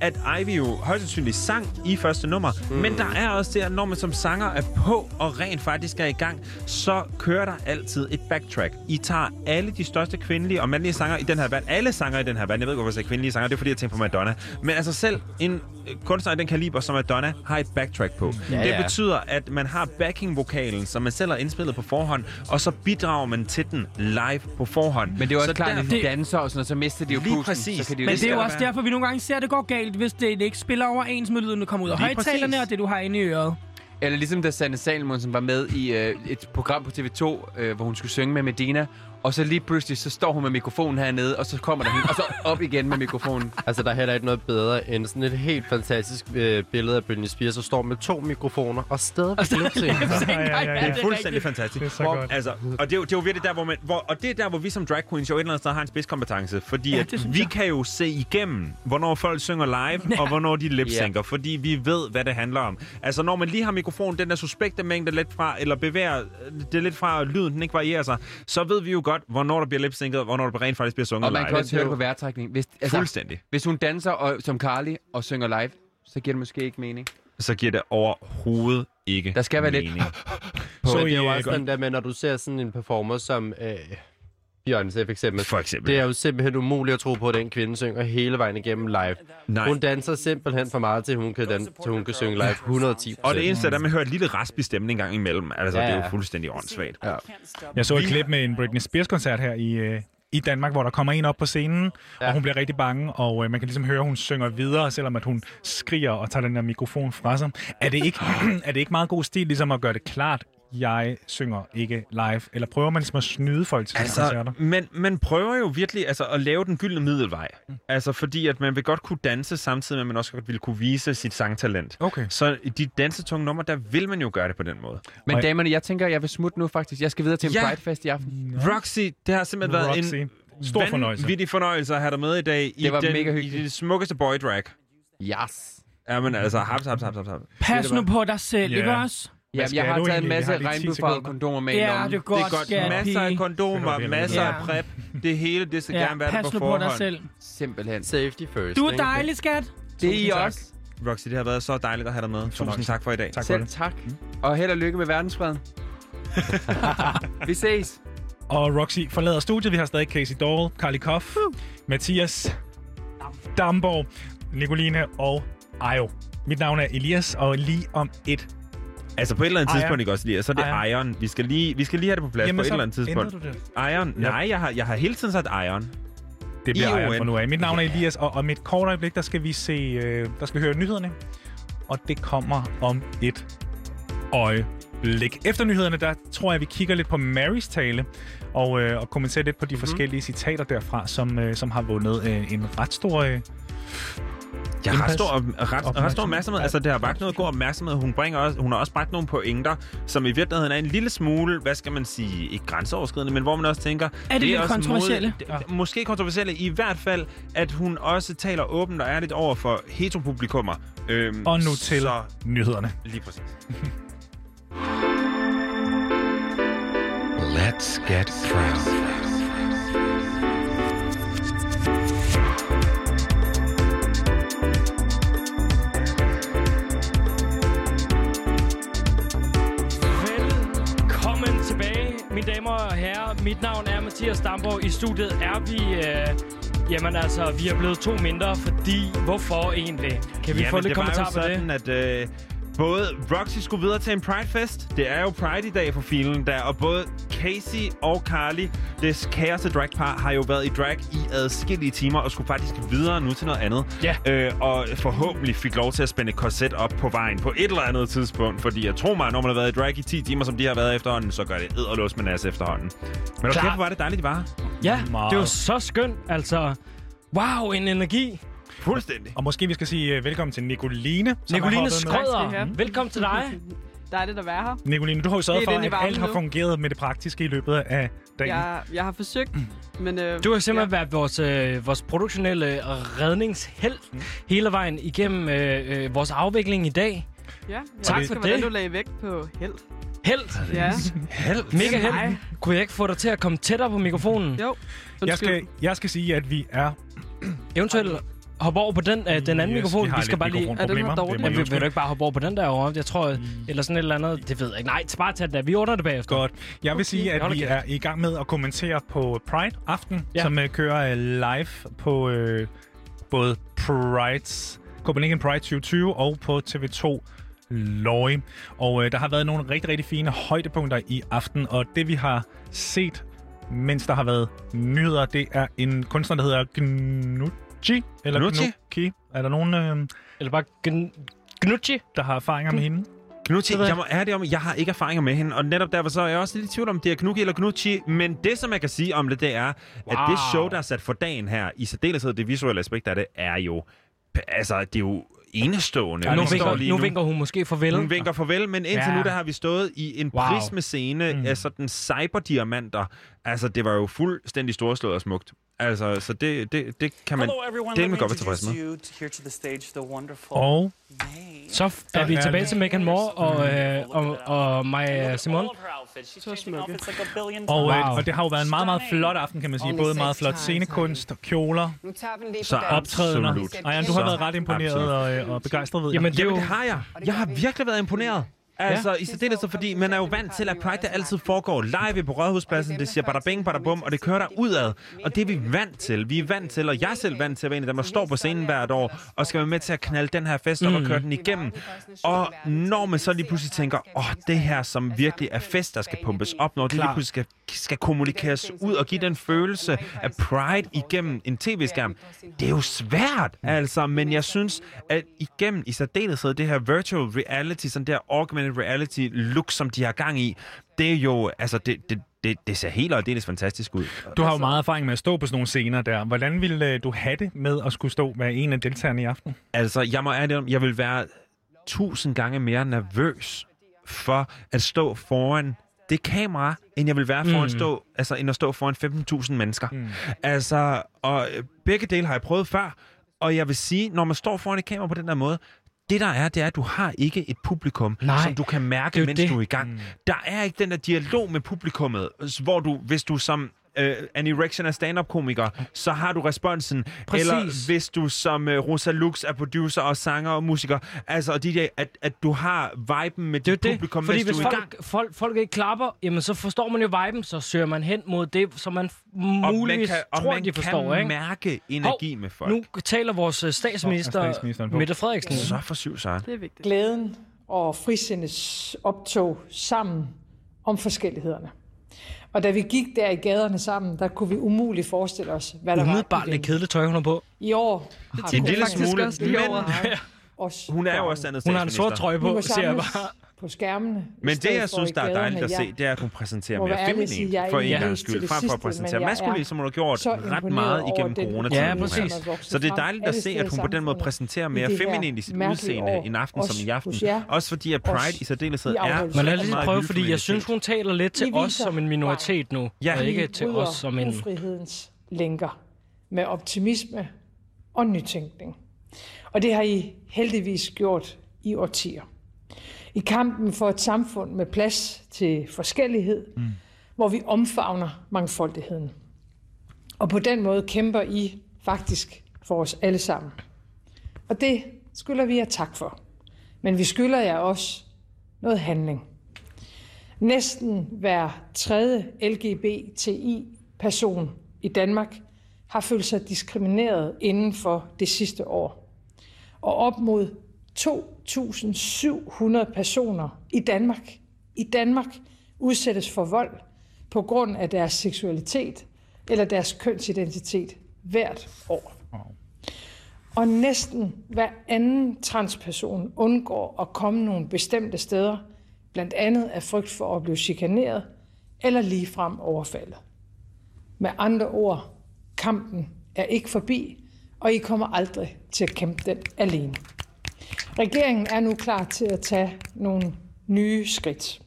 at Ivy jo højst sandsynligt sang i første nummer, mm. men der er også det, at når man som sanger er på og rent faktisk er i gang, så kører der altid et backtrack. I tager alle de største kvindelige og mandlige sanger i den her band, alle sanger i den her band, jeg ved ikke, hvorfor jeg siger kvindelige sanger, det er fordi, jeg tænker på Madonna, men altså selv en kunstner af den kaliber som Madonna har et backtrack på. Ja, det ja. betyder, at man har backing-vokalen, som man selv har indspillet på forhånd, og så bidrager man til den live på forhånd. Men det er jo også så klart, der- at de danser og sådan noget, så mister de jo Lige pusten. præcis. Så kan de jo Men det er jo også derfor, vi nogle gange ser, at det går galt, hvis det ikke spiller overens med lyden, der kommer ud af højtalerne, og det, du har inde i øret. Eller ligesom da Sanne Salmonsen var med i øh, et program på TV2, øh, hvor hun skulle synge med Medina, og så lige pludselig, så står hun med mikrofonen hernede, og så kommer der hende, og så op igen med mikrofonen. Altså, der er heller ikke noget bedre end sådan et helt fantastisk øh, billede af Britney Spears, der står med to mikrofoner og stadig lipsynker. det er fuldstændig fantastisk. Det er så hvor, godt. Altså, og det er, jo, det er jo virkelig der, hvor man... Hvor, og det er der, hvor vi som drag queens jo et eller andet sted har en spidskompetence. Fordi Ja, ja, at vi jeg. kan jo se igennem, hvornår folk synger live, og hvornår de lipsynker. Fordi vi ved, hvad det handler om. Altså, når man lige har mikrofonen, den der suspekte mængde lidt fra, eller bevæger det lidt fra, og lyden den ikke varierer sig, så ved vi jo godt, hvornår der bliver lipsynket, og hvornår der rent faktisk bliver sunget Og man live. kan også høre det på vejrtrækning. Hvis, altså, Fuldstændig. Hvis hun danser og, som Carly og synger live, så giver det måske ikke mening. Så giver det overhovedet ikke Der skal være lidt mening. Så det er jo også den der med, når du ser sådan en performer som øh, Beyoncé for eksempel. For eksempel. Det er jo simpelthen umuligt at tro på, at den kvinde synger hele vejen igennem live. Nej. Hun danser simpelthen for meget, til hun kan, dan- til hun kan synge live 110 Og det eneste er, at man hører et lille rasp i stemmen en gang imellem. Altså, Ja, det er jo fuldstændig åndssvagt. Ja. Jeg så et klip med en Britney Spears-koncert her i, øh, i Danmark, hvor der kommer en op på scenen, ja. og hun bliver rigtig bange, og øh, man kan ligesom høre, at hun synger videre, selvom at hun skriger og tager den der mikrofon fra sig. Er det ikke, er det ikke meget god stil ligesom at gøre det klart, jeg synger ikke live? Eller prøver man ligesom at snyde folk til altså, koncerter? men man prøver jo virkelig altså, at lave den gyldne middelvej. Mm. Altså fordi, at man vil godt kunne danse, samtidig med, at man også godt vil kunne vise sit sangtalent. Okay. Så i de dansetunge numre, der vil man jo gøre det på den måde. Men damerne, jeg tænker, jeg vil smutte nu faktisk. Jeg skal videre til en Ja. Pride-fest i aften. Roxy, det har simpelthen været Roxy. en Stor fornøjelse. vanvittig fornøjelse at have dig med i dag. i Det var den, mega I hyggeligt. det smukkeste boy drag. Yes. Jamen altså, haps, haps, haps, haps. Pas nu på dig selv, Ja. ikke også? Ja, Hvad skal jeg har taget en masse har lige 10 regnbuefarvede kondomer med i Ja, det er godt, Det er godt. skat, Masser af kondomer, masser af prep. Det hele, det skal Ja, gerne være der pas på nu på forhånd. dig selv. Simpelthen. Safety first. Du er dejlig, skat. Det er I tak. også. Roxy, det har været så dejligt at have dig med. Tusind tak for i dag. Tak for Selv det. tak. Og held og lykke med verdensfreden. Vi ses. Og Roxy forlader studiet. Vi har stadig Casey Dorrell, Carly Koff, Mathias Damborg, Nicoline og Ajo. Mit navn er Elias, og lige om et... Altså på et eller andet Iron. tidspunkt, ikke også lige, så er det Iron. Iron. Vi skal lige, vi skal lige have det på plads Jamen, på et eller andet tidspunkt. ændrer du det. Iron? Nej, jeg har, jeg har hele tiden sagt Iron. Det bliver. Iron fra nu af. Mit navn er Elias, og om et kort øjeblik, der skal vi se, øh, der skal vi høre nyhederne. Og det kommer om et øjeblik. Efter nyhederne, der tror jeg, vi kigger lidt på Marys tale, og, øh, og kommenterer lidt på de mm-hmm. forskellige citater derfra, som, øh, som har vundet øh, en ret stor... Øh, Jeg har Indpas- stor, ret, ret stor opmærksomhed. Altså, det har bragt noget god opmærksomhed. Hun, bringer også, hun har også bragt nogle pointer, som i virkeligheden er en lille smule, hvad skal man sige, ikke grænseoverskridende, men hvor man også tænker... det lidt også kontroversielle? Mod, det, måske kontroversielle. I hvert fald, at hun også taler åbent og ærligt over for heteropublikummer. Øhm, og nu til Så, nyhederne. lige præcis. Let's get proud. Mine damer og herrer. Mit navn er Mathias Damborg. I studiet er vi... Øh, jamen altså, vi er blevet to mindre, fordi... Hvorfor egentlig? Kan vi Jamen, få lidt det var kommentar jo på det? sådan, at øh, både Roxy skulle videre til en Pride-fest. Det er jo Pride i dag for filen der. Og både Casey og Carly, det kæreste dragpar, har jo været i drag i adskillige timer og skulle faktisk videre nu til noget andet. Ja. Øh, og forhåbentlig fik lov til at spænde et korset op på vejen på et eller andet tidspunkt. Fordi jeg tror mig, når man har været i drag i 10 timer, som de har været efterhånden, så gør det edderlås med nas efterhånden. Men okay, hvor var det dejligt, de var. Ja, Meget. det var så skønt. Altså, wow, en energi. Fuldstændig. Og måske vi skal sige uh, velkommen til Nicoline. Nicoline. Skrøder, have. velkommen til dig. Dejligt at være her. Nicoline, du har jo sørget Det for, at alt har fungeret med det praktiske i løbet af dagen. Jeg, jeg har forsøgt, men... Øh, Du har simpelthen været vores, øh, vores produktionelle redningsheld hele vejen igennem øh, øh, vores afvikling i dag. Ja, Tak for hvordan det. du lagde vægt på held. Helt. Ja. Helt. Mega held. Kunne jeg ikke få dig til at komme tættere på mikrofonen? Jo. Jeg skal, jeg skal sige, at vi er... Eventuelt hoppe over på den, uh, den anden Yes, mikrofon. vi Vi skal bare lige... Er den her dårlig? Jamen, vil, vil du ikke bare hoppe over på den der over? Jeg tror, eller sådan et eller andet. Det ved jeg ikke. Nej, bare tag det der. Vi ordner det bagefter. Godt. Jeg vil Okay. sige, at vi er i gang med at kommentere på Pride Aften, Ja. som uh, kører uh, live på uh, både Prides, Copenhagen Pride 2020 og på TV2 Løje. Og uh, der har været nogle rigtig, rigtig fine højdepunkter i aften, og det vi har set, mens der har været nyheder, det er en kunstner, der hedder Gnucci. Eller Gnucci? Gnucci. Er der nogen, uh, Eller bare gn- Gnucci. der har erfaringer med hende? Det ved jeg. jeg må ærligt om, jeg har ikke erfaringer med hende, og netop derfor så er jeg også lidt i tvivl om, det er Knucci eller Knucci, men det, som jeg kan sige om det, det er, wow. at det show, der er sat for dagen her, i særdeleshed det visuelle aspekt af det, er jo, altså, det er jo enestående. nu, Vi står vinker, lige nu vinker hun måske farvel. Hun vinker farvel, men indtil Ja. nu, der har vi stået i en Wow. wow. prismescene mm. af sådan cyberdiamanter. Altså, det var jo fuldstændig storslået og smukt. Altså, så det, det, det kan man... Hello everyone, det let kan me man godt være tilfreds introduce med. you t- here to the stage, the wonderful Og Så f- er vi er tilbage til Megan Moore og, øh, og, og øh, Simon. Så smukke. Og, Wow. øh, og det har jo været en meget, meget flot aften, kan man sige. Både meget flot scenekunst, kjoler, Så optrædener. Ej, du har været ret imponeret og, øh, og begejstret, ved jeg. Jamen, det Jamen, jo... det har jeg. Jeg har virkelig været imponeret. Altså, ja. i særdeleshed, fordi man er jo vant til, at Pride der altid foregår live på Rådhuspladsen. Det siger bada bing, bada bum, og det kører der udad. Og det er vi vant til. Vi er vant til, og jeg er selv vant til at være en af dem, der står på scenen hvert år, og skal være med til at knalde den her fest op og køre den igennem. Og når man så lige pludselig tænker, åh, oh, det her som virkelig er fest, der skal pumpes op, når det lige pludselig skal, skal kommunikeres ud og give den følelse af Pride igennem en tv-skærm, det er jo svært, altså. Men jeg synes, at igennem i særdeleshed det her virtual reality, sådan der augmented reality look, som de har gang i, det er jo, altså, det, det, det, det ser helt og aldeles fantastisk ud. Du har jo meget erfaring med at stå på sådan nogle scener der. Hvordan ville øh, du have det med at skulle stå med en af deltagerne i aften? Altså, jeg må ærligt om, jeg vil være tusind gange mere nervøs for at stå foran det kamera, end jeg vil være foran Mm. stå, altså, end at stå foran 15.000 mennesker. Mm. Altså, og øh, begge dele har jeg prøvet før, og jeg vil sige, når man står foran et kamera på den der måde, det der er, det er, at du har ikke et publikum, Nej, som du kan mærke, mens det. du er i gang. Mm. Der er ikke den der dialog med publikummet, hvor du, hvis du som øh, Annie Rection er stand-up-komiker, så har du responsen. Præcis. Eller hvis du som øh, Rosa Lux er producer og sanger og musiker. Altså, de der, at, at du har viben med Det dit det, publikum, fordi mens hvis du er i gang. folk, folk, folk ikke klapper, jamen så forstår man jo viben, så søger man hen mod det, som man Og man muligvis kan, og tror, man de forstår, kan ikke? mærke energi Hov, med folk. Nu taler vores øh, statsminister. Mette Frederiksen. Så for syv, Søren. Det er vigtigt. glæden og frisindes optog sammen om forskellighederne. Og da vi gik der i gaderne sammen, der kunne vi umuligt forestille os, hvad der Umiddelbart var i lidt det. kedeligt tøj, hun har på. I år har En vi lille faktisk smule, også lige men- over os Hun er jo også andet Hun har en sort trøje på, ser jeg bare. På skærmene. i Men det, jeg synes, i der er dejligt at se, det er, at hun præsenterer mere feminin for en ikke gang mest til skyld, frem for at præsentere maskulin, som hun har gjort ret meget igennem den coronatiden. Ja, præcis. Så det er dejligt at se, at i hun på den måde præsenterer i mere feminin i sit udseende en aften som i aften. Også fordi, at Pride i særdeleshed i er. Men lad os lige prøve, fordi jeg synes, hun taler lidt til I os som en minoritet nu, Ja. og ikke til os som en... ufrihedens lænker med optimisme og nytænkning. Og det har I heldigvis gjort i årtier. I kampen for et samfund med plads til forskellighed, mm. hvor vi omfavner mangfoldigheden. Og på den måde kæmper I faktisk for os alle sammen. Og det skylder vi jer tak for. Men vi skylder jer også noget handling. Næsten hver tredje LGBTI-person i Danmark har følt sig diskrimineret inden for det sidste år. Og op mod 2.700 personer i Danmark, i Danmark udsættes for vold på grund af deres seksualitet eller deres kønsidentitet hvert år. Og næsten hver anden transperson undgår at komme nogle bestemte steder, blandt andet af frygt for at blive chikaneret eller ligefrem overfaldet. Med andre ord, kampen er ikke forbi, og I kommer aldrig til at kæmpe den alene. Regeringen er nu klar til at tage nogle nye skridt.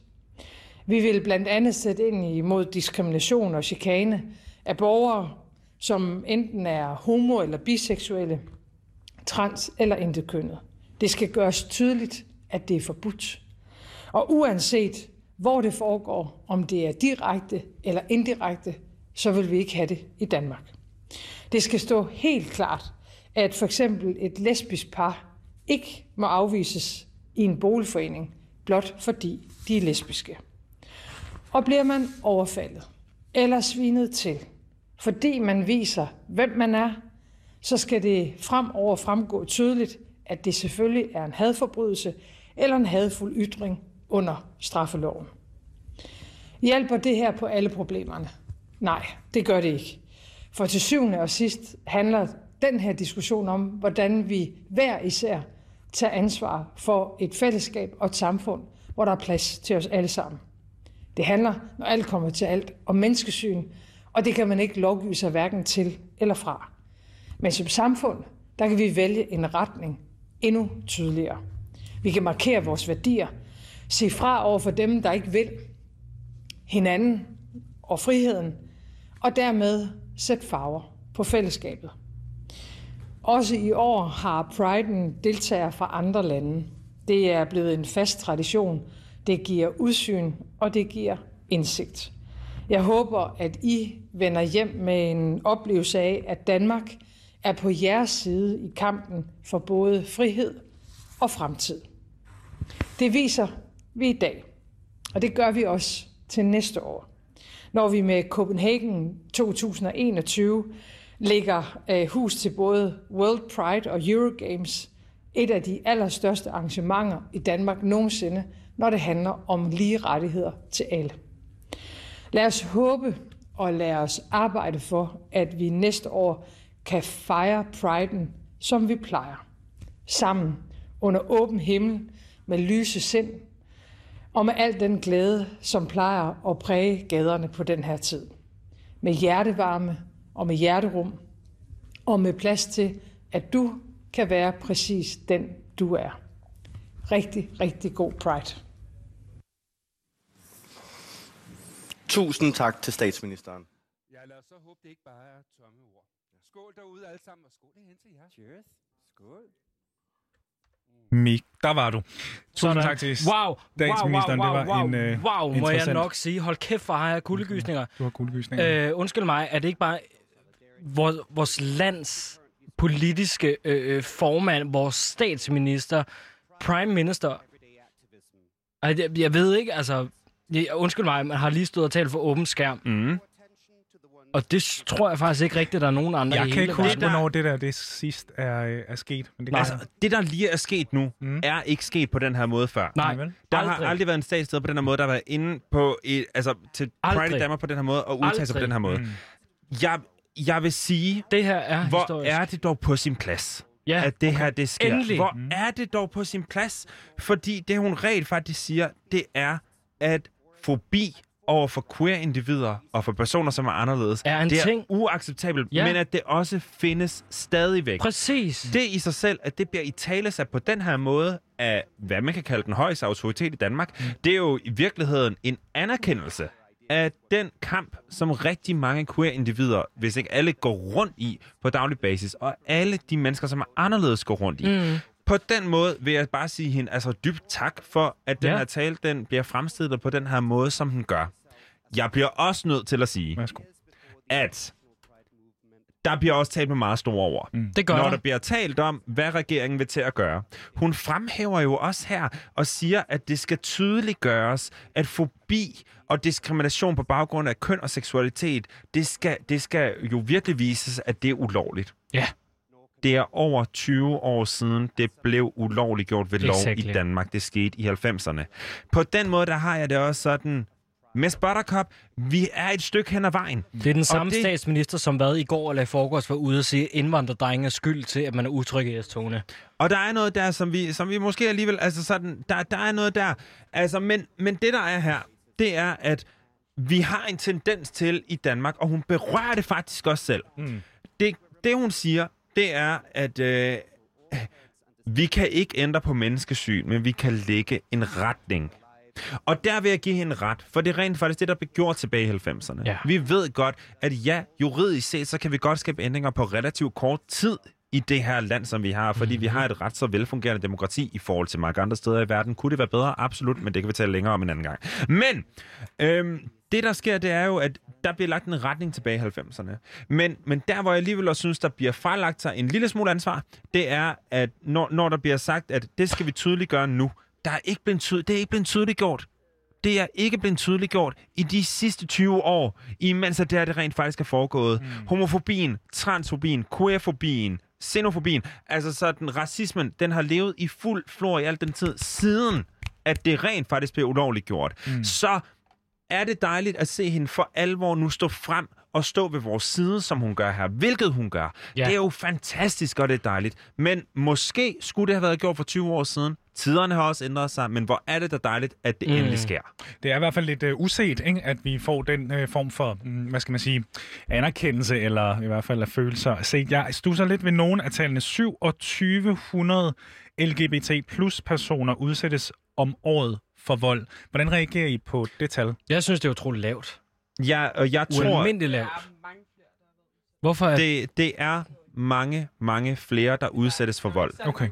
Vi vil blandt andet sætte ind imod diskrimination og chikane af borgere, som enten er homo- eller biseksuelle, trans- eller intetkønnet. Det skal gøres tydeligt, at det er forbudt. Og uanset hvor det foregår, om det er direkte eller indirekte, så vil vi ikke have det i Danmark. Det skal stå helt klart, at for eksempel et lesbisk par ikke må afvises i en boligforening, blot fordi de er lesbiske. Og bliver man overfaldet eller svinet til, fordi man viser, hvem man er, så skal det fremover fremgå tydeligt, at det selvfølgelig er en hadforbrydelse eller en hadfuld ytring under straffeloven. Hjælper det her på alle problemerne? Nej, det gør det ikke. For til syvende og sidst handler den her diskussion om, hvordan vi hver især tage ansvar for et fællesskab og et samfund, hvor der er plads til os alle sammen. Det handler, når alt kommer til alt, om menneskesyn, og det kan man ikke lovgive sig hverken til eller fra. Men som samfund, der kan vi vælge en retning endnu tydeligere. Vi kan markere vores værdier, se fra over for dem, der ikke vil hinanden og friheden, og dermed sætte farver på fællesskabet. Også i år har Pride'en deltagere fra andre lande. Det er blevet en fast tradition. Det giver udsyn, og det giver indsigt. Jeg håber, at I vender hjem med en oplevelse af, at Danmark er på jeres side i kampen for både frihed og fremtid. Det viser vi i dag, og det gør vi også til næste år, når vi med Copenhagen 2021 ligger øh, hus til både World Pride og Eurogames, et af de allerstørste arrangementer i Danmark nogensinde, når det handler om lige rettigheder til alle. Lad os håbe og lad os arbejde for, at vi næste år kan fejre priden, som vi plejer. Sammen under åben himmel med lyse sind og med al den glæde, som plejer at præge gaderne på den her tid. Med hjertevarme og med hjerterum og med plads til, at du kan være præcis den, du er. Rigtig, rigtig god Pride. Tusind tak til statsministeren. Ja, lad os så håbe, det ikke bare er tomme ord. Skål derude alle sammen, og skål hen til jer. Cheers. Skål. Mik, der var du. Tusind Sådan. tak til wow, statsministeren. Wow, wow, wow, det var wow, en uh, wow, må jeg interessant- nok sige. Hold kæft, for har jeg kuldegysninger. Du har kuldegysninger. Øh, undskyld mig, er det ikke bare vores, vores lands politiske øh, øh, formand, vores statsminister, prime minister? Det- jeg ved ikke, altså... Jeg, undskyld mig, man har lige stået og talt for åben skærm. Mm. Og det tror jeg faktisk ikke rigtigt, der er nogen andre Jeg i kan hele ikke huske, verden. hvornår det der det sidst er, øh, er sket. Men det kan Altså, det, der lige er sket nu, mm. er ikke sket på den her måde før. Nej, Der har aldrig. aldrig været en statsleder på den her måde, der har været inde på et, altså, til Pride Aldrig. i Danmark på den her måde, og udtale sig på Aldrig. den her måde. Mm. Jeg, jeg vil sige, det her er hvor historisk. er det dog på sin plads, Ja, at det okay. her det sker. Endelig. Hvor Mm. er det dog på sin plads? Fordi det, hun rent faktisk siger, det er, at fobi over for queer-individer og for personer, som er anderledes, Er en det er ting. uacceptabelt, Ja. men at det også findes stadigvæk. Præcis. Det i sig selv, at det bliver i tale sat på den her måde af, hvad man kan kalde den højeste autoritet i Danmark, mm. det er jo i virkeligheden en anerkendelse af den kamp, som rigtig mange queer-individer, hvis ikke alle går rundt i på daglig basis, og alle de mennesker, som er anderledes går rundt i. Mm. På den måde vil jeg bare sige hende altså dybt tak for, at den Ja. her tale den bliver fremstillet på den her måde, som den gør. Jeg bliver også nødt til at sige, Værsgo. at der bliver også talt med meget store ord. Mm. Det gør Når der. der bliver talt om, hvad regeringen vil til at gøre. Hun fremhæver jo også her og siger, at det skal tydeligt gøres, at fobi og diskrimination på baggrund af køn og seksualitet, det skal, det skal jo virkelig vises, at det er ulovligt. Ja. Det er over 20 år siden, det blev ulovligt gjort ved lov Exactly. i Danmark. Det skete i 90'erne. På den måde, der har jeg det også sådan, Miss Buttercup, vi er et stykke hen ad vejen. Det er den Og samme det- statsminister, som hvad i går eller i forgårs var ude og sige, at indvandrerdrenge er skyld til, at man er utryg i S-togene. Og der er noget der, som vi, som vi måske alligevel... Altså sådan, der, der er noget der. Altså, men, men det, der er her, det er, at vi har en tendens til i Danmark, og hun berører det faktisk også selv. Mm. Det, det hun siger, det er, at øh, vi kan ikke ændre på menneskesyn, men vi kan lægge en retning. Og der vil jeg give hende ret, for det er rent faktisk det, der blev gjort tilbage i 90'erne. Ja. Vi ved godt, at ja, juridisk set, så kan vi godt skabe ændringer på relativt kort tid i det her land, som vi har, fordi mm-hmm. vi har et ret så velfungerende demokrati i forhold til mange andre steder i verden. Kunne det være bedre? Absolut, men det kan vi tale længere om en anden gang. Men øhm, det, der sker, det er jo, at der bliver lagt en retning tilbage i 90'erne. Men, men der, hvor jeg alligevel også synes, der bliver fralagt sig en lille smule ansvar, det er, at når, når der bliver sagt, at det skal vi tydeligt gøre nu, der er ikke blevet tydelig, det er ikke blevet tydeligt gjort. Det er ikke blevet tydeligt gjort i de sidste 20 år, imens at det, her, det rent faktisk er foregået. Mm. Homofobien, transfobien, queerfobien, xenofobien, altså sådan racismen, den har levet i fuld flor i al den tid, siden at det rent faktisk blev ulovligt gjort. Mm. Så er det dejligt at se hende for alvor nu stå frem og stå ved vores side, som hun gør her, hvilket hun gør. Ja. Det er jo fantastisk, og det er dejligt. Men måske skulle det have været gjort for 20 år siden. Tiderne har også ændret sig, men hvor er det da dejligt, at det Mm. endelig sker. Det er i hvert fald lidt uh, uset, ikke? at vi får den uh, form for, mm, hvad skal man sige, anerkendelse, eller i hvert fald af følelser. Se, jeg stusser lidt ved nogen af tallene. 2700 LGBT plus personer udsættes om året for vold. Hvordan reagerer I på det tal? Jeg synes, det er utroligt lavt. Ja, og jeg tror... Ualmindeligt lavt. Hvorfor er det? Det er mange, mange flere, der udsættes for vold. Okay.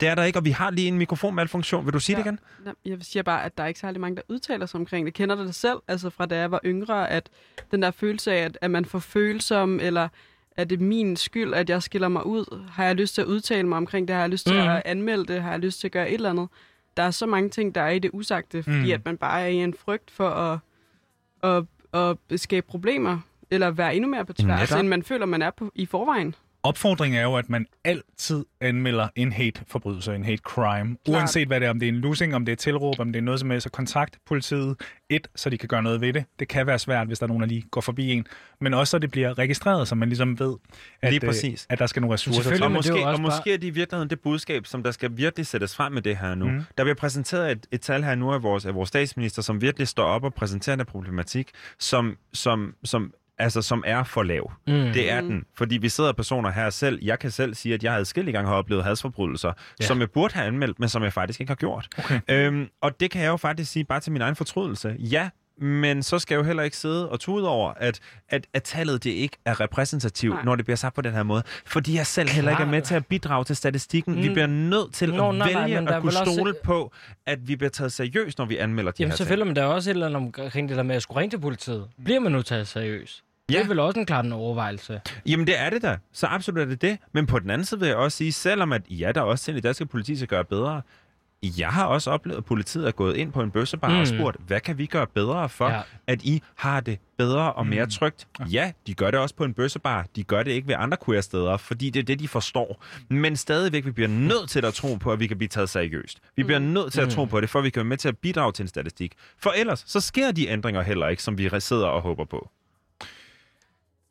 Det er der ikke, og vi har lige en mikrofonmalfunktion. Vil du sige ja. det igen? Jeg siger bare, at der er ikke særlig mange, der udtaler sig omkring det. Kender du det selv, altså fra da jeg var yngre, at den der følelse af, at, at man får følsom, eller er det min skyld, at jeg skiller mig ud? Har jeg lyst til at udtale mig omkring det? Har jeg lyst til Mhm. at anmelde det? Har jeg lyst til at gøre et eller andet? Der er så mange ting, der er i det usagte, fordi Mhm. at man bare er i en frygt for at, at, at skabe problemer, eller være endnu mere på tværs, end man føler, man er på, i forvejen. Opfordringen er jo, at man altid anmelder en hate-forbrydelse, en hate-crime. Uanset hvad det er, om det er en losing, om det er tilråb, om det er noget som helst, så kontakt politiet. Et, så de kan gøre noget ved det. Det kan være svært, hvis der er nogen, der lige går forbi en. Men også, så det bliver registreret, så man ligesom ved, at, Lige øh, præcis. at der skal nogle ressourcer til. og måske, og måske er det i virkeligheden det budskab, som der skal virkelig sættes frem med det her nu. Mm. Der bliver præsenteret et, et tal her nu af vores, af vores statsminister, som virkelig står op og præsenterer den problematik, som, som, som altså som er for lav. Mm. Det er Mm. den. Fordi vi sidder personer her selv. Jeg kan selv sige, at jeg adskillige gange har oplevet hadsforbrydelser, Ja. som jeg burde have anmeldt, men som jeg faktisk ikke har gjort. Okay. Øhm, og det kan jeg jo faktisk sige bare til min egen fortrydelse. Ja, men så skal jeg jo heller ikke sidde og tude over, at, at, at tallet det ikke er repræsentativt, Nej. når det bliver sagt på den her måde. Fordi jeg selv heller ikke er med til at bidrage til statistikken. Mm. Vi bliver nødt til Nå, at nej, nej, vælge er at kunne også- stole på, at vi bliver taget seriøst, når vi anmelder de Jamen her ting. selvfølgelig, men der er også et eller andet omkring det der med at skulle ringe til politiet. Bliver man nu taget seriøst? Ja. Det er vel også en klart en overvejelse. Jamen det er det da. Så absolut er det det. Men på den anden side vil jeg også sige, selvom at ja, der er også ting, der skal politiet skal gøre bedre. Jeg har også oplevet, at politiet er gået ind på en bøssebar mm. og Mm. spurgt, hvad kan vi gøre bedre for, Ja. at I har det bedre og mere trygt? Ja, de gør det også på en bøssebar. De gør det ikke ved andre queer-steder, fordi det er det, de forstår. Men stadigvæk, vi bliver nødt til at tro på, at vi kan blive taget seriøst. Vi bliver nødt til at Mm. tro på det, for at vi kan være med til at bidrage til en statistik. For ellers, så sker de ændringer heller ikke, som vi sidder og håber på.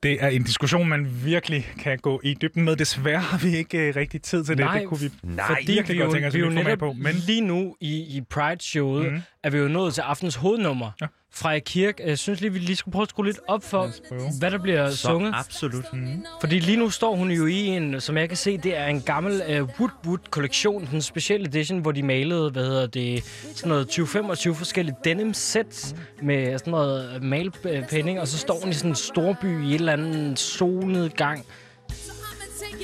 Det er en diskussion, man virkelig kan gå i dybden med. Desværre har vi ikke uh, rigtig tid til det. Nej, det kunne vi nej, fordi virkelig vi godt jo, tænke os vi at jo med netop på. Men lige nu i, i Pride-showet, mm. er vi jo nået til aftens hovednummer. Ja. Freja Kirk, jeg synes lige, vi lige skulle prøve at skrue lidt op for, hvad der bliver Så sunget. absolut. Mm. Fordi lige nu står hun jo i en, som jeg kan se, det er en gammel uh, Woodwood-kollektion, en special edition, hvor de malede, hvad hedder det, sådan noget 20-25 forskellige denim sets med sådan noget malpenning, og så står hun i sådan en storby i et eller andet solnedgang.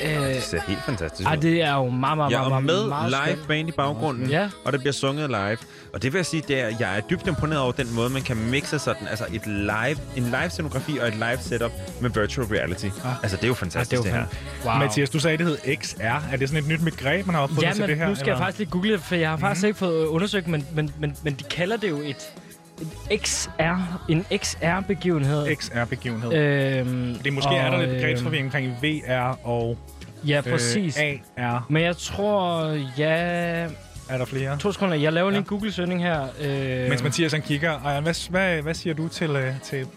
Øh, Det ser helt fantastisk ej, ud. det er jo meget, meget, Jeg meget, er meget, med meget live skønt. band i baggrunden, Ja. og det bliver sunget live. Og det vil jeg sige, det er, jeg er dybt imponeret over den måde, man kan mixe sådan, altså et live, en live scenografi og et live setup med virtual reality. Ah. Altså, det er jo fantastisk, Ja, det er jo det, her. Wow. Mathias, du sagde, det hed XR. Er det sådan et nyt begreb, man har opfundet Ja, til men det her? nu skal jeg eller? faktisk lige google det, for jeg har faktisk Mhm. ikke fået undersøgt, men, men, men, men de kalder det jo et XR, en XR-begivenhed. XR-begivenhed. Øhm, Det er måske er der lidt og, begrebsforvirring omkring VR og Ja, præcis. Øh, AR. Men jeg tror, ja... Er der flere? To sekunder, jeg laver lige en Google-søgning her. Øh, Mens Mathias han kigger. Ej, hvad, hvad, hvad siger du til, øh, til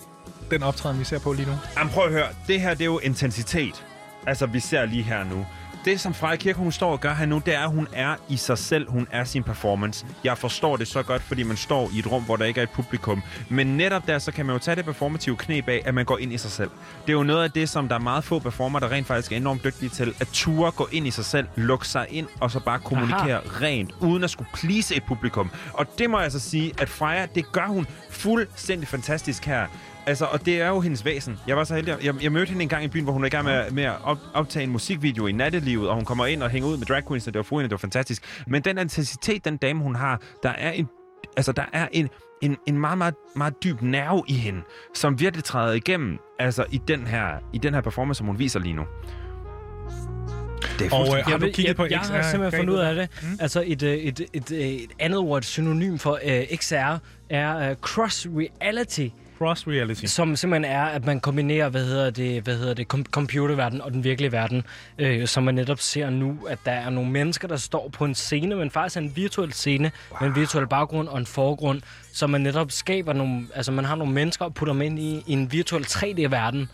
den optræden, vi ser på lige nu? Jamen, prøv at høre. Det her, det er jo intensitet. Altså, vi ser lige her nu. Det, som Freja Kirke, hun står og gør her nu, det er, at hun er i sig selv. Hun er sin performance. Jeg forstår det så godt, fordi man står i et rum, hvor der ikke er et publikum. Men netop der, så kan man jo tage det performative knep af, at man går ind i sig selv. Det er jo noget af det, som der er meget få performer, der rent faktisk er enormt dygtige til. At ture gå ind i sig selv, lukke sig ind, og så bare kommunikere Aha. rent, uden at skulle please et publikum. Og det må jeg så sige, at Freja, det gør hun fuldstændig fantastisk her. Altså, og det er jo hendes væsen. Jeg var så heldig. Jeg, jeg mødte hende en gang i byen, hvor hun er i gang med, med at op, optage en musikvideo i nattelivet, og hun kommer ind og hænger ud med drag queens, og det var fruende, det var fantastisk. Men den intensitet, den dame, hun har, der er en, altså, der er en, en, en meget, meget, meget dyb nerve i hende, som virkelig træder igennem altså, i, den her, i den her performance, som hun viser lige nu. Det er Og, øh, har du Jeg- kigget jeg, på Jeg har XR simpelthen fundet ud af det. Mm. Altså et, øh, et, et, et, et andet ord, et synonym for uh, XR, er uh, cross Cross reality. Som simpelthen er, at man kombinerer, hvad hedder det, hvad hedder det, com- computerverden og den virkelige verden. Øh, som man netop ser nu, at der er nogle mennesker, der står på en scene, men faktisk er en virtuel scene wow. med en virtuel baggrund og en forgrund, så man netop skaber nogle, altså man har nogle mennesker og putter dem ind i, i en virtuel 3D-verden.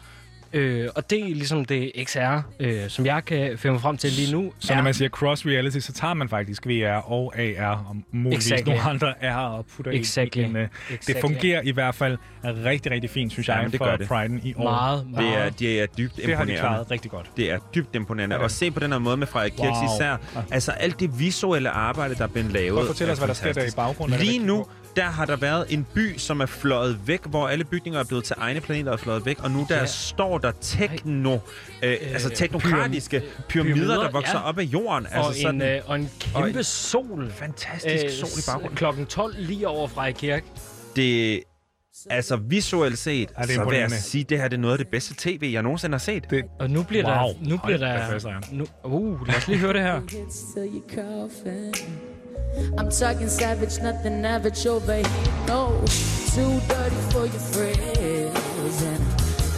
Øh, og det er ligesom det XR, øh, som jeg kan finde frem til lige nu. Så når man siger cross reality, så tager man faktisk VR og AR og muligvis Exactly. nogle andre R og putter Exactly. i en. øh, Det Exactly. fungerer i hvert fald rigtig, rigtig fint, synes jeg, Ja, det for det. I år. Meget, Det er, det er dybt Det har de imponerende. klaret rigtig godt. Det er dybt imponerende. Ja. Og se på den her måde med Frederik Kirks Wow. især. Altså alt det visuelle arbejde, der er blevet lavet. Prøv at fortælle er os, hvad der sker der i baggrunden. Er det Lige nu, der har der været en by, som er fløjet væk, hvor alle bygninger er blevet til egne planeter og fløjet væk. Og nu der Ja. står der tekno, øh, altså teknokratiske pyramider, pyramider, der vokser ja. op af jorden. og, altså en, øh, og en og kæmpe en sol. Fantastisk sol i baggrunden. Klokken 12 lige over fra kirke. det, altså visuelt set, det er så vil jeg sige, det her det er noget af det bedste tv, jeg nogensinde har set. Det, Og nu bliver Wow. der... Nu bliver Hold der fast, nu, uh, lad os lige høre det her. I'm talking savage, nothing average over here. No, too dirty for your friends. And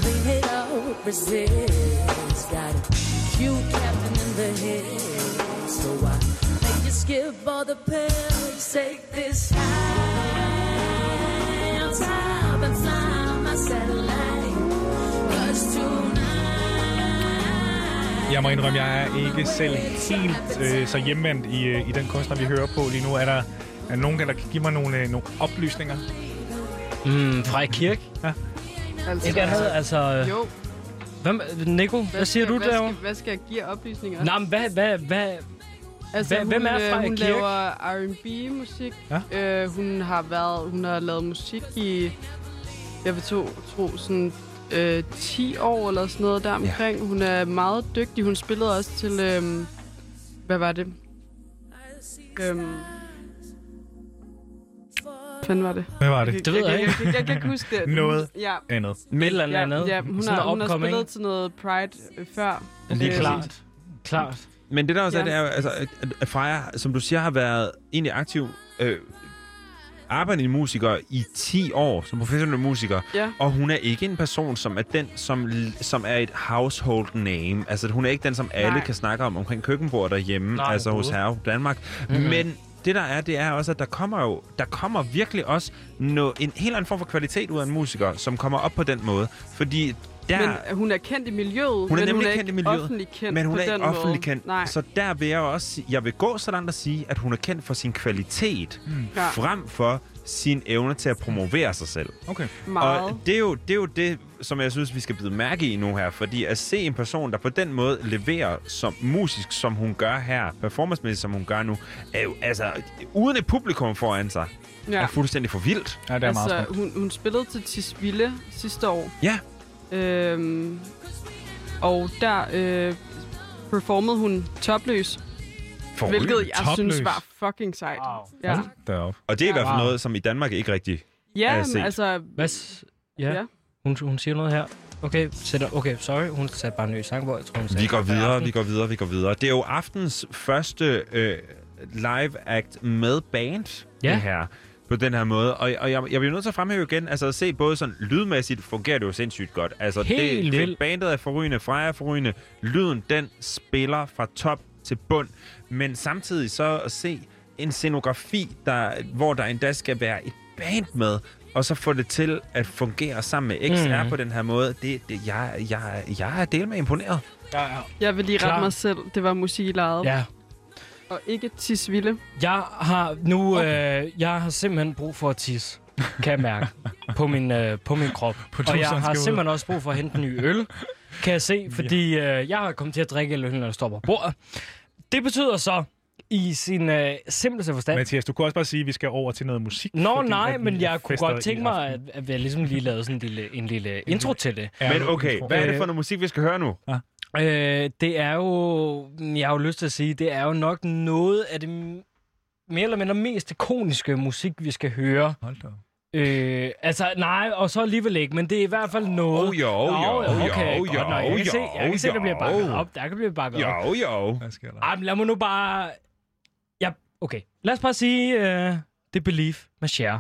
clean it up, resist. Got a cute captain in the head. So I make you skip all the pills. Take this high top and on my satellite. Cause tonight. Jeg må indrømme, jeg er ikke selv helt øh, så hjemvendt i, øh, i den kunstner, vi hører på lige nu. Er der, er nogen, der kan give mig nogle, øh, nogle oplysninger? Mm, fra kirke? Ja. Altså, Ikke andet, altså... Jo. Hvad, Nico, hvad, hvad siger skal, du hvad derovre? skal, hvad skal jeg give oplysninger? Nå, men hvad, hvad, hvad, Altså, hun, hvem er øh, Freja Hun Kirk? laver R&B-musik. Ja. Øh, hun har været, hun har lavet musik i, jeg vil tro, tro sådan øh, 10 år eller sådan noget der omkring. Ja. Hun er meget dygtig. Hun spillede også til, øh, hvad var det? Øhm, hvad var det? Hvad var det? Jeg, Det ved jeg jeg, ikke. jeg, jeg, jeg kan ikke huske det. Noget Ja. andet. et eller Ja, andet? ja, hun har, hun har spillet til noget Pride øh, før. Lige Øh, Klart. Klart. Men det der også ja. er, Ja. det er jo, altså, at Freja, som du siger, har været egentlig aktiv øh, arbejdende musiker i 10 år som professionel musiker. Ja. Og hun er ikke en person, som er den, som, som er et household name. Altså, hun er ikke den, som alle Nej. kan snakke om omkring køkkenbord derhjemme, Nej, altså hos. Herre Danmark. Mhm. Mm-hmm. Men det der er, det er også, at der kommer jo, der kommer virkelig også no, en helt anden form for kvalitet ud af en musiker, som kommer op på den måde. Fordi der... Men hun er kendt i miljøet, Hun er men nemlig hun er kendt i miljøet, offentlig kendt men hun på er den ikke offentlig måde. kendt. Nej. Så der vil jeg også jeg vil gå så langt at sige, at hun er kendt for sin kvalitet, mm. Ja. frem for sin evne til at promovere sig selv. Okay. Meget. Og det er, jo, det er jo det, som jeg synes, vi skal blive mærke i nu her. Fordi at se en person, der på den måde leverer som musisk, som hun gør her, performancemæssigt, som hun gør nu, er jo altså, uden et publikum foran sig, Ja. er fuldstændig for vildt. Ja, det er meget altså, hun, hun spillede til Tisvilde sidste år. Ja. Øhm, og der øh, performede hun topløs. For hvilket jeg topløs? synes var fucking sejt. Wow. Ja. Derop. Og det er i hvert fald Wow. noget, som i Danmark ikke rigtig Ja, er men set. altså... Hvad? Ja. Ja. Hun, hun siger noget her. Okay, sætter, okay, sorry. Hun satte bare en ny sang på. Jeg tror, hun sagde Vi går videre, vi går videre, vi går videre. Det er jo aftens første øh, live act med band, Ja. det her, på den her måde. Og, og jeg, jeg bliver nødt til at fremhæve igen, altså at se både sådan lydmæssigt fungerer det jo sindssygt godt. Altså Helt det, det, vildt. bandet er forrygende, Freja er forrygende, lyden den spiller fra top til bund, men samtidig så at se en scenografi, der, hvor der endda skal være et band med, og så få det til at fungere sammen med XR Mhm. på den her måde, det, det, jeg, jeg, jeg er del med imponeret. Ja, ja. Jeg vil lige rette Klar. mig selv. Det var musik i lejet. Ja. Og ikke tisvilde. Jeg har nu, øh, jeg har simpelthen brug for at tisse, kan jeg mærke, på min, øh, på min krop. og jeg har ud. simpelthen også brug for at hente en ny øl, kan jeg se, fordi øh, jeg har kommet til at drikke øl, når jeg står på bordet. Det betyder så, i sin øh, simpleste forstand... Mathias, du kunne også bare sige, at vi skal over til noget musik. Nå, nej, men jeg kunne godt tænke mig, at, at jeg ligesom lige lavede sådan en lille, en lille intro til det. Men okay, hvad er det for noget musik, vi skal høre nu? Ja. Øh, det er jo, jeg har jo lyst til at sige, det er jo nok noget af det mere eller mindre mest ikoniske musik, vi skal høre. Hold da. Øh, altså, nej, og så alligevel ikke, men det er i hvert fald noget. Oh, jo, jo, Nå, okay, jo, jo, nok. Jeg kan se, jeg kan jo, se der bliver bakket jo. op. Der kan blive bakket op. Jo, jo. Hvad sker der? Ej, lad mig nu bare... Ja, okay. Lad os bare sige, uh, det Belief med Cher.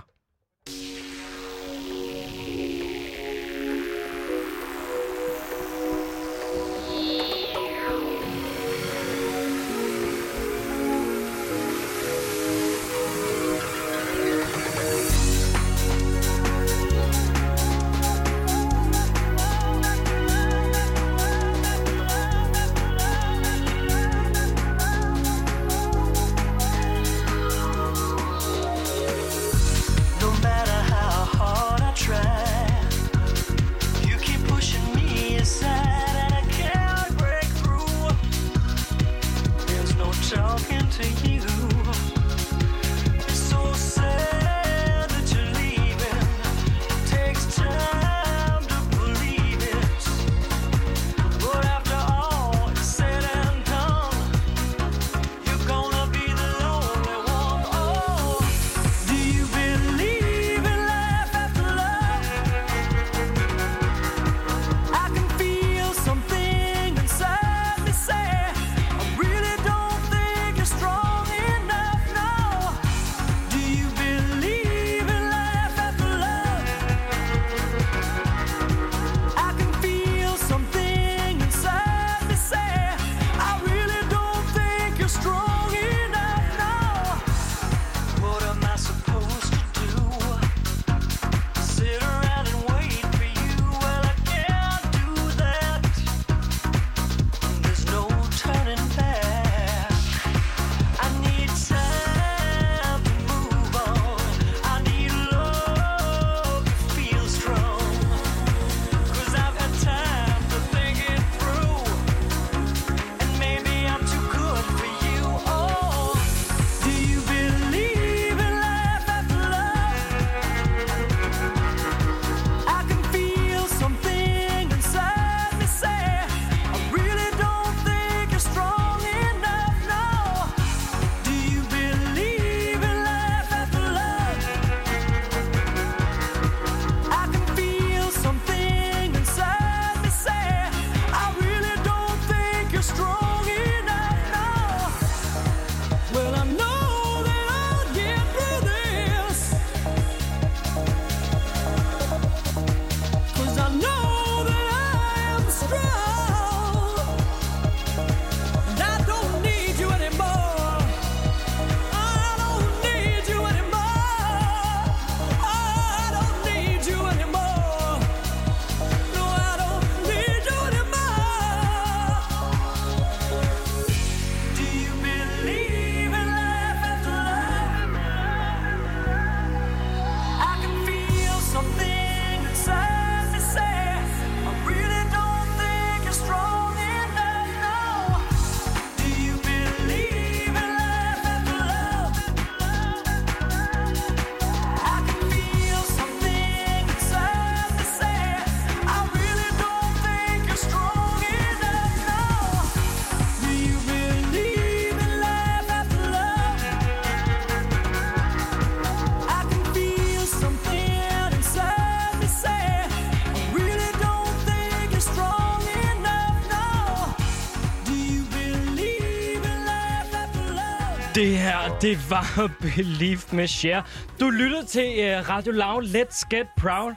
Det her, var Belief med Cher. Du lytter til uh, Radio Loud Let's Get Proud.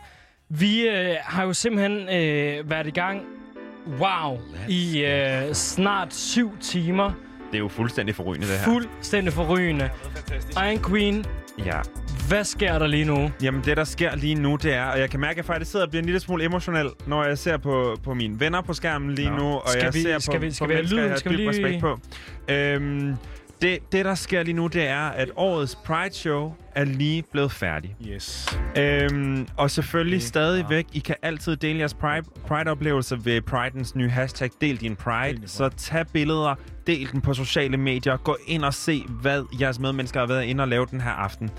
Vi uh, har jo simpelthen uh, været i gang, wow, i uh, snart syv timer. Det er jo fuldstændig forrygende, det her. Fuldstændig forrygende. Iron Queen, Ja. Hvad sker der lige nu? Jamen, det der sker lige nu, det er, og jeg kan mærke, at jeg faktisk sidder og bliver en lille smule emotionel, når jeg ser på, på mine venner på skærmen lige Nå. nu, og Skal jeg vi- ser skal på, vi- skal på vi have mennesker, lyden? jeg har Skal vi dyb lige- respekt på. Øhm, det, det, der sker lige nu, det er, at årets Pride-show er lige blevet færdig. Yes. Øhm, og selvfølgelig stadigvæk, I kan altid dele jeres Pride, Pride-oplevelser ved Pridens nye hashtag Del din Pride. Så tag billeder, del den på sociale medier, gå ind og se, hvad jeres medmennesker har været inde og lave den her aften.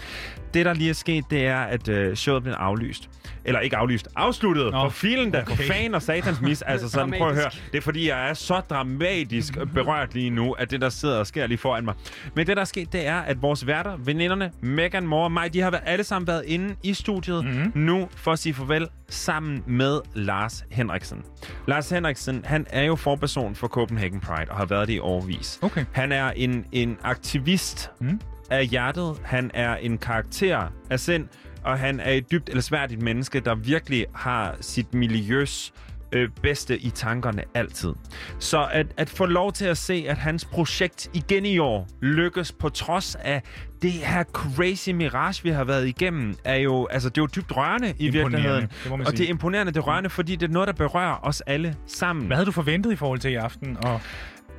Det, der lige er sket, det er, at øh, showet blev aflyst. Eller ikke aflyst, afsluttet. Nå, for filen der, okay. for fan og satans mis. altså sådan, prøv at høre. Det er fordi, jeg er så dramatisk berørt lige nu, at det, der sidder og sker lige foran mig. Men det, der er sket, det er, at vores værter, veninderne, Megan, Moore og mig, de har været- alle sammen været inde i studiet mm-hmm. nu for at sige farvel sammen med Lars Henriksen. Lars Henriksen, han er jo forperson for Copenhagen Pride og har været det i årvis. Okay. Han er en, en aktivist mm. Af hjertet. Han er en karakter af sind, og han er et dybt elsværdigt menneske, der virkelig har sit miljøs øh, bedste i tankerne altid. Så at, at få lov til at se, at hans projekt igen i år lykkes på trods af det her crazy mirage, vi har været igennem, er jo, altså, det er jo dybt rørende i virkeligheden. det og det er imponerende, det er rørende, fordi det er noget, der berører os alle sammen. Hvad havde du forventet i forhold til i aften? Og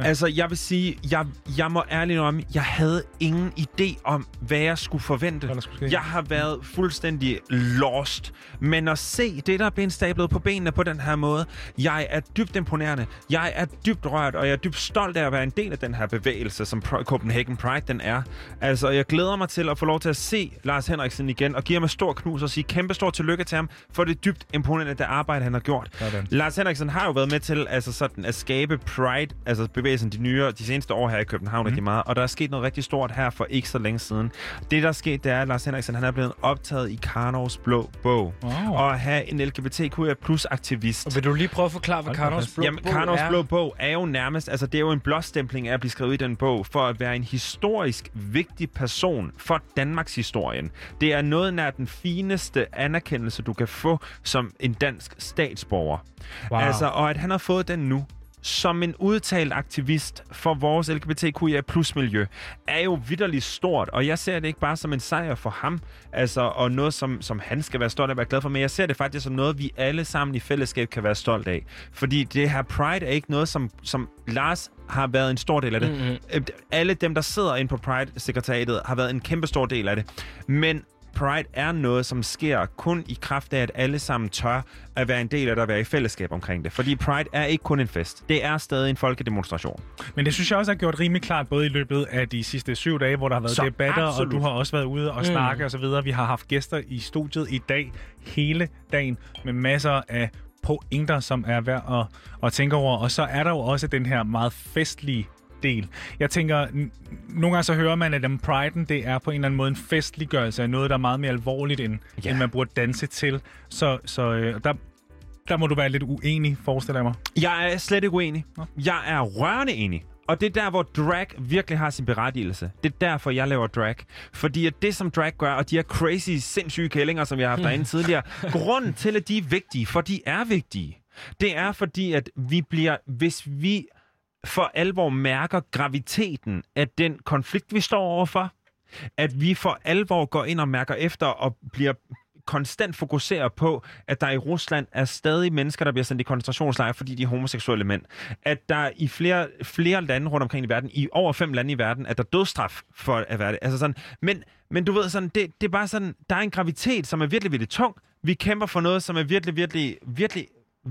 Altså, jeg vil sige, jeg, jeg må ærligt om, jeg havde ingen idé om, hvad jeg skulle forvente. Hvad skulle ske. Jeg har været fuldstændig lost. Men at se det, der er blevet stablet på benene på den her måde, jeg er dybt imponerende. Jeg er dybt rørt, og jeg er dybt stolt af at være en del af den her bevægelse, som Pro- Copenhagen Pride den er. Altså, jeg glæder mig til at få lov til at se Lars Henriksen igen, og give ham et stort knus og sige kæmpe stor tillykke til ham, for det dybt imponerende det arbejde, han har gjort. Sådan. Lars Henriksen har jo været med til altså sådan, at skabe Pride, altså bevægelsen de nye, de seneste år her i København mm. rigtig meget, og der er sket noget rigtig stort her for ikke så længe siden. Det, der er sket, det er, at Lars Henriksen han er blevet optaget i Karnovs Blå Bog, Wow. og at have en LGBTQIA plus aktivist. Og vil du lige prøve at forklare, hvad Karnovs Blå Jamen, Bog Karnovs er? Blå Bog er jo nærmest, altså det er jo en blåstempling af at blive skrevet i den bog, for at være en historisk vigtig person for Danmarks historien. Det er noget nær den fineste anerkendelse, du kan få som en dansk statsborger. Wow. Altså, og at han har fået den nu, som en udtalt aktivist for vores LGBTQIA plus miljø, er jo vidderligt stort, og jeg ser det ikke bare som en sejr for ham, altså, og noget, som, som han skal være stolt af at være glad for, men jeg ser det faktisk som noget, vi alle sammen i fællesskab kan være stolt af. Fordi det her Pride er ikke noget, som, som Lars har været en stor del af det. Mm-hmm. Alle dem, der sidder inde på Pride-sekretariatet, har været en kæmpe stor del af det. Men Pride er noget, som sker kun i kraft af, at alle sammen tør at være en del af det og være i fællesskab omkring det. Fordi Pride er ikke kun en fest. Det er stadig en folkedemonstration. Men det synes jeg også har gjort rimelig klart, både i løbet af de sidste syv dage, hvor der har været Så debatter, absolut. og du har også været ude og Mm. snakke og så videre. Vi har haft gæster i studiet i dag, hele dagen, med masser af pointer, som er værd at, at tænke over. Og så er der jo også den her meget festlige del. Jeg tænker, nogle gange så hører man, at den priden, det er på en eller anden måde en festliggørelse af noget, der er meget mere alvorligt, end, Ja. end man burde danse til. Så, så øh, der, der må du være lidt uenig, forestiller jeg mig. Jeg er slet ikke uenig. Jeg er rørende enig. Og det er der, hvor drag virkelig har sin berettigelse. Det er derfor, jeg laver drag. Fordi at det, som drag gør, og de her crazy, sindssyge kællinger, som jeg har haft derinde tidligere, grunden til, at de er vigtige, for de er vigtige, det er fordi, at vi bliver, hvis vi for alvor mærker graviteten af den konflikt, vi står overfor, at vi for alvor går ind og mærker efter og bliver konstant fokuserer på, at der i Rusland er stadig mennesker, der bliver sendt i koncentrationslejre, fordi de er homoseksuelle mænd. At der i flere, flere lande rundt omkring i verden, i over fem lande i verden, at der er dødsstraf for at være det. Altså sådan, men, men du ved, sådan, det, det er bare sådan, der er en gravitet, som er virkelig, virkelig tung. Vi kæmper for noget, som er virkelig, virkelig, virkelig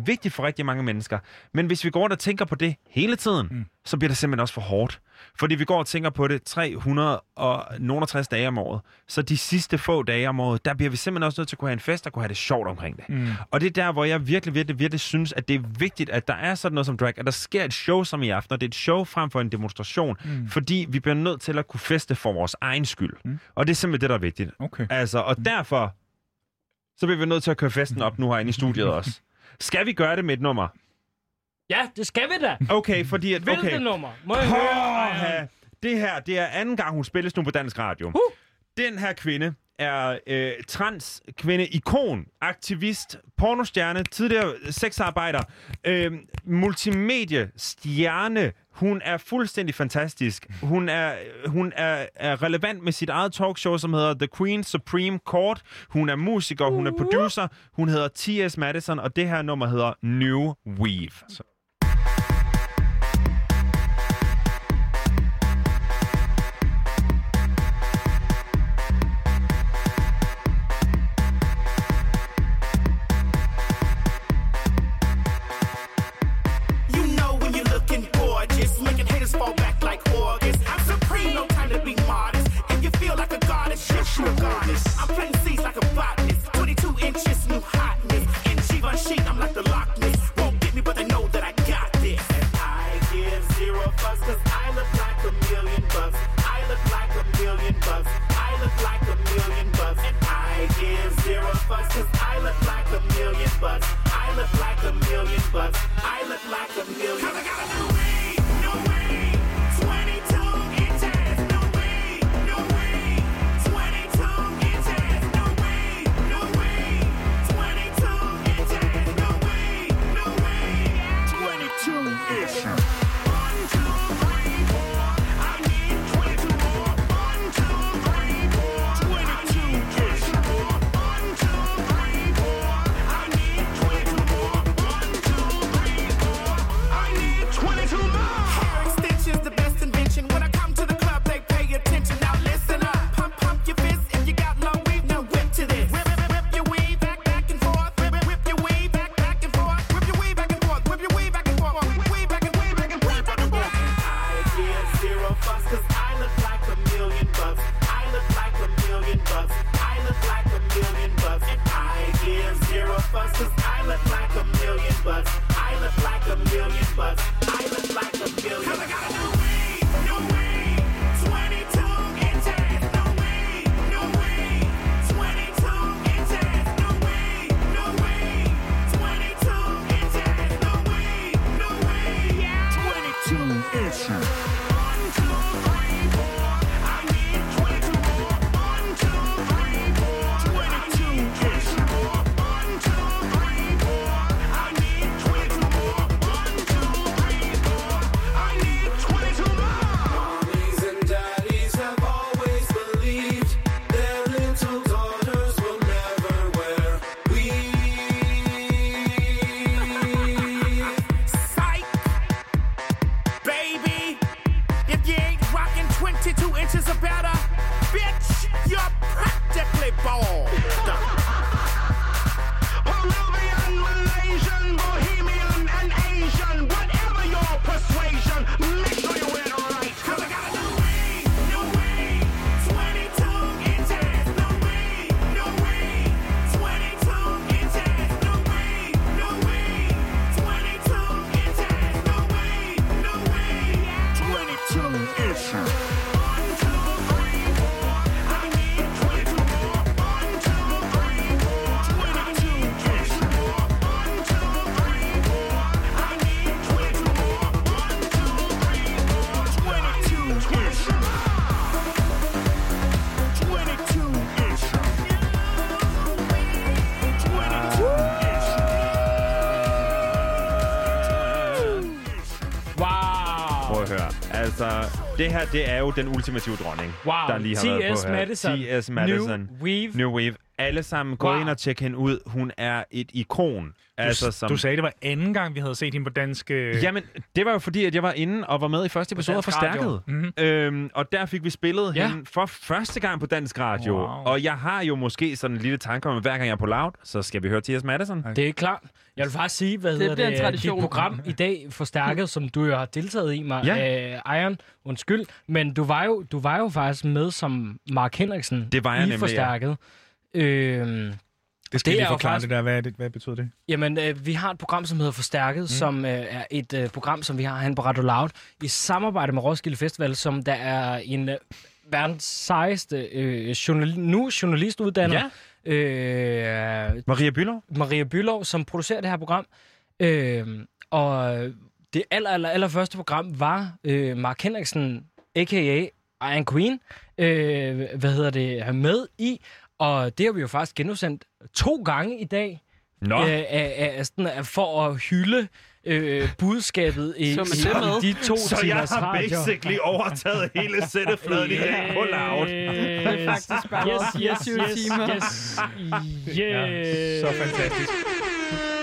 vigtigt for rigtig mange mennesker. Men hvis vi går rundt og tænker på det hele tiden, mm. så bliver det simpelthen også for hårdt. Fordi vi går og tænker på det 360 dage om året. Så de sidste få dage om året, der bliver vi simpelthen også nødt til at kunne have en fest og kunne have det sjovt omkring det. Mm. Og det er der, hvor jeg virkelig, virkelig, virkelig synes, at det er vigtigt, at der er sådan noget som drag, at der sker et show som i aften, og det er et show frem for en demonstration, Mm. fordi vi bliver nødt til at kunne feste for vores egen skyld. Mm. Og det er simpelthen det, der er vigtigt. Okay. Altså, og derfor, så bliver vi nødt til at køre festen op nu herinde i studiet også. Skal vi gøre det med et nummer? Ja, det skal vi da. Okay, fordi at... Hvilket Okay. nummer? Må jeg høre? Det her, det er anden gang, hun spilles nu på Dansk Radio. Uh. Den her kvinde er øh, transkvinde-ikon, aktivist, pornostjerne, tidligere sexarbejder, øh, multimediestjerne. Hun er fuldstændig fantastisk. Hun er, hun er, er relevant med sit eget talkshow, som hedder The Queen Supreme Court. Hun er musiker, hun er producer. Hun hedder T.S. Madison, og det her nummer hedder New Weave. Så. Fucks, cause I look like a million bucks. I look like a million bucks. I look like a million. Cause I got a new det her, det er jo den ultimative dronning, Wow. der lige har været T.S. på her. Madison. T.S. Madison. New Weave. New Weave. Alle sammen, gå Wow. ind og tjek hende ud. Hun er et ikon. Altså, Du, som... du sagde, det var anden gang, vi havde set hende på dansk... Øh... Jamen, det var jo fordi, at jeg var inde og var med i første episode af. Forstærket. Mhm. Øhm, og der fik vi spillet Ja. hende for første gang på Dansk Radio. Wow. Og jeg har jo måske sådan en lille tanke om, at hver gang jeg er på Loud, så skal vi høre T.S. Madison. Det er klart. Jeg vil faktisk sige, hvad Det hedder det, tradition. dit program i dag forstærket, som du jo har deltaget i, mig, Ja. ja. Iron, undskyld. Men du var, jo, du var jo faktisk med som Mark Henriksen Det var jeg i nemlig, ja. Øhm, Det skal Det lige forklare faktisk- det der. Hvad, det, hvad betyder det? Jamen, øh, vi har et program, som hedder Forstærket, mm. som øh, er et øh, program, som vi har herinde på Radio Loud, i samarbejde med Roskilde Festival, som der er en øh, verdens sejeste øh, journal- nu journalistuddannet. Ja. Øh, Maria Bylov. Maria Bylov, som producerer det her program. Øh, og det aller, aller, aller første program var øh, Mark Henriksen, a.k.a. Iron Queen, øh, hvad hedder det, med i. Og det har vi jo faktisk genudsendt to gange i dag. Nå. Øh, af, af, sådan, af, for at hylde øh, budskabet i, Så man i, i de to Så jeg har radio. basically overtaget hele sættefladen i dag på loud. Det er faktisk bare yes, yes, 24 yes, timer. Yes, yes. Ja, så fantastisk.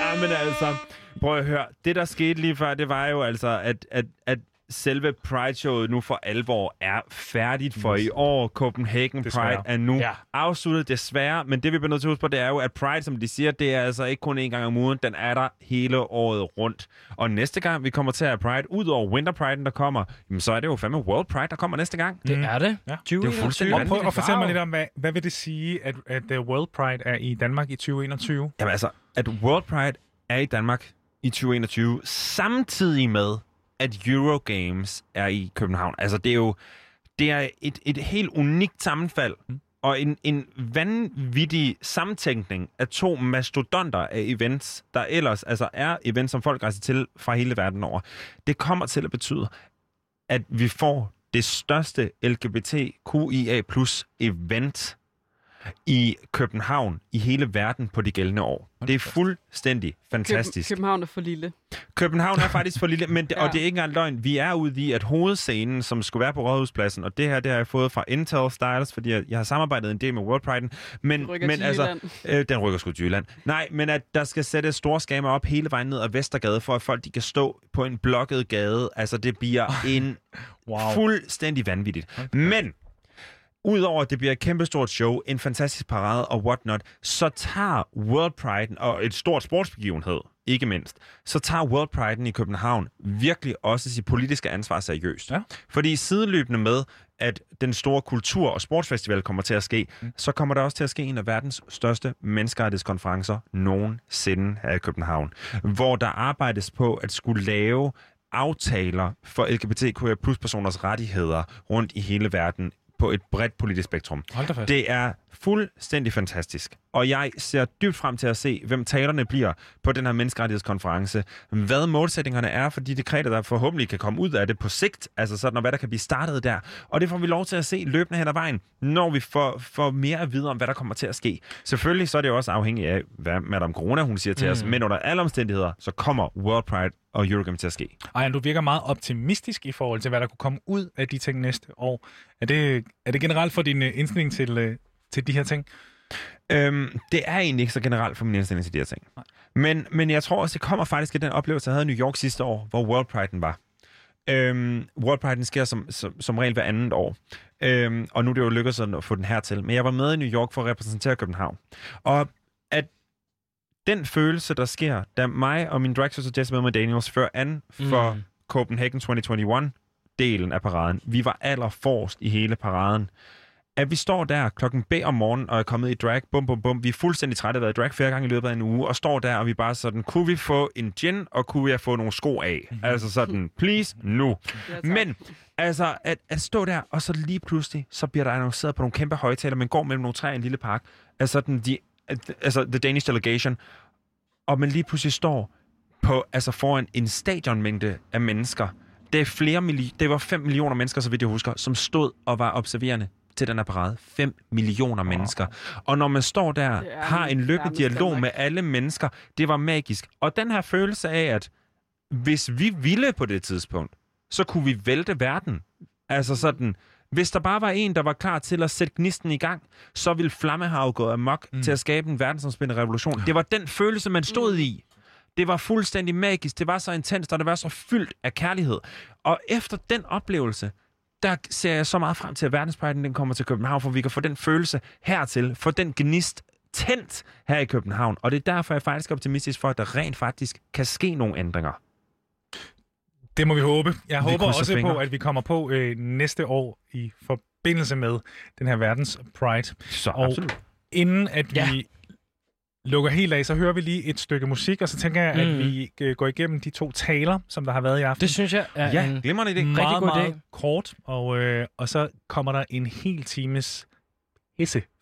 Ja, men altså, prøv at høre. Det, der skete lige før, det var jo altså, at, at, at selve Pride-showet nu for alvor er færdigt for i år. Copenhagen Desværre. Pride er nu Ja. afsluttet, desværre. Men det, vi bliver nødt til at huske på, det er jo, at Pride, som de siger, det er altså ikke kun én gang om ugen. Den er der hele året rundt. Og næste gang, vi kommer til at have Pride, ud over Winter Pride, der kommer, jamen, så er det jo fandme World Pride, der kommer næste gang. Det er det. Ja. 20, Det er jo fuldstændig Og prøv at fortælle mig lidt om, hvad, hvad vil det sige, at, at uh, World Pride er i Danmark i 2021? Jamen altså, at World Pride er i Danmark i 2021, samtidig med, at Eurogames er i København. Altså, det er jo det er et, et helt unikt sammenfald, mm. og en, en vanvittig samtænkning af to mastodonter af events, der ellers altså er events, som folk rejser til fra hele verden over. Det kommer til at betyde, at vi får det største LGBTQIA plus event i København i hele verden på de gældende år. Det er fuldstændig fantastisk. København er for lille. København er faktisk for lille, men det, ja. Og det er ikke engang løgn. Vi er ude i, at hovedscenen, som skulle være på Rådhuspladsen, og det her, det har jeg fået fra Intel Styles, fordi jeg, jeg har samarbejdet en del med World Pride'en, men, Den rykker men altså, øh, den rykker sgu til Jylland. Nej, men at der skal sættes store skærme op hele vejen ned ad Vestergade, for at folk de kan stå på en blokket gade. Altså, det bliver en Wow. fuldstændig vanvittigt. Men Udover at det bliver et kæmpestort show, en fantastisk parade og whatnot, så tager World Pride og et stort sportsbegivenhed, ikke mindst, så tager World Pride i København virkelig også sit politiske ansvar seriøst. Ja. Fordi sideløbende med, at den store kultur- og sportsfestival kommer til at ske, mm. så kommer der også til at ske en af verdens største menneskerettighedskonferencer nogensinde her i København, hvor der arbejdes på at skulle lave aftaler for LGBTQIA plus personers rettigheder rundt i hele verden på et bredt politisk spektrum. Hold da fast. Det er fuldstændig fantastisk. Og jeg ser dybt frem til at se, hvem talerne bliver på den her menneskerettighedskonference. Hvad målsætningerne er for de dekreter, der forhåbentlig kan komme ud af det på sigt. Altså sådan, og hvad der kan blive startet der. Og det får vi lov til at se løbende hen ad vejen, når vi får, får mere at vide om, hvad der kommer til at ske. Selvfølgelig så er det jo også afhængigt af, hvad Madame Corona hun siger til mm. os. Men under alle omstændigheder, så kommer World Pride og Eurogame til at ske. Ej, du virker meget optimistisk i forhold til, hvad der kunne komme ud af de ting næste år. Er det, er det generelt for din øh, indstilling til, øh, til de her ting? Øhm, det er egentlig ikke så generelt for min indstilling til de her ting. Men, men jeg tror også, det kommer faktisk af den oplevelse, jeg havde i New York sidste år, hvor World Pride'en var. Øhm, World Pride'en sker som, som, som regel hver andet år. Øhm, og nu er det jo lykkedes at få den her til. Men jeg var med i New York for at repræsentere København. Og den følelse, der sker, da mig og min drag sister Jessica Daniels fører an for Mm. mm. Copenhagen 2021-delen af paraden. Vi var allerforrest i hele paraden. At vi står der klokken B om morgenen og er kommet i drag, bum bum bum, vi er fuldstændig trætte af at været i drag flere gange i løbet af en uge, og står der, og vi bare sådan, kunne vi få en gin, og kunne jeg få nogle sko af? Mm-hmm. Altså sådan, please, nu. Ja, tak. Men, altså, at, at stå der, og så lige pludselig, så bliver der annonceret på nogle kæmpe højtaler, man går mellem nogle træer i en lille park, altså, den, de, altså the Danish delegation, og man lige pludselig står på, altså foran en stadionmængde af mennesker. Det, er flere milli- det var 5 millioner mennesker, så vidt jeg husker, som stod og var observerende til den her parade. 5 millioner mennesker. Og når man står der, er har en løbende dialog med alle mennesker, det var magisk. Og den her følelse af, at hvis vi ville på det tidspunkt, så kunne vi vælte verden. Altså sådan, hvis der bare var en, der var klar til at sætte gnisten i gang, så ville Flammehav gå amok mm. til at skabe en verdensomspændende revolution. Det var den følelse, man stod i. Det var fuldstændig magisk. Det var så intenst, og det var så fyldt af kærlighed. Og efter den oplevelse, der ser jeg så meget frem til, at verdenspriden den kommer til København, for vi kan få den følelse hertil, få den gnist tændt her i København. Og det er derfor, jeg faktisk er optimistisk for, at der rent faktisk kan ske nogle ændringer. Det må vi håbe. Jeg Vi håber også fingre. på, at vi kommer på øh, næste år i forbindelse med den her verdens Pride. Så og absolut. inden at Ja. vi lukker helt af, så hører vi lige et stykke musik, og så tænker jeg, at Mm. vi øh, går igennem de to taler, som der har været i aften. Det synes jeg er Ja, en glimrende idé. meget, rigtig god meget idé. kort, og, øh, og så kommer der en hel times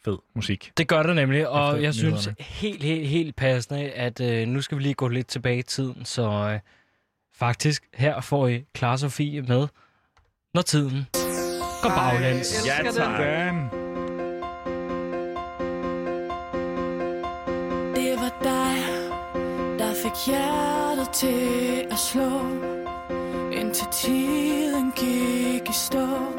fed musik. Det gør det nemlig, og Efter jeg synes nyhederne. helt, helt, helt passende, at øh, nu skal vi lige gå lidt tilbage i tiden, så øh, Faktisk, her får I Clara Sofie med, når tiden går baglæns. Ja, tak. Det var dig, der fik hjertet til at slå, indtil tiden gik i stå.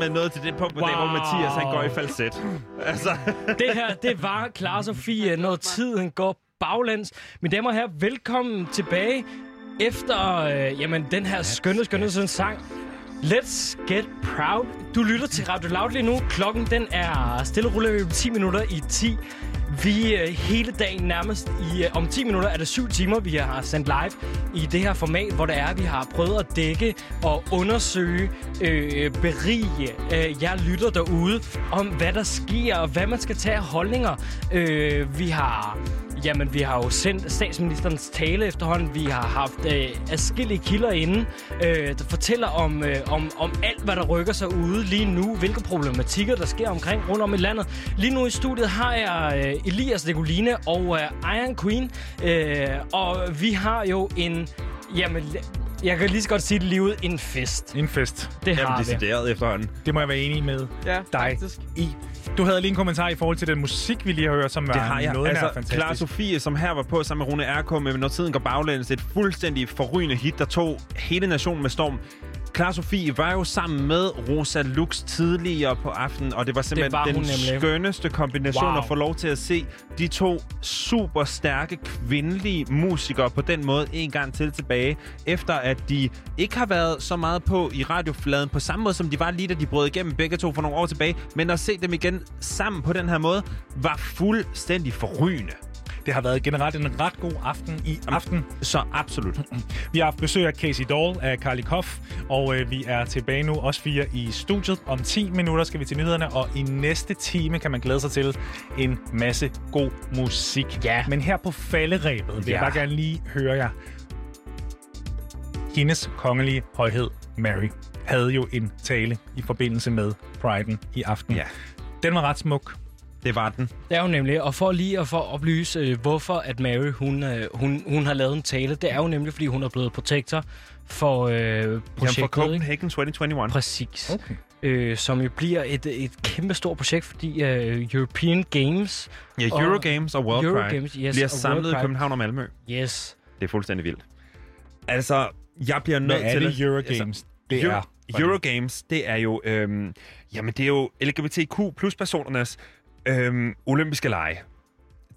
Simpelthen nået til det punkt, hvor, wow. hvor Mathias han går i falset. Altså. det her, det var Clara Sofie, når tiden går baglæns. Mine damer og herrer, velkommen tilbage efter øh, jamen, den her skønne, skønne sådan sang. Let's get proud. Du lytter til Radio Loud lige nu. Klokken den er stille og roligt 10 minutter i 10. Vi øh, hele dagen nærmest i øh, om 10 minutter er det 7 timer, vi har sendt live i det her format, hvor det er, vi har prøvet at dække og undersøge, øh, berige øh, jer lytter derude om, hvad der sker og hvad man skal tage af holdninger. Øh, vi har Jamen, vi har jo sendt statsministerens tale efterhånden. Vi har haft øh, afskillige kilder inde, øh, der fortæller om, øh, om, om alt, hvad der rykker sig ude lige nu. Hvilke problematikker, der sker omkring rundt om i landet. Lige nu i studiet har jeg øh, Elias Nicoline og øh, Iron Queen. Øh, og vi har jo en... Jamen, jeg kan lige så godt sige det lige ud. En fest. En fest. Det har vi. decideret efterhånden. Det må jeg være enig med Ja, dig faktisk. i. Du havde lige en kommentar i forhold til den musik, vi lige har hørt, som var Det har jeg. noget Altså, nær fantastisk. Clara Sofie, som her var på sammen med Rune RK med Når tiden går baglæns, et fuldstændig forrygende hit, der tog hele nationen med storm. Clara Sofie var jo sammen med Rosa Lux tidligere på aftenen, og det var simpelthen var den nemlig. skønneste kombination Wow. at få lov til at se de to super stærke kvindelige musikere på den måde en gang til tilbage, efter at de ikke har været så meget på i radiofladen på samme måde, som de var lige da de brød igennem begge to for nogle år tilbage, men at se dem igen sammen på den her måde, var fuldstændig forrygende. Det har været generelt en ret god aften i aften. Så absolut. Vi har haft besøg af Casey Dahl af Carly Koff, og øh, vi er tilbage nu, os fire i studiet. Om 10 minutter skal vi til nyhederne, og i næste time kan man glæde sig til en masse god musik. Ja. Men her på falderæbet vil ja. jeg bare gerne lige høre jer. Hendes kongelige højhed, Mary, havde jo en tale i forbindelse med Pride'en i aften. Ja. Den var ret smuk. Det var den. Det er jo nemlig, og for lige at få oplyse, øh, hvorfor at Mary hun, øh, hun, hun har lavet en tale, det er jo nemlig, fordi hun er blevet protektor for øh, Jamen projektet. for ikke? Copenhagen 2021. Præcis. Okay. Øh, som jo bliver et, et kæmpe stort projekt, fordi øh, European Games... Ja, Eurogames og World Pride Eurogames, yes, bliver og samlet World i. København og Malmø. Yes. Det er fuldstændig vildt. Altså, jeg bliver nødt Hvad er til det, Eurogames? Altså, Det Euro, er- Eurogames, det er jo, øhm, jamen, det er jo LGBTQ plus personernes øhm, olympiske lege.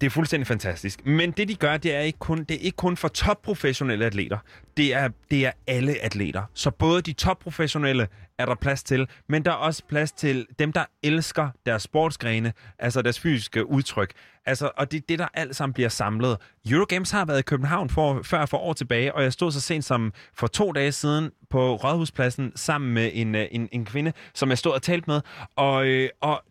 Det er fuldstændig fantastisk. Men det, de gør, det er ikke kun, det er ikke kun for topprofessionelle atleter. Det er, det er alle atleter. Så både de topprofessionelle er der plads til, men der er også plads til dem, der elsker deres sportsgrene, altså deres fysiske udtryk. Altså, og det er det, der alt sammen bliver samlet. Eurogames har været i København for, før for år tilbage, og jeg stod så sent som for to dage siden på Rådhuspladsen sammen med en, øh, en, en kvinde, som jeg stod og talte med, og, øh, og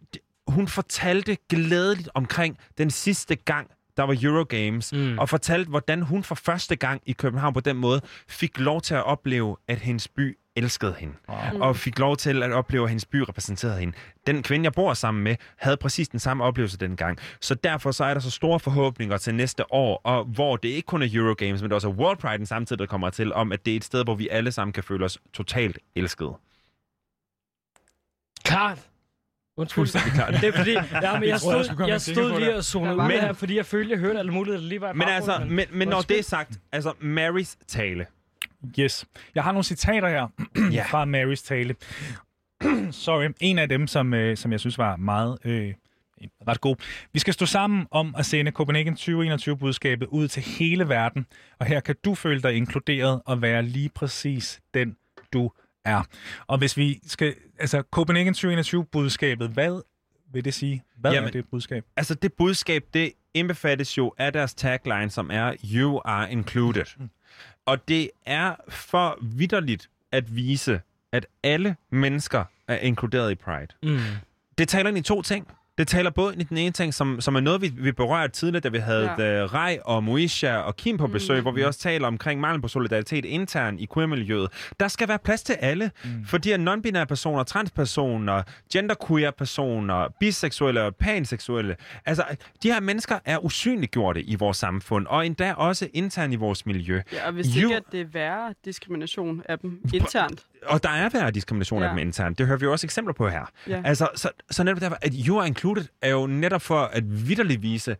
hun fortalte glædeligt omkring den sidste gang, der var Eurogames, mm. og fortalte, hvordan hun for første gang i København på den måde fik lov til at opleve, at hendes by elskede hende. Wow. Og fik lov til at opleve, at hendes by repræsenterede hende. Den kvinde, jeg bor sammen med, havde præcis den samme oplevelse dengang. Så derfor så er der så store forhåbninger til næste år, og hvor det ikke kun er Eurogames, men det også er World Pride samtidig, der kommer til, om at det er et sted, hvor vi alle sammen kan føle os totalt elskede. Klart. Undskyld. Fuldstændig klart. Det er fordi, ja, men jeg Jeg jeg stod, jeg og tænke stod lige og zonede Der ud her, fordi jeg følte, jeg hørte alt muligt, der lige var i Men altså, men, men når det er sagt, altså Marys tale. Yes. Jeg har nogle citater her Ja. fra Marys tale. Sorry. En af dem, som, øh, som jeg synes var meget øh, ret god. Vi skal stå sammen om at sende Copenhagen 2021-budskabet ud til hele verden. Og her kan du føle dig inkluderet og være lige præcis den, du er. Og hvis vi skal... Altså, Copenhagen 2021-budskabet, hvad vil det sige? Hvad Jamen, er det budskab? Altså det budskab, det indbefattes jo af deres tagline, som er You are included. Og det er for vidderligt at vise, at alle mennesker er inkluderet i Pride. Mm. Det taler ind i to ting. Det taler både i den ene ting, som, som er noget, vi, vi berørte tidligere, da vi havde Ja. ja. Rej og Moisha og Kim på besøg, Mm. hvor vi også taler omkring mangel på solidaritet internt i queer-miljøet. Der skal være plads til alle, mm. fordi at non-binære personer, transpersoner, genderqueer personer, biseksuelle og panseksuelle, altså de her mennesker er usynliggjorte i vores samfund, og endda også internt i vores miljø. Ja, og hvis det Jo- ikke er det er værre diskrimination af dem internt. Og der er værre diskrimination. Ja. af dem internt. Det hører vi jo også eksempler på her. Ja. Altså, så, så netop derfor, at You are included er jo netop for at vidderligt vise,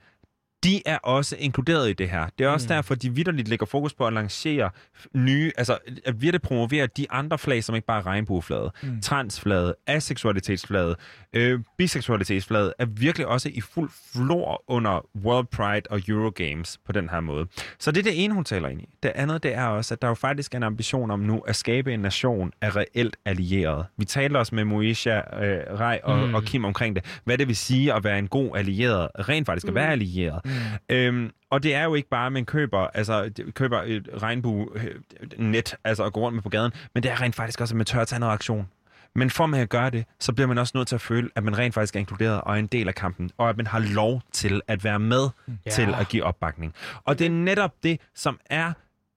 de er også inkluderet i det her. Det er også mm. derfor, de vidderligt lægger fokus på at lancere nye, altså at virkelig promovere de andre flag, som ikke bare er regnbueflaget. Mm. Transflaget, aseksualitetsflaget, øh, biseksualitetsflaget er virkelig også i fuld flor under World Pride og Eurogames på den her måde. Så det er det ene, hun taler ind i. Det andet, det er også, at der jo faktisk er en ambition om nu at skabe en nation af reelt allierede. Vi taler også med Moesha, øh, Rej og, Mm. mm. og Kim omkring det. Hvad det vil sige at være en god allieret, rent faktisk at være allieret. Mm. Øhm, og det er jo ikke bare, at man køber, altså, køber et regnbue-net, altså at gå rundt med på gaden, men det er rent faktisk også, at man tør at tage noget aktion. Men for man at gøre det, så bliver man også nødt til at føle, at man rent faktisk er inkluderet og er en del af kampen, og at man har lov til at være med ja. til at give opbakning. Og det er netop det, som er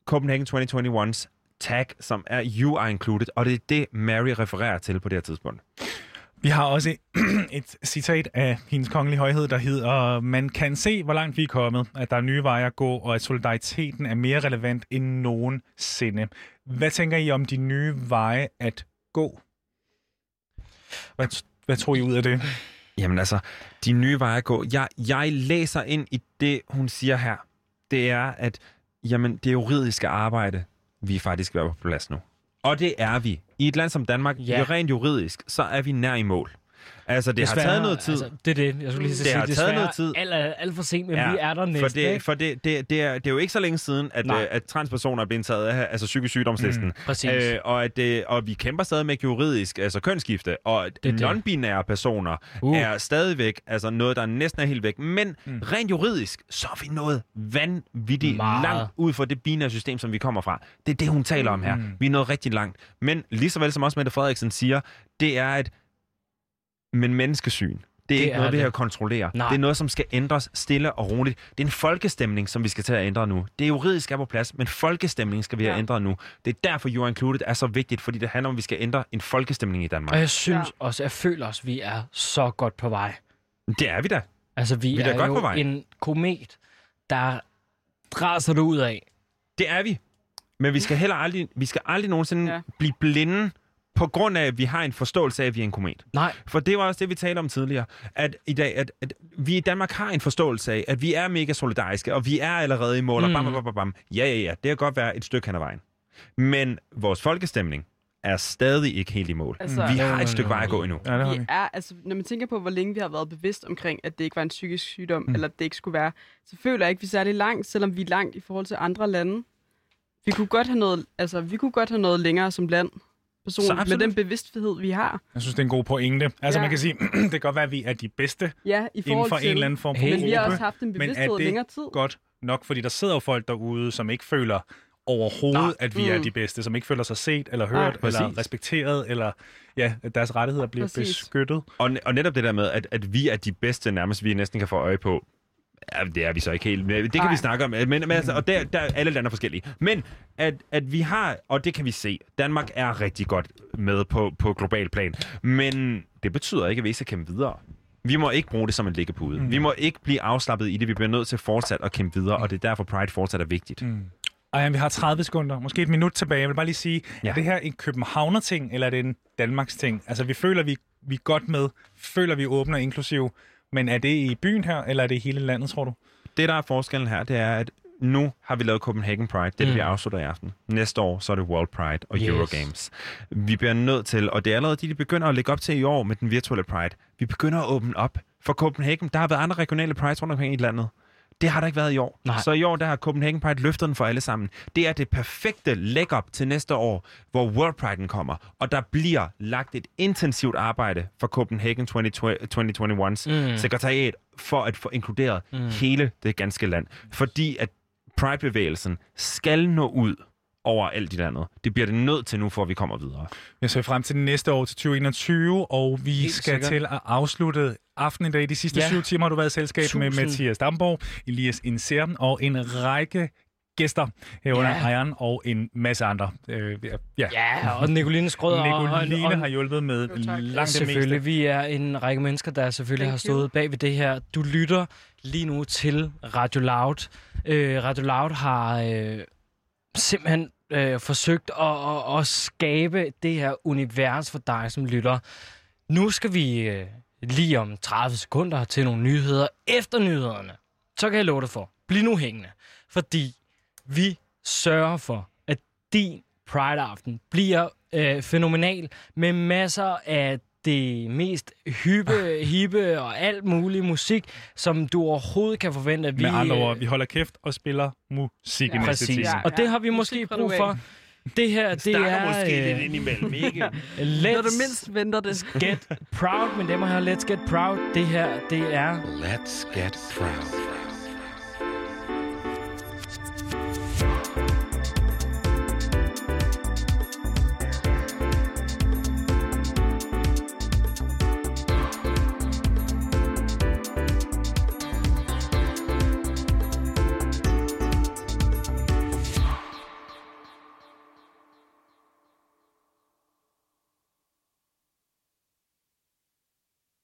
Copenhagen 2021's tag, som er You are included, og det er det, Mary refererer til på det her tidspunkt. Vi har også et citat af hendes kongelige højhed, der hedder, man kan se, hvor langt vi er kommet, at der er nye veje at gå, og at solidariteten er mere relevant end nogensinde. Hvad tænker I om de nye veje at gå? Hvad, hvad tror I ud af det? Jamen altså, de nye veje at gå. Jeg, jeg læser ind i det, hun siger her. Det er, at jamen, det juridiske arbejde, vi faktisk er på plads nu. Og det er vi i et land som Danmark, Ja. rent juridisk, så er vi nær i mål. Altså, det Desværre, har taget noget tid. Altså, det er det, jeg skulle lige så Det sige. har taget noget Desværre tid. Alt, alt for sent, men ja, vi er der næsten. For, det, ikke? for det, det, det, er, det er jo ikke så længe siden, at, Nej. øh, at transpersoner er blevet taget af altså psykisk sygdomslisten. Mm, præcis. Øh, og, at, det, og vi kæmper stadig med juridisk, altså kønsskifte, og Det non-binære personer Uh. er stadigvæk altså noget, der næsten er helt væk. Men mm. rent juridisk, så er vi nået vanvittigt Meget. langt ud for det binære system, som vi kommer fra. Det er det, hun taler om her. Mm. Vi er nået rigtig langt. Men lige så vel som også Mette Frederiksen siger, det er et men menneskesyn. Det er Det ikke er noget, vi det. her kontrollere. Nej. Det er noget, som skal ændres stille og roligt. Det er en folkestemning, som vi skal til at ændre nu. Det juridisk er på plads, men folkestemning skal vi have Ja. ændret nu. Det er derfor, You Are Included er så vigtigt, fordi det handler om, at vi skal ændre en folkestemning i Danmark. Og jeg synes ja. også, jeg føler os, vi er så godt på vej. Det er vi da. Altså, vi, Vi er er, godt jo på vej. en komet, der dræser det ud af. Det er vi. Men vi skal heller aldrig, vi skal aldrig nogensinde ja. blive blinde på grund af, at vi har en forståelse af, at vi er en komet. Nej. For det var også det, vi talte om tidligere. At i dag, at, at vi i Danmark har en forståelse af, at vi er mega solidariske, og vi er allerede i mål, og Mm. bam, bam, bam, bam, bam. Ja, ja, ja. Det kan godt være et stykke hen ad vejen. Men vores folkestemning er stadig ikke helt i mål. Altså- vi har et stykke vej at gå endnu. Ja, det har vi vi. er, altså, når man tænker på, hvor længe vi har været bevidst omkring, at det ikke var en psykisk sygdom, Mm. mm. eller at det ikke skulle være, så føler jeg ikke, vi er særlig langt, selvom vi er langt i forhold til andre lande. Vi kunne godt have noget, altså, vi kunne godt have noget længere som land, Så personligt, med den bevidsthed, vi har. Jeg synes, det er en god pointe. Altså, Ja. man kan sige, det kan godt være, at vi er de bedste Ja, i inden forhold for til, en eller anden form for men vi har også haft en Men bevidsthed er det længere tid. godt nok? Fordi der sidder jo folk derude, som ikke føler overhovedet, Nej. at vi er Mm. de bedste, som ikke føler sig set eller Nej, hørt eller respekteret, eller ja, at deres rettigheder bliver Præcis. beskyttet. Og, og netop det der med, at, at vi er de bedste, nærmest vi næsten kan få øje på, Ja, det er vi så ikke helt. Det kan Nej. vi snakke om. Men, men altså, og der, der er alle lande er forskellige. Men at, at vi har, og det kan vi se, Danmark er rigtig godt med på, på global plan. Men det betyder ikke, at vi ikke skal kæmpe videre. Vi må ikke bruge det som en liggepude. Mm. Vi må ikke blive afslappet i det. Vi bliver nødt til fortsat at kæmpe videre, og det er derfor Pride fortsat er vigtigt. Mm. Ej, vi har 30 sekunder, måske et minut tilbage. Jeg vil bare lige sige, ja. Er det her en Københavner-ting, eller er det en Danmarks-ting? Altså, vi føler, vi, vi er godt med, føler, vi er åbne og inklusive, men er det i byen her, eller er det i hele landet, tror du? Det, der er forskellen her, det er, at nu har vi lavet Copenhagen Pride. Det, det vi Mm. afslutter i aften. Næste år, så er det World Pride og Yes. Eurogames. Vi bliver nødt til, og det er allerede de, de begynder at lægge op til i år med den virtuelle Pride. Vi begynder at åbne op for Copenhagen. Der har været andre regionale Prides rundt omkring i landet. Det har der ikke været i år. Nej. Så i år, der har Copenhagen Pride løftet den for alle sammen. Det er det perfekte læg-up til næste år, hvor World Pride'en kommer. Og der bliver lagt et intensivt arbejde for Copenhagen 2021's Mm. sekretariat for at få inkluderet mm. hele det ganske land. Fordi at Pride-bevægelsen skal nå ud over alt i landet. Det bliver det nødt til nu, for at vi kommer videre. Jeg ser frem til næste år til 2021, og vi Helt skal sikkert. til at afslutte aftenen i dag. De sidste Ja. syv timer har du været i selskab med Tusind. Mathias Damborg, Elias Inser og en række gæster herunder Ja. Ejeren og en masse andre. Øh, ja. Ja, og Nicoline Skrøder. Nicoline og, og, har hjulpet med langt det Selvfølgelig, meste. vi er en række mennesker, der selvfølgelig har stået bag ved det her. Du lytter lige nu til Radio Loud. Øh, Radio Loud har øh, simpelthen øh, forsøgt at, at, at skabe det her univers for dig, som lytter. Nu skal vi øh, lige om 30 sekunder til nogle nyheder. Efter nyhederne, så kan jeg love dig for, bliv nu hængende. Fordi vi sørger for, at din Pride-aften bliver øh, fænomenal med masser af det mest hyppe, hippe og alt mulig musik, som du overhovedet kan forvente. At vi, Med andre øh, ord, vi holder kæft og spiller musik i næste Præcis. time. Og det har vi måske brug for. Det her, det Snakker er... måske øh, lidt indimellem, ikke? Let's Når du mindst venter det. Get Proud, men dem her Let's Get Proud, det her, det er... Let's get proud.